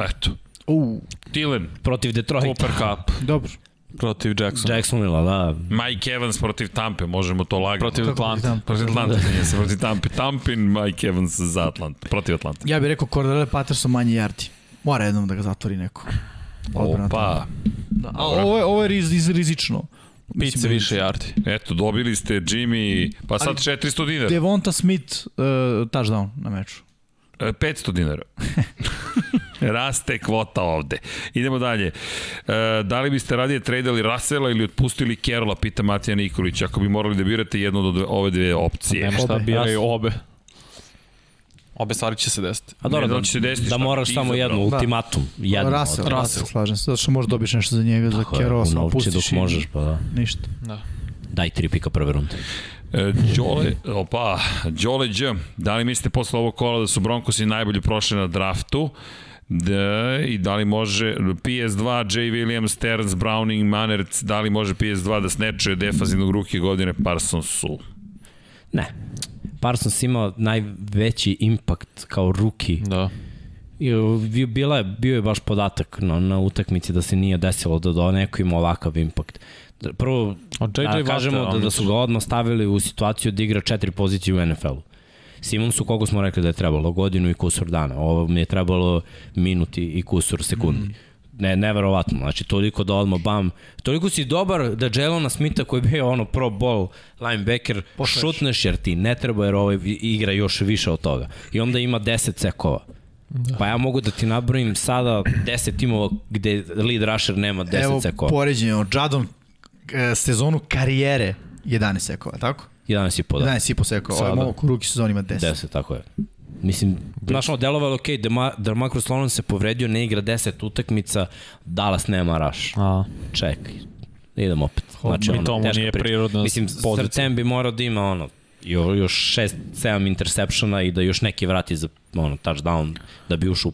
Eto. U, Tilen, Protiv Detroita. Cooper Cup dobro. Protiv Jackson. Jacksonville, da. Mike Evans protiv Tampe, možemo to lagano. Protiv Atlanta. Protiv Atlanta, nije se protiv Tampe. Tampin, Mike Evans za Atlanta, protiv Atlanta. Ja bih rekao Cordele Patterson manje yardi. Mora jednom da ga zatvori neko. Odbrana. Opa, Da, a ovo je, ovo je riz, riz, rizično. Pice više yardi. eto, dobili ste Jimmy, pa sad Ali- 400 dinara. Devonta Smith uh, touchdown na meču. E, 500 dinara. Raste kvota ovde. Idemo dalje. E, da li biste radije tradali Rasela ili otpustili Kerola, pita Matija Nikolić, ako bi morali da birate jednu od ove- ove dve opcije. Nema šta Obe, biraju obe. Obe stvari će se desiti. A dobro, da da, će se desiti, da moraš samo jednu, Da. ultimatum. Jednu. Russell, od- Russell, slažem se. Zato što možeš dobiš nešto za njega, za Tako je, Kerola, samo pustiš dok i možeš, pa da. Ništa. Da. Daj tri pika prve runde. E, Đole, opa, Đole Đ, da li mislite posle ovog kola da su Broncosi najbolje prošli na draftu? Da, i da li može PS2, J. Williams, Stearns, Browning, Manertz, da li može PS2 da sneče defazivnog ruke godine Parsonsu? Ne. Parsons imao najveći impakt kao ruki. Da. I, bi- Bila je, bio je baš podatak na, na utakmici da se nije desilo da, da neko ima ovakav impakt. Prvo, da kažemo Watt, da, da su ga odmah stavili u situaciju da igra četiri pozicije u NFL-u. Simonsu koliko smo rekli da je trebalo? Godinu i kusur dana. Ovo mi je trebalo minuti i kusur sekundi. Ne, neverovatno. Znači, toliko da odmah bam. Toliko si dobar da Jelona Smitha koji je bio ono pro ball linebacker šutneš jer ti ne treba jer ovaj igra još više od toga. I onda ima 10 sekova. Pa ja mogu da ti nabrojim sada 10 timova gde lead rusher nema 10 Evo, sekova. poređenje od Jadon sezonu karijere 11 sekova, tako? 11 i po da. 11 i po sekova. Sada. Ovaj momak u ruki sezoni ima 10. 10, tako je. Mislim, znaš, ono, delovalo je okej, okay, da Marcus Lawrence se povredio, ne igra 10 utakmica, Dallas nema rush. A, Čekaj, idemo opet. Znači, i to mu teška nije priča. prirodna Mislim, pozicija. Srcem bi morao da ima ono, jo- još 6-7 interseptiona i da još neki vrati za ono, touchdown, da bi ušao u,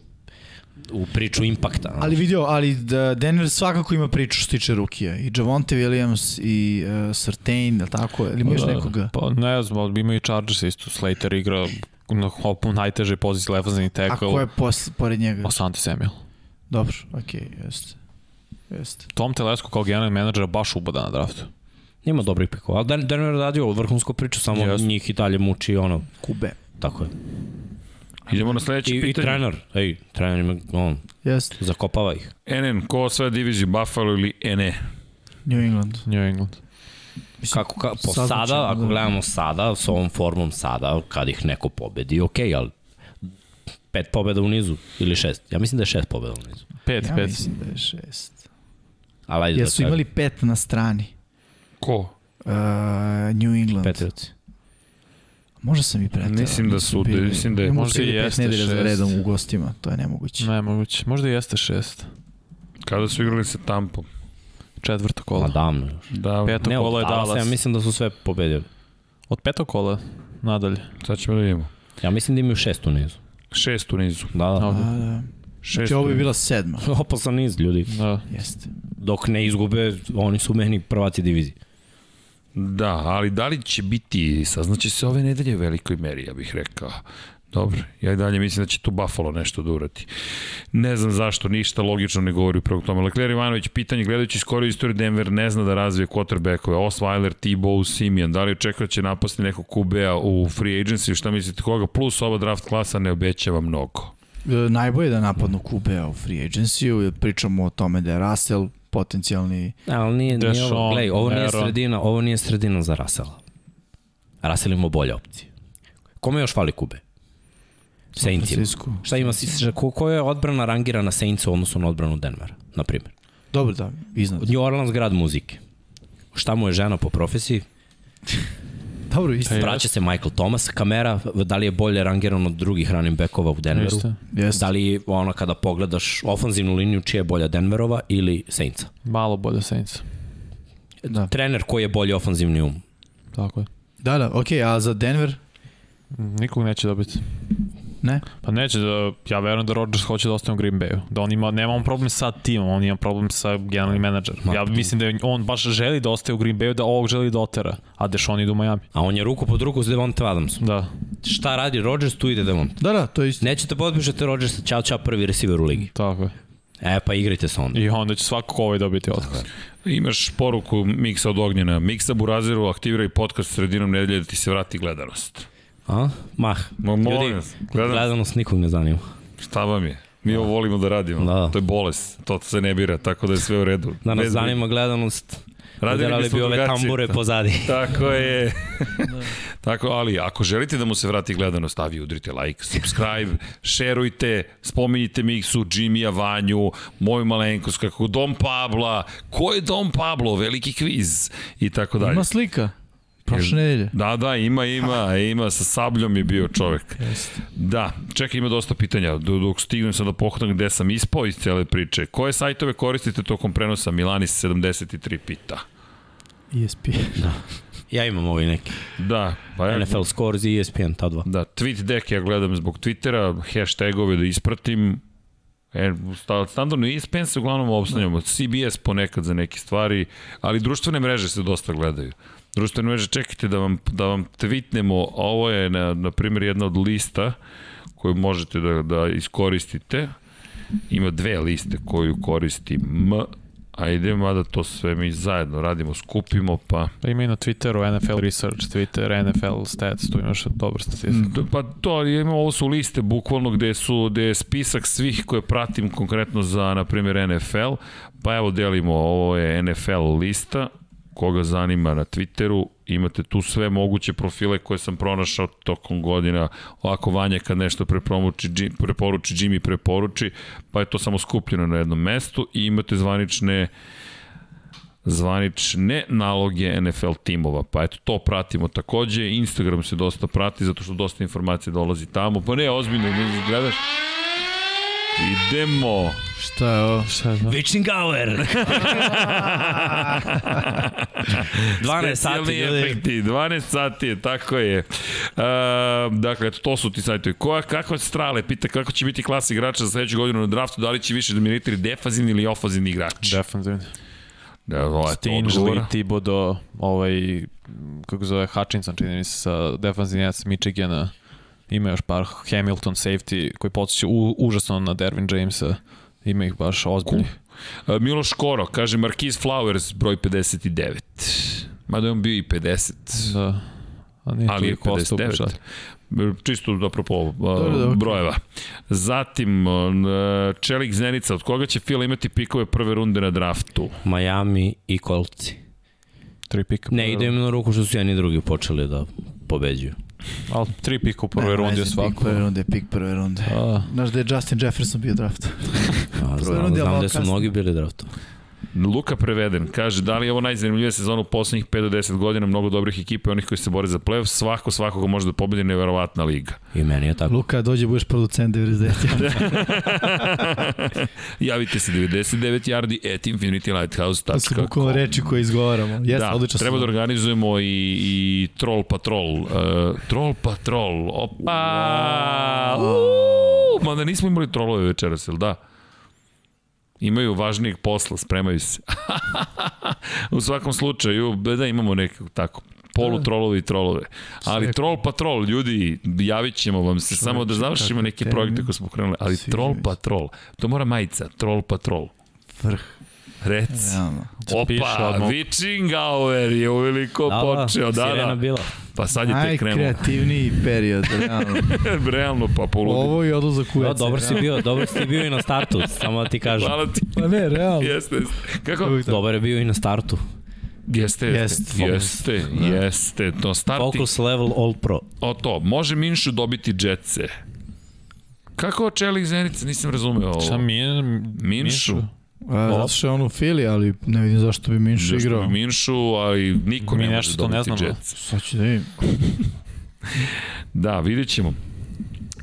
u priču impakta. Ali vidio, ali da Denver svakako ima priču što se tiče rukija. I Javonte Williams i uh, Sertain, je li tako? Ili ima još da, nekoga? Pa ne znam, ali imaju i Chargers isto. Slater igra na hopu najteže pozicije lefazani A tackle. ko je pos, pored njega? Asante Samuel. Dobro, okej, okay, jeste. Jeste. Tom Telesco kao generalni menadžer baš ubada na draftu. Ima dobrih pikova, ali Den- Denver radio vrhunsku priču, samo Jeste. njih i dalje muči ono, Kube. tako je. Idemo na sledeće I, i pitanje. trener, ej, trener ima, on, Jeste. zakopava ih. NN, ko sve diviziju Buffalo ili NE? New England. New England. Mislim, Kako, ka, po sad sada, znači, ako da. gledamo sada, s ovom formom sada, kad ih neko pobedi, ok, ali pet pobeda u nizu ili šest. Ja mislim da je šest pobeda u nizu. Pet, Ja pet. mislim da je šest. Ali ajde Jer da su kažem, imali pet na strani. Ko? Uh, New England. Patriotsi. Možda sam i pretao. Mislim da su- bili- mislim da je- možda i jeste nedelja za šest. redom u gostima, to je nemoguće. Nemoguće. Možda i jeste šest. Kada su igrali sa Tampom? Četvrto kola. davno još. Da, Peto Ne, kola je Dallas. ja mislim da su sve pobedili. Od petog kola nadalje. sad ćemo da vidimo. Ja mislim da imaju šest u nizu. Šest u nizu. Da, da. Ovde. A, da. Šest Znači ovo bi bila sedma. Opasan niz, ljudi. Da. Jeste. Dok ne izgube, oni su meni prvaci divizije. Da, ali da li će biti, saznaće se ove nedelje u velikoj meri, ja bih rekao. Dobro, ja i dalje mislim da će tu Buffalo nešto da urati. Ne znam zašto, ništa logično ne govori upravo tome. Lekler Ivanović, pitanje, gledajući skoro istoriju Denver, ne zna da razvije quarterbackove. Osweiler, Simeon, da li očekuje da će napasti nekog QB-a u free agency, šta mislite koga? Plus ova draft klasa ne obećava mnogo. E, Najbolje da napadnu Kube u free agency pričamo o tome da je Russell potencijalni Ali nije, nije ovo, gledaj, ovo nije sredina, ovo nije sredina za Rasela. Rasel ima bolje opcije. Kome još fali Kube? Saintsima. Šta ima, ko, ko je odbrana rangirana Saints u odnosu na odbranu Denvera, na primjer? Dobro da, iznad. New Orleans grad muzike. šta mu je žena po profesiji, Dobro, isto. Vraća se Michael Thomas, kamera, da li je bolje rangiran od drugih running backova u Denveru, Jeste. Jeste. da li ono kada pogledaš ofanzivnu liniju čija je bolja Denverova ili Saintsa. Malo bolje Saints. Da. Trener koji je bolji ofanzivni um. Tako je. Da, da, okej, a za Denver? Nikog neće dobiti. Ne? Pa neće, da, ja verujem da Rodgers hoće da ostane u Green Bayu. Da on ima, nema on problem sa timom, on ima problem sa generalni menadžer. Ma, Ja mislim da on baš želi da ostaje u Green Bayu, da ovog želi da otera, a Dešon ide u Miami. A on je ruku pod ruku s Devonte Adamsom. Da. Šta radi Rodgers, tu ide Devonte. Da, da, to je isto. Nećete potpišete Rodgersa, čao čao prvi receiver u ligi. Tako je. E pa igrajte se onda. I onda će svakako ovaj dobiti otkaz. Imaš poruku Miksa od Ognjena. Miksa Burazeru aktiviraj podcast sredinom nedelje da ti se vrati gledanost. A? Mah. Ma, molim Ljudi, vas, gledanost. gledanost nikog ne zanima. Šta vam je? Mi ovo volimo da radimo. Da. To je bolest. To se ne bira, tako da je sve u redu. Da nas Bez zanima gledanost, Radili udarali bismo bi ove drugačije. tambure pozadi. Tako je. Tako, ali ako želite da mu se vrati gledanost, a vi udrite like, subscribe, šerujte, spominjite Miksu, Jimmya, Vanju, moju malenkost, kako Dom Pabla, ko je Dom Pablo, veliki kviz i tako dalje. Ima slika. Prošle nedelje. Da, da, ima, ima, ima, sa sabljom je bio čovek. Da, čekaj, ima dosta pitanja. Do- Dok stignem sad da pohvatam gde sam ispao iz cele priče. Koje sajtove koristite tokom prenosa? Milanis 73 pita. ESPN. Ja imam ovaj neki. Da, pa ja, NFL Scores i ESPN, ta dva. Da, tweet deck ja gledam zbog Twittera, hashtagove da ispratim. E, sta- standardno ESPN se uglavnom obstanjamo, CBS ponekad za neke stvari, ali društvene mreže se dosta gledaju. Društvene mreže, čekajte da vam, da vam tweetnemo, ovo je na, na primjer jedna od lista koju možete da, da iskoristite. Ima dve liste koju koristi M, ajde, mada to sve mi zajedno radimo, skupimo, pa... Pa ima i na Twitteru NFL Research, Twitter, NFL Stats, tu imaš dobar statistik. D- Pa to, ima, ovo su liste bukvalno gde su gde je spisak svih koje pratim konkretno za, na primjer, NFL. Pa evo delimo, ovo je NFL lista, koga zanima na Twitteru, imate tu sve moguće profile koje sam pronašao tokom godina, ovako Vanja kad nešto preporuči, preporuči Jimmy preporuči, pa je to samo skupljeno na jednom mestu i imate zvanične zvanične naloge NFL timova. Pa eto, to pratimo takođe. Instagram se dosta prati, zato što dosta informacija dolazi tamo. Pa ne, ozbiljno, ne gledaš. Idemo. Šta je ovo? Šta je to? Witchingauer! 12 sati, efekti, 12 sati je, tako je. Uh, dakle, to su ti sajtovi. Koja, kakva strale, pita kako će biti klasa igrača za sledeću godinu na draftu, da li će više dominirati defazivni ili ofazivni igrač? Defensivni. Da, ovo je to Stingley, odgovora. Ovaj, kako zove, Hutchinson, čini mi se, sa S Michigana. Ima još par Hamilton safety koji podsjeća užasno na Dervin Jamesa. Ima ih baš ozbiljnih. Uh, Miloš Koro, kaže Marquise Flowers, broj 59. Mada je on bio i 50. Da. A nije ali je toliko ostao 59. upečat. Čisto apropo uh, Dobro, dobro. brojeva. Zatim, uh, Čelik Zenica, od koga će Fila imati pikove prve runde na draftu? Miami i Kolci. Tri pika. Ne ide im na ruku što su jedni drugi počeli da pobeđuju. Ali tri pika u prvoj rundi je znam, Pik svako. prve runde, pik prve runde. A, Znaš da je Justin Jefferson bio draft. A, znam, znam da su mnogi bili draftu. Luka Preveden kaže da li je ovo najzanimljivija sezona u poslednjih 5 do 10 godina, mnogo dobrih ekipa i onih koji se bore za playoff, svako svakoga može da pobedi, neverovatna liga. I meni je tako. Luka, dođe, budeš producent 99. Javite se 99 yardi at infinitylighthouse.com To su bukvalno reči koje izgovaramo. Jeste, da, odlično. treba da organizujemo i, i Troll Patrol. Uh, troll Patrol, opa! Uuu, Mada nismo imali trolove večeras, jel da? Imaju važnijeg posla, spremaju se. U svakom slučaju, da imamo nekako tako polu trolove i trolove. Ali Troll Patrol, ljudi, javit ćemo vam se, samo da završimo neke projekte koje smo krenuli. Ali Troll mi se. Patrol, to mora majica, Troll Patrol. Vrh. Reci. Realno. Piše Opa. Witchingauer je uveliko Da, počeo, da, da. bila. Pa sad je tek krenuo. Najkreativniji period, realno. Realno, pa poludi. Ovo je odlazak u Da, WC. dobro si bio, dobro si bio i na startu, samo da ti kažem. Hvala ti. Pa ne, realno. Jeste, jeste. Kako? Dobar je bio i na startu. Jeste, jeste. Jest. Jeste, jeste. To starti. Focus level all pro. O to, može Minšu dobiti džetce. Kako Čelik Zenica? Nisam razumeo ovo. Šta mi je? Minšu? A, zato što je on u Fili, ali ne vidim zašto bi Minšu Zašto igrao. bi Minšu, ali niko Mi ne nešto može to ne dobiti znamo. Jets. Sad ću da vidim. Da, vidjet ćemo.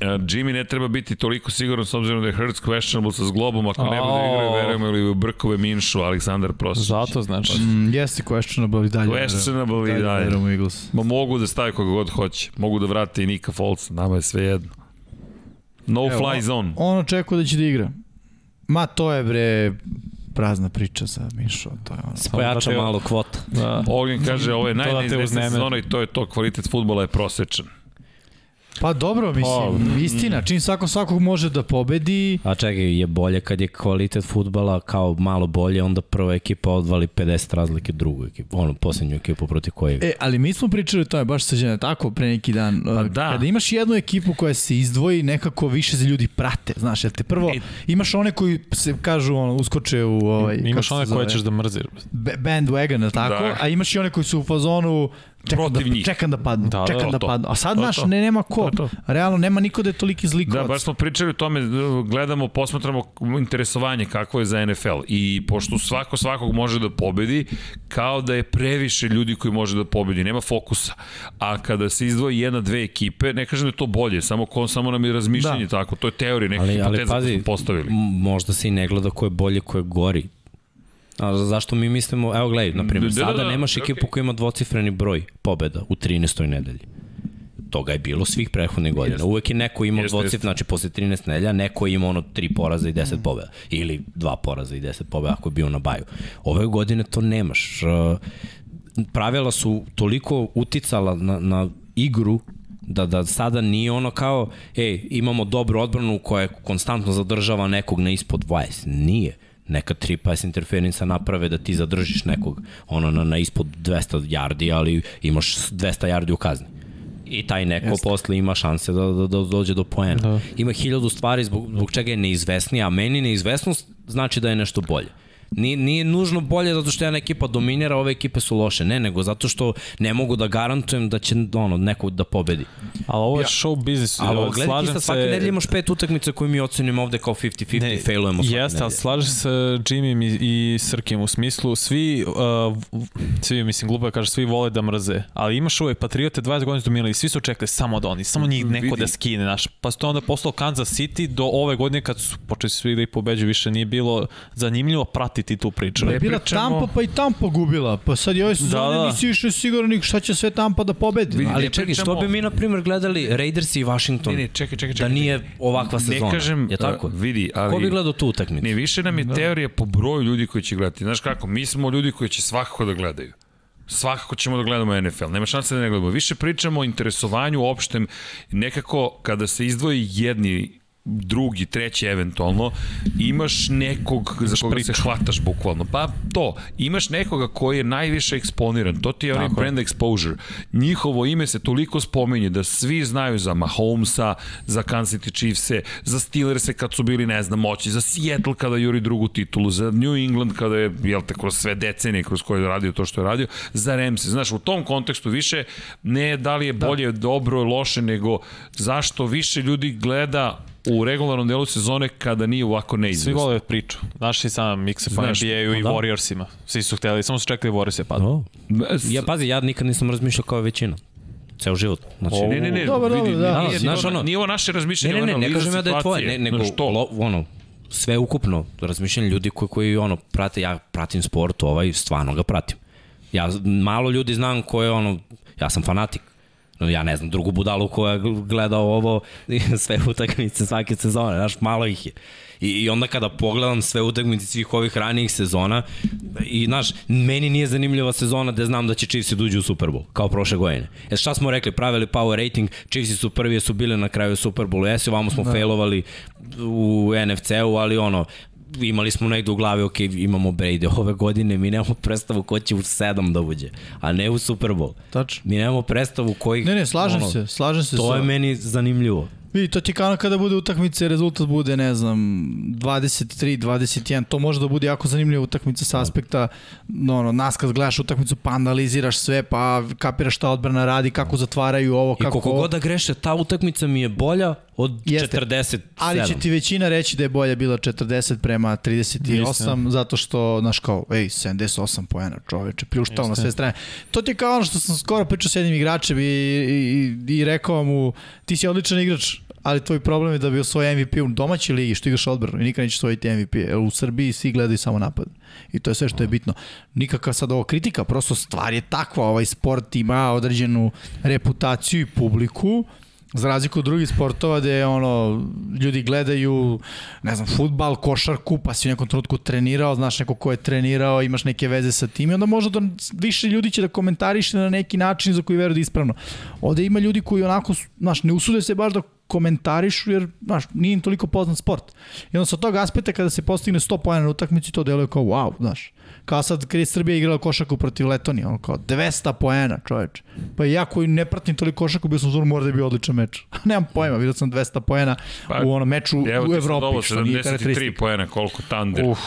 E, Jimmy ne treba biti toliko siguran s obzirom da je Hurts questionable sa zglobom, ako ne bude igrao, verujemo ili u Brkove Minšu, Aleksandar Prosić. Zato znači. Mm, jeste questionable i dalje. Questionable i dalje. u Eagles. Ma mogu da stavi koga god hoće. Mogu da vrate i Nika Folca, nama je sve jedno. No Evo, fly zone. On očekuje da će da igra. Ma to je bre prazna priča sa Minšo, to je ono. Pojača te- malo kvota. Da. Ognjen kaže, ovo je da uznemiri. sezona i to je to, kvalitet futbola je prosečan. Pa dobro, mislim, Pa, istina, čim svako svakog može da pobedi, A čekaj, je bolje kad je kvalitet futbala kao malo bolje, onda prva ekipa odvali 50 razlike drugu ekipu, ono, poslednju ekipu protiv koje. E, ali mi smo pričali o tome baš sađene tako pre neki dan. Pa uh, da. Kada imaš jednu ekipu koja se izdvoji, nekako više za ljudi prate. Znaš, jer te prvo E. imaš one koji se kažu, ono, uskoče u ovaj... Imaš one koje ćeš da mrzir. Ba- bandwagon, tako? Da. A imaš i one koji su u fazonu čekam Protiv da, njih. čekam da padnu, Da, da, čekam to, da to. padnu. A sad, To, znaš, to. ne, nema ko. To to. Realno, nema niko da je toliki zlikovac. Da, baš smo pričali o tome, gledamo, posmatramo interesovanje kakvo je za NFL i pošto svako svakog može da pobedi, kao da je previše ljudi koji može da pobedi, nema fokusa. A kada se izdvoji jedna, dve ekipe, ne kažem da je to bolje, samo, ko, samo nam je razmišljanje Da. tako, to je teorija, neka hipoteza koju pazi, smo postavili. možda se i ne gleda ko je bolje, ko je gori. A zašto mi mislimo, evo gledaj, na primjer, Da, da, sada da, nemaš okej. ekipu koja ima dvocifreni broj pobeda u 13. nedelji. Toga je bilo svih prethodnih godina. Jeste. Uvek je neko imao Jeste, dvocif, jeste. znači posle 13 nedelja, neko je imao ono 3 poraza i 10 pobeda. Ili 2 poraza i 10 pobeda ako je bio na baju. Ove godine to nemaš. Uh, Pravila su toliko uticala na, na igru da, da sada nije ono kao, ej, imamo dobru odbranu koja konstantno zadržava nekog na ispod 20. Nije. Neka tri pass interferenca naprave da ti zadržiš nekog ono na, na ispod 200 yardi, ali imaš 200 yardi u kazni. I taj neko Jeste. posle ima šanse da, da, da dođe do poena. Da. Ima hiljadu stvari zbog, zbog čega je neizvesnija, a meni neizvesnost znači da je nešto bolje. Nije, nije nužno bolje zato što jedna ekipa dominira, ove ekipe su loše. Ne, nego zato što ne mogu da garantujem da će ono, neko da pobedi. Ali ovo je show biznis. Ali Slažem gledaj ti sad se- svake nedelje imaš pet utakmica koje mi ocenimo ovde kao 50-50 i failujemo svake Jeste, ali slažem se Jimmy i, i Srkim u smislu, svi, uh, svi, mislim, glupo je kaže, svi vole da mrze, ali imaš uvek Patriote 20 godina su dominali, svi su čekali samo da oni, samo njih neko Vidi. da skine, naš. Pa to onda poslao Kansas City do ove godine kad su počeli svi da ih pobeđu, više nije bilo zanimljivo pratiti tu priču. Da je bila pričamo- Tampa pa i Tampa gubila. Pa sad i ove sezone Da, da. nisi više siguran šta će sve Tampa da pobedi. Vidi, Ali čekaj, što pričamo- bi mi, na primjer, gledali Raiders i Washington? Ne, ne, čekaj, čekaj, Da čekaj. nije ovakva sezona. Ne kažem, je tako? uh, vidi, ali... Ko bi gledao tu utakmicu? Ne, više nam je da. teorija po broju ljudi koji će gledati. Znaš kako, mi smo ljudi koji će svakako da gledaju. Svakako ćemo da gledamo NFL. Nema šanse da ne gledamo. Više pričamo o interesovanju opštem. Nekako, kada se izdvoji jedni drugi, treći eventualno, imaš nekog za koga se hvataš bukvalno. Pa to, imaš nekoga koji je najviše eksponiran. To ti je onaj brand exposure. Njihovo ime se toliko spominje da svi znaju za Mahomesa, za Kansas City Chiefse, za Steelers kad su bili, ne znam, moći, za Seattle kada juri drugu titulu, za New England kada je, jel te, kroz sve decenije kroz koje je radio to što je radio, za Ramse. Znaš, u tom kontekstu više ne da li je bolje, da. dobro, loše, nego zašto više ljudi gleda u regularnom delu sezone kada nije ovako Svi neizvesno. vole priču. Znaš i sam mikse po NBA-u i da. Warriorsima. Svi su hteli, samo su čekali Warriors je padnu. O. Ja, pazi, ja nikad nisam razmišljao kao većina. Ceo život. Znači, O, Ne, ne, ne, Dobro, vidi, dobro, da. nije, Da, znaš, nije, ono- nije ovo naše Ne, razmišljanje, ne, ne, ne analiza kažem ja da je tvoje, ne, nego lo, ono, sve ukupno, razmišljanje ljudi koji, koji ono, prate, ja pratim sport, ovaj, stvarno ga pratim. Ja malo ljudi znam ko je ono, ja sam fanatik. No, ja ne znam drugu budalu koja je gledao ovo sve utakmice svake sezone, znaš, malo ih je. I, I onda kada pogledam sve utakmice svih ovih ranijih sezona i znaš, meni nije zanimljiva sezona da znam da će Chiefs da uđu u Super Bowl, kao prošle godine. E šta smo rekli, pravili power rating, Chiefs su prvi su bili na kraju Super Bowlu, jesi, ovamo smo da. failovali u NFC-u, ali ono, imali smo negde u glavi, ok, imamo Brady ove godine, mi nemamo predstavu ko će u sedam da uđe, a ne u Super Bowl. Tačno. Mi nemamo predstavu koji... Ne, ne, slažem se, slažem se To sa- je meni zanimljivo. Vidi, to ti kao kada bude utakmica i rezultat bude, ne znam, 23, 21, to može da bude jako zanimljiva utakmica sa aspekta, no, no, nas kad gledaš utakmicu pa analiziraš sve, pa kapiraš šta odbrana radi, kako zatvaraju ovo, I kako... koliko god da greše, ta utakmica mi je bolja od Jeste. 47. Ali će ti većina reći da je bolja bila 40 prema 38, Mislim. zato što, znaš kao, ej, 78 poena, čoveče, pljuštalo na Jeste. sve strane. To ti je kao ono što sam skoro pričao s jednim igračem i, i, i, i rekao mu, ti si odličan igrač, ali tvoj problem je da bi osvojio MVP u domaćoj ligi, što igraš odbranu i nikad nećeš osvojiti MVP. Jer u Srbiji svi gledaju samo napad. I to je sve što je bitno. Nikakva sad ovo kritika, prosto stvar je takva, ovaj sport ima određenu reputaciju i publiku, Za razliku od drugih sportova gde ono, ljudi gledaju, ne znam, futbal, košarku, pa si u nekom trenutku trenirao, znaš neko ko je trenirao, imaš neke veze sa tim i onda možda da više ljudi će da komentariše na neki način za koji veruju da je ispravno. Ovde ima ljudi koji onako, znaš, ne usude se baš da komentarišu jer, znaš, nije im toliko poznat sport. I onda sa tog aspekta kada se postigne 100 pojena na utakmici, to deluje kao wow, znaš. Kao sad kad je Srbija igrala košarku protiv Letonije, ono kao 200 poena, čoveče. Pa ja koji ne pratim toliko košarku, bio sam zor mora da je bio odličan meč. Nemam pojma, vidio sam 200 poena Pa, u onom meču Evo u ti sad Evropi, ovo, što nije 73 karakteristika. poena, koliko Thunder. Uf,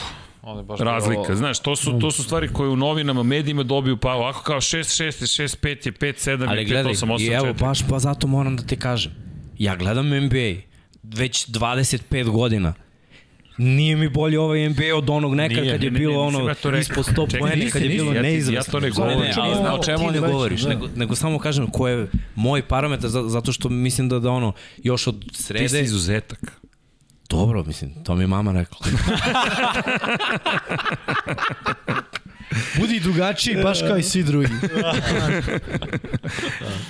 ovo je baš Razlika, bilo- znaš, to su, to su stvari koje u novinama, medijima dobiju, pa ovako kao 6-6 je 6-5 je 5-7 Ali je gledaj, 5-8-8-4. i evo, baš pa zato moram da ti kažem. Ja gledam NBA već 25 godina. Nije mi bolje ovaj NBA od onog nekad Nije, kad je ne, ne, bilo ne, ono ja ispod 100 Čekaj, poena, kad je bilo ja ti- ja neizvesno. to ne Ne, govorim. ne, Ovo znam o čemu ne ne govoriš, da. nego, nego samo kažem ko je moj parametar, za- zato što mislim da, da ono, još od Ti si srede... izuzetak. Dobro, mislim, to mi je mama rekla. Budi drugačiji, baš kao i svi drugi.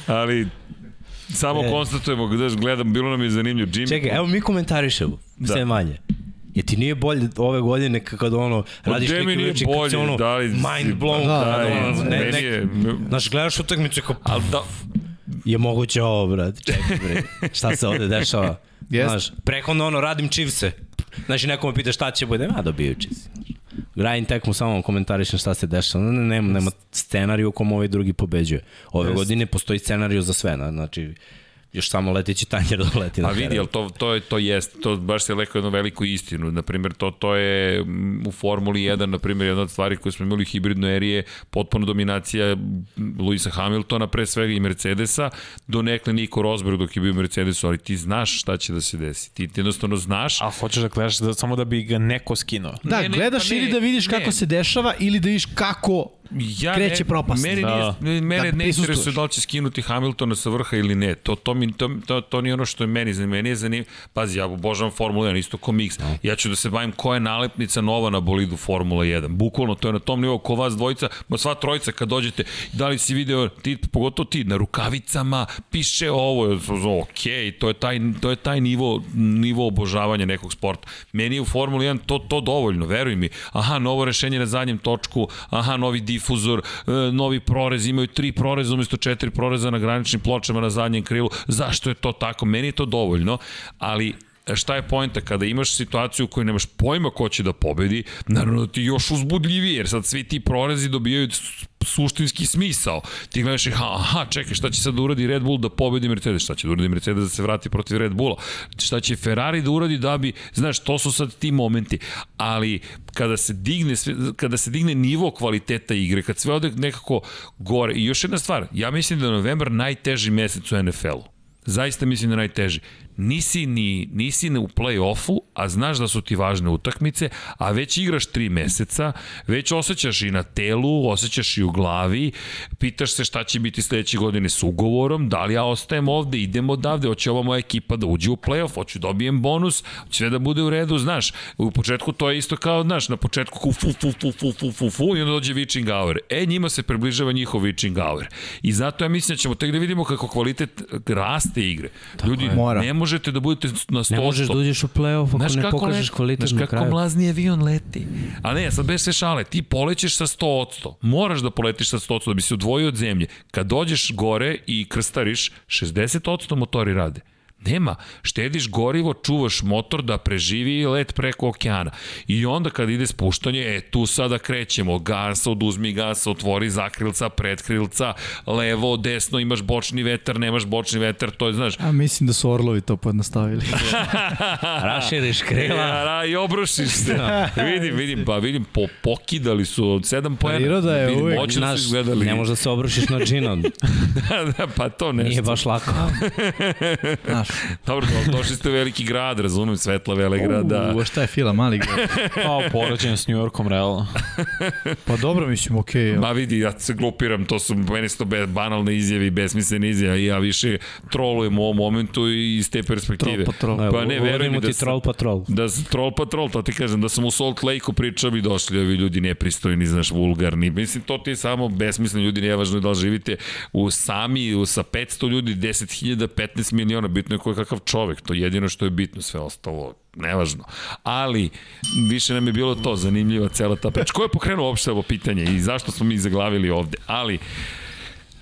Ali samo E. konstatujemo, gledaš, gledam, bilo nam je zanimljivo. Jimmy, Čekaj, evo mi komentarišemo, Da. sve manje. Je ti nije bolje ove godine kad ono, radiš mi neki nije uveče kad bolje, ono da li mind blown, Da, Daj, ono, ne, meni ne, je, Znaš, gledaš utakmicu kao, ali da, je moguće ovo, brad, čekaj, bre, šta se ovde dešava? Jest. Znaš, prehodno ono, radim čivse. Znači, neko me pita šta će bude, a dobiju čivse. Gradim tekmu, samo komentarišem šta se dešava. Ne, nema, nema scenariju u kom ovaj drugi pobeđuje. Ove Jest. godine postoji scenariju za sve, na- znači, još samo leteći tanjer da leti na A vidi, teren. jel to, to, je, to jest, to baš se lekao jednu veliku istinu. Naprimjer, to, to je mm, u Formuli 1, na primjer, jedna od stvari koje smo imali u hibridnoj eri je potpuno dominacija Luisa Hamiltona, pre svega i Mercedesa, do nekle Niko Rosberg dok je bio Mercedesu, ali ti znaš šta će da se desi. Ti, ti jednostavno znaš, A hoćeš da gledaš da, samo da bi ga neko skinuo. Da, Ne, ne, gledaš pa ne, ili da vidiš ne. kako se dešava ili da vidiš kako ja kreće ne, propast. Mene, Da. nije, mene Da ne interesuje da li će skinuti Hamiltona sa vrha ili ne. To, to, mi, to, to, to nije ono što je meni zanimljivo. Meni je zanimljivo. Pazi, ja obožavam Formula 1, isto ko Mix. Ja ću da se bavim koja je nalepnica nova na bolidu Formula 1. Bukvalno to je na tom nivou ko vas dvojica, ma sva trojica kad dođete, da li si video, ti, pogotovo ti, na rukavicama, piše ovo, ok, to je taj, to je taj nivo, nivo obožavanja nekog sporta. Meni je u Formuli 1 to, to dovoljno, veruj mi. Aha, novo rešenje na zadnjem točku, aha, novi difuzor, e, novi prorez, imaju tri proreza umesto četiri proreza na graničnim pločama na zadnjem krilu. Zašto je to tako? Meni je to dovoljno, ali šta je poenta kada imaš situaciju u kojoj nemaš pojma ko će da pobedi, naravno da ti još uzbudljivije, jer sad svi ti prorezi dobijaju suštinski smisao. Ti gledaš ih, aha, čekaj, šta će sad da uradi Red Bull da pobedi Mercedes, šta će da uradi Mercedes da se vrati protiv Red Bulla, šta će Ferrari da uradi da bi, znaš, to su sad ti momenti, ali kada se digne, kada se digne nivo kvaliteta igre, kad sve ode nekako gore, i još jedna stvar, ja mislim da je novembar najteži mesec u NFL-u. Zaista mislim da je najteži nisi ni nisi ne u play-offu, a znaš da su ti važne utakmice, a već igraš 3 meseca, već osjećaš i na telu, osjećaš i u glavi, pitaš se šta će biti sledeće godine s ugovorom, da li ja ostajem ovde, idem odavde, hoće ova moja ekipa da uđe u play-off, hoću da dobijem bonus, hoće sve da bude u redu, znaš, u početku to je isto kao, znaš, na početku fu, fu fu fu fu fu fu fu i onda dođe witching hour. E, njima se približava njihov witching hour. I zato ja mislim da ćemo tek da vidimo kako kvalitet raste igre. Ljudi, mora možete da budete na 100%. Ne možeš da uđeš u play-off ako Znaš ne kako pokažeš kvalitet znaš na kako kraju. mlazni avion leti. A ne, sad bez sve šale, ti polećeš sa 100 od 100. Moraš da poletiš sa 100 od 100 da bi se odvojio od zemlje. Kad dođeš gore i krstariš, 60 od 100 motori rade. Nema. Štediš gorivo, čuvaš motor da preživi let preko okeana. I onda kad ide spuštanje, e, tu sada krećemo. Gasa, oduzmi gasa, otvori zakrilca, predkrilca, levo, desno, imaš bočni vetar, nemaš bočni vetar, to je, znaš, A mislim da su Orlovi to pojednostavili. Raširiš krila. Ja, ra, i obrušiš se. vidim, vidim, pa vidim, po, pokidali su od sedam poena. Priroda je vidim, uvek, Znaš, ne možeš da se obrušiš na džina. da, pa to nešto. Nije baš lako. Znaš, Dobro, do, došli ste u veliki grad, razumem, svetla Velegrada. u, šta je fila, mali grad. Kao poređenje s New Yorkom, realno. Pa dobro, mislim, okej. Okay, Ma vidi, ja se glupiram, to su meni su to be, banalne izjave i besmislene izjave ja više trolujem u ovom momentu i iz te perspektive. Troll patrol. Pa ne, veruj mi da ti sam- troll patrol. Da sam troll patrol, to ti kažem, da sam u Salt Lake-u pričao bi došli ovi ljudi nepristojni, znaš, vulgarni. Mislim, to ti je samo besmisleni ljudi, nevažno je da li živite u sami, u, sa 500 ljudi, 10.000, 15 miliona, bitno je ko je kakav čovek, to je jedino što je bitno, sve ostalo nevažno. Ali, više nam je bilo to, zanimljiva cela ta priča. Ko je pokrenuo uopšte ovo pitanje i zašto smo mi zaglavili ovde? Ali,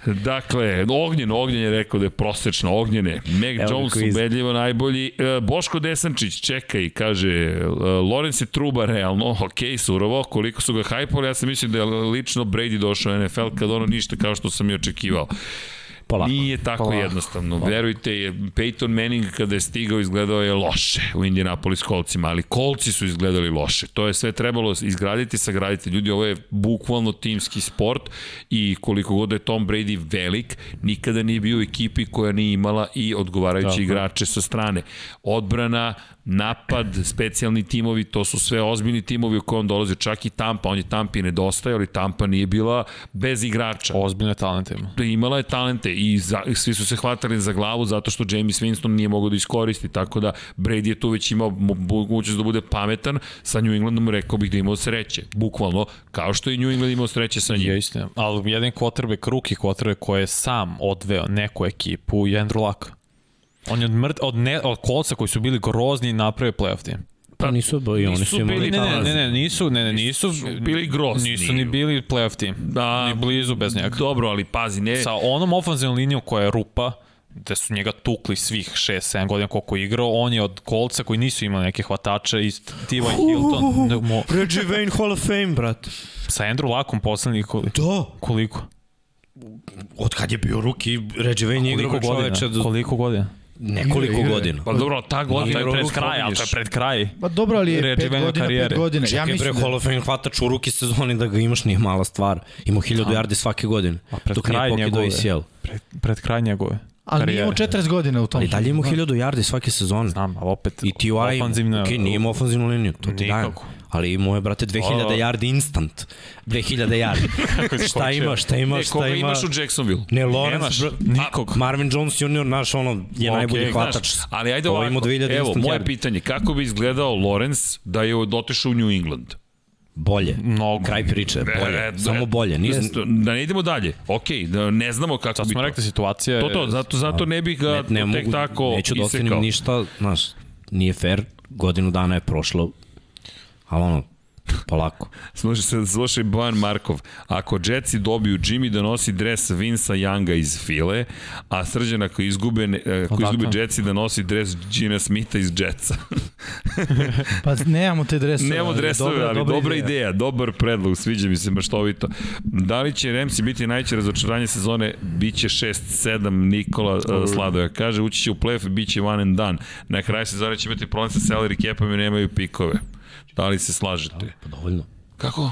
Dakle, Ognjen, Ognjen je rekao da je prosečno Ognjene. Meg Evo Jones ubedljivo najbolji. E, Boško Desančić, čekaj, kaže, e, Lorenz je truba realno, ok, surovo, koliko su ga hajpali, ja sam mislim da je lično Brady došao u NFL kad ono ništa kao što sam i očekivao. Polako. Nije tako Polako. jednostavno. Verujte, je Peyton Manning kada je stigao izgledao je loše u Indianapolis kolcima, ali kolci su izgledali loše. To je sve trebalo izgraditi, sagraditi. Ljudi, ovo je bukvalno timski sport i koliko god da je Tom Brady velik, nikada nije bio u ekipi koja nije imala i odgovarajući Tako. igrače sa strane. Odbrana, napad, specijalni timovi, to su sve ozbiljni timovi u kojem dolaze čak i Tampa, on je Tampi nedostajao, ali Tampa nije bila bez igrača Ozbiljne talente ima. da imala je talente i za, svi su se hvatali za glavu zato što James Winston nije mogao da iskoristi, tako da Brady je tu već imao mo- mogućnost da bude pametan, sa New Englandom rekao bih da imao sreće, bukvalno, kao što je New England imao sreće sa njim. Je istina. Ali jedan quarterback, ruki quarterback koji je sam odveo neku ekipu je Andrew Luck. On je od, mrt, od, ne, od kolca koji su bili grozni napravio playoff tim. Pa nisu, i oni su imali bili- Ne, ne, ne, ne, nisu, ne, ne, nisu, Nisu bili grozni. Nisu ni bili playoff tim. Da. Ni blizu bez njega. Dobro, ali pazi, ne, Sa onom ofenzivnom linijom koja je rupa, gde su njega tukli svih 6-7 godina koliko je igrao, on je od kolca koji nisu imali neke hvatače i T.Y. Hilton ne, mo, Reggie Wayne Hall of Fame, brate. sa Andrew Luckom poslednjih koliko? Da. koliko? Od kad je bio ruki, Reggie Wayne je igrao čoveče Koliko godina? Nekoliko Igra je. godina. pa dobro, ta godina je pred kraj, ali to je pred kraj. Pa dobro, ali je pet godina, karijere. pet godina. Čekaj, ja bre, mislim Hall da... of Fame hvatač u ruki sezoni da ga imaš nije mala stvar. Imao 1000 yardi svake godine. A pred Dok kraj njegove. Pred, pred kraj njegove. Ali nije imao karijere. 40 godina u tom. Ali dalje imao 1000 yardi svake sezone. Znam, ali opet I T.Y. ofanzivna- ok, nije imao ofanzivnu liniju, to ti dajem. Nikako. Ali imao je, brate, 2000 O. yardi instant. 2000 yardi. šta ima, šta ima, Ne, šta ima? imaš u Jacksonville? Ne, Lawrence, Nemaš bro, nikog. Marvin Jones Jr. naš ono je Ok, najbolji znaš, hvatač. Ali ajde Ovo ovako, ima 2000 evo, moje yardi. pitanje, kako bi izgledao Lorenz da je otišao u New England? Bolje. Mnogo. Kraj priče, bolje. E, e, Samo bolje. Nije, Da ne idemo dalje. Ok, da ne znamo kako Sad bi smo to. rekli situacija je... To to, zato, zato ne bih ga ne, ne tek mogu, tako neću da ocenim ništa, znaš, nije fair, godinu dana je prošlo, ali ono, polako. Slušaj, se, slušaj Bojan Markov. Ako Jetsi dobiju Jimmy da nosi dres Vinsa Younga iz File, a Srđan ako izgube, ne- e, ako Odakle? izgube Jetsi da nosi dres Gina Smitha iz Jetsa. Pa nemamo te dresove. Nemamo ali dresove, ali dobra, ideja. dobar predlog, sviđa mi se maštovito. Da li će Remsi biti najveće razočaranje sezone? Biće 6-7 Nikola uh, Sladoja. Kaže, ući će u play biće one and done. Na kraju sezone će imati problem sa salary capom i nemaju pikove. Da li se slažete? Pa dovoljno. Kako?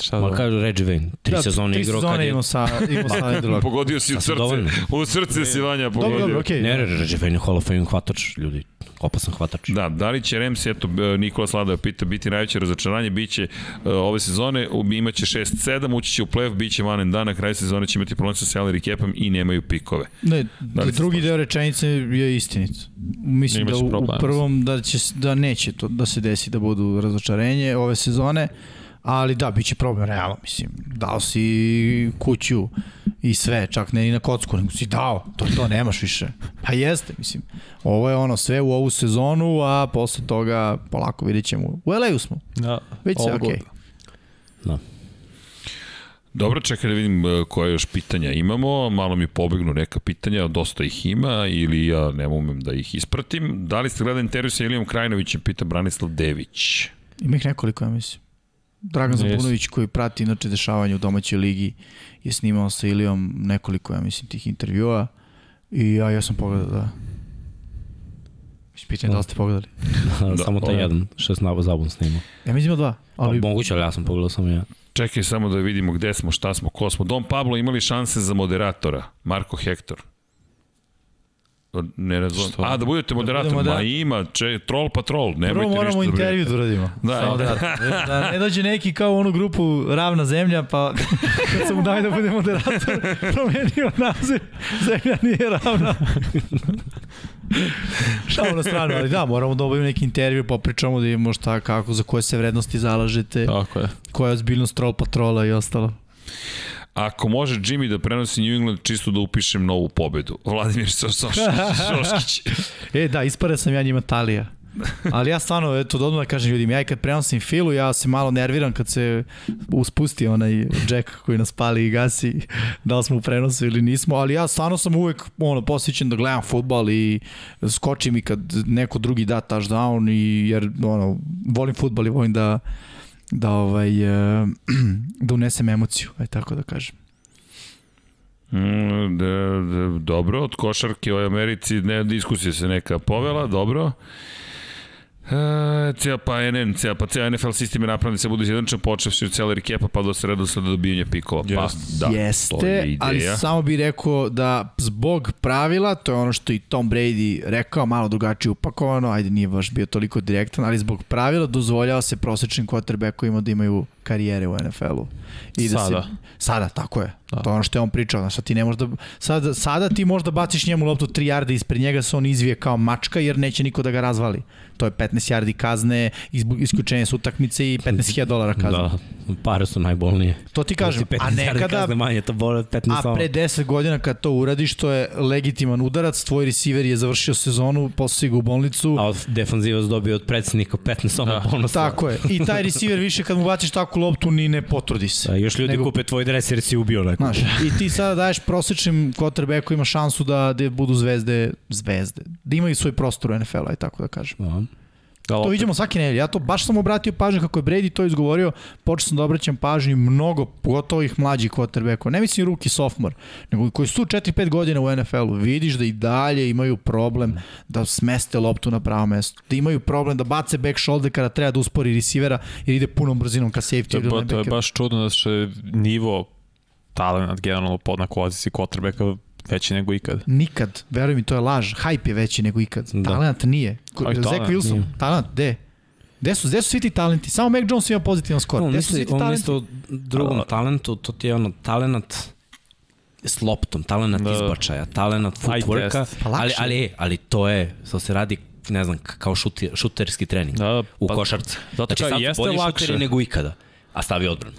Šta Ma da... kaže Reggie Wayne, tri Da, sezone igrao kad sezone je... imao sa, imao sa Andrew Luck. Pogodio si u srce. dovoljno. U srce si Vanja pogodio. Dobro, dobro, okej. Ne, Reggie Wayne je Hall of Fame hvatač, ljudi. Opasan hvatač. Da, da li će Remsi, eto, e, Nikola Sladoja pita, biti najveće razočaranje, biće uh, ove sezone, imaće 6-7, ući će u play-off, biće one and done, na kraju sezone će imati problem sa salary capom i nemaju pikove. Ne, Da drugi deo rečenice je istinit. Mislim da u, u prvom da će da neće to da se desi da budu razočarenje ove sezone, ali da biće problem realno, mislim. Dao si kuću i sve, čak ne i na kocku, nego si dao. To to nemaš više. Pa jeste, mislim. Ovo je ono sve u ovu sezonu, a posle toga polako vidjet ćemo. U LA-u smo. Da, Već se, ovo okej. god. Da. Dobro, čekaj da vidim e, koje još pitanja imamo. Malo mi pobegnu neka pitanja, dosta ih ima ili ja ne umem da ih ispratim. Da li ste gledali intervju sa Ilijom Krajinovićem, pita Branislav Dević. Ima ih nekoliko, ja mislim. Dragan Yes. Zapunović koji prati inače dešavanje u domaćoj ligi je snimao sa Ilijom nekoliko, ja mislim, tih intervjua i ja, ja sam pogledao, da. Mislim, pitanje da li ste pogledali? Da, samo taj jedan, šest nabo zabun snimao. Ja mislim ima dva, ali Ali... Moguće, ali ja sam pogledao samo jedan. Čekaj samo da vidimo gde smo, šta smo, ko smo. Dom Pablo imali šanse za moderatora, Marko Hektor. Ne razumem. Što? A, da budete moderator? budemo, da. Ma ima, če, troll pa troll. Nemojte prvo moramo ništa da intervju da uradimo. Da, Samo da. da, da ne dođe neki kao onu grupu Ravna zemlja, pa kad sam mu daj da bude moderator, promenio naziv, zemlja nije ravna. Šao na stranu, ali da, moramo da obavimo neki intervju, pa pričamo da imamo šta, kako, za koje se vrednosti zalažete, Tako je. koja je ozbiljnost troll patrola i ostalo. Ako može Jimmy da prenosi New England čisto da upišem novu pobedu. Vladimir Soš- Šoškić. E, da, ispare sam ja njima Talija. Ali ja stvarno, eto, da odmah da kažem ljudima, ja i kad prenosim filu, ja se malo nerviram kad se uspusti onaj Jack koji nas pali i gasi, da li smo u prenosu ili nismo, ali ja stvarno sam uvek ono, posvećen da gledam futbal i skočim i kad neko drugi da touchdown i jer ono, volim futbal i volim da da ovaj eh, da unesem emociju, aj tako da kažem. Mm, da, da, dobro, od košarke o Americi ne, diskusija se neka povela, dobro. E, cija pa NN, cija pa cija NFL sistem je napravljen da se bude izjednačen počevši od cele rikepa pa do sredo sada dobijanja pikova. Pa, Jeste. da, to Jeste, je ideja. ali samo bih rekao da zbog pravila, to je ono što i Tom Brady rekao, malo drugačije upakovano, ajde nije baš bio toliko direktan, ali zbog pravila dozvoljava se prosečnim quarterbackovima da imaju karijere u NFL-u. I da Sada. Se, sada, tako je. Da. To je ono što je on pričao. Znaš, sad ti ne možda, sada, sada ti možda baciš njemu loptu 3 jarde ispred njega se on izvije kao mačka jer neće niko da ga razvali. To je 15 jardi kazne, isključenje s utakmice i 15.000 dolara kazne. Da, pare su najbolnije. To ti kažem. A nekada, Kazne manje, to bole od 15 A pre 10 godina kad to uradiš, to je legitiman udarac, tvoj receiver je završio sezonu, posle ga u bolnicu. A defanzivac dobio od predsednika 15 samo Da. bonusa. Tako je. I taj receiver više kad mu baciš takvu loptu ni ne potrudi se. Da, još ljudi Nego- kupe tvoj dres jer si ubio neko. Znaš, i ti sada daješ prosečnim quarterbacku ima šansu da, da budu zvezde, zvezde, da imaju svoj prostor u NFL-a i tako da kažem. Da. Da, To vidimo svaki nedelj. Ja to baš sam obratio pažnju kako je Brady to izgovorio, počeo sam da obraćam pažnju mnogo, pogotovo ih mlađih quarterbackova, ne mislim ruki sophomore, nego koji su 4-5 godina u NFL-u, vidiš da i dalje imaju problem da smeste loptu na pravo mesto, da imaju problem da bace back shoulder kada treba da uspori receivera jer ide punom brzinom ka safety ba- to je baš čudno da se nivo talent generalno pod na poziciji quarterbacka veći nego ikad. Nikad, veruj mi, to je laž. Hype je veći nego ikad. Da. Talent nije. Aj, Zach Wilson, nije. talent, gde? Gde su, gde su svi ti talenti? Samo Mac Jones ima pozitivan skor. On Gde su svi ti on talenti? misli o drugom A- talentu, to ti je ono talent s loptom, talent Da. izbačaja, talent footworka. Pa ali, ali, ali to je, to se radi ne znam, kao šuti, šuterski trening Da, u pa- košarci. zato znači, sad jeste bolji lakše. šuteri nego ikada, a stavi odbranu.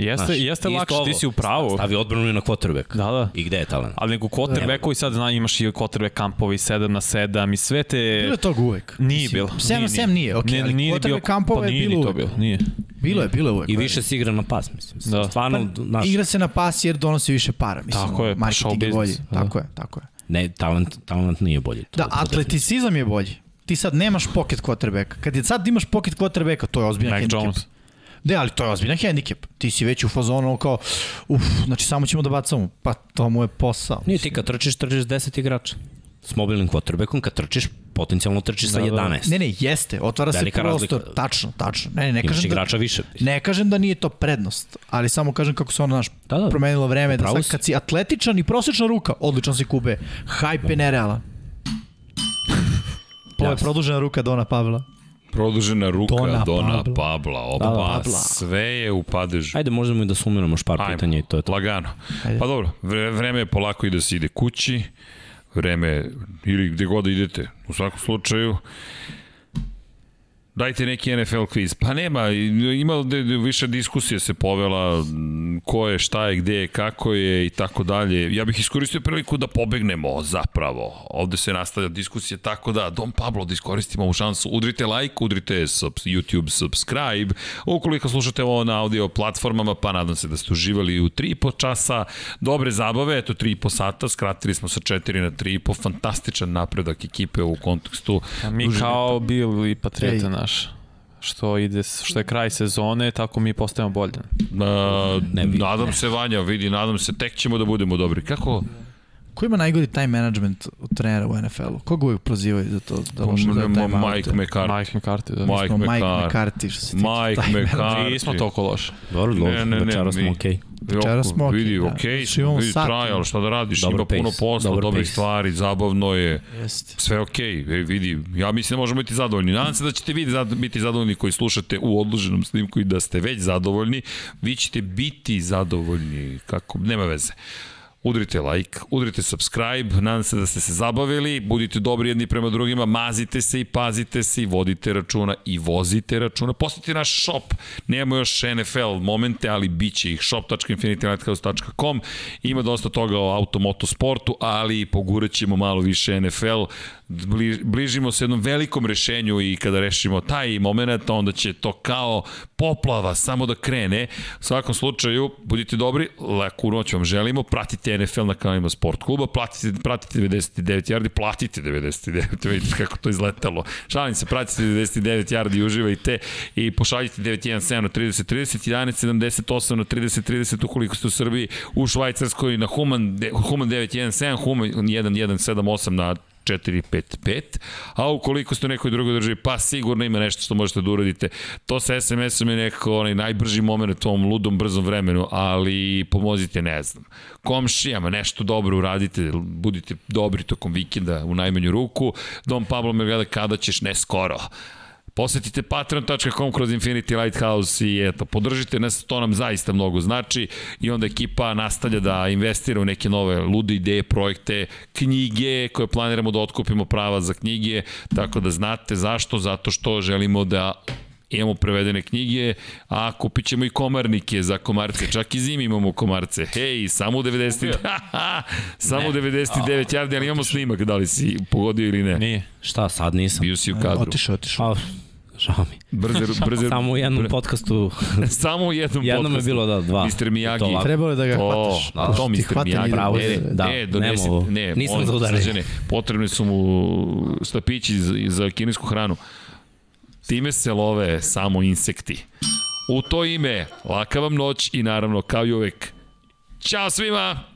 Jeste, Znaš, jeste lakše, ti ovo. si u pravu. Stavi odbranu i na quarterback. Da, da. I gde je talent? Ali nego quarterbackovi sad zna, imaš i quarterback kampovi 7 na 7 i sve te... Bilo je toga uvek. Nije Mislim, bilo. 7 na 7 nije, okej, Ne, ali nije quarterback bio, kampova pa je nije bilo ni to uvek. bilo, nije. Bilo je, bilo je uvek. I više se igra na pas, mislim. Da. Stvarno, Pa, naš, Igra se na pas jer donosi više para, mislim. Tako je, pa marketing show je bolji. da. Tako je, tako je. ne, talent, talent nije bolji. To- Da, atleticizam je bolji. Ti sad nemaš pocket quarterbacka. Kad je sad imaš pocket quarterbacka, to je ozbiljan Mac hendikep. Jones. Ne, ali to je ozbiljan hendikep. Ti si već u fazonu ono kao, uf, znači samo ćemo da bacamo. Pa to mu je posao. Nije ti kad trčiš, trčiš 10 igrača. S mobilnim quarterbackom, kad trčiš, potencijalno trčiš sa Da, da. 11. Ne, ne, jeste, otvara Velika se prostor. razlika. Tačno, tačno. Ne, ne, ne Imaš kažem da, igrača više. ne kažem da nije to prednost, ali samo kažem kako se ono naš Da, da. promenilo vreme, da sad kad si atletičan i prosječna ruka, odličan si kube. Hype je nerealan. Ovo je produžena ruka Dona Pavla. Produžena ruka Dona Dona, Pabla. Pabla. Opa, Da, da. Pabla. sve je u padežu. Ajde, možemo i da sumiramo još par Ajmo, pitanja i to je to. Lagano. Ajde. Pa dobro, vre, vreme je polako i da se ide kući. Vreme, ili gde god da idete, u svakom slučaju. Dajte neki NFL kviz. Pa nema, ima više diskusije se povela ko je, šta je, gde je, kako je i tako dalje. Ja bih iskoristio priliku da pobegnemo zapravo. Ovde se nastavlja diskusija tako da, Dom Pablo, da iskoristimo ovu šansu. Udrite like, udrite sub, YouTube subscribe. Ukoliko slušate ovo na audio platformama, pa nadam se da ste uživali u 3,5 časa. Dobre zabave, eto 3,5 sata, skratili smo sa 4 na 3,5. Fantastičan napredak ekipe u kontekstu. A mi kao Bill i Patriota naš što ide što je kraj sezone, tako mi postajemo bolji. Uh, nadam ne. se Vanja, vidi, nadam se tek ćemo da budemo dobri. Kako Ko ima najgori time management od trenera u NFL-u? Koga uvijek prozivaju za to? Da loše za time Mike McCarthy. Mike McCarthy, da. Mike, Mike McCarthy, što se tiče Mike McCarthy. Nismo toliko loše. Dobro, ne, ne, ne, večera smo okej. Okay. Večera smo okej. Vidi, okej, okay, vidi, trial, šta da radiš, Dobro ima pace. puno posla, Dobro dobrih pace. stvari, zabavno je, Jest. sve okej, okay. vidi, ja mislim da možemo biti zadovoljni. Nadam se da ćete vi biti zadovoljni koji slušate u odloženom snimku i da ste već zadovoljni, vi ćete biti zadovoljni, kako, nema veze. Udrite like, udrite subscribe, nadam se da ste se zabavili, budite dobri jedni prema drugima, mazite se i pazite se i vodite računa i vozite računa. Posetite naš shop, nemamo još NFL momente, ali bit će ih shop.infinitylighthouse.com ima dosta toga o automotosportu, ali pogurat ćemo malo više NFL, bližimo se jednom velikom rešenju i kada rešimo taj moment, onda će to kao poplava samo da krene. U svakom slučaju, budite dobri, leku noć vam želimo, pratite NFL na kanalima Sport kluba, platite, pratite 99 yardi, platite 99, vidite kako to izletalo. Šalim se, pratite 99 yardi, uživajte i pošaljite 917 na 30 30, 11 78 na 30 30 ukoliko ste u Srbiji, u Švajcarskoj na Human, Human 917, Human 1178 na 455, a ukoliko ste u nekoj drugoj državi, pa sigurno ima nešto što možete da uradite. To sa SMS-om je nekako onaj najbrži moment u tom ludom, brzom vremenu, ali pomozite, ne znam, komšijama, nešto dobro uradite, budite dobri tokom vikenda u najmanju ruku. Dom Pablo me gleda kada ćeš, ne skoro. Posetite patreon.com kroz Infinity Lighthouse i eto, podržite nas, to nam zaista mnogo znači i onda ekipa nastavlja da investira u neke nove lude ideje, projekte, knjige koje planiramo da otkupimo prava za knjige, tako da znate zašto, zato što želimo da imamo prevedene knjige, a kupit ćemo i komarnike za komarce, čak i zimi imamo komarce. Hej, samo 90, samo ne. 99 jardi, ali imamo snimak, da li si pogodio ili ne? Nije. Šta, sad nisam. Bio si u kadru. Otišao, otišao. Pa, žao mi. Brze, brze, Samo u jednom podcastu. Samo u jednom jednom podcastu. je bilo da dva. Mr. Miyagi. Trebalo je da ga to, hvataš. Da, to Mr. Miyagi. Pravo ne, da, ne, donesi, ne, nisam za udaranje. Potrebni su mu stapići za, za kinesku hranu. Time se love samo insekti. U to ime, laka vam noć i naravno, kao i uvek, Ćao svima!